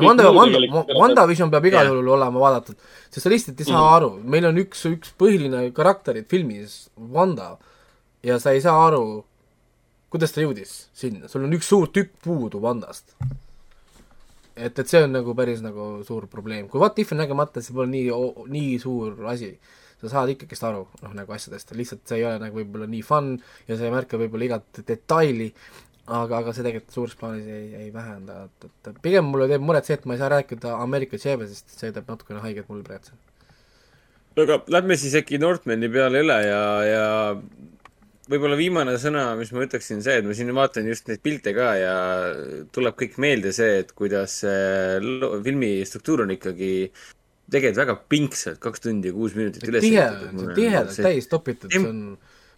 Wanda, Wanda WandaVision peab igal juhul olema vaadatud, sest sa lihtsalt ei saa Mhm. aru, meil on üks, üks põhiline karakterid filmis, Wanda, ja sa ei saa aru, kuidas ta jõudis sinna, sul on üks suur tükk puudu Wandast. et, et see on nagu päris nagu suur probleem, kui What If on nägemata, see pole nii, nii suur asi. sa saad ikkagist aru, noh nagu asjadest, lihtsalt see ei ole nagu võib-olla nii fun ja sa ei märka võib-olla igat detaili, aga, aga see tegelikult suures plaanis ei, ei vähenda, et, et pigem mulle teeb muret see, et ma ei saa rääkida Ameerika Chavezist, see teeb natukene haiget mulle praegu. aga lähme siis äkki Northmani peale üle ja, ja võib-olla viimane sõna, mis ma ütleksin, see, et ma siin vaatan just neid pilte ka ja tuleb kõik meelde see, et kuidas see filmi struktuur on ikkagi tegelikult väga pingsalt, kaks tundi ja kuus minutit üles tihe, nagu tihedalt täis topitud, see on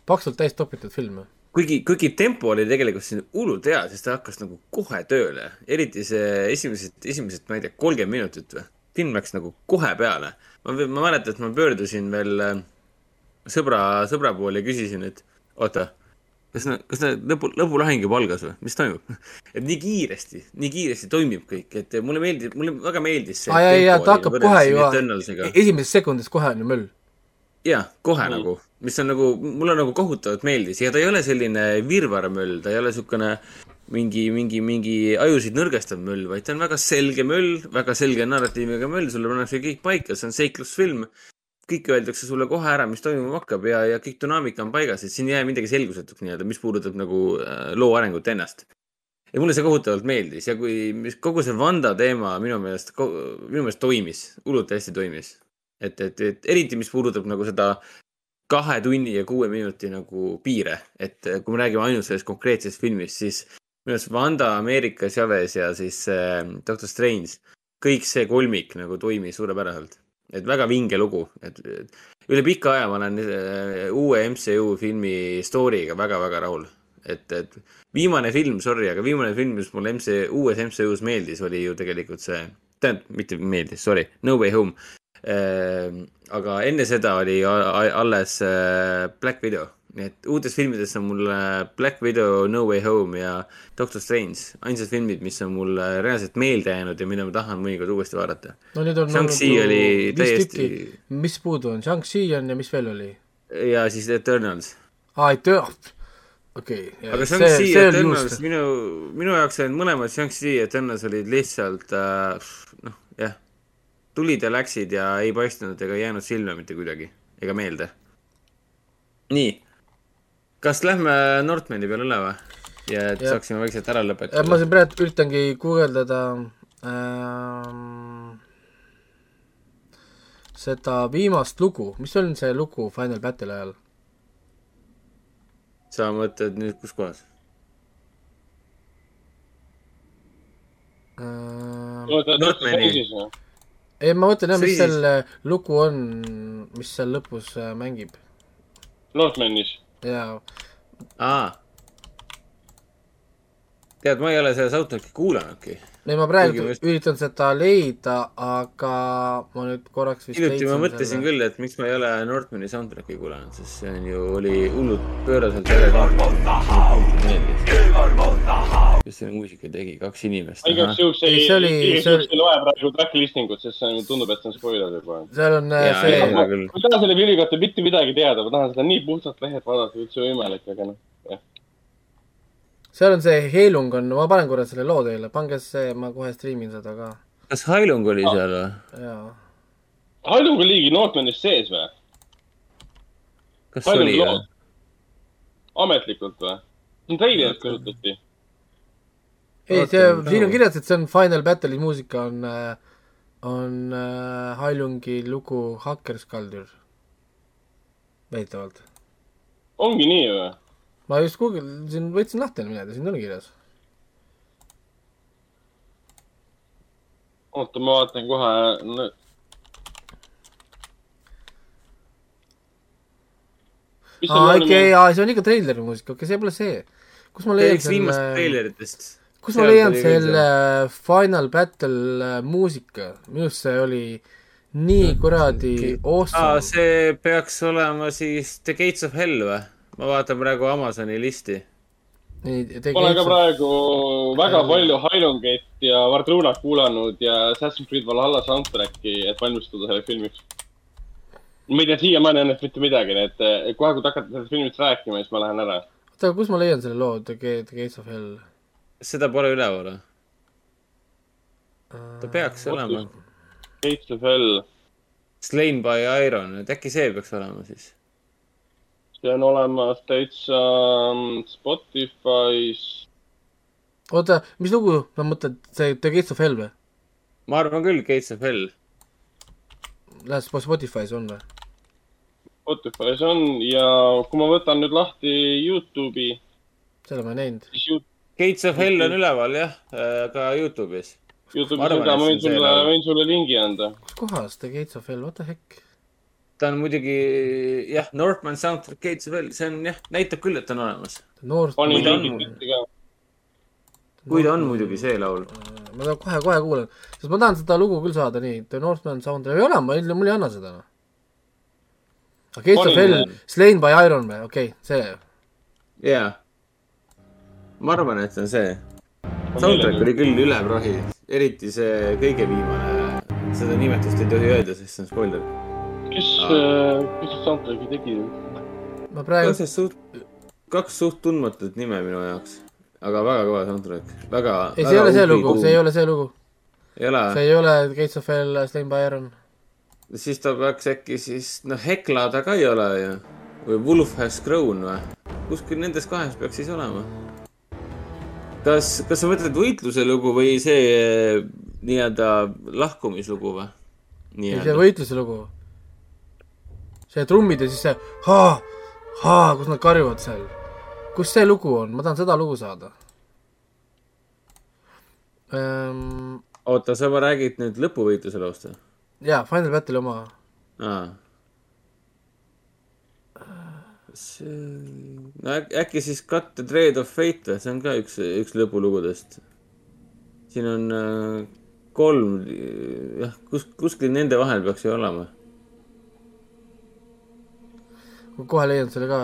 paksult täis topitud film. kuigi, kuigi tempo oli tegelikult siin hullult hea, sest ta hakkas nagu kohe tööle, eriti see esimesed, esimesed, ma ei tea, kolmkümmend minutit või, film läks nagu kohe peale. ma, ma mäletan, et ma pöördusin veel äh, sõbra, sõbra poole ja küsisin, et oota, kas, kas lõpu, lõpulahing juba algas või, mis toimub? et nii kiiresti, nii kiiresti toimib kõik, et mulle meeldib, mulle väga meeldis see. aa jaa, jaa, ta hakkab kohe ju, esimesest sekundist kohe on ju möll. jah, kohe Mm. nagu, mis on nagu, mulle nagu kohutavalt meeldis ja ta ei ole selline virvarmöll, ta ei ole niisugune mingi, mingi, mingi ajusid nõrgestav möll, vaid ta on väga selge möll, väga selge narratiiviga möll, sulle pannakse kõik paika, see on seiklusfilm. kõik öeldakse sulle kohe ära, mis toimuma hakkab ja, ja kõik dünaamika on paigas, et siin ei jää midagi selgusetuks nii-öelda, mis puudutab nagu äh, loo arengut ennast ja mulle see kohutavalt meeldis ja kui mis kogu see Wanda teema minu meelest, minu meelest toimis, hullult hästi toimis. et, et, et eriti, mis puudutab nagu seda kahe tunni ja kuue minuti nagu piire, et kui me räägime ainult sellest konkreetsest filmist, siis minu arust Wanda, Ameerika Chavez ja siis äh, Doctor Strange, kõik see kolmik nagu toimis suurepäraselt. et väga vinge lugu, et üle pika aja ma olen äh, uue MCU filmi story'ga väga-väga rahul. et, et viimane film, sorry, aga viimane film, mis mulle MC, uues MCU-s meeldis, oli ju tegelikult see, tähendab, mitte meeldis, sorry, No Way Home. Aga enne seda oli alles äh, Black Widow, nii et uutes filmides on mul äh, Black Widow, No Way Home ja Doctor Strange ainsad filmid, mis on mulle reaalselt meelde jäänud ja mida ma tahan mõnikord uuesti vaadata. no nüüd on Shang-Chi oli täiesti mis puudu on, Shang-Chi on ja mis veel oli? ja siis Eternals. aa, ei töö, okei. aga Shang-Chi ja Eternals, minu, minu jaoks olid mõlemad Shang-Chi ja Eternals olid lihtsalt äh, noh, tulid ja läksid ja ei paistnud ega jäänud silma mitte kuidagi ega meelde. nii, kas lähme Northmani peale üle või? ja et Jah. saaksime vaikselt ära ma lõpetada. siin praegu üritangi guugeldada ähm, seda viimast lugu, mis on see lugu Final Battle'i ajal? sa mõtled nüüd, kus kohas? Northmani. ei, ma mõtlen jah, mis Siis- seal lugu on, mis seal lõpus äh, mängib Northmanis. ja aa. tead, ma ei ole seda soundtrack'i kuulanudki. ei, ma praegu Kuigi ma just- üritan seda leida, aga ma nüüd korraks vist hiljuti ma mõtlesin selle... küll, et miks ma ei ole Northmani soundtrack'i kuulanud, sest see on ju, oli hullult pööraselt kes selle muusika tegi, kaks inimest. igaks juhuks ei, see oli- see oli- loe praegu track listing ut, sest see on- tundub, et see on spoiler juba. seal on äh, Jaa, see ma ei taha selle filmi kohta mitte midagi teada, ma tahan seda nii puhtalt lehelt vaadata, üldse võimalik, aga noh. Seal on see Heilung on, ma panen korra selle loo teile, pange see, ma kohe striimin seda ka, kas Hailung oli seal või? jaa. Hailunga liigi Northmanis sees või? kas Hailungi oli või ametlikult või? see on treilerit kasutati. ei, see, siin on kirjas, et see on Final Battle'i muusika on, on äh, Hailungi lugu Hacker Sculpture. väidetavalt. ongi nii või? Ma just siin võtsin lahti mineda, siin oli kirjas. oota, ma vaatan kohe no,. aa, okei, aa, see on ikka treileri muusika, okei, see pole see. kus ma leian selle, treileritest. kus ma leian selle Final Battle äh, muusika, minu arust see oli nii kuradi awesome. see peaks olema siis The Gates of Hell või? Ma vaatan praegu Amazoni listi. ma olen ka praegu väga palju Hailungit ja Vardrunat kuulanud ja Assassin's Creed Valhalla soundtrack'i, et valmistuda selleks filmiks. ma ei tea siiamaani õnneks mitte midagi, nii et eh, kohe, kui te hakkate sellest filmist rääkima, siis ma lähen ära. oota, kus ma leian selle loo The Ga- The Gates of Hell? seda pole üleval või? ta peaks olema. Gates of Hell, Slain by Iron, et äkki see peaks olema siis? See on olemas täitsa mm, Spotify's. oota, mis lugu, ma mõtlen, see The Gates of Hell või? ma arvan küll, Gates of Hell. Lähed Spotify's on või? Spotify's on ja kui ma võtan nüüd lahti Youtube'i, selle ma ei näinud. Gates of Hell on üleval jah, ka Youtube'is. Youtube'is on ka, ma võin sulle, võin sulle lingi anda. kus kohas The Gates of Hell, what the heck? Ta on muidugi jah, Northman Soundtrack Gates Hell, see on jah, näitab küll, et on olemas. Kui ta on ka. kui ta on muidugi see laul. ma tahan kohe-kohe kuulan, sest ma tahan seda lugu küll saada, nii, The Northman Sound, ei ole, ma, mul ei anna seda noh. aga Gates of Hell Slain by Iron või, okei okay,, see. jaa. ma arvan, et see on see. Soundtrack oli küll üle prohi, eriti see kõige viimane. seda nimetust ei tohi öelda, sest see on spoiler. kes, kes see soundtrack'i tegi? ma praegu, kaks suht, kaks suht tundmatut nime minu jaoks, aga väga kõva soundtrack, väga. ei, see ei ole see lugu, see ei ole see lugu, see ei ole Gates of Hell, Slain by Iron. siis ta peaks äkki siis, noh, Hekla ta ka ei ole ju. või Wolf has grown või? kuskil nendes kahes peaks siis olema. kas, kas sa mõtled võitluse lugu või see eh, nii-öelda lahkumislugu või? ei, see võitluse lugu. See trummid ja siis see haa, haa, kus nad karjuvad seal. kus see lugu on, ma tahan seda lugu saada ähm,. oota, sa räägid nüüd lõpuvõitluse loost või? jaa, Final Battle'i oma. aa. see, no äk- äkki siis Cut the Trade of Fate või, see on ka üks, üks lõpulugudest. siin on äh, kolm, jah, kus, kuskil nende vahel peaks ju olema. Ma kohe leian selle ka.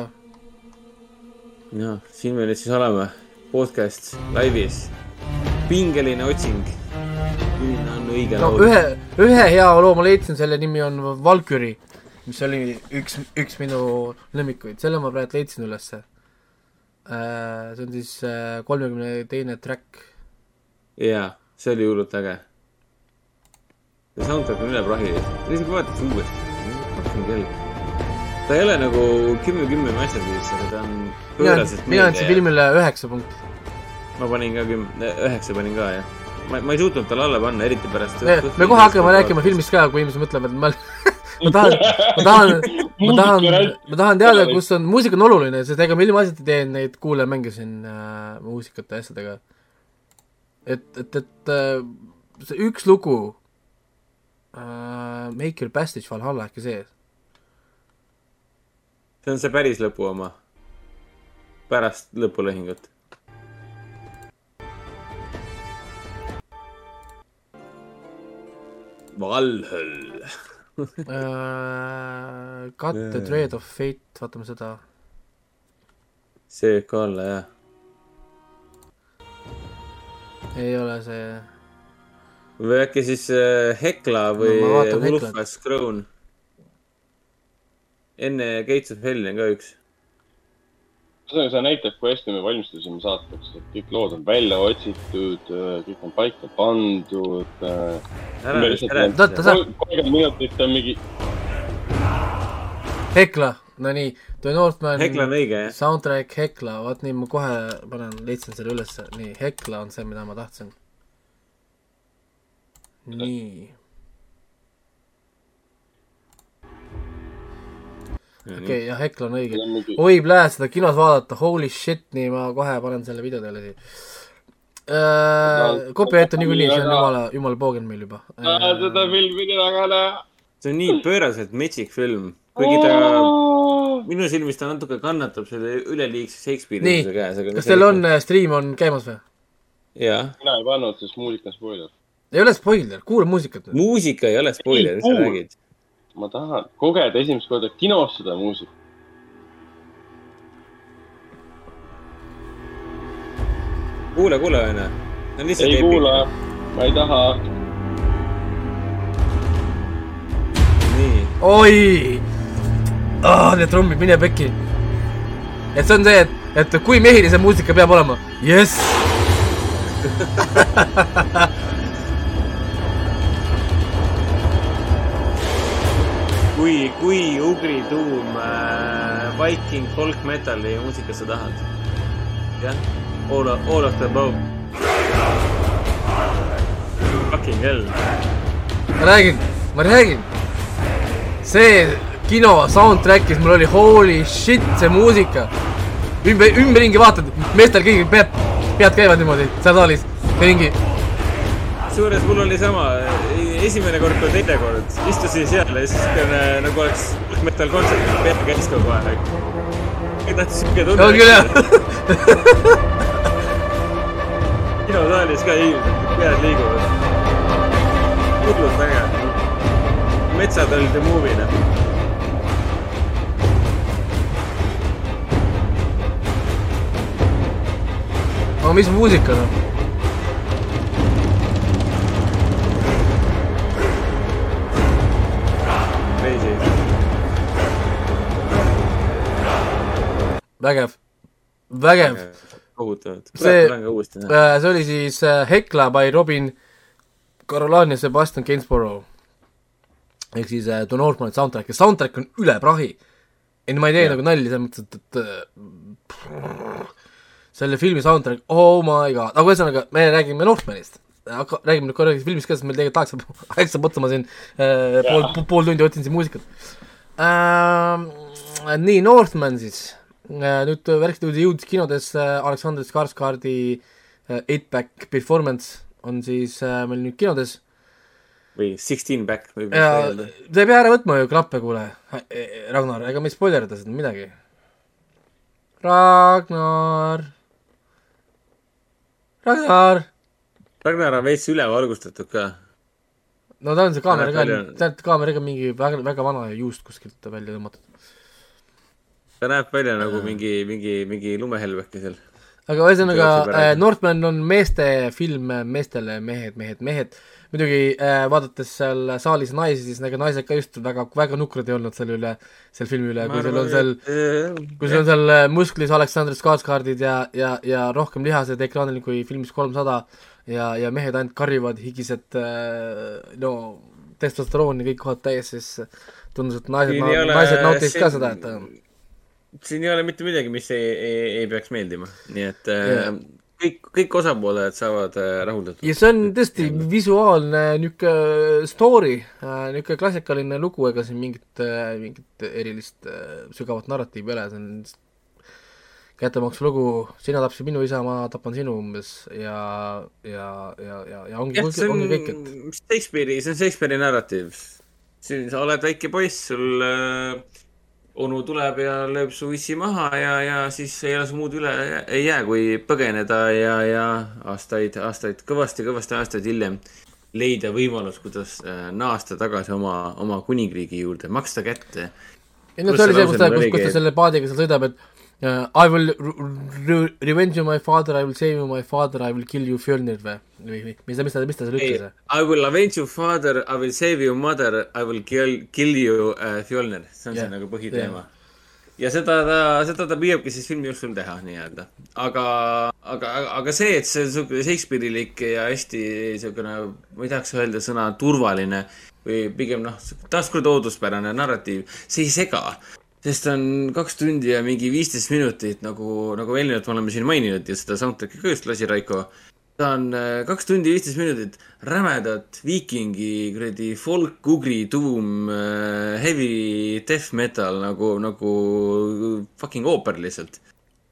jah, siin me nüüd siis oleme, podcast laivis, pingeline otsing. milline on õige no laul? ühe, ühe hea loo ma leidsin, selle nimi on Valkyrie, mis oli üks, üks minu lemmikuid, selle ma praegu leidsin ülesse. see on siis äh, kolmekümne teine track. jaa, see oli hullult äge. see soundtrack on üle prahi, isegi vaadates uuesti, fucking hell. Ta ei ole nagu kümme, kümme masterpiece, aga ta on pööraselt mina andsin filmile üheksa punkti. ma panin ka küm-, üheksa panin ka jah. ma, ma ei suutnud talle alla panna, eriti pärast. me, me kohe hakkame rääkima. filmist ka, kui inimesed mõtlevad, et ma, ma tahan, ma tahan, ma tahan, ma tahan teada, kus on, muusika on oluline, sest ega ma ilmaasjata teen neid kuulajamänge siin äh, muusikate ja asjadega. et, et, et äh, see üks lugu äh,, Make your passage Valhalla äkki see, see on see päris lõpu oma. pärast lõpulõhingut. Valhall. äh, Cut the Dread of Fate, vaatame seda. see võib ka olla jah. ei ole see, või äkki siis äh, Hekla või No. Wolfas Crown. Enne Gates of Helli on ka üks. ühesõnaga, see näitab, kui hästi me valmistusime saateks, et kõik lood on välja otsitud, kõik on paika pandud. saab- kolmkümmend minutit on mingi, Hekla, no nii, The Northman Hekla on õige jah. soundtrack Hekla, vot nii, ma kohe panen, leidsin selle ülesse, nii, Hekla on see, mida ma tahtsin. nii, okei jah, Hekla on õige. Oi, pläät, seda kinos vaadata, holy shit, nii ma kohe panen selle video teile siia. Uh,. copyright on niikuinii, see on jumala, jumala poogen meil juba. Seda uh,. filmi nii väga näha. see on nii pööraselt metsik film, kuigi ta minu silmis ta natuke kannatab selle üleliigse Shakespeare'ise käes, aga kas teil on, stream on käimas või? mina ei pannud, sest muusika on spoiler. ei ole spoiler, kuula muusikat muusika ei ole spoiler, mis sa räägid. Ma tahan kogeda esimest korda kinos seda muusikat. kuule, kuule onju. ei kuula, ma ei taha. nii, oi oh,, need trummid, mine pekki. et see on see, et, et kui mehiline see muusika peab olema. jess. kui, kui ugrituum äh, Viking folk metal'i muusikat sa tahad? jah, all of, all of the above. Fucking hell. ma räägin, ma räägin. see kino soundtrack'is mul oli holy shit, see muusika. ümber, ümberringi vaatad, meestel kõigil pead, pead käivad niimoodi seal saalis. mingi, kusjuures mul oli sama, esimene kord kui teine kord, istusin seal ja siis siukene nagu oleks metal kontsert, peal käis kogu aeg. tahtis siuke tunne. on küll jah. kinosaalis ka inimesed, pead liiguvad. hullult äge. metsad olid ju movie'na. aga mis muusika noh? Crazy. vägev, vägev. kohutavalt. See- kurat, tulen ka uuesti näha. see oli siis äh, Hekla by Robin Carolan ja Sebastian Gainsborough. ehk siis äh, The Northmani soundtrack ja soundtrack on üle prahi. ei no ma ei tee Jah. nagu nalja selles mõttes, et, et äh, selle filmi soundtrack, oh my god, aga ühesõnaga, me räägime Northmanist. Aga räägime nüüd korra filmist ka, sest meil tegelikult aeg saab, aeg saab otsa, ma siin äh, pool, pool tundi otsin siin muusikat äh,. nii, Northman siis äh,, nüüd värskelt jõudis, jõudis kinodesse Aleksander Skarsgardi äh, Eight Back Performance on siis äh, meil nüüd kinodes või Sixteen Back võib ja vist öelda. sa ei pea ära võtma ju klappe, kuule, Ragnar, ega me ei spoilerda seda midagi. Ragnar, Ragnar, Ragnar on veits ülevalgustatud ka. no tal on see kaamera ka tead kaamera ka mingi väga, väga vana juust kuskilt välja tõmmatud. ta näeb välja nagu mingi, mingi, mingi lumehelbeke seal. aga ühesõnaga äh, Northman on meeste film meestele, mehed, mehed, mehed. muidugi äh, vaadates seal saalis naisi, siis ega naised ka just väga, väga nukrad ei olnud selle üle, selle filmi üle, kui sul on seal, kui sul on seal äh, musklis Aleksander Skarsgardid ja, ja, ja rohkem lihased ekraanil kui filmis kolmsada ja, ja mehed ainult karjuvad, higised äh, no testosterooni kõik kohad täis, siis tundus, et naised, ei ole- naised nautisid ka siin- seda, et äh, siin ei ole mitte midagi, mis ei, ei, ei peaks meeldima, nii et äh, Jah. kõik, kõik osapooled saavad äh, rahuldatud. ja see on tõesti visuaalne niisugune story, niisugune klassikaline lugu, ega siin mingit, mingit erilist äh, sügavat narratiivi ei ole, see on kättemaksu lugu, sina tapsid minu isa, ma tapan sinu umbes ja, ja, ja, ja, ja ongi, ongi on kõik, et Shakespeare'i, see on Shakespeare'i narratiiv. siin sa oled väike poiss, sul äh, onu tuleb ja lööb su issi maha ja, ja siis ei ole sul muud üle ei jää, kui põgeneda ja, ja aastaid, aastaid, kõvasti-kõvasti aastaid hiljem leida võimalus, kuidas äh, naasta tagasi oma, oma kuningriigi juurde, maksta kätte. ei no see oli see kus ta, kus, ta selle paadiga seal sõidab, et uh, I will re- re- revenge you my father, I will save you my father, I will kill you Fjölnir või, või mis ta, mis ta, mis ta seal ütles? I will avenge you father, I will save you mother, I will kill, kill you uh, Fjolner, see on Jah, see nagu põhiteema. ja seda ta, seda ta püüabki siis filmi jooksul teha nii-öelda. aga, aga, aga see, et see on siukene Shakespeare'ilik ja hästi siukene, ma ei tahaks öelda sõna turvaline või pigem noh, taaskord ooduspärane narratiiv, see ei sega sest on kaks tundi ja mingi viisteist minutit nagu, nagu eelnevalt me oleme siin maininud ja seda soundtrack'i ka just lasi Raiko. ta on äh, kaks tundi viisteist minutit rämedat viikingi kuradi folk, ugri, tuum, heavy death metal nagu, nagu fucking ooper lihtsalt.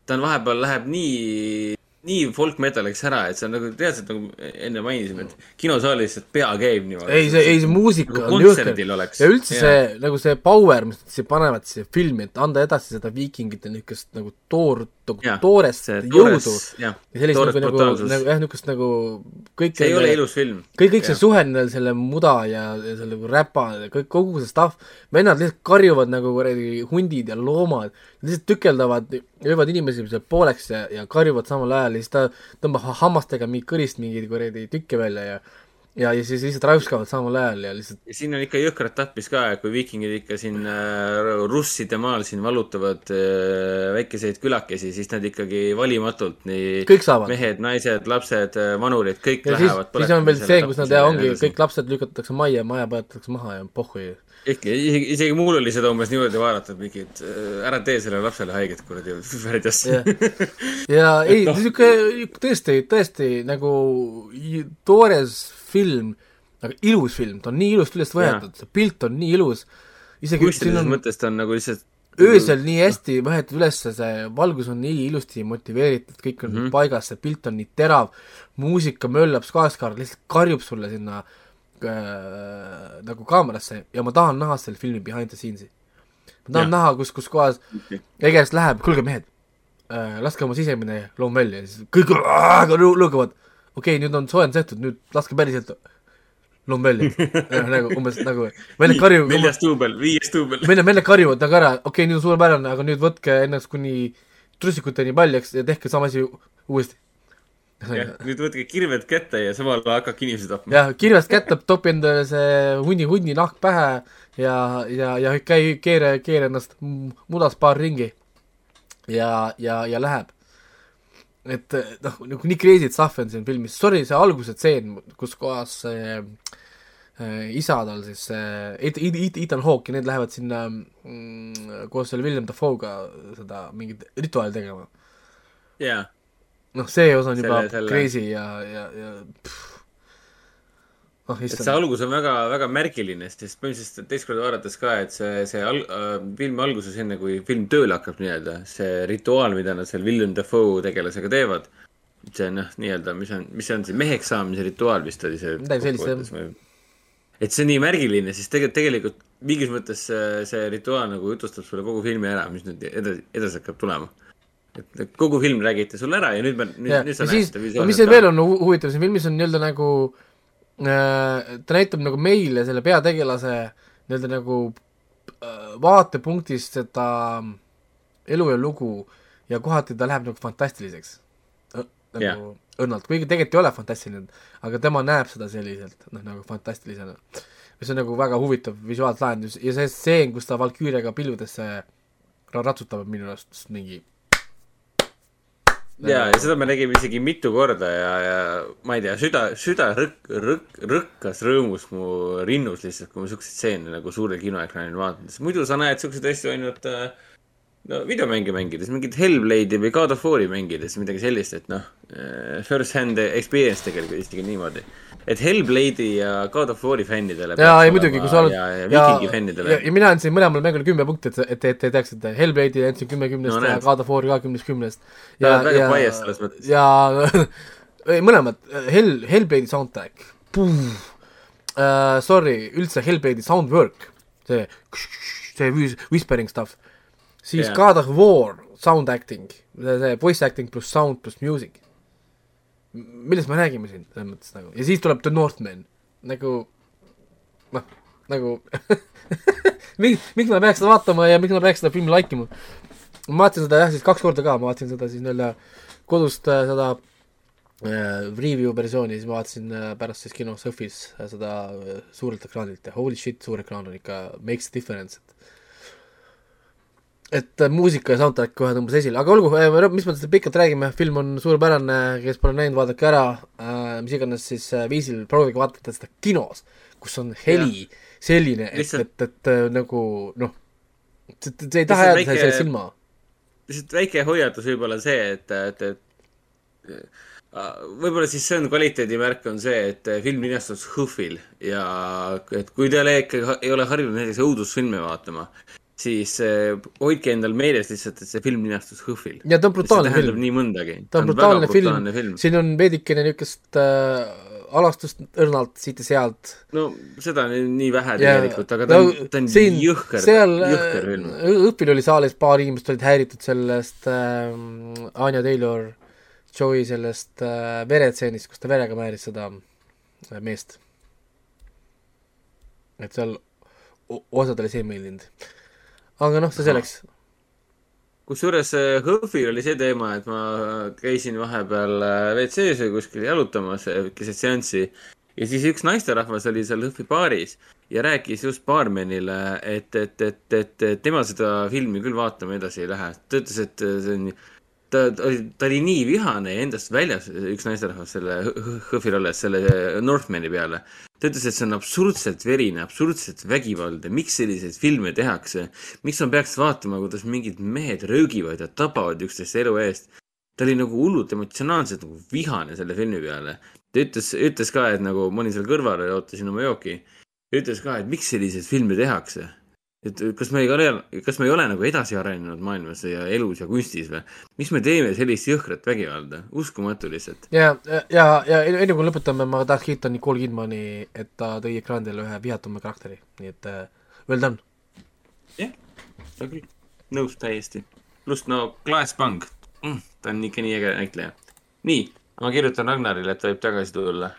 ta on vahepeal läheb nii, nii folk metaliks ära, et see on nagu reaalselt nagu enne mainisime, et kinosaalis lihtsalt pea käib niimoodi. ei, see, ei see muusika Nagu on kontserdil oleks. ja üldse Jaa. see, nagu see power, mis nad siia panevad siia filmi, et anda edasi seda viikingite niisugust nagu toor, nagu Jah, toorest see jõudu ja sellist nagu, nagu, nagu jah, niisugust nagu kõik see ei ole ilus film. kõik, kõik see Jah. suhe neil selle muda ja, ja selle nagu räpa, kõik, kogu see stuff, vennad lihtsalt karjuvad nagu kuradi hundid ja loomad, lihtsalt tükeldavad, löövad inimesi seal pooleks ja, ja karjuvad samal ajal ja siis ta tõmbab ha- hammastega mingi kõrist mingeid kuradi tükke välja ja ja, ja siis lihtsalt raiskavad samal ajal ja lihtsalt ja siin on ikka jõhkrat tappis ka, kui viikingid ikka siin äh, russide maal siin vallutavad äh, väikeseid külakesi, siis nad ikkagi valimatult nii kõik saavad. mehed, naised, lapsed, vanurid, kõik ja lähevad siis on veel see, kus nad ja ongi, kõik lapsed lükatakse majja, maja põetatakse maha ja pohhui. ikka, isegi, isegi mul oli seda umbes niimoodi vaadata, et mingi, et äh, ära tee sellele lapsele haiget, kuradi, värdjas. Jah. ja ei, niisugune tõesti, tõesti nagu toores film, aga ilus film, ta on nii ilusti üles võetud, see pilt on nii ilus, isegi kunstilises on mõttes ta on nagu lihtsalt öösel nii hästi võetud üles, see valgus on nii ilusti motiveeritud, kõik on mm. -hmm. paigas, see pilt on nii terav, muusika möllab Skarsgård lihtsalt karjub sulle sinna äh, nagu kaamerasse ja ma tahan näha selle filmi behind the scenes'i. ma tahan Jah. näha, kus, kus kohas Egers läheb, kuulge mehed äh,, laske oma sisemine loom välja ja siis kõik lõõgavad, okei okay,, nüüd on soojendus tehtud, nüüd laske päriselt loom välja nagu umbes nagu vennad karjuvad, neljas duubel, viies duubel. vennad, vennad karjuvad nagu ära, okei okay,, nüüd on suurepärane, aga nüüd võtke ennast kuni trussikuteni paljaks ja tehke sama asi uuesti. jah, nüüd võtke kirved kätte ja samal ajal hakake inimesi tapma. jah, kirvest kätte, topi endale see hunni, hunni nahk pähe ja, ja, ja käi, keera, keera ennast mudas paar ringi. ja, ja, ja läheb. Et noh, nagu nii crazy stuff on siin filmis, sorry, see alguse tseen, kus kohas see äh, isa tal siis äh, Et- Et- Et- Ethan Hawke ja need lähevad sinna mm, koos selle William Dafoe'ga seda mingit rituaali tegema. jaa, noh, see osa on juba Selle- selle- crazy ja, ja, ja pff. noh, et see algus on väga, väga märgiline, sest põhimõtteliselt teist korda vaadates ka, et see, see al- äh,, filmi alguses, enne kui film tööle hakkab nii-öelda, see rituaal, mida nad seal William Dafoe tegelasega teevad, see noh, nii-öelda, mis on, mis on see meheks saamise rituaal vist oli see. Midagi sellist, jah. et see on nii märgiline, siis tegelikult, tegelikult mingis mõttes see, see rituaal nagu jutustab sulle kogu filmi ära, mis nüüd edasi, edasi hakkab tulema. et kogu film räägiti sulle ära ja nüüd me, nüüd, nüüd sa näed, no mis siin veel on hu- huvitav, siin filmis on nii-öelda nagu äh, ta näitab nagu meile selle peategelase nii-öelda nagu äh, vaatepunktist seda elu ja lugu ja kohati ta läheb nagu fantastiliseks. nagu Jah. õrnalt, kuigi tegelikult ei ole fantastiline, aga tema näeb seda selliselt, noh nagu fantastilisena. mis on nagu väga huvitav visuaalselt lahendus ja see stseen, kus ta Valküüriaga pilvedesse ra- ratsutab, minu arust mingi ja, ja seda me nägime isegi mitu korda ja, ja ma ei tea, süda, süda rõk-, rõk-, rõkkas rõõmus mu rinnus lihtsalt, kui ma siukseid stseene nagu suurel kinoekraanil vaatan, sest muidu sa näed siukseid asju ainult äh, no videomänge mängides, mingit Hellblade'i või God of War'i mängides, midagi sellist, et noh, first hand experience tegelikult isegi niimoodi. et Hellblade'i ja God of War'i fännidele. jaa, ei muidugi, kui sa oled ja, ja ja, Vikingi ja, fännidele. ja mina andsin mõlemale mängule kümme punkti, et, et, et te teaksite, Hellblade'i andsin kümme kümnest No ja. God of War'i ka kümnest kümnest. Ta on väga biased selles mõttes. ja ei, mõlemad, Hell, Hellblade'i soundtrack, uh, sorry, üldse Hellblade'i soundwork, see, see whis- whispering stuff, siis yeah. God of War sound acting, see voice acting pluss sound pluss music. millest me räägime siin, selles mõttes nagu, ja siis tuleb The Northman, nagu noh, nagu miks, miks ma peaks seda vaatama ja miks ma peaks seda filmi like ima. ma vaatasin seda jah, siis kaks korda ka, ma vaatasin seda siis nii-öelda kodust äh, seda äh, review versiooni, siis ma vaatasin äh, pärast siis kinos Õhvis äh, seda äh, suurelt ekraanilt ja holy shit, suur ekraan on ikka makes a difference, et et äh, muusika ja soundtrack kohe tõmbas esile, aga olgu, mis mõttes pikalt räägime, film on suurepärane, kes pole näinud, vaadake ära äh,, mis iganes siis äh, viisil, proovige vaadata seda kinos, kus on heli ja. selline, et, Lihtsalt- et, et äh, nagu noh, see see ei taha jääda sellest silma. lihtsalt väike hoiatus võib-olla see, et, et, et äh, võib-olla siis see on kvaliteedimärk, on see, et film linastus HÖFFil ja et kui te ole ikka ei ole harjunud näiteks õudusfilme vaatama, siis äh, hoidke endal meeles lihtsalt, et see film linastus HÖFFil. ja ta on brutaalne film, nii mõndagi. ta on brutaalne film, film., siin on veidikene niisugust äh, alastust õrnalt siit ja sealt. no seda on nii vähe ja tegelikult, aga ta on, ta on siin- jõhker, seal jõhker film. õpil oli saalis paar inimest olid häiritud sellest äh, Anya Taylor Joey sellest äh, veretseenist, kus ta verega määris seda äh, meest. et seal osadele see ei meeldinud. Aga noh, see selleks. kusjuures HÖFFil oli see teema, et ma käisin vahepeal äh, WC-s või kuskil jalutamas äh, keset seanssi ja siis üks naisterahvas oli seal HÖFFi baaris ja rääkis just baarmenile, et, et, et, et, et tema seda filmi küll vaatama edasi ei lähe. ta ütles, et äh, see on, ta, ta oli, ta oli nii vihane endast väljas, üks naisterahvas selle HÖFFil olles, selle Northmani peale. ta ütles, et see on absurdselt verine, absurdselt vägivaldne, miks selliseid filme tehakse miks ma peaks vaatama, kuidas mingid mehed röögivad ja tapavad üksteist elu eest. ta oli nagu hullult emotsionaalselt nagu vihane selle filmi peale. ta ütles, ütles ka, et nagu ma olin seal kõrval ja ootasin oma jooki. ütles ka, et miks selliseid filme tehakse. Et kas me ei ole, kas me ei ole nagu edasi arenenud maailmas ja elus ja kunstis või? miks me teeme sellist jõhkrat vägivalda? uskumatu lihtsalt. ja, ja, ja enne kui lõpetame, ma tahaks kiita Nicole Kidmani, et ta tõi ekraanile ühe vihatuma karakteri, nii et äh, well done. jah, hea küll. nõus täiesti. pluss no Klaas Pang mm,, ta on ikka nii äge näitleja. nii, ma kirjutan Ragnarile, et ta võib tagasi tulla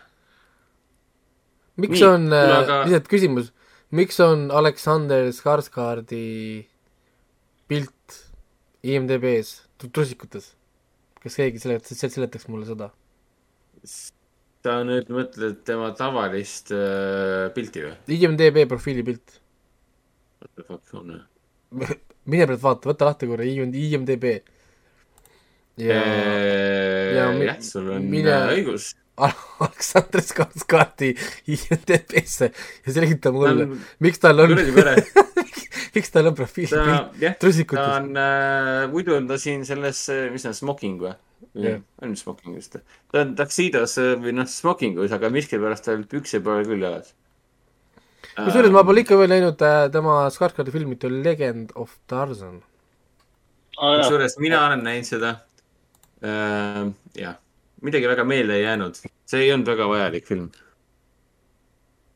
miks Nii, on äh, aga-, lihtsalt küsimus, miks on Aleksander Skarsgardi pilt IMDB-s tr- trussikutes? kas keegi seletas, seletaks mulle seda? sa nüüd mõtled tema tavalist äh, pilti või? IMDB profiili pilt. What the fuck on see? mine praegu vaata, võta lahti korra IMDB. ja ja mi- jah, sul on mine- mine... õigus. Aleksander Skarsgardi IMDB-sse ja selgita mulle miks tal on miks tal on pilt, jah, ta on äh,, muidu on ta siin selles, mis see on, smoking või? Jah. on smoking vist. ta on taksiidos äh, või noh, smokingus, aga miskipärast tal pükse pole küll jalas. kusjuures ma pole ikka veel näinud äh, tema Skarsgardi filmi The Legend of Tarzan. jaa, kusjuures mina olen näinud seda äh,. jah, midagi väga meelde ei jäänud, see ei olnud väga vajalik film.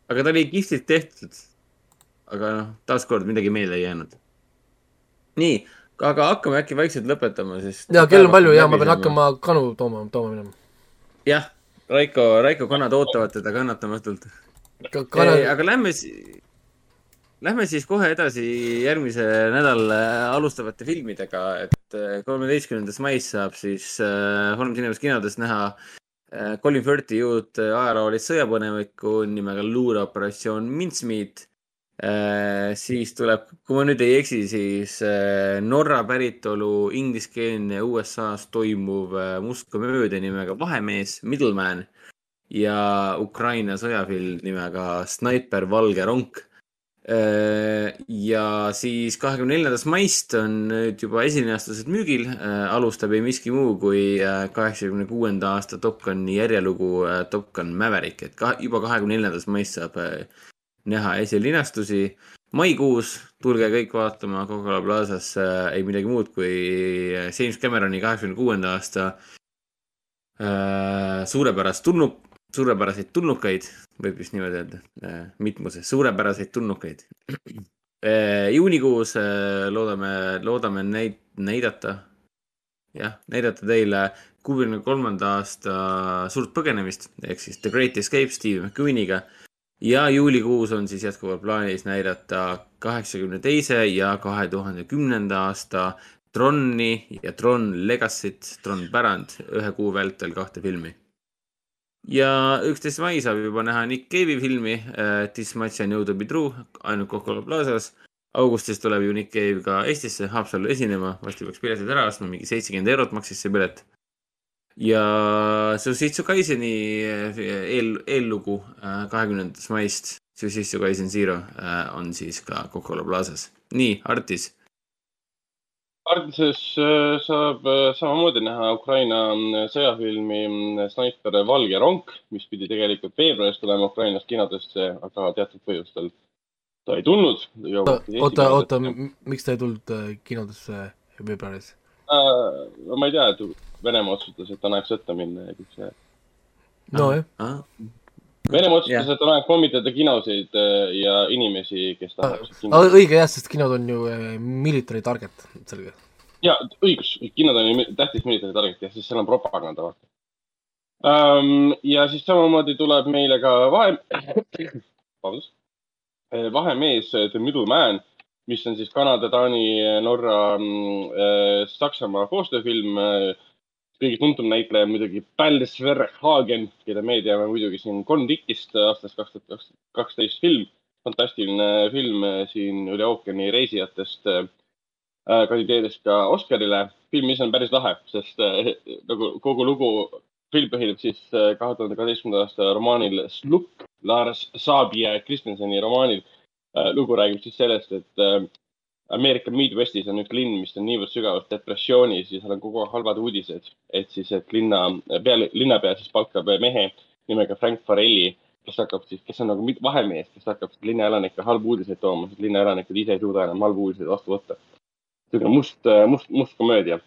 aga ta oli kihvtilt tehtud. aga noh, taaskord midagi meelde ei jäänud. nii, aga hakkame äkki vaikselt lõpetama, sest. ja kell on palju ja ma pean. hakkama kanu tooma, tooma minema. jah, Raiko, Raiko kannad ootavad teda kannatamatult. kana, aga lähme lähme siis kohe edasi järgmise nädala alustavate filmidega, et äh, kolmeteistkümnendas mais saab siis äh, Holmes Cinemas kinodes näha äh, Colin Firthi uut äh, ajaloolist sõjapõgenikku nimega luureoperatsioon Mincemeat äh,. siis tuleb, kui ma nüüd ei eksi, siis äh, Norra päritolu ingliskeelne USA-s toimuv äh, must komöödia nimega Vahemees, Middleman ja Ukraina sõjafilm nimega Snaiper Valge ronk. Ja siis kahekümne neljandast maist on nüüd juba esilinastused müügil. alustab ei miski muu kui kaheksakümne kuuenda aasta Top Guni järjelugu Top Gun Maverick, et ka juba kahekümne neljandast maist saab näha esilinastusi. maikuus tulge kõik vaatama Coca-Cola Plazasse ei midagi muud kui James Cameroni kaheksakümne kuuenda aasta suurepärast tulnuk, suurepäraseid tulnukaid, võib vist niimoodi öelda, mitmuses, suurepäraseid tulnukaid. juunikuus loodame, loodame neid näidata, jah, näidata teile kuuekümne kolmanda aasta suurt põgenemist ehk siis The Great Escape Steve McQueeniga. ja juulikuus on siis jätkuvalt plaanis näidata kaheksakümne teise ja kahe tuhande kümnenda aasta Tronni ja Tron Legacy't, Tron pärand ühe kuu vältel kahte filmi ja üksteist mai saab juba näha Nick Cave'i filmi uh, This much I know to be true ainult Coca-Cola Plazas. augustis tuleb ju Nick Cave ka Eestisse Haapsallu esinema, varsti peaks piletid ära ostma, mingi seitsekümmend eurot maksis see pilet. ja Sushitsu Kaiseni eel, eellugu kahekümnendast uh, maist, Sushitsu Kaisen Zero uh, on siis ka Coca-Cola Plazas. nii, Artis Ardises äh, saab äh, samamoodi näha Ukraina äh, sõjafilmi Snaiper Valge ronk, mis pidi tegelikult veebruaris tulema Ukrainas kinodesse, aga teatud põhjustel ta ei tulnud. oota, oota, miks ta ei tulnud kinodesse veebruaris äh,? no ma ei tea, et Venemaa otsustas, et ta näeks sõtta minna ja kõik see. nojah ah.. Venemaa otsustas, et ta näeb pommitada kinosid äh, ja inimesi, kes tahavad. õige jah, sest kinod on ju äh, military target, selge. ja õigus, kinod on ju tähtis military target ja siis seal on propaganda vaata um,. ja siis samamoodi tuleb meile ka vahe, vabandust, äh, vahemees The Middleman, mis on siis Kanada, Taani, Norra, mm, Saksamaa koostööfilm kõige tuntum näitleja muidugi Pal Sverhagen, keda me teame muidugi siin Con Dickist aastast kaks tuhat kaksteist film. fantastiline film siin üle ookeani reisijatest äh,. kandideeris ka Oscarile. film ise on päris lahe, sest äh, nagu kogu lugu, film põhineb siis äh, kahe tuhande kaheteistkümnenda aasta romaanil Slukk, Lars Saabie Kristenseni romaanil äh,. lugu räägib siis sellest, et äh, Ameerika Midwestis on üks linn, mis on niivõrd sügavalt depressioonis ja seal on kogu aeg halvad uudised. et siis, et linna, peale, linnapea siis palkab mehe nimega Frank Farelli, kes hakkab siis, kes on nagu vahemees, kes hakkab linnaelanikele halbu uudiseid tooma, sest linnaelanikud ise ei suuda enam halbu uudiseid vastu võtta. niisugune must, must, must komöödia.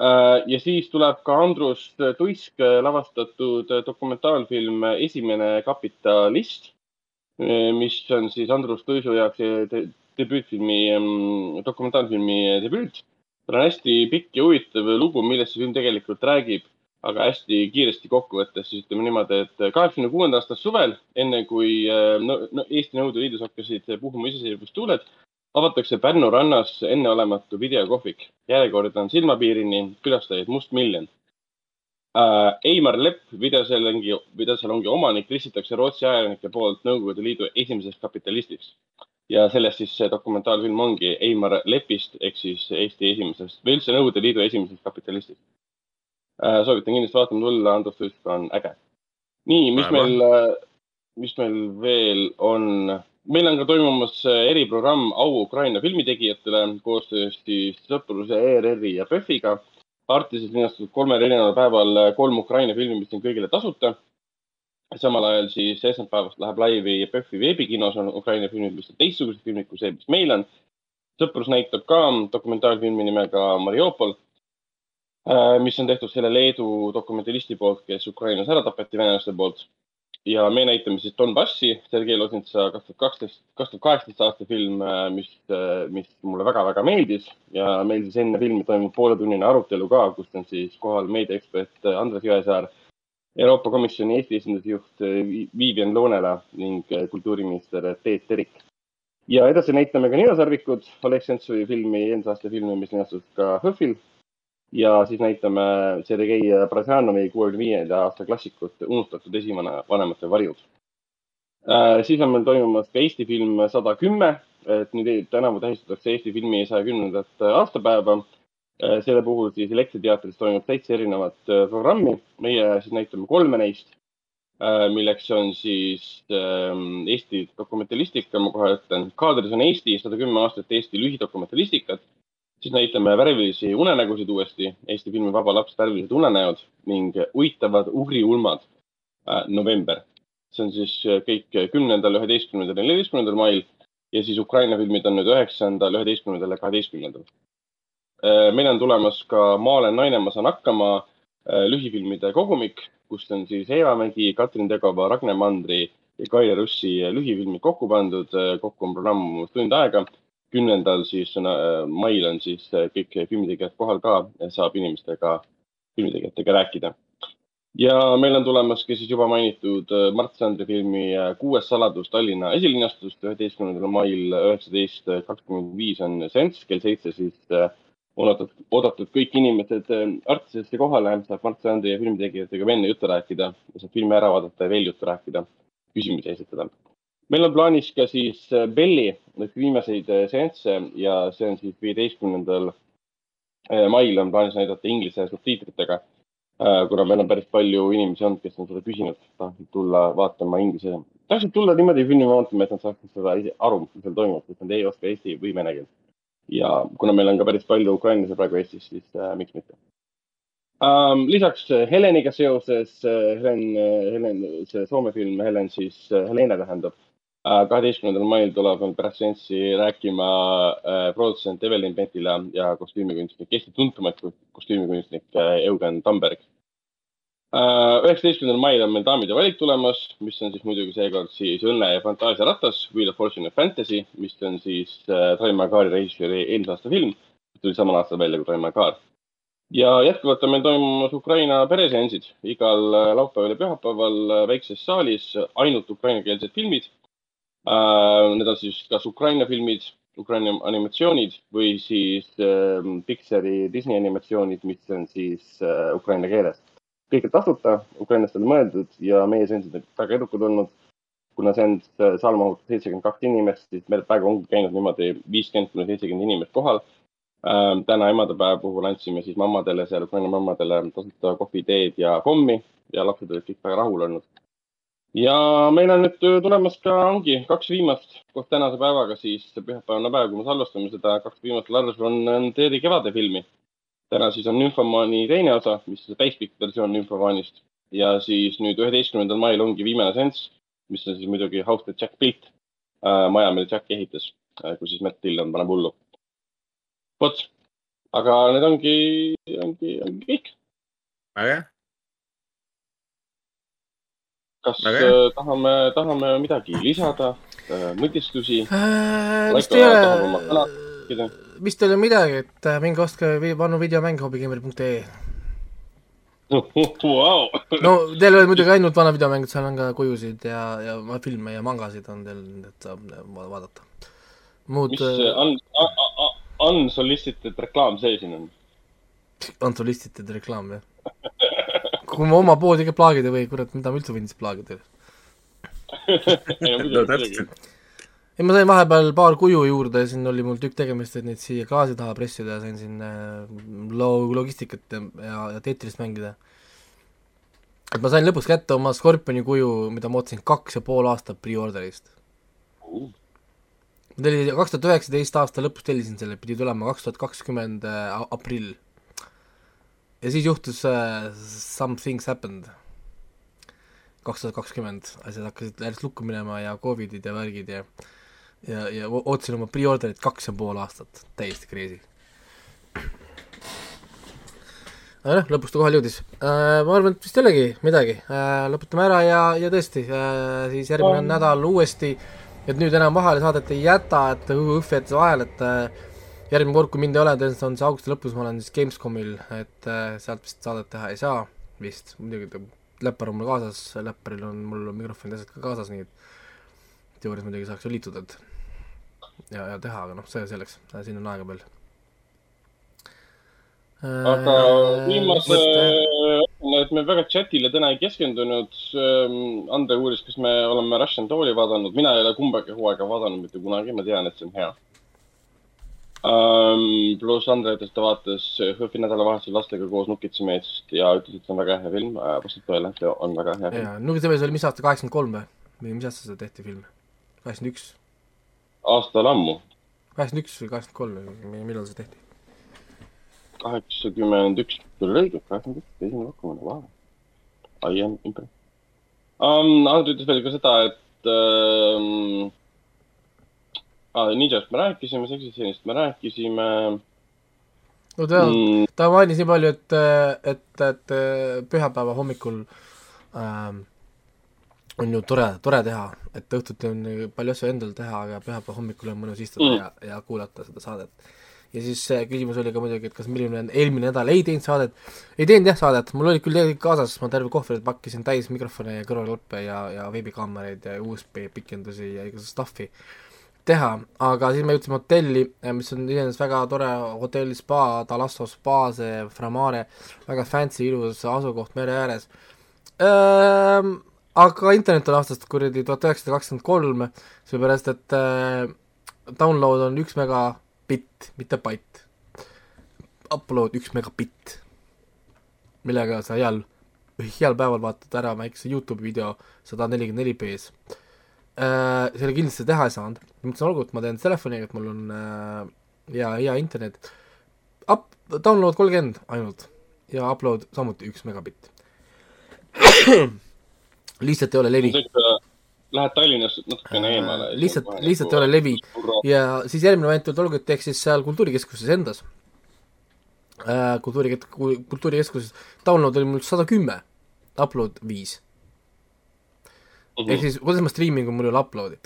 Äh, ja siis tuleb ka Andrus Tuisk lavastatud dokumentaalfilm Esimene kapitalist, mis on siis Andrus Tuisu jaoks debüütfilmi, dokumentaalfilmi debüüt. tal on hästi pikk ja huvitav lugu, millest see film tegelikult räägib, aga hästi kiiresti kokku võttes siis ütleme niimoodi, et kaheksakümne kuuenda aasta suvel, enne kui no, no, Eesti Nõukogude Liidus hakkasid puhuma iseseisvustuuled, avatakse Pärnu rannas enneolematu videokohvik. järjekord on silmapiirini, külastajaid mustmiljon äh,. Eimar Lepp, videosalongi, videosalongi omanik, listitakse Rootsi ajakirjanike poolt Nõukogude Liidu esimeseks kapitalistiks ja sellest siis see dokumentaalfilm ongi Eimar Lepist ehk siis Eesti esimesest või üldse Nõukogude Liidu esimesest kapitalistist äh,. soovitan kindlasti vaatama tulla, Andrus Tuisk on äge. nii, mis Päeva. meil, äh, mis meil veel on? meil on ka toimumas äh, eriprogramm Au Ukraina filmitegijatele koostöös siis Sõpruse ERR-i ja PÖFFiga. Artises linastatud kolmel erineval päeval kolm Ukraina filmi, mis on kõigile tasuta samal ajal siis esmaspäevast läheb laivi PÖFFi veebikinos on Ukraina filmid, mis on teistsugused filmid kui see, mis meil on. sõprus näitab ka dokumentaalfilmi nimega Mariupol, äh, mis on tehtud selle Leedu dokumentalisti poolt, kes Ukrainas ära tapeti venelaste poolt. ja me näitame siis Donbassi, Sergei Losnitsa kaks tuhat kaksteist, kaks tuhat kaheksateist aasta film, äh, mis, äh, mis mulle väga-väga meeldis ja meil siis enne filmi toimub pooletunnine arutelu ka, kus on siis kohal meediaekspert Andres Jõesaar Euroopa Komisjoni Eesti esindusjuht eh, Vivian Loonela ning eh, kultuuriminister Teet Terik. ja edasi näitame ka Nina Sarvikut, Oleg Sentsovi filmi, eelmise aasta filmi, mis linastus ka HÖFFil. ja siis näitame Sergei Brasjanovi kuuekümne viienda aasta klassikut Unustatud esivanemate varjud äh,. siis on meil toimumas ka Eesti film Sada kümme, et nüüd tänavu tähistatakse Eesti filmi saja kümnendat aastapäeva selle puhul siis Elektriteatris toimub seitse erinevat äh, programmi, meie siis näitame kolme neist. milleks on siis ähm, Eesti dokumentalistika, ma kohe ütlen. kaadris on Eesti sada kümme aastat Eesti lühidokumentalistikat. siis näitame värvilisi unenägusid uuesti, Eesti filmi Vaba laps, värvilised unenäod ning uitavad ugriulmad äh, november. see on siis kõik kümnendal, üheteistkümnendal ja neljateistkümnendal mail ja siis Ukraina filmid on nüüd üheksandal, üheteistkümnendal ja kaheteistkümnendal. Meil on tulemas ka Ma olen naine, ma saan hakkama lühifilmide kogumik, kust on siis Eva Mägi, Katrin Tegova, Ragne Mandri ja Kaire Russi lühifilmid kokku pandud. kokku on programm tund aega. kümnendal siis mail on siis kõik filmitegijad kohal ka, saab inimestega, filmitegijatega rääkida. ja meil on tulemas ka siis juba mainitud Mart Sandri filmi Kuues saladus Tallinna esilinastust üheteistkümnendal mail üheksateist kakskümmend viis on seanss, kell seitse siis oodatud, oodatud kõik inimesed Artisesse kohale, saab Mart Sandri ja filmitegijatega enne juttu rääkida, saab filmi ära vaadata ja veel juttu rääkida, küsimusi esitada. meil on plaanis ka siis Belli üks viimaseid seansse ja see on siis viieteistkümnendal mail on plaanis näidata inglise subtiitritega. kuna meil on päris palju inimesi olnud, kes on seda küsinud, tahtsid tulla vaatama inglise, tahtsid tulla niimoodi filmi vaatama, et nad saaksid seda aru, mis seal toimub, sest nad ei oska eesti või vene keelt ja kuna meil on ka päris palju ukrainlasi praegu Eestis, siis äh, miks mitte ähm,. lisaks Heleniga seoses äh,, Helen äh,, Helen, see Soome film Helen siis äh,, Helena tähendab äh,, kaheteistkümnendal mail tuleb meil pärast seanssi rääkima äh, produtsent Evelyn Pentila ja kostüümikunstnik, Eesti tuntumaid kostüümikunstnik äh, Eugen Tamberg üheksateistkümnendal mail on meil Daamide valik tulemas, mis on siis muidugi seekord siis Õnne ja fantaasia ratas, Wheel of Fortune and Fantasy, mis on siis äh, Raimar Kaari režissööri eelmise aasta film, tuli samal aastal välja kui Raimar Kaar. ja jätkuvalt on meil toimumas Ukraina pereseansid igal äh, laupäeval ja pühapäeval äh, väikses saalis, ainult ukrainakeelsed filmid äh,. Need on siis kas Ukraina filmid, Ukraina animatsioonid või siis äh, Pixari Disney animatsioonid, mis on siis äh, ukraina keeles kõik on tasuta, ukrainlastele mõeldud ja meie seansid on väga edukad olnud. kuna seanss saal mahutab seitsekümmend kaks inimest, siis meil praegu ongi käinud niimoodi viiskümmend kuni seitsekümmend inimest kohal ähm,. täna emadepäeva puhul andsime siis mammadele seal, Ukraina mammadele tasuta kohvi, teed ja kommi ja lapsed olid kõik väga rahul olnud. ja meil on nüüd tulemas ka, ongi kaks viimast koos tänase päevaga siis pühapäevane päev, kui me salvestame seda, kaks viimast Lars on Teedi kevade filmi täna siis on Nymphomani teine osa, mis on täispikk versioon Nymphomanist ja siis nüüd üheteistkümnendal mail ongi viimane seanss, mis on siis muidugi House that Jack Built äh,, maja, mille Jack ehitas äh,, kus siis Matt Dillon paneb hullu. vot, aga need ongi, ongi, ongi kõik. väga hea. kas äh, tahame, tahame midagi lisada äh,, mõtisklusi äh,? vist ei ole vist ei ole midagi, et äh, minge ostke vanu videomänge hobigeimer.ee wow. no teil on muidugi ainult vanad videomängud, seal on ka kujusid ja, ja filme ja mangasid on teil, et saab vaadata. muud mis see äh, un, un, unsolicited reklaam see siin on? Unsolicited reklaam, jah. kui ma oma poodi ka plaagida või kurat, mida ma üldse võin siis plaagida no täpselt ei, ma sain vahepeal paar kuju juurde, siin oli mul tükk tegemist, et neid siia klaasi taha pressida ja sain siin äh, lo-, logistikat ja, ja, Tetrist mängida. et ma sain lõpuks kätte oma Scorpioni kuju, mida ma ootasin kaks ja pool aastat pre-order'ist uh.. ma tellisin, kaks tuhat üheksateist aasta lõpus tellisin selle, pidi tulema kaks tuhat kakskümmend äh, aprill. ja siis juhtus uh, some things happened kaks tuhat kakskümmend, asjad hakkasid järjest lukku minema ja Covidid ja värgid ja ja, ja ootasin oma pre-orderit kaks ja pool aastat, täiesti crazy. aga noh, lõpuks ta kohale jõudis äh,. ma arvan, et vist ei olegi midagi äh,, lõpetame ära ja, ja tõesti äh,, siis järgmine oh. nädal uuesti, et nüüd enam vahele saadet ei jäta, et õhv jättis vahele, et äh, järgmine kord, kui mind ei ole, tõenäoliselt on see augusti lõpus, ma olen siis Gamescomil, et äh, sealt vist saadet teha ei saa, vist, muidugi läppar on mul kaasas, läpparil on mul mikrofonid asjad ka kaasas, nii et teoorias muidugi saaks ju liituda, et ja, ja teha, aga noh, see selleks, siin on aega veel. aga äh, viimase, et me väga chatile täna ei keskendunud. Ähm, Andre uuris, kas me oleme Russian Doll'i vaadanud, mina ei ole kumbagi hooaega vaadanud mitte kunagi, ma tean, et see on hea. um,. pluss Andre ütles, ta vaatas HÖFFi nädalavahetusel lastega koos Nukitsameest ja ütles, et see on väga hea film uh,. vastab tõele, see on väga hea film. jaa, Nukisemees oli mis aasta, kaheksakümmend kolm või? või mis aastal seda tehti film? kaheksakümmend üks, aastal ammu, kaheksakümmend üks või kaheksakümmend kolm või millal see tehti? kaheksakümmend üks tuli õige, kaheksakümmend üks, esimene pakkumine, vau. I am impressed um,. Andre ütles veel ka seda, et um, ah, Ninjast me rääkisime, seksistsenist me rääkisime no ta mm., mm,. ta mainis nii palju, et, et, et pühapäeva hommikul ähm, on ju tore, tore teha, et õhtuti on ju palju asju endal teha, aga pühapäeva hommikul on mõnus istuda mm. Ja, ja kuulata seda saadet. ja siis küsimus oli ka muidugi, et kas milline eelmine nädal ei teinud saadet, ei teinud jah saadet, mul olid küll tegelikult kaasas, ma terve kohvrit pakkisin täis mikrofone ja kõrvaklappe ja, ja veebikaameraid ja USB pikendusi ja igasugust stuff'i teha, aga siis me jõudsime hotelli, mis on iseenesest väga tore hotell spa, Talasso spa, see Framare, väga fancy ilus asukoht mere ääres ähm,. Aga internet on aastast kuradi tuhat üheksasada kakskümmend kolm, seepärast et äh, download on üks megabitt, mitte bait. Upload üks megabitt, millega sa heal, heal päeval vaatad ära väikse Youtube'i video sada nelikümmend neli B-s äh,. selle kindlasti teha ei saanud, mõtlesin, olgu, et ma teen telefoniga, et mul on äh, hea, hea internet. Up, download kolmkümmend ainult ja upload samuti üks megabitt. Lihtsalt ei ole levi Lähed Tallinnast natukene Äh, eemale. lihtsalt- lihtsalt ei ole levi. ja siis järgmine variant oli, olgu, et teeks siis seal kultuurikeskuses endas äh,. kultuuri, kultuurikeskuses download oli mul sada kümme, upload viis. Mhm. ehk siis, kuidas ma striimin, kui mul ei ole upload'i.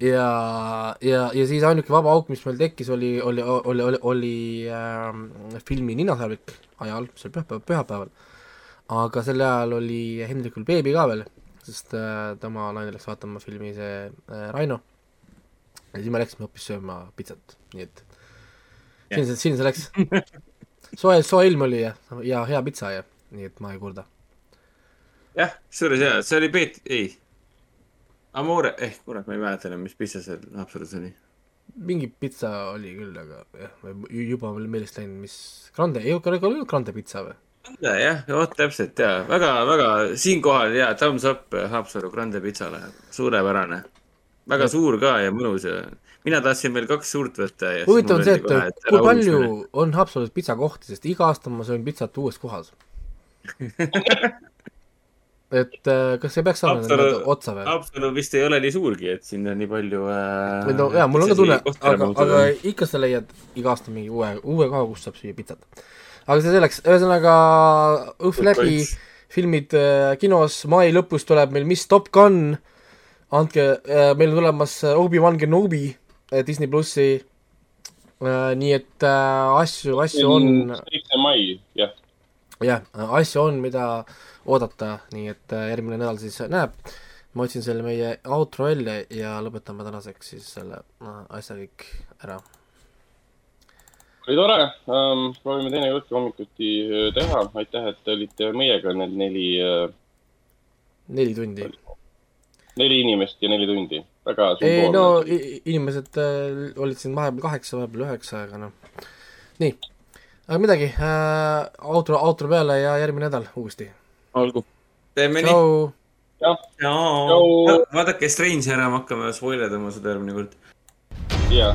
ja, ja, ja siis ainuke vaba auk, mis meil tekkis, oli, oli, oli, oli, oli äh, filmi Ninasarvik ajal, see oli pühapäeval, pühapäeval. aga sel ajal oli Hendrikul beebi ka veel, sest äh, tema naine läks vaatama filmi see äh, Raino. ja siis me läksime hoopis sööma pitsat, nii et siin see, siin see läks. soe, soe ilm oli ja, ja hea pitsa ja nii et ma ei kurda. jah, see oli see, see oli Peet, ei. Amore, eh kurat, ma ei mäleta enam, mis pitsa seal Haapsalus oli. mingi pitsa oli küll, aga jah, juba on meelest läinud, mis Grande, ei ole ka Grande pitsa või? jah, vot täpselt ja väga, väga siinkohal ja thumbs up Haapsalu Grande pitsale, suurepärane. väga suur ka ja mõnus ja mina tahtsin veel kaks suurt võtta ja. huvitav on see, et kui palju on Haapsalus pitsakohti, sest iga aasta ma söön pitsat uues kohas. et äh, kas ei peaks saama Haapsalu- otsa või? Haapsalu vist ei ole nii suurgi, et sinna nii palju äh,. no jaa, mul on ka tunne, aga, aga ikka sa leiad iga aasta mingi uue, uue koha, kus saab süüa pitsat. Aga see selleks, ühesõnaga õhv läbi, filmid äh, kinos, mai lõpus tuleb meil Miss Top Gun, andke äh,, meil on tulemas äh, Obi-Wan Kenobi Disney plussi. Nii et asju, asju on, seitse mai, jah. jah, asju on, mida oodata, nii et järgmine nädal siis näeb. ma otsin selle meie outro välja ja lõpetame tänaseks siis selle asja kõik ära oli tore um,, proovime teinekord ka hommikuti äh, teha, aitäh, et te olite meiega need neli, neli tundi. neli inimest ja neli tundi, väga ei no inimesed äh, olid siin vahepeal kaheksa, vahepeal üheksa, aga noh, nii. aga midagi äh,, outro, outro peale ja järgmine nädal uuesti. olgu, teeme nii. tšau. Tšau. vaadake Strange ära, me hakkame spoilerdama seda järgmine kord. jaa.